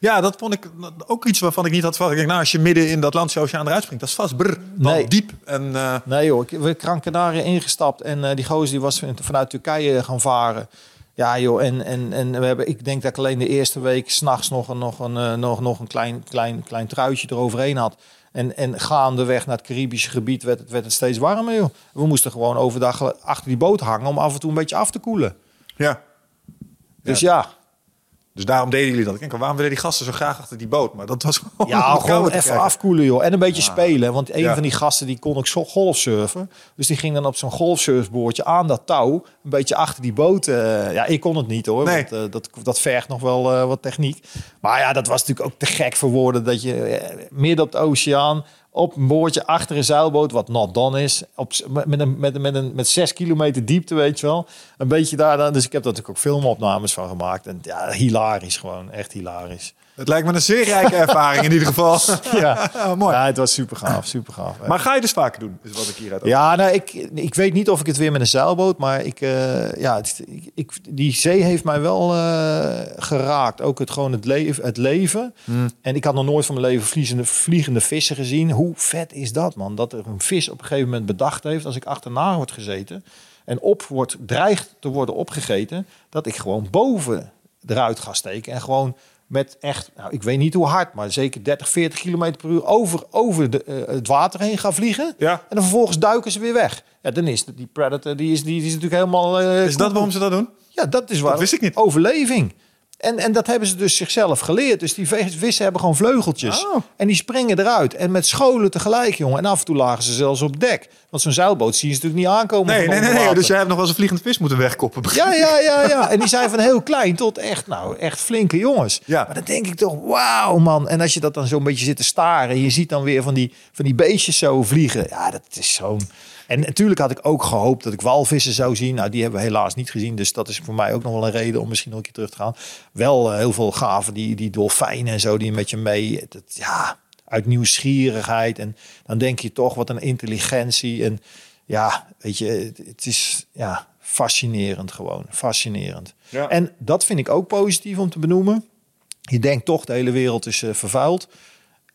Ja, dat vond ik ook iets waarvan ik niet had verwacht. Ik denk, nou, als je midden in de Atlantische Oceaan eruit springt, dat is vast brr, Nee. diep. En eh, Nee joh, ik- we Gran Canaria ingestapt en eh, die gozer die was van- vanuit Turkije gaan varen. Ja joh, en, en, en we hebben, ik denk dat ik alleen de eerste week s'nachts nog een, nog een, eh, nog, nog een klein, klein, klein truitje eroverheen had. En, en gaandeweg naar het Caribische gebied werd het, werd het steeds warmer joh. We moesten gewoon overdag achter die boot hangen om af en toe een beetje af te koelen. ja. Dus ja, Dus daarom deden jullie dat. Ik denk, waarom willen die gasten zo graag achter die boot? Maar dat was gewoon... Ja, gewoon even krijgen. afkoelen, joh. En een beetje spelen. Want een Ja. van die gasten die kon ook zo golfsurfen. Dus die ging dan op zo'n golfsurfboordje aan dat touw. Een beetje achter die boot. eh, ja, ik kon het niet hoor. Nee. Want, eh, dat, dat vergt nog wel eh, wat techniek. Maar ja, dat was natuurlijk ook te gek voor woorden. Dat je midden op de oceaan op een boordje achter een zeilboot, wat not done is, op, met, een, met, met, een, met zes kilometer diepte, weet je wel. Een beetje daar dan. Dus ik heb daar natuurlijk ook filmopnames van gemaakt. En ja, hilarisch gewoon. Echt hilarisch. Het lijkt me een zeer rijke ervaring in ieder geval. Ja, mooi. Ja, het was super gaaf, super gaaf. Maar ga je dus vaker doen, is wat ik hieruit Ja, nou, ik, ik weet niet of ik het weer met een zeilboot, maar ik, eh, ja, het, ik, ik- die zee heeft mij wel eh, geraakt. Ook het, gewoon het, leven het leven. En ik had nog nooit van mijn leven vliegende, vliegende vissen gezien. Hoe vet is dat, man? Dat er een vis op een gegeven moment bedacht heeft, als ik achterna word gezeten en op wordt, dreigt te worden opgegeten, dat ik gewoon boven eruit ga steken en gewoon met echt, nou, ik weet niet hoe hard, maar zeker 30, 40 kilometer per uur over, over de, eh, het water heen ga vliegen. Ja. En dan vervolgens duiken ze weer weg. Ja, dan is de- die predator, die is, die, die is natuurlijk helemaal... eh, Is dat waarom ze dat doen? Ja, dat is waar. wist ik niet. Overleving. En, en dat hebben ze dus zichzelf geleerd. Dus die vissen hebben gewoon vleugeltjes. Oh. En die springen eruit. En met scholen tegelijk, jongen. En af en toe lagen ze zelfs op dek. Want zo'n zeilboot zie je natuurlijk niet aankomen. Nee, nee, nee, nee. Dus jij hebt nog wel eens een vliegende vis moeten wegkoppen. Ja, ja, ja, ja. En die zijn van heel klein tot echt, nou, echt flinke jongens. Ja. Maar dan denk ik toch, wauw, man. En als je dat dan zo'n beetje zit te staren... en je ziet dan weer van die, van die beestjes zo vliegen. Ja, dat is zo'n... En natuurlijk had ik ook gehoopt dat ik walvissen zou zien. Nou, die hebben we helaas niet gezien. Dus dat is voor mij ook nog wel een reden om misschien nog een keer terug te gaan. Wel eh, heel veel gaven, die, die dolfijnen en zo, die met je mee. Dat, ja, uit nieuwsgierigheid. En dan denk je toch, wat een intelligentie. En ja, weet je, het, is ja, fascinerend gewoon. Fascinerend. Ja. En dat vind ik ook positief om te benoemen. Je denkt toch, de hele wereld is eh, vervuild.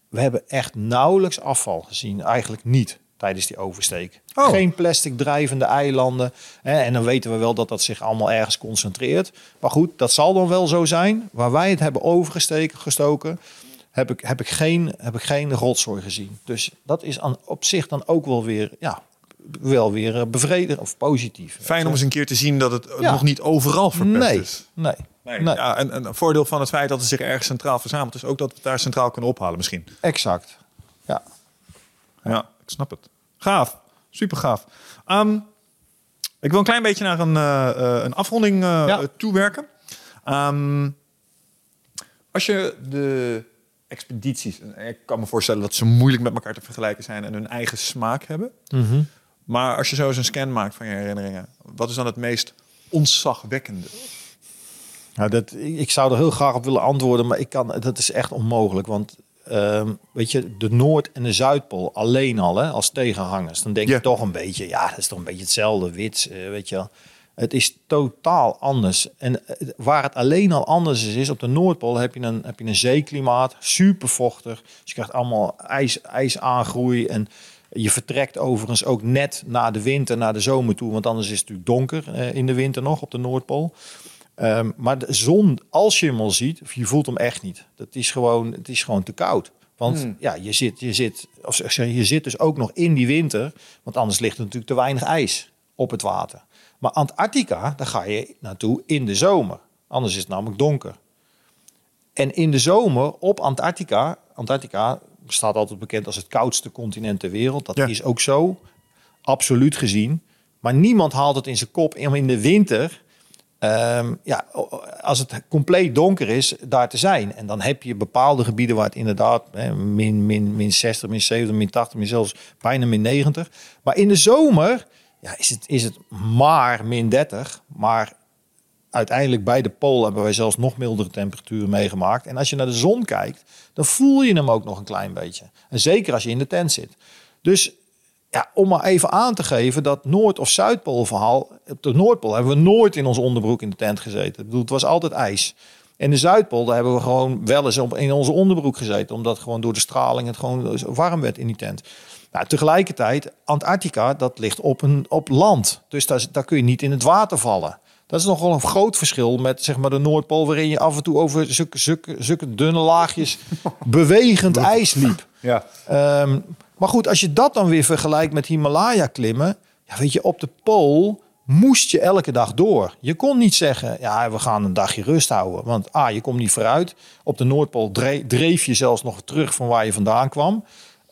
We hebben echt nauwelijks afval gezien. Eigenlijk niet tijdens die oversteek. Oh. Geen plastic drijvende eilanden. Hè, en dan weten we wel dat dat zich allemaal ergens concentreert. Maar goed, dat zal dan wel zo zijn. Waar wij het hebben overgesteken, gestoken, heb ik, heb ik, geen, heb ik geen rotzooi gezien. Dus dat is aan, op zich dan ook wel weer, ja, wel weer eh, bevredigend of positief. Fijn om eens een keer te zien dat het Ja. nog niet overal verpest Nee, is. nee, Nee. nee. Ja, en, en een voordeel van het feit dat het zich ergens centraal verzamelt... is ook dat we het daar centraal kunnen ophalen misschien. exact. Ja. Ja, ik snap het. Gaaf. Super gaaf. Ehm, ik wil een klein beetje naar een, eh, eh, een afronding eh, Ja. eh, toewerken. Ehm, als je de expedities... en Ik kan me voorstellen dat ze moeilijk met elkaar te vergelijken zijn... en hun eigen smaak hebben. Maar als je zo eens een scan maakt van je herinneringen... wat is dan het meest ontzagwekkende? Nou, dat, ik ik zou er heel graag op willen antwoorden, maar ik kan, dat is echt onmogelijk. Want ehm, weet je, de Noord- en de Zuidpool alleen al hè, als tegenhangers, dan denk Ja. je toch een beetje, ja, dat is toch een beetje hetzelfde, wit, eh, weet je wel. Het is totaal anders. En eh, waar het alleen al anders is, is op de Noordpool heb je een, heb je een zeeklimaat, super vochtig. Dus je krijgt allemaal ijs, ijsaangroei en je vertrekt overigens ook net na de winter, naar de zomer toe. Want anders is het natuurlijk donker eh, in de winter nog op de Noordpool. Ehm, maar de zon, als je hem al ziet, je voelt hem echt niet. Dat is gewoon, het is gewoon te koud. Want ja, je zit, je, zit, of je je zit dus ook nog in die winter. Want anders ligt er natuurlijk te weinig ijs op het water. Maar Antarctica, daar ga je naartoe in de zomer. Anders is het namelijk donker. En in de zomer op Antarctica, Antarctica staat altijd bekend als het koudste continent ter wereld. Dat Ja. is ook zo, absoluut gezien. Maar niemand haalt het in zijn kop om in de winter, ehm, ja, als het compleet donker is, daar te zijn. En dan heb je bepaalde gebieden waar het inderdaad hè, min, min, min 60, min 70, min 80, min zelfs bijna min 90. Maar in de zomer ja, is, het, is het maar min 30. Maar uiteindelijk bij de pool hebben wij zelfs nog mildere temperaturen meegemaakt. En als je naar de zon kijkt, dan voel je hem ook nog een klein beetje. En zeker als je in de tent zit. Dus ja, om maar even aan te geven dat Noord- of Zuidpool verhaal. Op de Noordpool hebben we nooit in onze onderbroek in de tent gezeten. Ik bedoel, het was altijd ijs. En de Zuidpool, daar hebben we gewoon wel eens op, in onze onderbroek gezeten. Omdat gewoon door de straling het gewoon zo warm werd in die tent. Nou, tegelijkertijd, Antarctica, dat ligt op, een, op land. Dus daar, daar kun je niet in het water vallen. Dat is nogal een groot verschil met zeg maar, de Noordpool... waarin je af en toe over zulke, zulke, zulke dunne laagjes bewegend ijs liep. Ja. Ehm, maar goed, als je dat dan weer vergelijkt met Himalaya klimmen, ja, weet je, op de pool moest je elke dag door. Je kon niet zeggen, ja, we gaan een dagje rust houden, want ah, je komt niet vooruit. Op de Noordpool dre- dreef je zelfs nog terug van waar je vandaan kwam.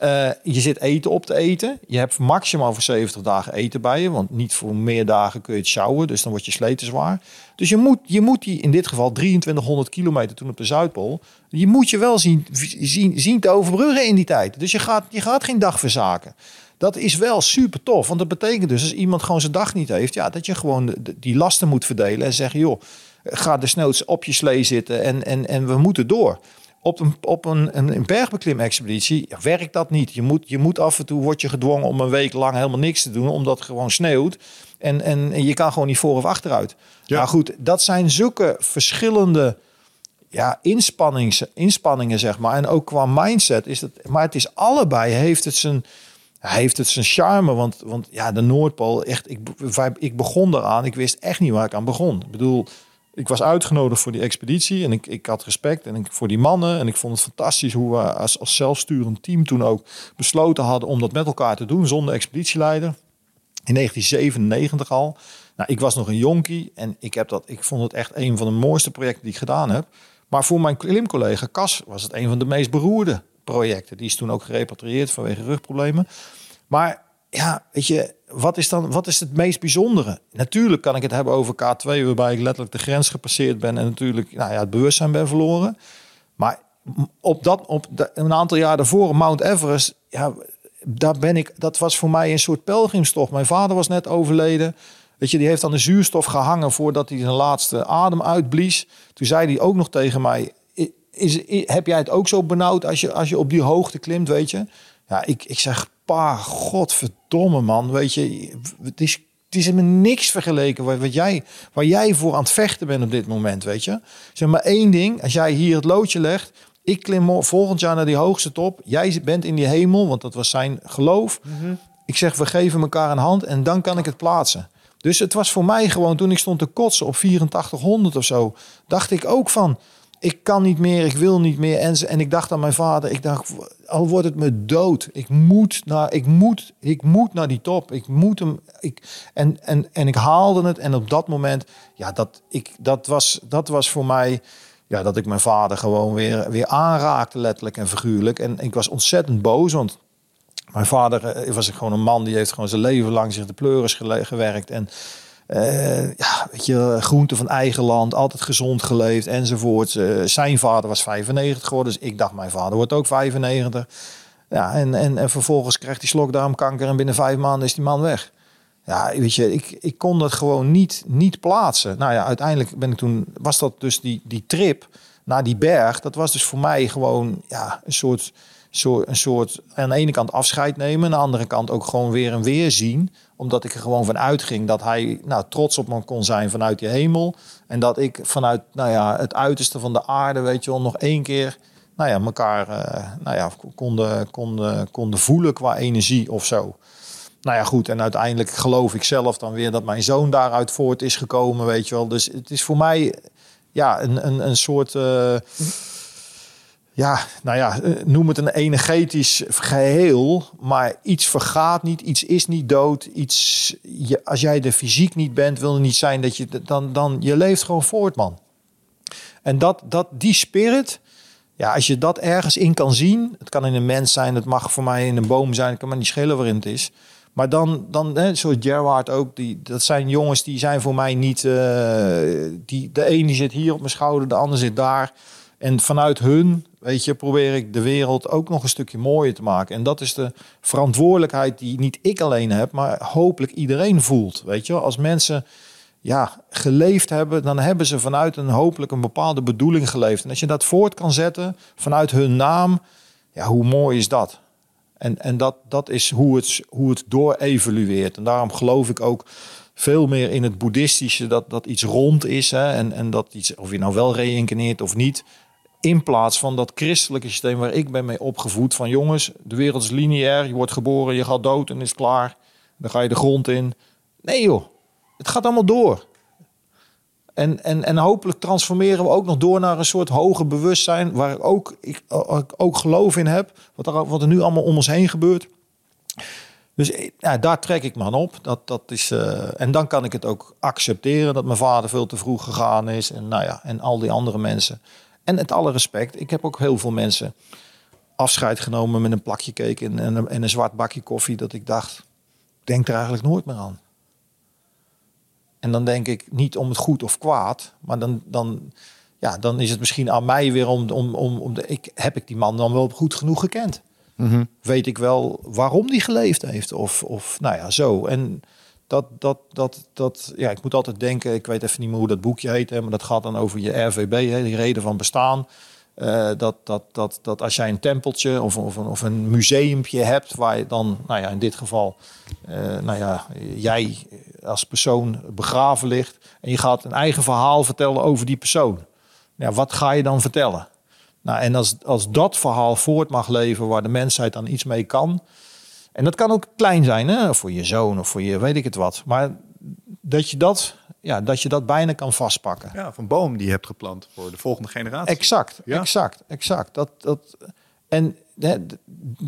Eh, je zit eten op te eten. Je hebt maximaal voor 70 dagen eten bij je. Want niet voor meer dagen kun je het sjouwen. Dus dan wordt je sleten zwaar. Dus je moet, je moet die, in dit geval 2300 kilometer toen op de Zuidpool. Die moet je wel zien, zien, zien te overbruggen in die tijd. Dus je gaat, je gaat geen dag verzaken. Dat is wel super tof. Want dat betekent dus als iemand gewoon zijn dag niet heeft. Ja, dat je gewoon die lasten moet verdelen. En zeggen, joh, ga desnoods op je slee zitten. En, en, en we moeten door op een, op een, een, een bergbeklimexpeditie werkt dat niet. Je moet, je moet af en toe, word je gedwongen om een week lang helemaal niks te doen, omdat het gewoon sneeuwt. En, en, en je kan gewoon niet voor of achteruit. Ja. Maar goed, dat zijn zulke verschillende ja, inspannings, inspanningen, zeg maar. En ook qua mindset is het, maar het is allebei, heeft het zijn, heeft het zijn charme. Want, want ja, de Noordpool, echt, ik, ik begon eraan. Ik wist echt niet waar ik aan begon. Ik bedoel, ik was uitgenodigd voor die expeditie en ik, ik had respect en ik, voor die mannen. En ik vond het fantastisch hoe we als, als zelfsturend team toen ook besloten hadden om dat met elkaar te doen zonder expeditieleider. In 1997 al. Nou, ik was nog een jonkie en ik, heb dat, ik vond het echt een van de mooiste projecten die ik gedaan heb. Maar voor mijn klimcollega Cas was het een van de meest beroerde projecten. Die is toen ook gerepatrieerd vanwege rugproblemen. Maar ja, weet je, wat is dan wat is het meest bijzondere? Natuurlijk kan ik het hebben over K2, waarbij ik letterlijk de grens gepasseerd ben en natuurlijk nou ja, het bewustzijn ben verloren. Maar op dat, op een aantal jaar daarvoor, Mount Everest, ja, daar ben ik, dat was voor mij een soort pelgrimstocht. Mijn vader was net overleden. Weet je, die heeft aan de zuurstof gehangen voordat hij zijn laatste adem uitblies. Toen zei hij ook nog tegen mij: is, heb jij het ook zo benauwd als je, als je op die hoogte klimt, weet je? Ja, ik, ik zeg, pa, godverdomme man, weet je, het is, het is helemaal niks vergeleken wat, wat jij, waar jij voor aan het vechten bent op dit moment, weet je? Zeg maar één ding, als jij hier het loodje legt, ik klim volgend jaar naar die hoogste top, jij bent in die hemel, want dat was zijn geloof. Mhm. Ik zeg, we geven elkaar een hand en dan kan ik het plaatsen. Dus het was voor mij gewoon, toen ik stond te kotsen op 8400 of zo, dacht ik ook van, ik kan niet meer, ik wil niet meer. En, en ik dacht aan mijn vader, ik dacht, al wordt het me dood. Ik moet naar, ik moet, ik moet naar die top. Ik moet hem. Ik, en, en, en ik haalde het. En op dat moment, ja, dat, ik, dat, was, dat was voor mij, ja, dat ik mijn vader gewoon weer, weer aanraakte, letterlijk en figuurlijk. En ik was ontzettend boos, want mijn vader eh, was gewoon een man die heeft gewoon zijn leven lang zich de pleuris gewerkt. En uh, ja, weet je, groente van eigen land, altijd gezond geleefd enzovoort. Uh, zijn vader was 95 geworden, dus ik dacht mijn vader wordt ook 95. Ja, en, en, en vervolgens krijgt hij slokdarmkanker en binnen vijf maanden is die man weg. Ja, weet je, ik, ik kon dat gewoon niet, niet plaatsen. Nou ja, uiteindelijk ben ik toen, was dat dus die, die trip naar die berg. Dat was dus voor mij gewoon ja, een soort, soort, een soort aan de ene kant afscheid nemen, aan de andere kant ook gewoon weer een weer zien omdat ik er gewoon van uitging dat hij nou, trots op me kon zijn vanuit die hemel. En dat ik vanuit nou ja, het uiterste van de aarde, weet je wel, nog één keer nou ja, elkaar uh, nou ja, konden, konden, konden voelen qua energie of zo. Nou ja, goed. En uiteindelijk geloof ik zelf dan weer dat mijn zoon daaruit voort is gekomen, weet je wel. Dus het is voor mij ja, een, een, een soort... Uh, ja, nou ja, eh, noem het een energetisch geheel, maar iets vergaat niet, iets is niet dood, iets, je, als jij de fysiek niet bent, wil het niet zijn dat je dan, dan je leeft gewoon voort, man. En dat, dat, die spirit, ja, als je dat ergens in kan zien, het kan in een mens zijn, het mag voor mij in een boom zijn, het kan maar niet schelen waarin het is. Maar dan, dan hè, zoals Gerard ook, die, dat zijn jongens die zijn voor mij niet, uh, die, de ene zit hier op mijn schouder, de ander zit daar. En vanuit hun, weet je, probeer ik de wereld ook nog een stukje mooier te maken. En dat is de verantwoordelijkheid die niet ik alleen heb, maar hopelijk iedereen voelt. Weet je, als mensen ja, geleefd hebben, dan hebben ze vanuit een hopelijk een bepaalde bedoeling geleefd. En als je dat voort kan zetten vanuit hun naam, ja, hoe mooi is dat? En, en dat, dat is hoe het, hoe het door-evolueert. En daarom geloof ik ook veel meer in het boeddhistische, dat, dat iets rond is. Hè, en, en dat iets, of je nou wel reïncarneert of niet, in plaats van dat christelijke systeem waar ik ben mee opgevoed. Van jongens, de wereld is lineair. Je wordt geboren, je gaat dood en is klaar. Dan ga je de grond in. Nee joh, het gaat allemaal door. En, en, en hopelijk transformeren we ook nog door naar een soort hoger bewustzijn. Waar ik ook, ik, ook geloof in heb. Wat er, wat er nu allemaal om ons heen gebeurt. Dus ja, daar trek ik me aan op. Dat, dat is, uh, en dan kan ik het ook accepteren dat mijn vader veel te vroeg gegaan is. En, nou ja, en al die andere mensen. En het alle respect, ik heb ook heel veel mensen afscheid genomen met een plakje cake en, en, en een zwart bakje koffie. Dat ik dacht, denk er eigenlijk nooit meer aan. En dan denk ik niet om het goed of kwaad, maar dan, dan, ja, dan is het misschien aan mij weer om, om, om, om de, ik, heb ik die man dan wel goed genoeg gekend? Mhm. Weet ik wel waarom die geleefd heeft? Of, of nou ja, zo. En dat, dat, dat, dat, ja, ik moet altijd denken, ik weet even niet meer hoe dat boekje heet, maar dat gaat dan over je RVB, hè, die reden van bestaan. Uh, dat, dat, dat, dat als jij een tempeltje of, of, een, of een museumpje hebt, waar je dan, nou ja, in dit geval, uh, nou ja, jij als persoon begraven ligt en je gaat een eigen verhaal vertellen over die persoon. Ja, wat ga je dan vertellen? Nou, en als, als dat verhaal voort mag leven waar de mensheid dan iets mee kan, en dat kan ook klein zijn, hè? voor je zoon of voor je weet ik het wat. Maar dat je dat, ja, dat je dat bijna kan vastpakken. Ja, van boom die je hebt geplant voor de volgende generatie. Exact, ja. exact, exact. Dat, dat, en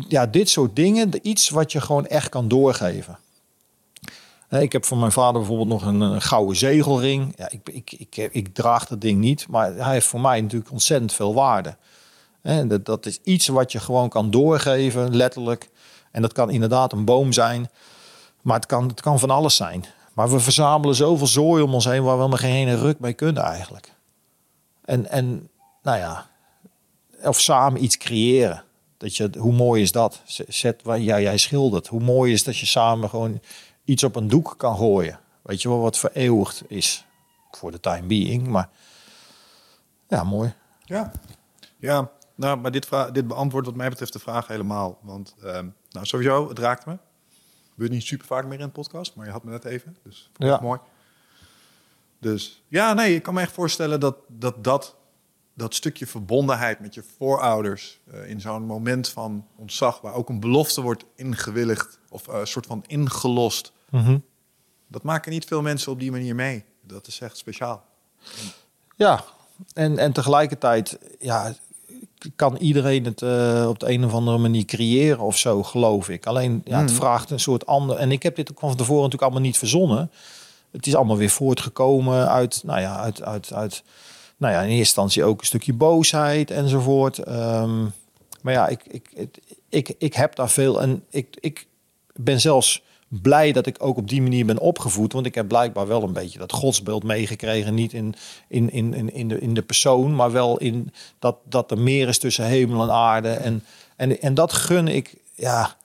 ja, dit soort dingen, iets wat je gewoon echt kan doorgeven. Ik heb van mijn vader bijvoorbeeld nog een, een gouden zegelring. Ja, ik, ik, ik, ik draag dat ding niet, maar hij heeft voor mij natuurlijk ontzettend veel waarde. Dat, dat is iets wat je gewoon kan doorgeven, letterlijk. En dat kan inderdaad een boom zijn, maar het kan, het kan van alles zijn. Maar we verzamelen zoveel zooi om ons heen waar we helemaal geen ene ruk mee kunnen eigenlijk. En, en nou ja, of samen iets creëren. Dat je, hoe mooi is dat? Zet waar jij schildert. Hoe mooi is dat je samen gewoon iets op een doek kan gooien. Weet je wel, wat vereeuwigd is. Voor de time being, maar ja, mooi. Ja. Ja, nou, maar dit, vra- dit beantwoordt wat mij betreft de vraag helemaal. Want ehm, nou, sowieso, het raakt me. Gebeurt niet super vaak meer in de podcast, maar je had me net even. Dus Ja. ja. mooi. Dus ja, nee, ik kan me echt voorstellen dat dat, dat, dat stukje verbondenheid met je voorouders eh, in zo'n moment van ontzag, waar ook een belofte wordt ingewilligd of eh, een soort van ingelost, dat maken niet veel mensen op die manier mee. Dat is echt speciaal. Ja, en, en tegelijkertijd ja, kan iedereen het eh, op de een of andere manier creëren of zo, geloof ik. Alleen ja, het vraagt een soort ander. En ik heb dit ook van tevoren natuurlijk allemaal niet verzonnen. Het is allemaal weer voortgekomen uit, nou ja, uit, uit, uit nou ja, in eerste instantie ook een stukje boosheid enzovoort. Ehm, maar ja, ik, ik, het- ik, ik heb daar veel en ik, ik ben zelfs blij dat ik ook op die manier ben opgevoed. Want ik heb blijkbaar wel een beetje dat godsbeeld meegekregen. Niet in, in, in, in, in, de, in de persoon, maar wel in dat, dat er meer is tussen hemel en aarde. En, en, en dat gun ik, ja,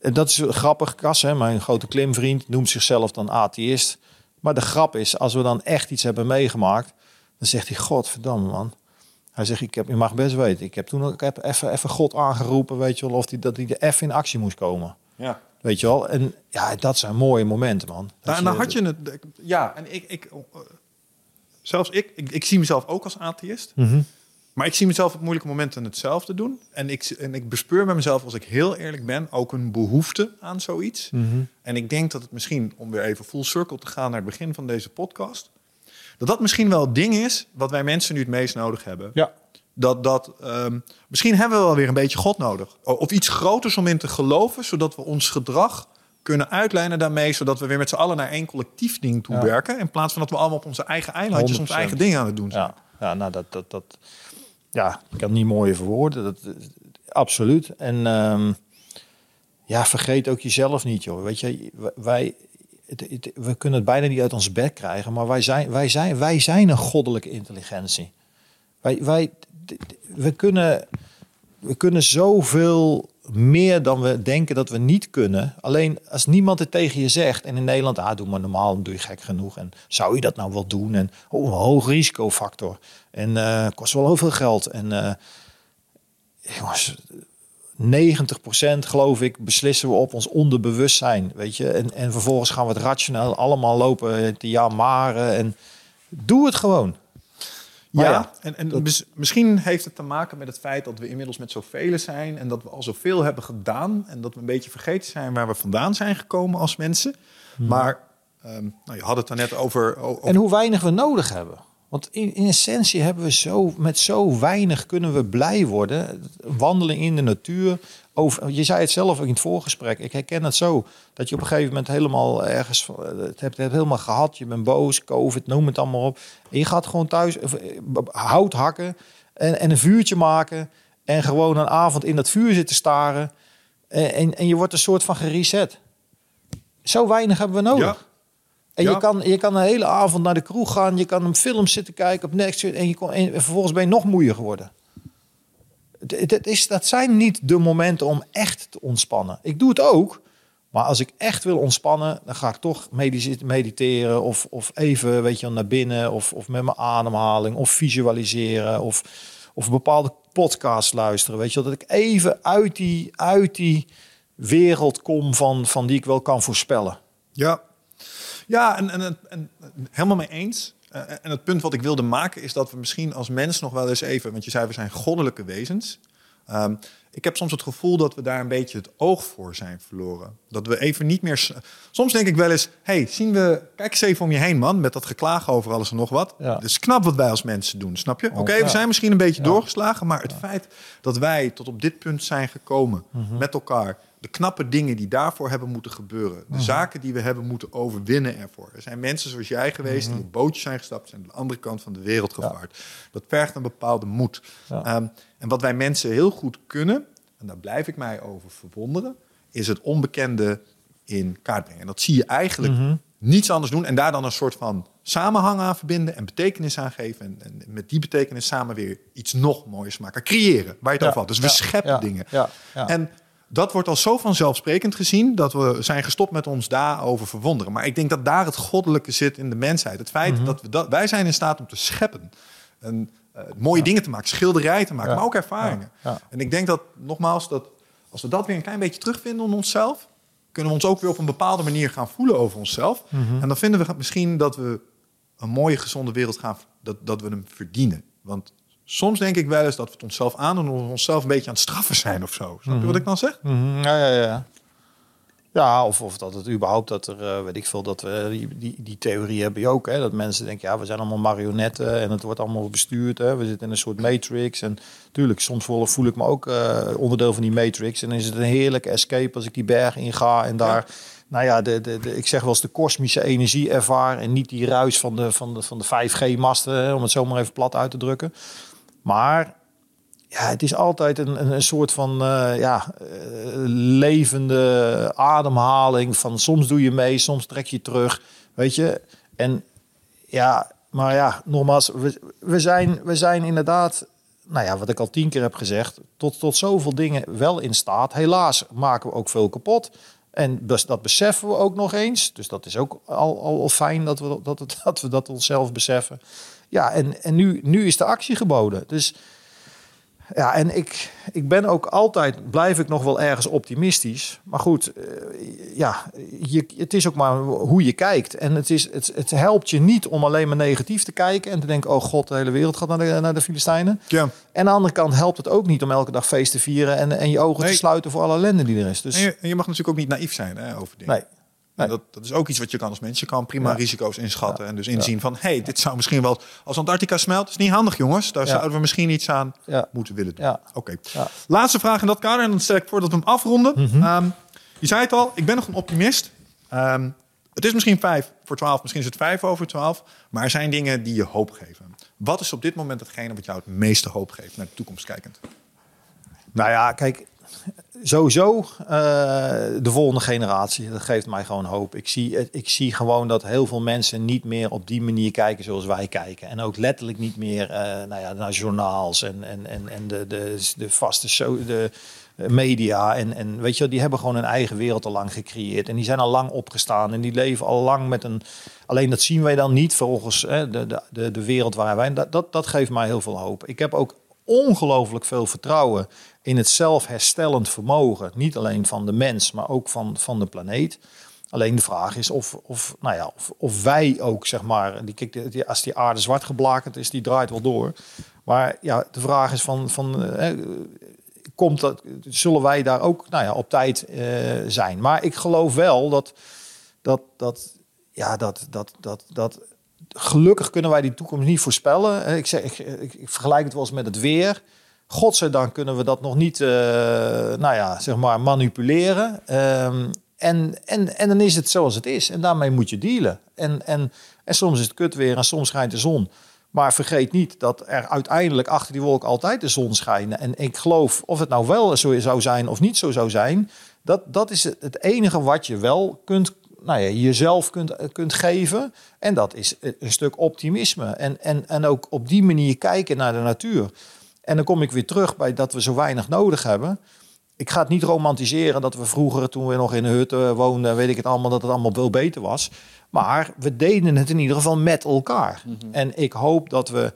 dat is grappig. Kas, hè, mijn grote klimvriend, noemt zichzelf dan atheïst. Maar de grap is, als we dan echt iets hebben meegemaakt, dan zegt hij, godverdamme man. Hij zegt, ik heb, je mag best weten, ik heb toen ik heb even, even God aangeroepen, weet je wel, of die, dat hij er even in actie moest komen. Ja. Weet je wel? En ja, dat zijn mooie momenten, man. Nou, en dan had je het. Ja, en ik, ik eh, zelfs ik, ik, ik zie mezelf ook als atheïst. Mhm. Maar ik zie mezelf op moeilijke momenten hetzelfde doen. En ik, en ik bespeur bij mezelf, als ik heel eerlijk ben, ook een behoefte aan zoiets. Mhm. En ik denk dat het misschien, om weer even full circle te gaan naar het begin van deze podcast, dat dat misschien wel het ding is wat wij mensen nu het meest nodig hebben. Ja. Dat, dat ehm, misschien hebben we wel weer een beetje God nodig. Of iets groters om in te geloven, zodat we ons gedrag kunnen uitlijnen daarmee, zodat we weer met z'n allen naar één collectief ding toe Ja. werken. In plaats van dat we allemaal op onze eigen eilandjes ons 100%. eigen ding aan het doen zijn. Ja, ja nou dat, dat, dat, ja, ik kan het niet mooier verwoorden. Dat, dat- absoluut. En ehm, ja, vergeet ook jezelf niet, joh. Weet je, wij, het, het- we kunnen het bijna niet uit ons bed krijgen, maar wij zijn, wij zijn, wij zijn een goddelijke intelligentie. Wij, wij, we kunnen, we kunnen zoveel meer dan we denken dat we niet kunnen. Alleen als niemand het tegen je zegt. En in Nederland, ah, doe maar normaal, dan doe je gek genoeg. En zou je dat nou wel doen? En oh, een hoog risicofactor. En eh, kost wel heel veel geld. En eh, jongens, 90% geloof ik beslissen we op ons onderbewustzijn. Weet je? En, en vervolgens gaan we het rationeel allemaal lopen te jamaren. En doe het gewoon. Maar ja, ja, en, en dat- misschien heeft het te maken met het feit dat we inmiddels met zoveel zijn en dat we al zoveel hebben gedaan en dat we een beetje vergeten zijn waar we vandaan zijn gekomen als mensen. Maar ehm, nou, je had het daarnet over, o- over En hoe weinig we nodig hebben. Want in, in essentie hebben we zo, met zo weinig kunnen we blij worden. Wandelen in de natuur. Over, je zei het zelf ook in het voorgesprek. Ik herken het zo. Dat je op een gegeven moment helemaal ergens... van- Het hebt, het helemaal gehad. Je bent boos, covid, noem het allemaal op. En je gaat gewoon thuis eh, hout hakken. En, en een vuurtje maken. En gewoon een avond in dat vuur zitten staren. En, en, en je wordt een soort van gereset. Zo weinig hebben we nodig. Ja. En Ja. je, kan, je kan een hele avond naar de kroeg gaan. Je kan een film zitten kijken op Netflix. En, je kon, en vervolgens ben je nog moeier geworden. Het is, dat zijn niet de momenten om echt te ontspannen. Ik doe het ook. Maar als ik echt wil ontspannen, dan ga ik toch mediteren. Of, of even weet je, naar binnen. Of, of met mijn ademhaling. Of visualiseren. Of, of bepaalde podcasts luisteren. Weet je, dat ik even uit die, uit die wereld kom van, van die ik wel kan voorspellen. Ja, ja en, en helemaal mee eens. Eh, en het punt wat ik wilde maken is dat we misschien als mens nog wel eens even, want je zei we zijn goddelijke wezens. Ehm, ik heb soms het gevoel dat we daar een beetje het oog voor zijn verloren. Dat we even niet meer. Soms denk ik wel eens: hey, zien we. Kijk eens even om je heen, man, met dat geklaag over alles en nog wat. Ja. Het is knap wat wij als mensen doen, snap je? Oké, Oh, we ja. zijn misschien een beetje doorgeslagen, maar het feit dat wij tot op dit punt zijn gekomen Mhm. met elkaar, de knappe dingen die daarvoor hebben moeten gebeuren. De zaken die we hebben moeten overwinnen ervoor. Er zijn mensen zoals jij geweest die op bootjes zijn gestapt... zijn aan de andere kant van de wereld gevaard. Dat vergt een bepaalde moed. Ja. Ehm, en wat wij mensen heel goed kunnen... en daar blijf ik mij over verwonderen... is het onbekende in kaart brengen. En dat zie je eigenlijk niets anders doen... en daar dan een soort van samenhang aan verbinden... en betekenis aan geven. En, en met die betekenis samen weer iets nog mooiers maken. Creëren, waar je het Ja. over had. Dus we scheppen dingen. Ja. Ja. En dat wordt al zo vanzelfsprekend gezien dat we zijn gestopt met ons daarover verwonderen. Maar ik denk dat daar het goddelijke zit in de mensheid. Het feit Mhm. dat we dat wij zijn in staat om te scheppen. En eh, mooie dingen te maken, schilderijen te maken, Ja. maar ook ervaringen. Ja. En ik denk dat, nogmaals, dat als we dat weer een klein beetje terugvinden in onszelf, kunnen we ons ook weer op een bepaalde manier gaan voelen over onszelf. Mhm. En dan vinden we misschien dat we een mooie, gezonde wereld gaan, dat, dat we hem verdienen. Want soms denk ik wel eens dat we het onszelf aandoen, omdat we onszelf een beetje aan het straffen zijn of zo. Snap je wat ik dan zeg? Mhm, Ja, ja, ja. Ja, of, of dat het überhaupt dat er, eh, weet ik veel, dat we die, die, die theorie hebben je ook, hè, dat mensen denken, ja, we zijn allemaal marionetten en het wordt allemaal bestuurd, hè, we zitten in een soort matrix en tuurlijk, soms voel, voel ik me ook eh, onderdeel van die matrix en dan is het een heerlijke escape als ik die berg inga en daar, nou ja, de, de, de, ik zeg wel eens de kosmische energie ervaar en niet die ruis van de, van de, van de 5G-masten, om het zo maar even plat uit te drukken. Maar ja, het is altijd een, een, soort van eh, ja, eh, levende ademhaling. Van soms doe je mee, soms trek je terug. Weet je? En ja, maar ja, nogmaals, we, we, zijn, we zijn inderdaad, nou ja, wat ik al tien keer heb gezegd, tot, tot zoveel dingen wel in staat. Helaas maken we ook veel kapot. En dat beseffen we ook nog eens. Dus dat is ook al, al fijn dat we dat, het- dat we dat onszelf beseffen. Ja, en, en nu, nu is de actie geboden. Dus ja, en ik, ik ben ook altijd, blijf ik nog wel ergens optimistisch. Maar goed, eh, ja, je, het is ook maar hoe je kijkt. En het, is, het, het helpt je niet om alleen maar negatief te kijken en te denken, oh god, de hele wereld gaat naar de, naar de Filistijnen. Ja. En aan de andere kant helpt het ook niet om elke dag feest te vieren en, en je ogen Nee. te sluiten voor alle ellende die er is. Dus En je, en je mag natuurlijk ook niet naïef zijn hè, over dingen. nee, Nee. dat, dat is ook iets wat je kan als mens. Je kan prima Ja. risico's inschatten en dus inzien van... hey, dit zou misschien wel... Als Antarctica smelt, is niet handig jongens. Daar zouden we misschien iets aan moeten willen doen. Oké. Laatste vraag in dat kader. En dan stel ik voor dat we hem afronden. Mhm. Ehm, je zei het al, ik ben nog een optimist. Ehm, het is misschien vijf voor twaalf. Misschien is het vijf over twaalf. Maar er zijn dingen die je hoop geven. Wat is op dit moment hetgene wat jou het meeste hoop geeft... naar de toekomst kijkend? Nou ja, kijk, sowieso eh, de volgende generatie, dat geeft mij gewoon hoop. Ik zie, ik zie gewoon dat heel veel mensen niet meer op die manier kijken zoals wij kijken. En ook letterlijk niet meer eh, nou ja, naar journaals en, en, en, en de, de, de vaste so, de eh, media. En, en weet je, die hebben gewoon een eigen wereld al lang gecreëerd. En die zijn al lang opgestaan en die leven al lang met een... Alleen dat zien wij dan niet volgens hè, de, de, de, de wereld waar wij... Dat, dat, dat geeft mij heel veel hoop. Ik heb ook ongelooflijk veel vertrouwen in het zelfherstellend vermogen. Niet alleen van de mens, maar ook van, van de planeet. Alleen de vraag is of, of, nou ja, of, of wij ook, zeg maar, die, kijk, als die aarde zwart geblakerd is, die draait wel door. Maar ja, de vraag is van, van eh, komt dat, zullen wij daar ook nou ja, op tijd eh, zijn? Maar ik geloof wel dat, dat, dat, ja, dat, dat, dat, dat gelukkig kunnen wij die toekomst niet voorspellen. Eh, Ik, zeg, ik vergelijk het wel eens met het weer. Godzijdank kunnen we dat nog niet, eh, nou ja, zeg maar, manipuleren. Ehm, en, en, en dan is het zoals het is. En daarmee moet je dealen. En, en, en soms is het kut weer en soms schijnt de zon. Maar vergeet niet dat er uiteindelijk achter die wolk altijd de zon schijnt. En ik geloof, of het nou wel zo zou zijn of niet zo zou zijn... dat, dat is het- het enige wat je wel kunt, nou ja, jezelf kunt, kunt geven. En dat is een stuk optimisme. En, en, en ook op die manier kijken naar de natuur. En dan kom ik weer terug bij dat we zo weinig nodig hebben. Ik ga het niet romantiseren dat we vroeger, toen we nog in een hut woonden, weet ik het allemaal, dat het allemaal veel beter was. Maar we deden het in ieder geval met elkaar. En ik hoop dat we,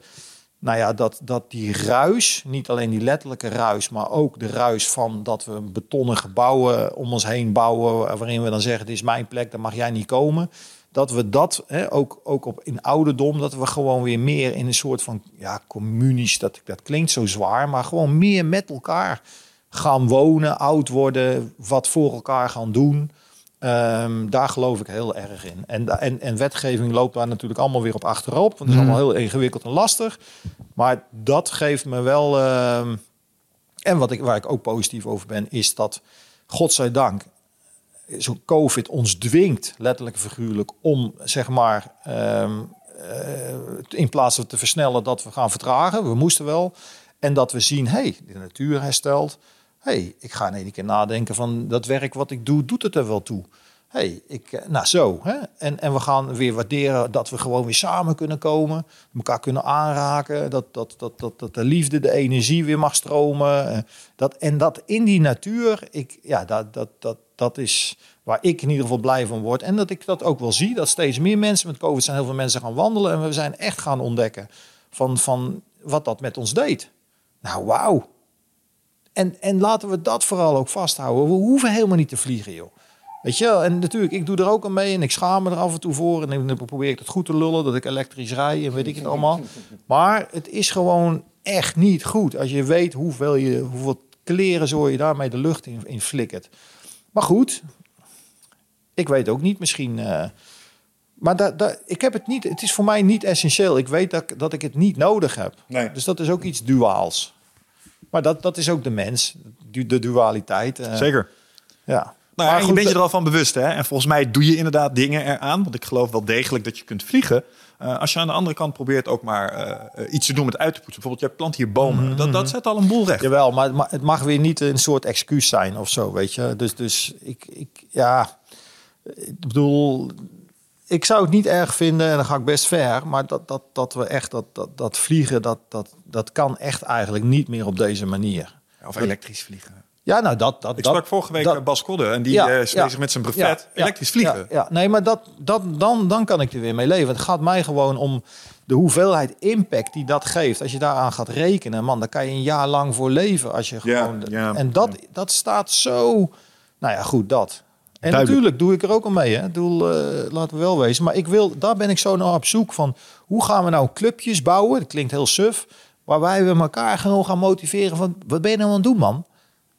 nou ja, dat, dat die ruis, niet alleen die letterlijke ruis, maar ook de ruis van dat we betonnen gebouwen om ons heen bouwen, waarin we dan zeggen, dit is mijn plek, daar mag jij niet komen. Dat we dat, hè, ook, ook op, in ouderdom, dat we gewoon weer meer in een soort van, ja, communies, dat, dat klinkt zo zwaar, maar gewoon meer met elkaar gaan wonen, oud worden, wat voor elkaar gaan doen. Ehm, daar geloof ik heel erg in. En, en, en wetgeving loopt daar natuurlijk allemaal weer op achterop. Want het is allemaal heel ingewikkeld en lastig. Maar dat geeft me wel. ehm, en wat ik, waar ik ook positief over ben, is dat godzijdank, zo'n COVID ons dwingt, letterlijk figuurlijk, om zeg maar ehm, eh, in plaats van te versnellen dat we gaan vertragen. We moesten wel. En dat we zien, hey, de natuur herstelt. hey, ik ga in één keer nadenken van dat werk wat ik doe, doet het er wel toe hey, ik, eh, nou zo. Hè? En, en we gaan weer waarderen dat we gewoon weer samen kunnen komen. Elkaar kunnen aanraken. Dat, dat, dat, dat, dat de liefde, de energie weer mag stromen. Eh, dat, en dat in die natuur, ik, ja, dat, dat, dat, dat is waar ik in ieder geval blij van word. En dat ik dat ook wel zie. Dat steeds meer mensen met COVID zijn heel veel mensen gaan wandelen. En we zijn echt gaan ontdekken van, van wat dat met ons deed. Nou, wauw. En, en laten we dat vooral ook vasthouden. We hoeven helemaal niet te vliegen, joh. Weet je en natuurlijk, ik doe er ook aan mee en ik schaam me er af en toe voor. En dan probeer ik het goed te lullen, dat ik elektrisch rij en weet ik het allemaal. Maar het is gewoon echt niet goed als je weet hoeveel, je, hoeveel kleren zo je daarmee de lucht in, in flikkert. Maar goed, ik weet ook niet, misschien... Uh, maar da, da, ik heb het niet, het is voor mij niet essentieel. Ik weet dat, dat ik het niet nodig heb. Nee. Dus dat is ook iets duaals. Maar dat, dat is ook de mens, de dualiteit. Uh, Zeker. Ja. Nou, ja, je bent je er al van bewust, hè? En volgens mij doe je inderdaad dingen eraan. Want ik geloof wel degelijk dat je kunt vliegen. Uh, als je aan de andere kant probeert ook maar uh, iets te doen met uit te poetsen. Bijvoorbeeld, jij plant hier bomen. Mm -hmm. dat, dat zet al een boel recht. Jawel, maar het mag weer niet een soort excuus zijn of zo, weet je. Dus, dus ik, ik, ja, ik bedoel, ik zou het niet erg vinden, en dan ga ik best ver, maar dat, dat, dat we echt dat, dat, dat vliegen, dat, dat, dat kan echt eigenlijk niet meer op deze manier. Ja, of elektrisch vliegen. Ja, nou dat... dat ik sprak dat, vorige week dat, Bas Kodde en die ja, uh, is bezig met zijn brevet ja, elektrisch vliegen. Ja, ja, nee, maar dat, dat, dan, dan kan ik er weer mee leven. Het gaat mij gewoon om de hoeveelheid impact die dat geeft. Als je daaraan gaat rekenen, man, dan kan je een jaar lang voor leven. Als je gewoon, en dat, dat staat zo... Nou ja, goed, dat. En Duidelijk. natuurlijk doe ik er ook al mee. Hè. Doel, uh, laten we wel wezen. Maar ik wil, daar ben ik zo naar op zoek van... hoe gaan we nou clubjes bouwen? Dat klinkt heel suf. Waarbij we elkaar gewoon gaan motiveren van... wat ben je nou aan het doen, man?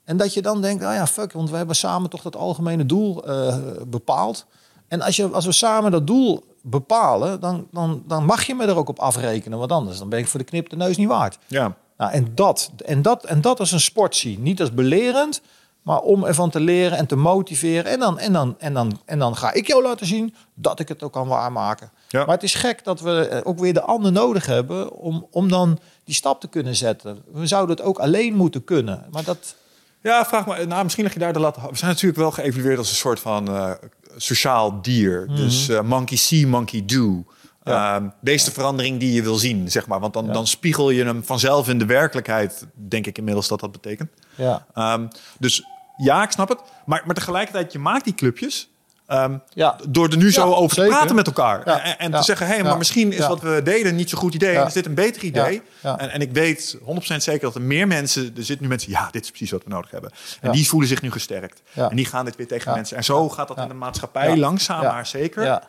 En dat je dan denkt, oh ja, fuck, want we hebben samen toch dat algemene doel uh, bepaald. En als, je, als we samen dat doel bepalen, dan, dan, dan mag je me er ook op afrekenen. Want anders dan ben ik voor de knip de neus niet waard. Ja. Nou, en, dat, en, dat, en dat is een sport zien. Niet als belerend, maar om ervan te leren en te motiveren. En dan, en dan, en dan, en dan ga ik jou laten zien dat ik het ook kan waarmaken. Ja. Maar het is gek dat we ook weer de ander nodig hebben om, om dan die stap te kunnen zetten. We zouden het ook alleen moeten kunnen. Maar dat, ja, vraag me. Nou, misschien leg je daar de lat. We zijn natuurlijk wel geëvalueerd als een soort van uh, sociaal dier. Mm -hmm. Dus uh, monkey see, monkey do. Ja. Um, deze ja. verandering die je wil zien, zeg maar. Want dan, ja. dan spiegel je hem vanzelf in de werkelijkheid, denk ik inmiddels dat dat betekent. Ja. Um, dus ja, ik snap het. Maar, maar tegelijkertijd, je maakt die clubjes. Um, ja. Door er nu ja, zo over zeker. te praten met elkaar. Ja. En, te zeggen, hé, hey, maar misschien is wat we deden niet zo'n goed idee. Is dit een beter idee? En, en ik weet 100% zeker dat er meer mensen... Er zitten nu mensen, ja, dit is precies wat we nodig hebben. En die voelen zich nu gesterkt. En die gaan dit weer tegen mensen. En zo gaat dat in de maatschappij langzaam maar zeker.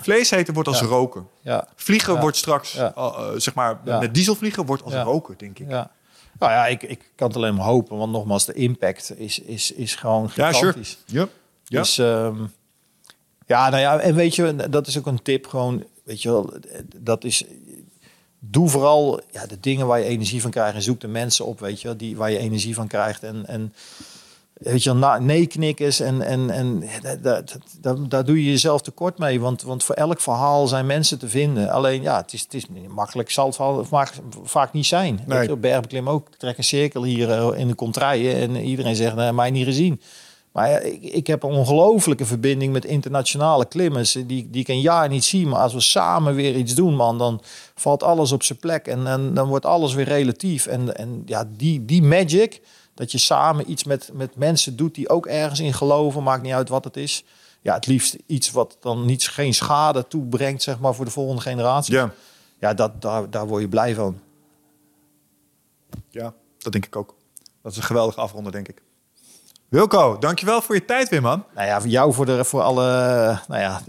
Vlees eten wordt als roken. Ja. Vliegen wordt straks, uh, uh, zeg maar, met dieselvliegen wordt als roken, denk ik. Ja. Nou ja, ik, ik kan het alleen maar hopen. Want nogmaals, de impact is, is, is gewoon Ja, sure. gigantisch. Yep. Ja. Dus ehm, ja, nou ja, en weet je, dat is ook een tip. Gewoon, weet je wel, dat is. Doe vooral ja, de dingen waar je energie van krijgt. En zoek de mensen op, weet je, wel, die, waar je energie van krijgt. En, en weet je, wel, nee knikkers. En, en, en dat, dat, dat- daar doe je jezelf tekort mee. Want, want voor elk verhaal zijn mensen te vinden. Alleen ja, het is, het is makkelijk, zal het vaak, vaak niet zijn. Nee. Bergbeklim ook. Ik trek een cirkel hier eh, in de contraien. En iedereen zegt, nee, mij niet gezien. Maar ik, ik heb een ongelofelijke verbinding met internationale klimmers die, die ik een jaar niet zie. Maar als we samen weer iets doen, man, dan valt alles op zijn plek. En, en dan wordt alles weer relatief. En, en ja, die, die magic, dat je samen iets met, met mensen doet die ook ergens in geloven, maakt niet uit wat het is. Ja, het liefst iets wat dan niet, geen schade toebrengt, zeg maar, voor de volgende generatie. Ja. Ja, dat, daar, daar word je blij van. ja, dat denk ik ook. Dat is een geweldige afronde, denk ik. Wilco, dankjewel voor je tijd weer, man. Nou ja, voor jou, voor, de, voor alle, nou ja,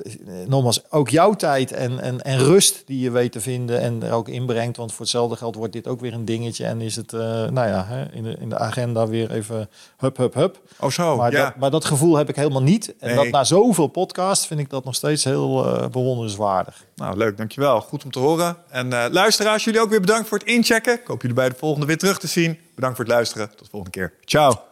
nogmaals, ook jouw tijd en, en, en rust die je weet te vinden en er ook inbrengt. Want voor hetzelfde geld wordt dit ook weer een dingetje en is het, eh, nou ja, hè, in, de, in de agenda weer even hup, hup, hup. Oh zo, maar, ja. dat, maar dat gevoel heb ik helemaal niet. En Nee. dat na zoveel podcasts vind ik dat nog steeds heel eh, bewonderenswaardig. Nou, leuk, dankjewel. Goed om te horen. En eh, luisteraars, jullie ook weer bedankt voor het inchecken. Ik hoop jullie bij de volgende weer terug te zien. Bedankt voor het luisteren. Tot de volgende keer. Ciao.